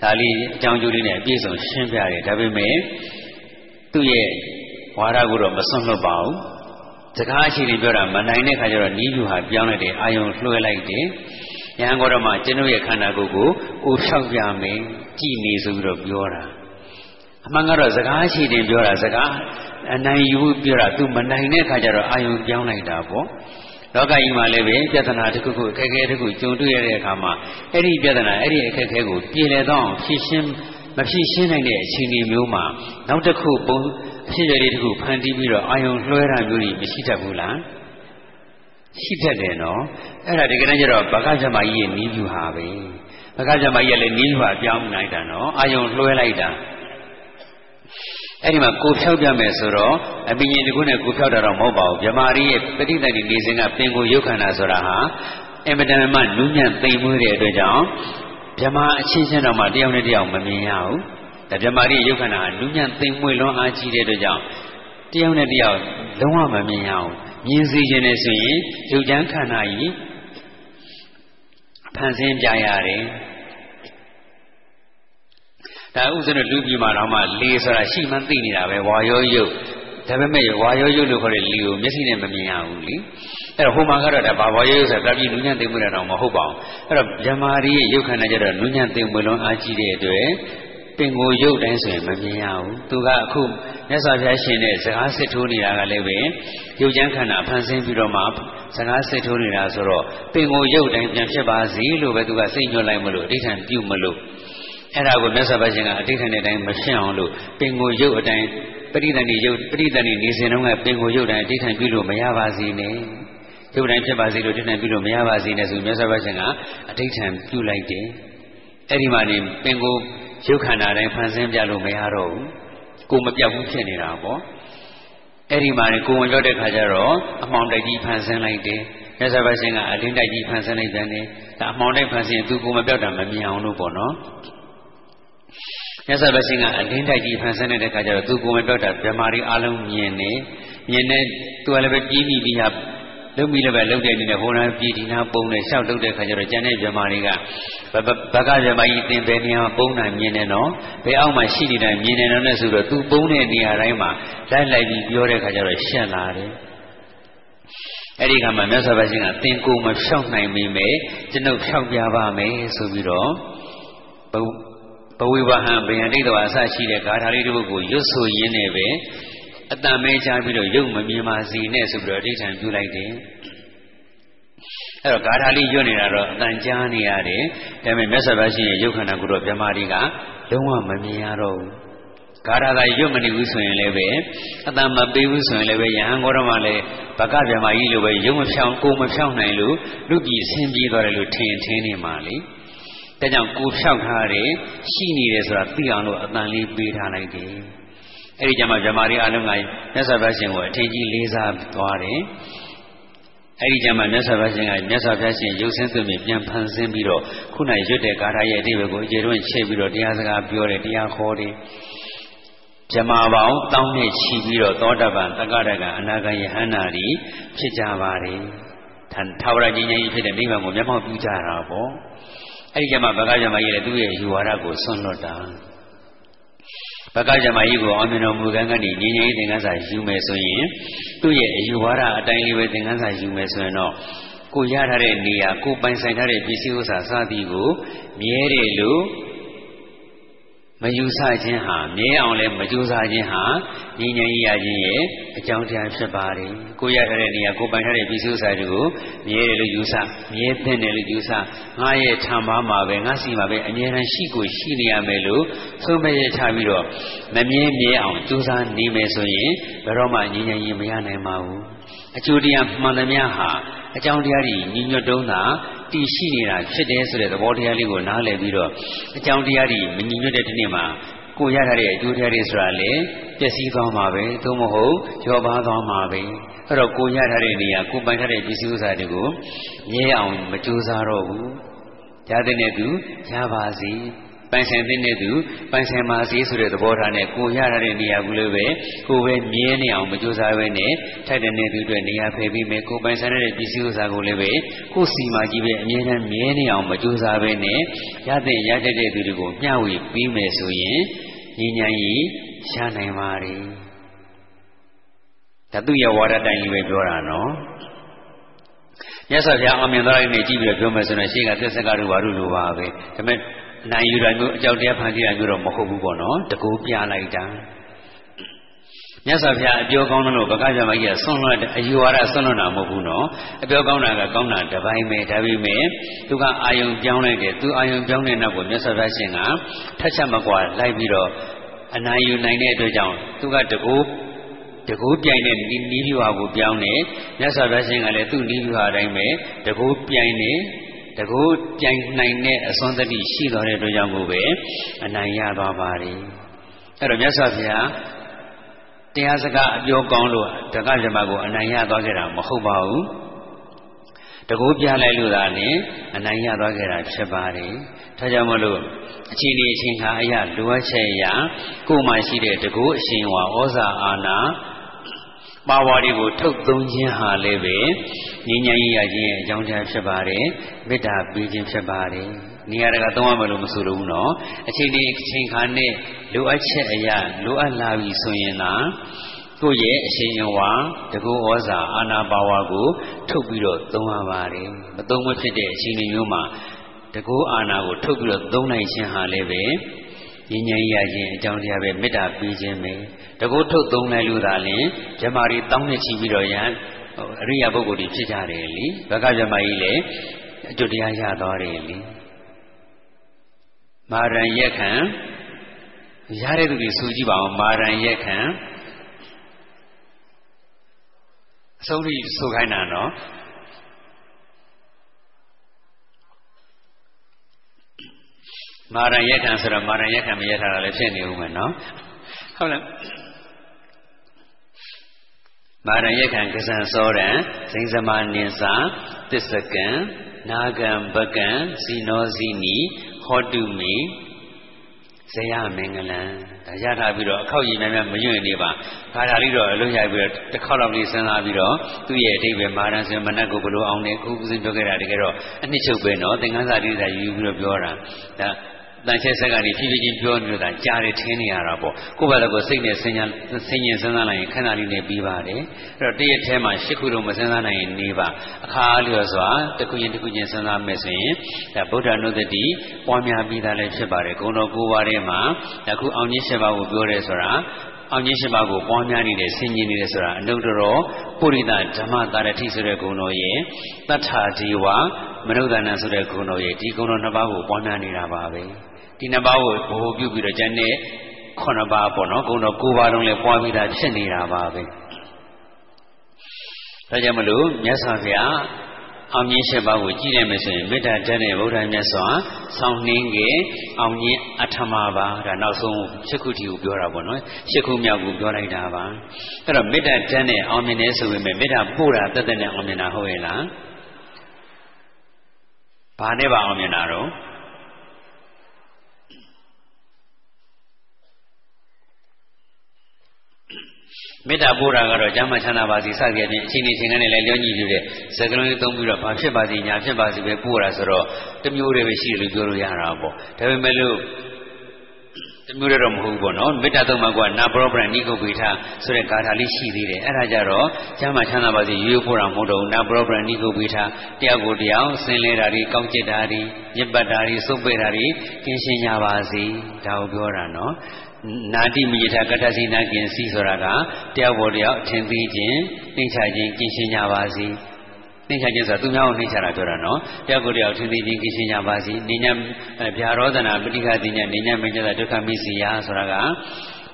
ဒါလေးအကြောင်းကျိုးလေးနဲ့အပြည့်စုံရှင်းပြတယ်ဒါပေမဲ့သူ့ရဲ့ဝါဒကိုတော့မစွန့်လွတ်ပါဘူးစကားအရှိတွေပြောတာမနိုင်တဲ့ခါကျတော့နီးပြူဟာပြောင်းလိုက်တယ်အာယုံလွှဲလိုက်တယ်ယဟန်ကောရမကျွန်ုပ်ရဲ့ခန္ဓာကိုယ်ကိုကိုဖြောက်ပြမယ်ကြည်နေဆိုပြီးတော့ပြောတာအမှန်ကတော့စကားရှိတယ်ပြောတာစကား အနိုင်ယူပြောတာ तू မနိုင်တဲ့ခါကျတော့အာယုံပြောင်းလိုက်တာပေါ့လောကကြီးမှာလည်းပဲပြဿနာတစ်ခုခုအခက်အခဲတစ်ခုကြုံတွေ့ရတဲ့အခါမှာအဲ့ဒီပြဿနာအဲ့ဒီအခက်အခဲကိုပြည်လည်တော့ဖြည့်ရှင်းမဖြည့်ရှင်းနိုင်တဲ့အခြေအနေမျိုးမှာနောက်တစ်ခုပုံဖြစ်ရလေးတစ်ခုဖန်တီးပြီးတော့အာယုံလွှဲတာမျိုးကြီးမရှိတတ်ဘူးလားရှိတတ်တယ်နော်အဲ့ဒါဒီကနေ့ကျတော့ဘဂဇမကြီးရဲ့နီးပြူဟာပဲဘဂဇမကြီးကလည်းနီးပြူဟာပြောင်းလိုက်တာနော်အာယုံလွှဲလိုက်တာ အဲ့ဒီမှာကိုဖြောက်ပြမယ်ဆိုတော့အပင်ကြီးတခုနဲ့ကိုဖြောက်တာတော့မဟုတ်ပါဘူးမြမာရီရဲ့ပဋိသန္ဓေနေစဉ်ကပင်ကိုရုပ်ခန္ဓာဆိုတာဟာအင်မတန်မှနူးညံ့သိမ်မွေးတဲ့အတွက်ကြောင့်မြမာအချင်းချင်းတော့မှတယောက်နဲ့တယောက်မမြင်ရဘူးဒါမြမာရီရုပ်ခန္ဓာဟာနူးညံ့သိမ်မွေးလွန်အားကြီးတဲ့အတွက်ကြောင့်တယောက်နဲ့တယောက်လုံးဝမမြင်ရဘူးမြင်စေခြင်းနဲ့ဆိုရင်ရုပ်ချမ်းခန္ဓာကြီးဖန်ဆင်းပြရတယ် ဒါဥစ္စရလူပြည်မှာတော့မှလေဆိုတာရှိမှသိနေတာပဲဝါရောယုတ်ဒါပေမဲ့ဝါရောရုပ်လို့ခေါ်တဲ့လေကိုမျက်စိနဲ့မမြင်ရဘူးလေအဲ့တော့ဟိုမှာကတော့ဒါဘာဝါရောရုပ်ဆိုတာကပြည့်နူးညံ့သိမ့်မွေးတာတော့မဟုတ်ပါဘူးအဲ့တော့ဗြဟ္မာရီရဲ့ရုပ်ခန္ဓာကြတော့နူးညံ့သိမ့်မွေးလုံးအားကြီးတဲ့အတွက်ပင်ကိုရုပ်တိုင်းဆိုရင်မမြင်ရဘူးသူကအခုမြတ်စွာဘုရားရှင်တဲ့စကားစစ်ထိုးနေတာကလည်းပဲရုပ်ချမ်းခန္ဓာဖန်ဆင်းပြီးတော့မှစကားစစ်ထိုးနေတာဆိုတော့ပင်ကိုရုပ်တိုင်းပြန်ဖြစ်ပါစေလို့ပဲသူကစိတ်ညွှန်လိုက်မလို့အဋ္ဌံပြုမလို့ အဲ့ဒါကိုမြတ်စွာဘုရားရှင်ကအဋ္ဌံတဲ့အတိုင်းမဖြစ်အောင်လို့ပင်ကိုရုပ်အတိုင်းပရိသဏိရုပ်ပရိသဏိနေစဉ်တုန်းကပင်ကိုရုပ်တိုင်းအဋ္ဌံပြုလို့မရပါစေနဲ့ရုပ်တိုင်းဖြစ်ပါစေလို့အဋ္ဌံပြုလို့မရပါစေနဲ့ဆိုမြတ်စွာဘုရားရှင်ကအဋ္ဌံပြုလိုက်တယ်အဲ့ဒီမှာနေပင်ကိုရုပ်ခန္ဓာတိုင်းဖန်ဆင်းပြလို့မရတော့ဘူးကိုမပြောက်ဘူးဖြစ်နေတာပေါ့အဲ့ဒီမှာကိုဝင်ပြောတဲ့ခါကျတော့အမှောင်တိုက်ကြီးဖန်ဆင်းလိုက်တယ်မြတ်စွာဘုရားရှင်ကအလင်းတိုက်ကြီးဖန်ဆင်းလိုက်တယ်ဒါအမှောင်တိုက်ဖန်ဆင်းသူကိုမပြောက်တာမမြင်အောင်လို့ပေါ့နော် မြတ်စွာဘုရားရှင်ကအလင်းတိုက်ကြီးဖန်ဆင်းတဲ့ခါကျတော့သူကိုမပြောက်တာဗြဟ္မာရီအလုံးမြင်နေမြင်နေသူကလည်းပဲပြီးပြီးပြီးဟာလုံပြီးလည်းပဲလုံတဲ့အနေနဲ့ဟိုနာပြည်ဒီနာပုံနဲ့ရှောက်လုပ်တဲ့ခါကျတော့ကျန်တဲ့ဗြဟ္မာတွေကဘကဗြဟ္မာကြီးသင်ပဲနေရာပုံတာမြင်နေတော့ဘယ်အောက်မှာရှိနေတာမြင်နေတော့နဲ့ဆိုတော့သူပုံတဲ့နေရာတိုင်းမှာလိုက်လိုက်ပြီးပြောတဲ့ခါကျတော့ရှက်လာတယ်အဲ့ဒီကမှမြတ်စွာဘုရားရှင်ကသင်ကိုမဖြောက်နိုင်မိမယ်ကျွန်ုပ်ဖြောက်ပြပါမယ်ဆိုပြီးတော့ဘ ဝိဝဟံဗယံတိတဝါအစရှိတဲ့ဂါထာလေးတစ်ပုဒ်ကိုရွတ်ဆိုရင်းနဲ့ပဲအတန်မဲချပြီးတော့ရုပ်မမြင်ပါစေနဲ့ဆိုပြီးတော့အဋ္ဌံပြုလိုက်တယ်အဲ့တော့ဂါထာလေးရွတ်နေတာတော့အတန်ကြားနေရတယ်ဒါပေမဲ့မြတ်စွာဘုရားရှင်ရဲ့ရုပ်ခန္ဓာကိုတော့ဗြဟ္မာတိကလုံးဝမမြင်ရတော့ဘူးဂါထာသာရွတ်မနေဘူးဆိုရင်လည်းပဲအတန်မပေးဘူးဆိုရင်လည်းပဲယဟန်ဂေါရမလည်းဘကဗြဟ္မာကြီးလိုပဲရုပ်မဖြောင်းကိုမဖြောင်းနိုင်လို့လူပြည်ဆင်းပြေးသွားတယ်လို့ထင်ထင်နေမှာလေ ဒါကြောင့်ကိုဖြောက်ထားတယ်ရှိနေတယ်ဆိုတာသိအောင်လို့အတန်လေးပေးထားလိုက်တယ်အဲ့ဒီကြမှာဗြဟ္မာရီအလုံးကမြတ်စွာဘုရားရှင်ကိုအထင်ကြီးလေးစားသွားတယ်အဲ့ဒီကြမှာမြတ်စွာဘုရားရှင်ကမြတ်စွာဘုရားရှင်ရုပ်ဆင်းသွင်းပြီးပြန်ဖန်ဆင်းပြီးတော့ခုနရွတ်တဲ့ဂါထာရဲ့အတိပ္ပယ်ကိုအကျေတွင်ချိန်ပြီးတော့တရားစကားပြောတယ်တရားခေါ်တယ်ဇမာပေါင်းတောင်းနဲ့ချီပြီးတော့သောတပန်တက္ကရကအနာဂယဟန္တာရီဖြစ်ကြပါတယ်။ထာဝရကြီးကြီးဖြစ်တဲ့နိဗ္ဗာန်ကိုမျက်မှောက်ပြုကြတာပေါ့။ အဲ့ဒီကြမှာဘဂဇမကြီးလည်းသူ့ရဲ့ယူဝါဒကိုဆွန့်လွတ်တာ။ဘကဇမကြီးကိုအောင်မြင်တော်မူကံကနေညီညီသင်္ကန်းစာယူမယ်ဆိုရင်သူ့ရဲ့အယူဝါဒအတိုင်းလေးပဲသင်္ကန်းစာယူမယ်ဆိုရင်တော့ကိုရထားတဲ့နေရာကိုပိုင်ဆိုင်ထားတဲ့ပစ္စည်းဥစ္စာစသည်ကိုမြဲတယ်လို့ မယူဆခြင်းဟာမြဲအောင်လည်းမကြိုးစားခြင်းဟာညီညာရခြင်းရဲ့အကြောင်းတရားဖြစ်ပါတယ်။ကိုရထားတဲ့နေရာကိုပိုင်ထားတဲ့ပစ္စည်းဥစ္စာတွေကိုမြဲတယ်လို့ယူဆမြဲတဲ့တယ်လို့ယူဆငါရဲ့ထံပါမှာပဲငါစီမှာပဲအမြဲတမ်းရှိကိုရှိနေရမယ်လို့သုံးမရချပြီးတော့မမြဲမြဲအောင်ကြိုးစားနေမယ်ဆိုရင်ဘယ်တော့မှညီညာရင်မရနိုင်ပါဘူး။ အကျိုးတရားမှန်သမျှဟာအကြောင်းတရားတွေညီညွတ်တုံးတာတည်ရှိနေတာဖြစ်တယ်ဆိုတဲ့သဘောတရားလေးကိုနားလည်ပြီးတော့အကြောင်းတရားတွေမညီညွတ်တဲ့ဒီနေ့မှာကိုရထားတဲ့အကျိုးတရားတွေဆိုတာလေပျက်စီးသွားမှာပဲသို့မဟုတ်ကျော်ပါသွားမှာပဲအဲ့တော့ကိုရထားတဲ့နေရာကိုပိုင်ထားတဲ့ပစ္စည်းဥစ္စာတွေကိုမြဲအောင်မကြိုးစားတော့ဘူးရတဲ့နဲ့သူရပါစေ ပိုင်ဆိုင်တဲ့သူပိုင်ဆိုင်ပါစေဆိုတဲ့သဘောထားနဲ့ကိုရရတဲ့နေရာကူလို့ပဲကိုပဲမြဲနေအောင်မကြိုးစားဘဲနဲ့ထိုက်တဲ့နေသူအတွက်နေရာဖယ်ပြီးမယ်ကိုပိုင်ဆိုင်တဲ့ပစ္စည်းဥစ္စာကိုလည်းပဲကိုစီမာကြီးပဲအမြဲတမ်းမြဲနေအောင်မကြိုးစားဘဲနဲ့ရတဲ့ရတတ်တဲ့သူတွေကိုမျှဝေပြီးမယ်ဆိုရင်ညီညာကြီးရှားနိုင်ပါ रे ဒါသူ့ရဲ့ဝါဒတိုင်းလေးပဲပြောတာနော်မြတ်စွာဘုရားအမြင်သွားလိုက်နေကြည့်ပြီးတော့ပြောမယ်ဆိုရင်ရှေ့ကသစ္စာကတို့ဘာလို့လိုပါပဲဒါပေမဲ့ နိုင်ယူတာမျိုးအကြောက်တရားဖန်တီးတာမျိုးတော့မဟုတ်ဘူးပေါ့နော်တကူပြလိုက်တာမြတ်စွာဘုရားအပြောကောင်းလို့ဗကကြမကြီးကဆွန့်လွတ်အယူဝါဒဆွန့်လွတ်တာမဟုတ်ဘူးနော်အပြောကောင်းတာကကောင်းတာတစ်ပိုင်းပဲဒါပေမဲ့သူကအာယုံပြောင်းလိုက်တယ်သူအာယုံပြောင်းတဲ့နောက်ကိုမြတ်စွာဘုရားရှင်ကထက်ချက်မကွာလိုက်ပြီးတော့အနာယူနိုင်တဲ့အတွက်ကြောင့်သူကတကူတကူပြိုင်တဲ့နီးနီးပြွာကိုပြောင်းတယ်မြတ်စွာဘုရားရှင်ကလည်းသူ့နီးပြွာအတိုင်းပဲတကူပြိုင်တယ် တကူပြိုင်နိုင်တဲ့အစွမ်းတတိရှိတော်တဲ့အတွက်ကြောင့်ကိုပဲအနိုင်ရသွားပါ रे အဲ့တော့မြတ်စွာဘုရားတရားစကားအပြောကောင်းလို့တက္ကဇမကိုအနိုင်ရသွားခဲ့တာမဟုတ်ပါဘူးတကူပြလိုက်လို့သာနဲ့အနိုင်ရသွားခဲ့တာဖြစ်ပါတယ်ဒါကြောင့်မလို့အချိန်ဒီအချိန်ခါအရာလိုအပ်ချက်အရာကိုယ်မှရှိတဲ့တကူအရှင်ဝါဩဇာအာနာ ပါဝါတွေကိုထုတ်သုံးခြင်းဟာလည်းပဲငြိမ်းချမ်းရေးရခြင်းရဲ့အကြောင်းတရားဖြစ်ပါတယ်မေတ္တာပေးခြင်းဖြစ်ပါတယ်နေရာတကာသုံးရမယ်လို့မဆိုလို့ဘူးနော်အချိန်ဒီအချိန်ခါနဲ့လိုအပ်ချက်အရာလိုအပ်လာပြီဆိုရင်လားကိုယ့်ရဲ့အရှင်ယဝါတကူဩဇာအာနာပါဝါကို ထုတ်ပြီးတော့သုံးရပါတယ်မသုံးမဖြစ်တဲ့အချိန်မျိုးမှာတကူအာနာကိုထုတ်ပြီးတော့သုံးနိုင်ခြင်းဟာလည်းပဲ ဉာဏ်ဉာဏ်ရခြင်းအကြောင်းတရားပဲမေတ္တာပေးခြင်းပဲတကူထုတ်သုံးလိုက်လို့သာလျှင်ဓမ္မရီတောင်းနေချပြီးတော့ယံအရိယာပုဂ္ဂိုလ်တွေဖြစ်ကြတယ်လीဘဂဗြဟ္မာကြီးလည်းအကျွတ်တရားရသွားတယ်လीမာရန်ရက်ခံရတဲ့သူတွေဆိုကြည့်ပါအောင်မာရန်ရက်ခံအဆုံးထိဆိုခိုင်းတာနော် မာရန်ရက်ခံဆိုတော့မာရန်ရက်ခံမရက်ထားတာလည်းဖြစ်နေဦးမယ်နော်ဟုတ်လားမာရယခံကစံစောရံဇိဉ္စမနိသသစ္စကံနာဂံပကံဇီနောဇီနီဟောတုမိဇယမင်္ဂလံဒါရထားပြီးတော့အခောက်ရည်များများမညွန့်နေပါခါသာလေးတော့အလုံးရပြီးတော့တစ်ခေါက်လောက်လေးစဉ်းစားပြီးတော့သူ့ရဲ့အတိတ်ပဲမာရန်ဆိုမနတ်ကိုဘလို့အောင်နေခုခုစဉ်ပြောခဲ့တာတကယ်တော့အနှစ်ချုပ်ပဲနော်သင်္ကန်းစာတိစာယူပြီးတော့ပြောတာဒါ တန်ချက်ဆက်ကနေဖြည်းဖြည်းချင်းပြောနေလို့ဒါကြားတယ်ထင်းနေရတာပေါ့ကိုယ့်ဘာသာကိုစိတ်နဲ့စဉ်းညာစဉ်းကျင်စဉ်းစားလိုက်ရင်ခဏလေးနဲ့ပြီးပါတယ်အဲ့တော့တရက်ထဲမှာရှစ်ခုလုံးမစဉ်းစားနိုင်ရင်နေပါအခါလျော်စွာတစ်ခုချင်းတစ်ခုချင်းစဉ်းစားမယ်ဆိုရင်ဒါဗုဒ္ဓနုဒတိပွားများပြီးသားလည်းဖြစ်ပါတယ်ဂုဏတော်၉ပါးထဲမှာအခုအောင်ကြီး၈ပါးကိုပြောတယ်ဆိုတာအောင်ကြီးရှိပါကိုပွားများနေတယ်ဆင်ញင်နေတယ်ဆိုတာအနုတ္တရောပုရိသဓမ္မတာရတိဆိုတဲ့ဂုဏ်တော်ရဲ့တတ္ထာဒီဝမနုဿာနဆိုတဲ့ဂုဏ်တော်ရဲ့ဒီဂုဏ်တော်နှစ်ပါးကိုပွားများနေတာပါပဲ ဒီနှစ်ပါးကိုဘ ਹੁ ပြုပြီးတော့ကျန်တဲ့ခုနှစ်ပါးပေါ့နော်ဂုဏ်တော်၉ပါးလုံးလည်းပွားပြီးသားဖြစ်နေတာပါပဲဒါကြောင့်မလို့မြတ်စွာဘုရားအောင်မြင်ရှစ်ပါးကိုကြည့်ရမယ်ဆိုရင်မေတ္တာတတ်တဲ့ဗုဒ္ဓမြတ်စွာဆောင်းနှင်းကေအောင်မြင်အထမပါဒါနောက်ဆုံးရှစ်ခုတီကိုပြောတာပေါ့နော်ရှစ်ခုမြောက်ကိုပြောလိုက်တာပါအဲ့တော့မေတ္တာတတ်တဲ့အောင်မြင်တယ်ဆိုပေမဲ့မေတ္တာပို့တာတတ်တဲ့အောင်မြင်တာဟုတ်ရဲ့လားဘာနဲ့ပါအောင်မြင်တာတော့ မေတ္တာပို့တာကတော့ကျမ်းမာချမ်းသာပါစေစသည်အပြင်အချိန်ချင်းချင်းနဲ့လည်းလျောညီပြတဲ့စကလုံးလေးသုံးပြီးတော့ဘာဖြစ်ပါစေညာဖြစ်ပါစေပဲပို့တာဆိုတော့တမျိုးတည်းပဲရှိတယ်လို့ပြောလို့ရတာပေါ့ဒါပေမဲ့လို့တမျိုးတည်းတော့မဟုတ်ဘူးပေါ့နော်မေတ္တာသုံးပါးကနာပရောပရဏိကုပိထဆိုတဲ့ဂါထာလေးရှိသေးတယ်အဲ့ဒါကြတော့ကျမ်းမာချမ်းသာပါစေရိုးရိုးပို့တာမဟုတ်တော့ဘူးနာပရောပရဏိကုပိထတရားကိုတရားဆင်းလဲတာတွေကောင်းကျစ်တာတွေညစ်ပတ်တာတွေစုပ်ပိတ်တာတွေကင်းရှင်းကြပါစေဒါကိုပြောတာနော် နာတိမိယထကတ္တစီနာကျင်စီဆိုတာကတယောက်ပေါ်တယောက်အထင်သေးခြင်းနှိမ့်ချခြင်းကျင့်ရှင်းကြပါစေနှိမ့်ချခြင်းဆိုတာသူများကိုနှိမ့်ချတာပြောတာနော်တယောက်ကိုတယောက်ထင်သေးခြင်းကျင့်ရှင်းကြပါစေနေညဗျာရောဒနာပဋိခတိညနေညမင်းကျဒုက္ခမိစီယဆိုတာက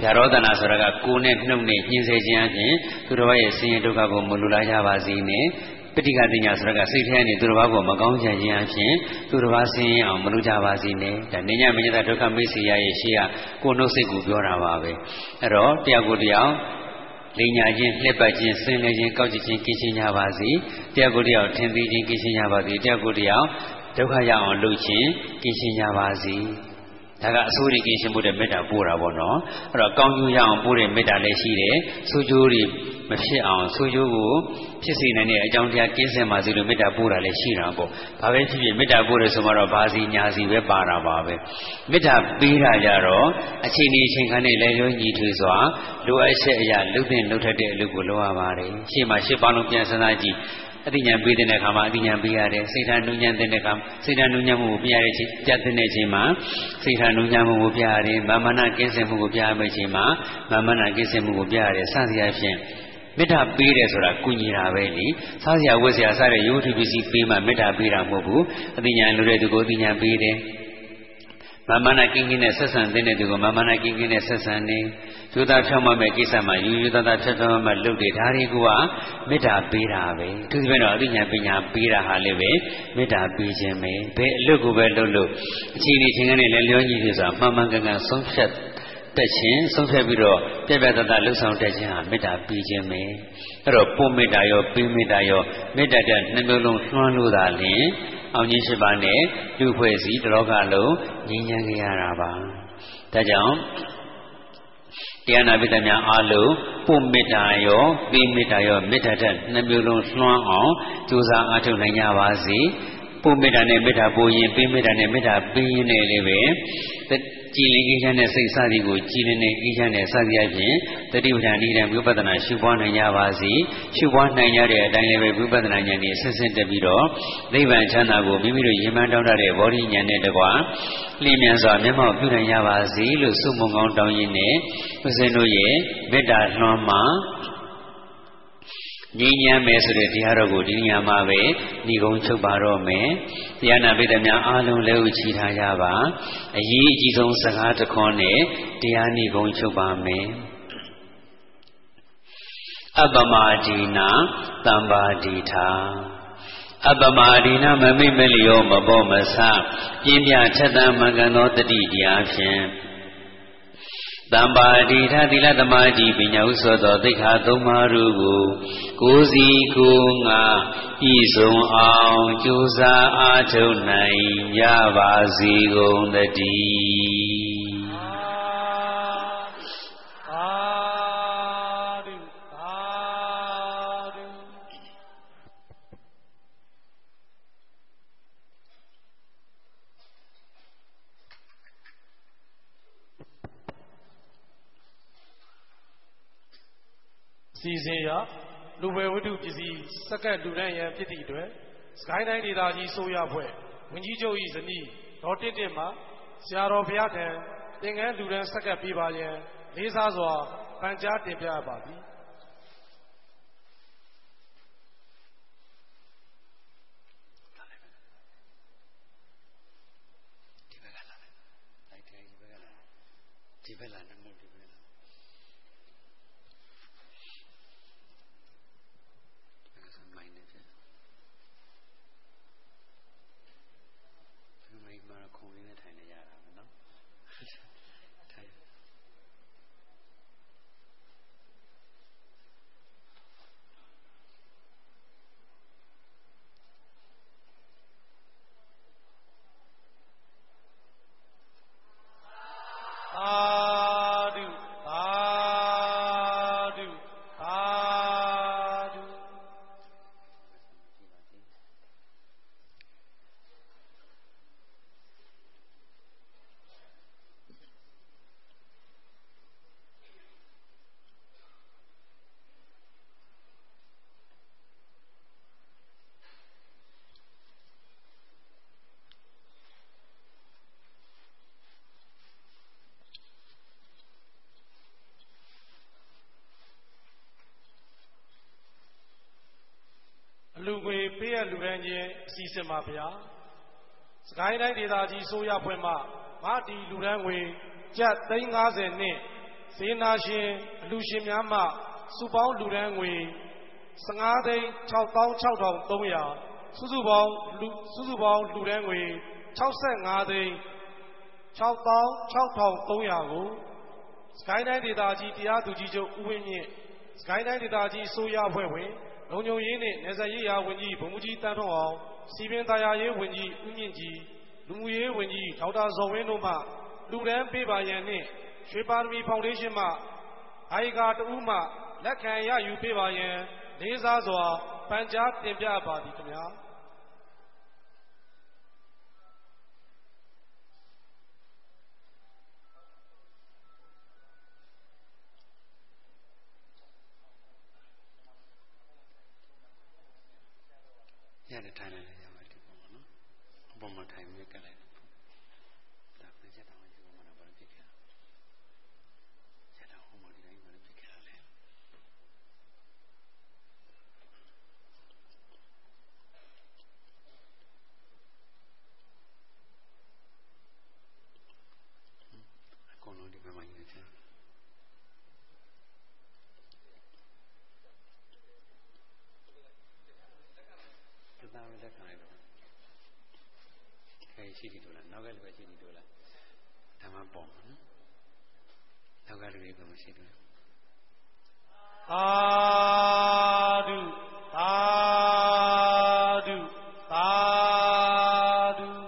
ဗျာရောဒနာဆိုတာကကိုယ်နဲ့နှုတ်နဲ့ညှင်းဆဲခြင်းအပြင်သူတော်ရဲ့ဆင်းရဲဒုက္ခကိုမလူလာကြပါစေနဲ့ ပဋိကတိညာဆိုတော့ကစိတ်ထဲကနေသူတစ်ပါးကိုမကောင်းချင်ခြင်းအဖြစ်သူတစ်ပါးဆင်းရဲအောင်မလုပ်ကြပါစေနဲ့ဒါနေညမညတာဒုက္ခမိတ်ဆွေရရဲ့ရှေ့ကကိုနှုတ်စိတ်ကိုပြောတာပါပဲအဲ့တော့တရားကိုတရားလိညာချင်းလှက်ပတ်ခြင်းဆင်းလဲခြင်းကောက်ကြည့်ခြင်းကိချင်းကြပါစေတရားကိုတရားထင်သိခြင်းကိချင်းကြပါစေတရားကိုတရားဒုက္ခရအောင်လုပ်ခြင်းကိချင်းကြပါစေ ဒါကအဆိုးတွေကင်းရှင်းဖို့တဲ့မေတ္တာပို့တာပေါ့နော်အဲ့တော့ကောင်းကျိုးရအောင်ပို့တဲ့မေတ္တာလည်းရှိတယ်ဆိုးကျိုးတွေမဖြစ်အောင်ဆိုးကျိုးကိုဖြစ်စေနိုင်တဲ့အကြောင်းတရားကင်းစင်ပါစေလို့မေတ္တာပို့တာလည်းရှိတာပေါ့ဘာပဲဖြစ်ဖြစ်မေတ္တာပို့တယ်ဆိုမှတော့ဘာစီညာစီပဲပါတာပါပဲမေတ္တာပေးတာကြတော့အချိန်ဒီအချိန်ခါနဲ့လည်းလုံးညီထွေစွာလိုအပ်ချက်အရာလှုပ်တဲ့လှုပ်ထက်တဲ့အလုပ်ကိုလုပ်ရပါတယ်ရှေ့မှာရှစ်ပေါင်းလုံးပြန်စဉ်းစားကြည့် အတိညာပေးတဲ့အခါမှာအတိညာပေးရတယ်စိတ်ဓာတ်နုညံတဲ့အခါစိတ်ဓာတ်နုညံမှုကိုပြရတဲ့ချိန်ပြတဲ့ချိန်မှာစိတ်ဓာတ်နုညံမှုကိုပြရတယ်မာမနာကင်းစင်မှုကိုပြရမယ့်ချိန်မှာမာမနာကင်းစင်မှုကိုပြရတယ်စသည်အဖြစ်မေတ္တာပေးတယ်ဆိုတာကုညီတာပဲလေစားစရာဝတ်စရာစားတဲ့ရိုးထူပစ္စည်းပေးမှမေတ္တာပေးတာမဟုတ်ဘူးအတိညာလိုတဲ့သူကိုအတိညာပေးတယ်မာမနာကင်းကင်းနဲ့ဆက်ဆံတဲ့သူကိုမာမနာကင်းကင်းနဲ့ဆက်ဆံနေယူ သားဖြောင်းမမဲ့ကိစ္စမှာယူယူသားသားဖြောင်းဖြောင်းမလုပ်တယ်ဒါတွေကမေတ္တာပေးတာပဲသူသဖြင့်တော့အသိဉာဏ်ပညာပေးတာဟာလည်းပဲမေတ္တာပေးခြင်းပဲဘယ်အလုပ်ကိုပဲလုပ်လို့အချိန်ဒီချိန်ကနေလည်းလျောညီဖြစ်စွာမှန်မှန်ကန်ကန်ဆုံးဖြတ်တက်ခြင်းဆုံးဖြတ်ပြီးတော့ပြပြတတ်တလှုပ်ဆောင်တက်ခြင်းဟာမေတ္တာပေးခြင်းပဲအဲ့တော့ပို့မေတ္တာရောပေးမေတ္တာရောမေတ္တာတဲ့နှမျိုးလုံးလွှမ်းလို့သာလျှင်အောင်ကြီးရှိပါနဲ့လူဖွဲ့စည်းတလောကလုံးငြိမ်းချမ်းကြရတာပါဒါကြောင့် တရားနာပိတများအားလုံးပို့မေတ္တာရောပေးမေတ္တာရောမေတ္တာတဲ့နှမျိုးလုံးလွှမ်းအောင်ကြိုးစားအားထုတ်နိုင်ကြပါစေပို့မေတ္တာနဲ့မေတ္တာပို့ရင်ပေးမေတ္တာနဲ့မေတ္တာပေးရင်လည်းပဲ ကြည်လင်အေးချမ်းတဲ့စိတ်စသည်ကိုကြည်လင်တဲ့အေးချမ်းတဲ့စသည်အပြင်တတိပဋ္ဌာန်ဤတဲ့ဝိပဿနာရှုပွားနိုင်ကြပါစေရှုပွားနိုင်ကြတဲ့အတိုင်းလည်းပဲဝိပဿနာဉာဏ်နဲ့ဆက်ဆက်တက်ပြီးတော့နိဗ္ဗာန်ချမ်းသာကိုမိမိတို့ရင်မှန်းတောင်းတတဲ့ဘောဓိဉာဏ်နဲ့တကွာလျင်မြန်စွာမျက်မှောက်ပြုနိုင်ကြပါစေလို့ဆုမွန်ကောင်းတောင်းရင်းနဲ့ဦးဇင်းတို့ရဲ့မေတ္တာလွှမ်းမှာ ငြိမ်းချမ်းမယ်ဆိုတဲ့တရားတော်ကိုဒီနေရာမှာပဲညီကုန်းချုပ်ပါတော့မယ်။တရားနာပိဋကများအားလုံးလည်းဥချီထားကြပါ။အရေးအကြီးဆုံးစကားတစ်ခွန်းနဲ့တရားညီကုန်းချုပ်ပါမယ်။အပမဒီနာတမ္ပါဒီထာအပမဒီနာမမိမလျောမဘောမဆပြင်းပြထက်သန်မှန်ကန်သောတတိတရားဖြင့် တမ္ပါတိထသီလသမာဓိပညာဥသောသောသိက္ခာသုံးပါးတို့ကိုကိုယ်စီကိုယ်ငါဤဆုံးအောင်ကြိုးစားအားထုတ်နိုင်ကြပါစေကုန်သတည်း စီစဉ်ရလူဝယ်ဝတ္ထုပစ္စည်းစက္ကန့်လူတန်းရန်ဖြစ်သည့်အတွက်စကိုင်းတိုင်းဒေသကြီးဆိုရဖွဲ့ဝင်ကြီးချုပ်၏ဇနီးဒေါ်တင့်တင့်မှဆရာတော်ဘုရားထံသင်္ကန်းလူတန်းစက္ကန့်ပေးပါရန်လေးစားစွာပန်ကြားတင်ပြပါသည် စီစဉ်ပါဗျာစကိုင်းတိုင်းဒေသကြီးဆိုရဖွဲ့မှမတီလူရန်ငွေကျပ်350နဲ့ဇေနာရှင်အလူရှင်များမှစုပေါင်းလူရန်ငွေ15သိန်း66,300စုစုပေါင်းလူစုစုပေါင်းလူရန်ငွေ65သိန်း66,300ကိုစကိုင်းတိုင်းဒေသကြီးတရားသူကြီးချုပ်ဦးဝင်းမြင့်စကိုင်းတိုင်းဒေသကြီးဆိုရဖွဲ့ဝင်လုံခြုံရေးနှင့်နေဆက်ရေးရာဝန်ကြီးဗိုလ်မှူးကြီးတန်းထွန်းအောင် စီပင်တရားရေးဝန်ကြီးဦးမြင့်ကြီးလူမှုရေးဝန်ကြီးဒေါက်တာဇော်ဝင်းတို့မှလူရန်ပေးပါရန်နှင့်ရွှေပါရမီဖောင်ဒေးရှင်းမှအိုင်ကာတူးမှလက်ခံရယူပေးပါရန်လေးစားစွာပန်ကြားတင်ပြပါသည်ခင်ဗျာရတယ်ထိုင်လိုက်ပေါ်မှာထိုင်ပြီးကလိုက်ဒါပြည့်တဲ့အောင်ဒီမှာဘာလို့ဖြစ်ခဲ့လဲဆက်တော့ဟိုမှာဒီတိုင်းဘာလို့ဖြစ်ခဲ့လဲအကုန်လုံးဒီမှာနေတယ်ဒါပဲလက်ခံလိုက်တော့ ရှိတယ်တို့လားနောက်ကလူပဲရှိတယ်တို့လားဓမ္မပေါ်မှာနော်နောက်ကလူတွေဘယ်မှာရှိတယ်အာဒုအာဒုအာဒု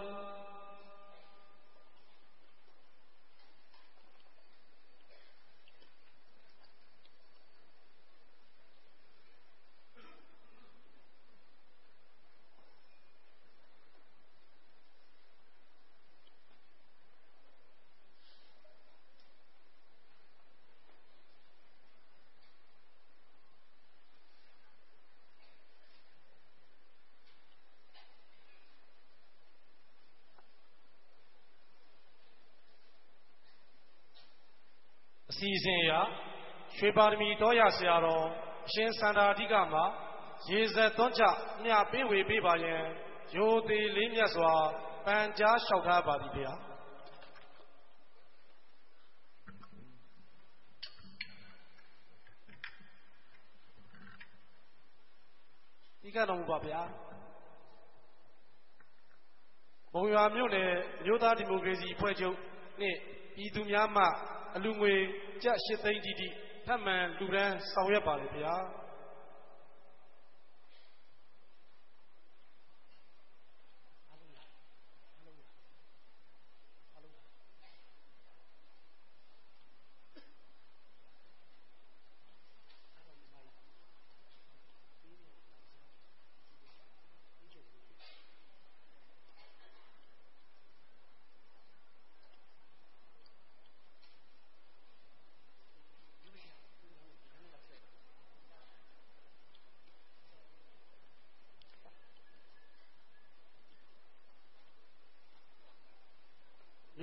အစီအစဉ်အရ ရွှေပါရမီတော်ရဆရာတော်အရှင်စန္ဒာဓိကမှာရေဇက်သွန်းချမြပေးဝေပေးပါယံရိုသေးလေးမြတ်စွာပန်ကြားလျှောက်ထားပါသည်ဗျာဒီကတော်မူပါဗျာဘုံရွာမြို့နယ်မြို့သားဒီမိုကရေစီအဖွဲ့ချုပ်နှင့်ပြည်သူများမှအလူငွေကျပ်၈သိန်းတိတိ ထပ်မံလူရန်ဆောင်ရွက်ပါလေဗျာ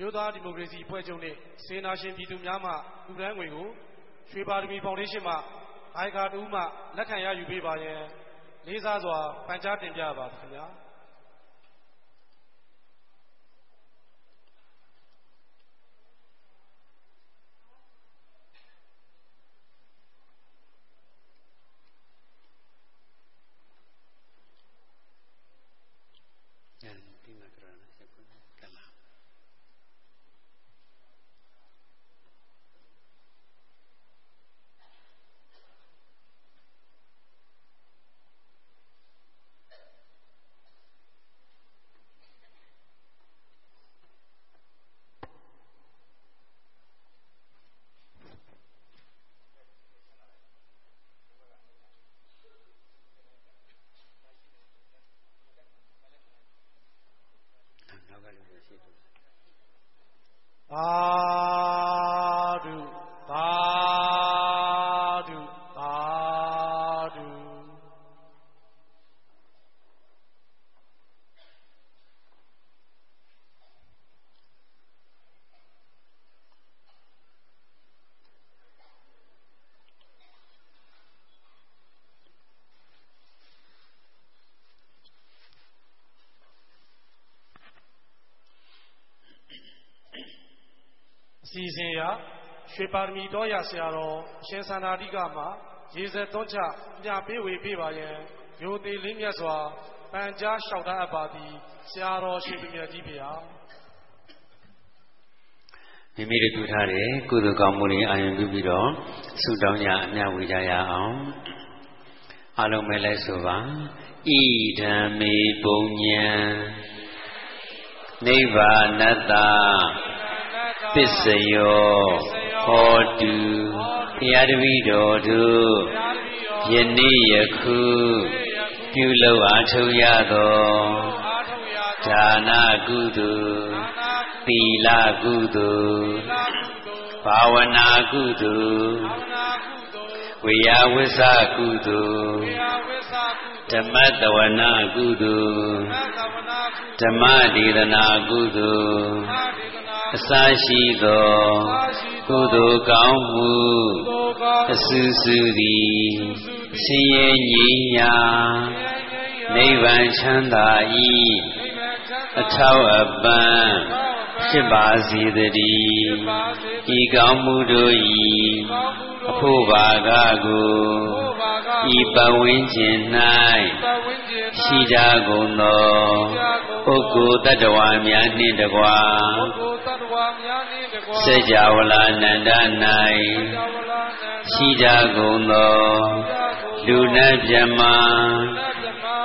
မျိုးသား ဒီမိုကရေစီအဖွဲ့ချုပ်နဲ့စေနာရှင်ပြည်သူများမှလူဒန်းငွေကိုရွှေပါရမီဖောင်ဒေးရှင်းမှဘိုင်ကာတူးမှလက်ခံရယူပေးပါရန်လေးစားစွာပန်ကြားတင်ပြပါခင်ဗျာသာဓုသာဓုသာဓုအစီအစဉ်အရ ရွှေပါရမီတော်ရဆရာတော်အရှင်သန္တာဓိကမှာရေစက်သွန်းချညပေးဝေပေးပါယံရိုသေးလေးမြတ်စွာပန်ကြားလျှောက်ထားအပ်ပါသည်ဆရာတော်ရှင်သူမြတ်ကြီးဖေဟာမိမိတို့ပြုထားတဲ့ကုသိုလ်ကောင်းမှုတွေအာရုံပြုပြီးတော့ဆုတောင်းကြအမြဝေကြရအောင်အလုံးမဲ့လဲဆိုပါဣဒံမေပုံညံနိဗ္ဗာနတ္တပစ္စယော ဟောတုဘုရားတပည့်တော်တို့ယနေ့ယခုပြုလုပ်အားထုတ်ရသောဒါနကုသိုလ်သီလကုသိုလ်ဘာဝနာကုသိုလ်ဝေယဝိသကုသိုလ်ဓမ္မတဝနာကုသိုလ်ဓမ္မဒေသနာကုသိုလ် အစရှိသောကုသိုလ်ကောင်းမှုအစူးစူးသည်ဆင်းရဲငြိမ်းရာနိဗ္ဗာန်ချမ်းသာ၏အထောက်အပံ့ဖြစ်ပါစေတည်းဤကောင်းမှုတို့၏အဖို့ဘာကကို ဤပဝင်းကျင်၌ရှိကြကုန်သောပုဂ္ဂိုလ်တ attva များနှင့်တကွာစေကြဝဠာနန္ဒ၌ရှိကြကုန်သောလူနတ်မြမ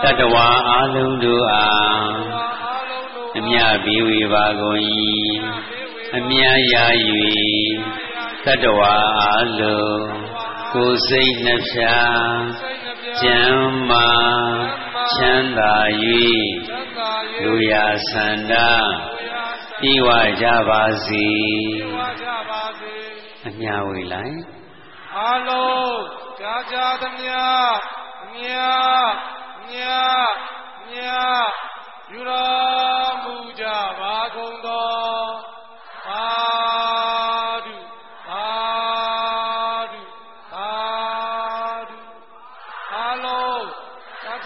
တ attva အလုံးတို့အားအမြပြီးဝေပါကုန်၏အမြရာ၍တ attva အလုံး ကိုယ်စိတ်နှဖြာကျမ်းမာချမ်းသာ၍လူရာဆန္ဒဤဝကြပါစေအမြဝေလိုက်အလုံးကြာကြာသမျှအမြအမြအမြယူတော်မူကြပါကုန်သောသာဓုသာ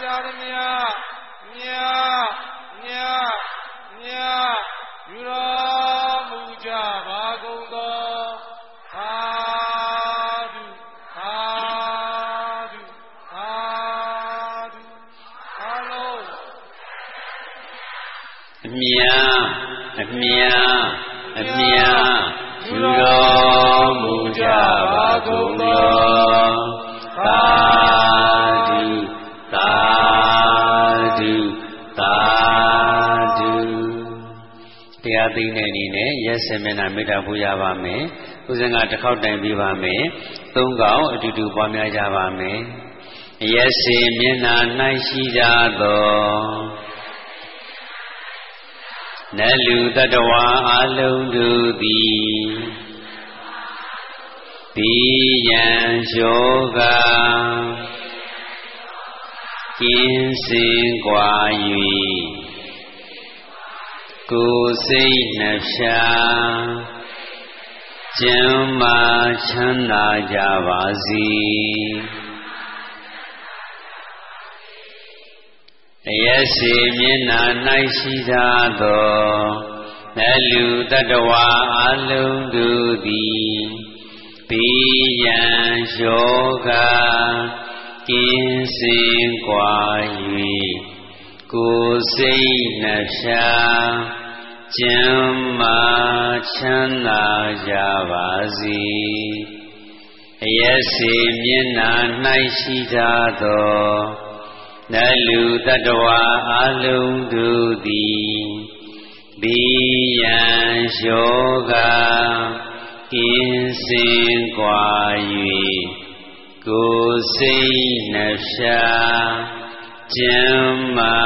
ကြားသမျှမြတ်မြတ်မြတ်ယူတော်မူကြပါကုန်သောသာဓုသာဓုသာဓုအလုံး အမြတ်အ မြတ်အမြတ်ယူတော်မူကြပါကုန်သောသာဓုသာဓုသာဓုတရားသိတဲ့အနေနဲ့ရက်စင်မျက်နှာမေတ္တာပူရပါမယ်။ဦးဇင်ကတစ်ခေါက်တိုင်ပြပါမယ်။သုံးကောင်အတူတူပွားများကြပါမယ်။ရက်စင်မျက်နှာ၌ရှိကြသော နတ်လူတတဝါအလုံးတို့သည်တိယံယောဂကင်းစင်กว่า၍ကိုယ်စိတ်နှဖြာကျမ်းမာချမ်းသာကြပါစေ အယက်စီမျက်နာ၌ရှိသာသောအလူတတဝါအလုံးသူသည်ပိယံယောဂကင်းစင်ကွာ၍ကိုယ်စိတ်နှဖြာကျမ်းမာချမ်းသာကြပါစေအယက်စီမျက်နာ၌ရှိသာသော နလူတတဝါအလုံးတို့သည်ဘိယံယောဂကင်းစင်กว่า၍ကိုယ်စိတ်နှဖြာကျမ်းမာ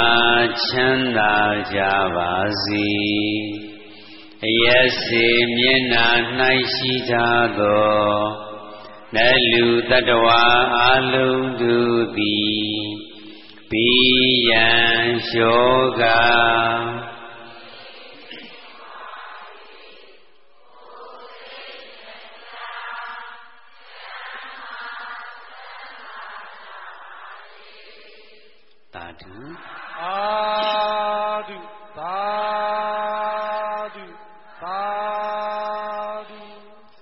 ချမ်းသာကြပါစေအယက်စေမျက်နာ၌ရှိသာသောနလူတတဝါအလုံးတို့သည် ဘိယံယောဂ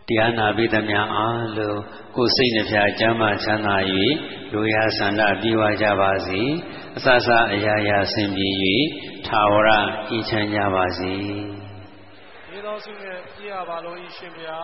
တရားနာပိသမျှအားလုံးကိုယ်စိတ်နှဖျားကျမ်းမာချမ်းသာ၍လူရဆန္ဒပြေဝကြပါစေအစစအရာရာဆင်ပြေ၍ထာဝရဤချမ်းကြပါစေဒီတော်စုနဲ့ပြရပါလို့ဤရှင်ဗျာ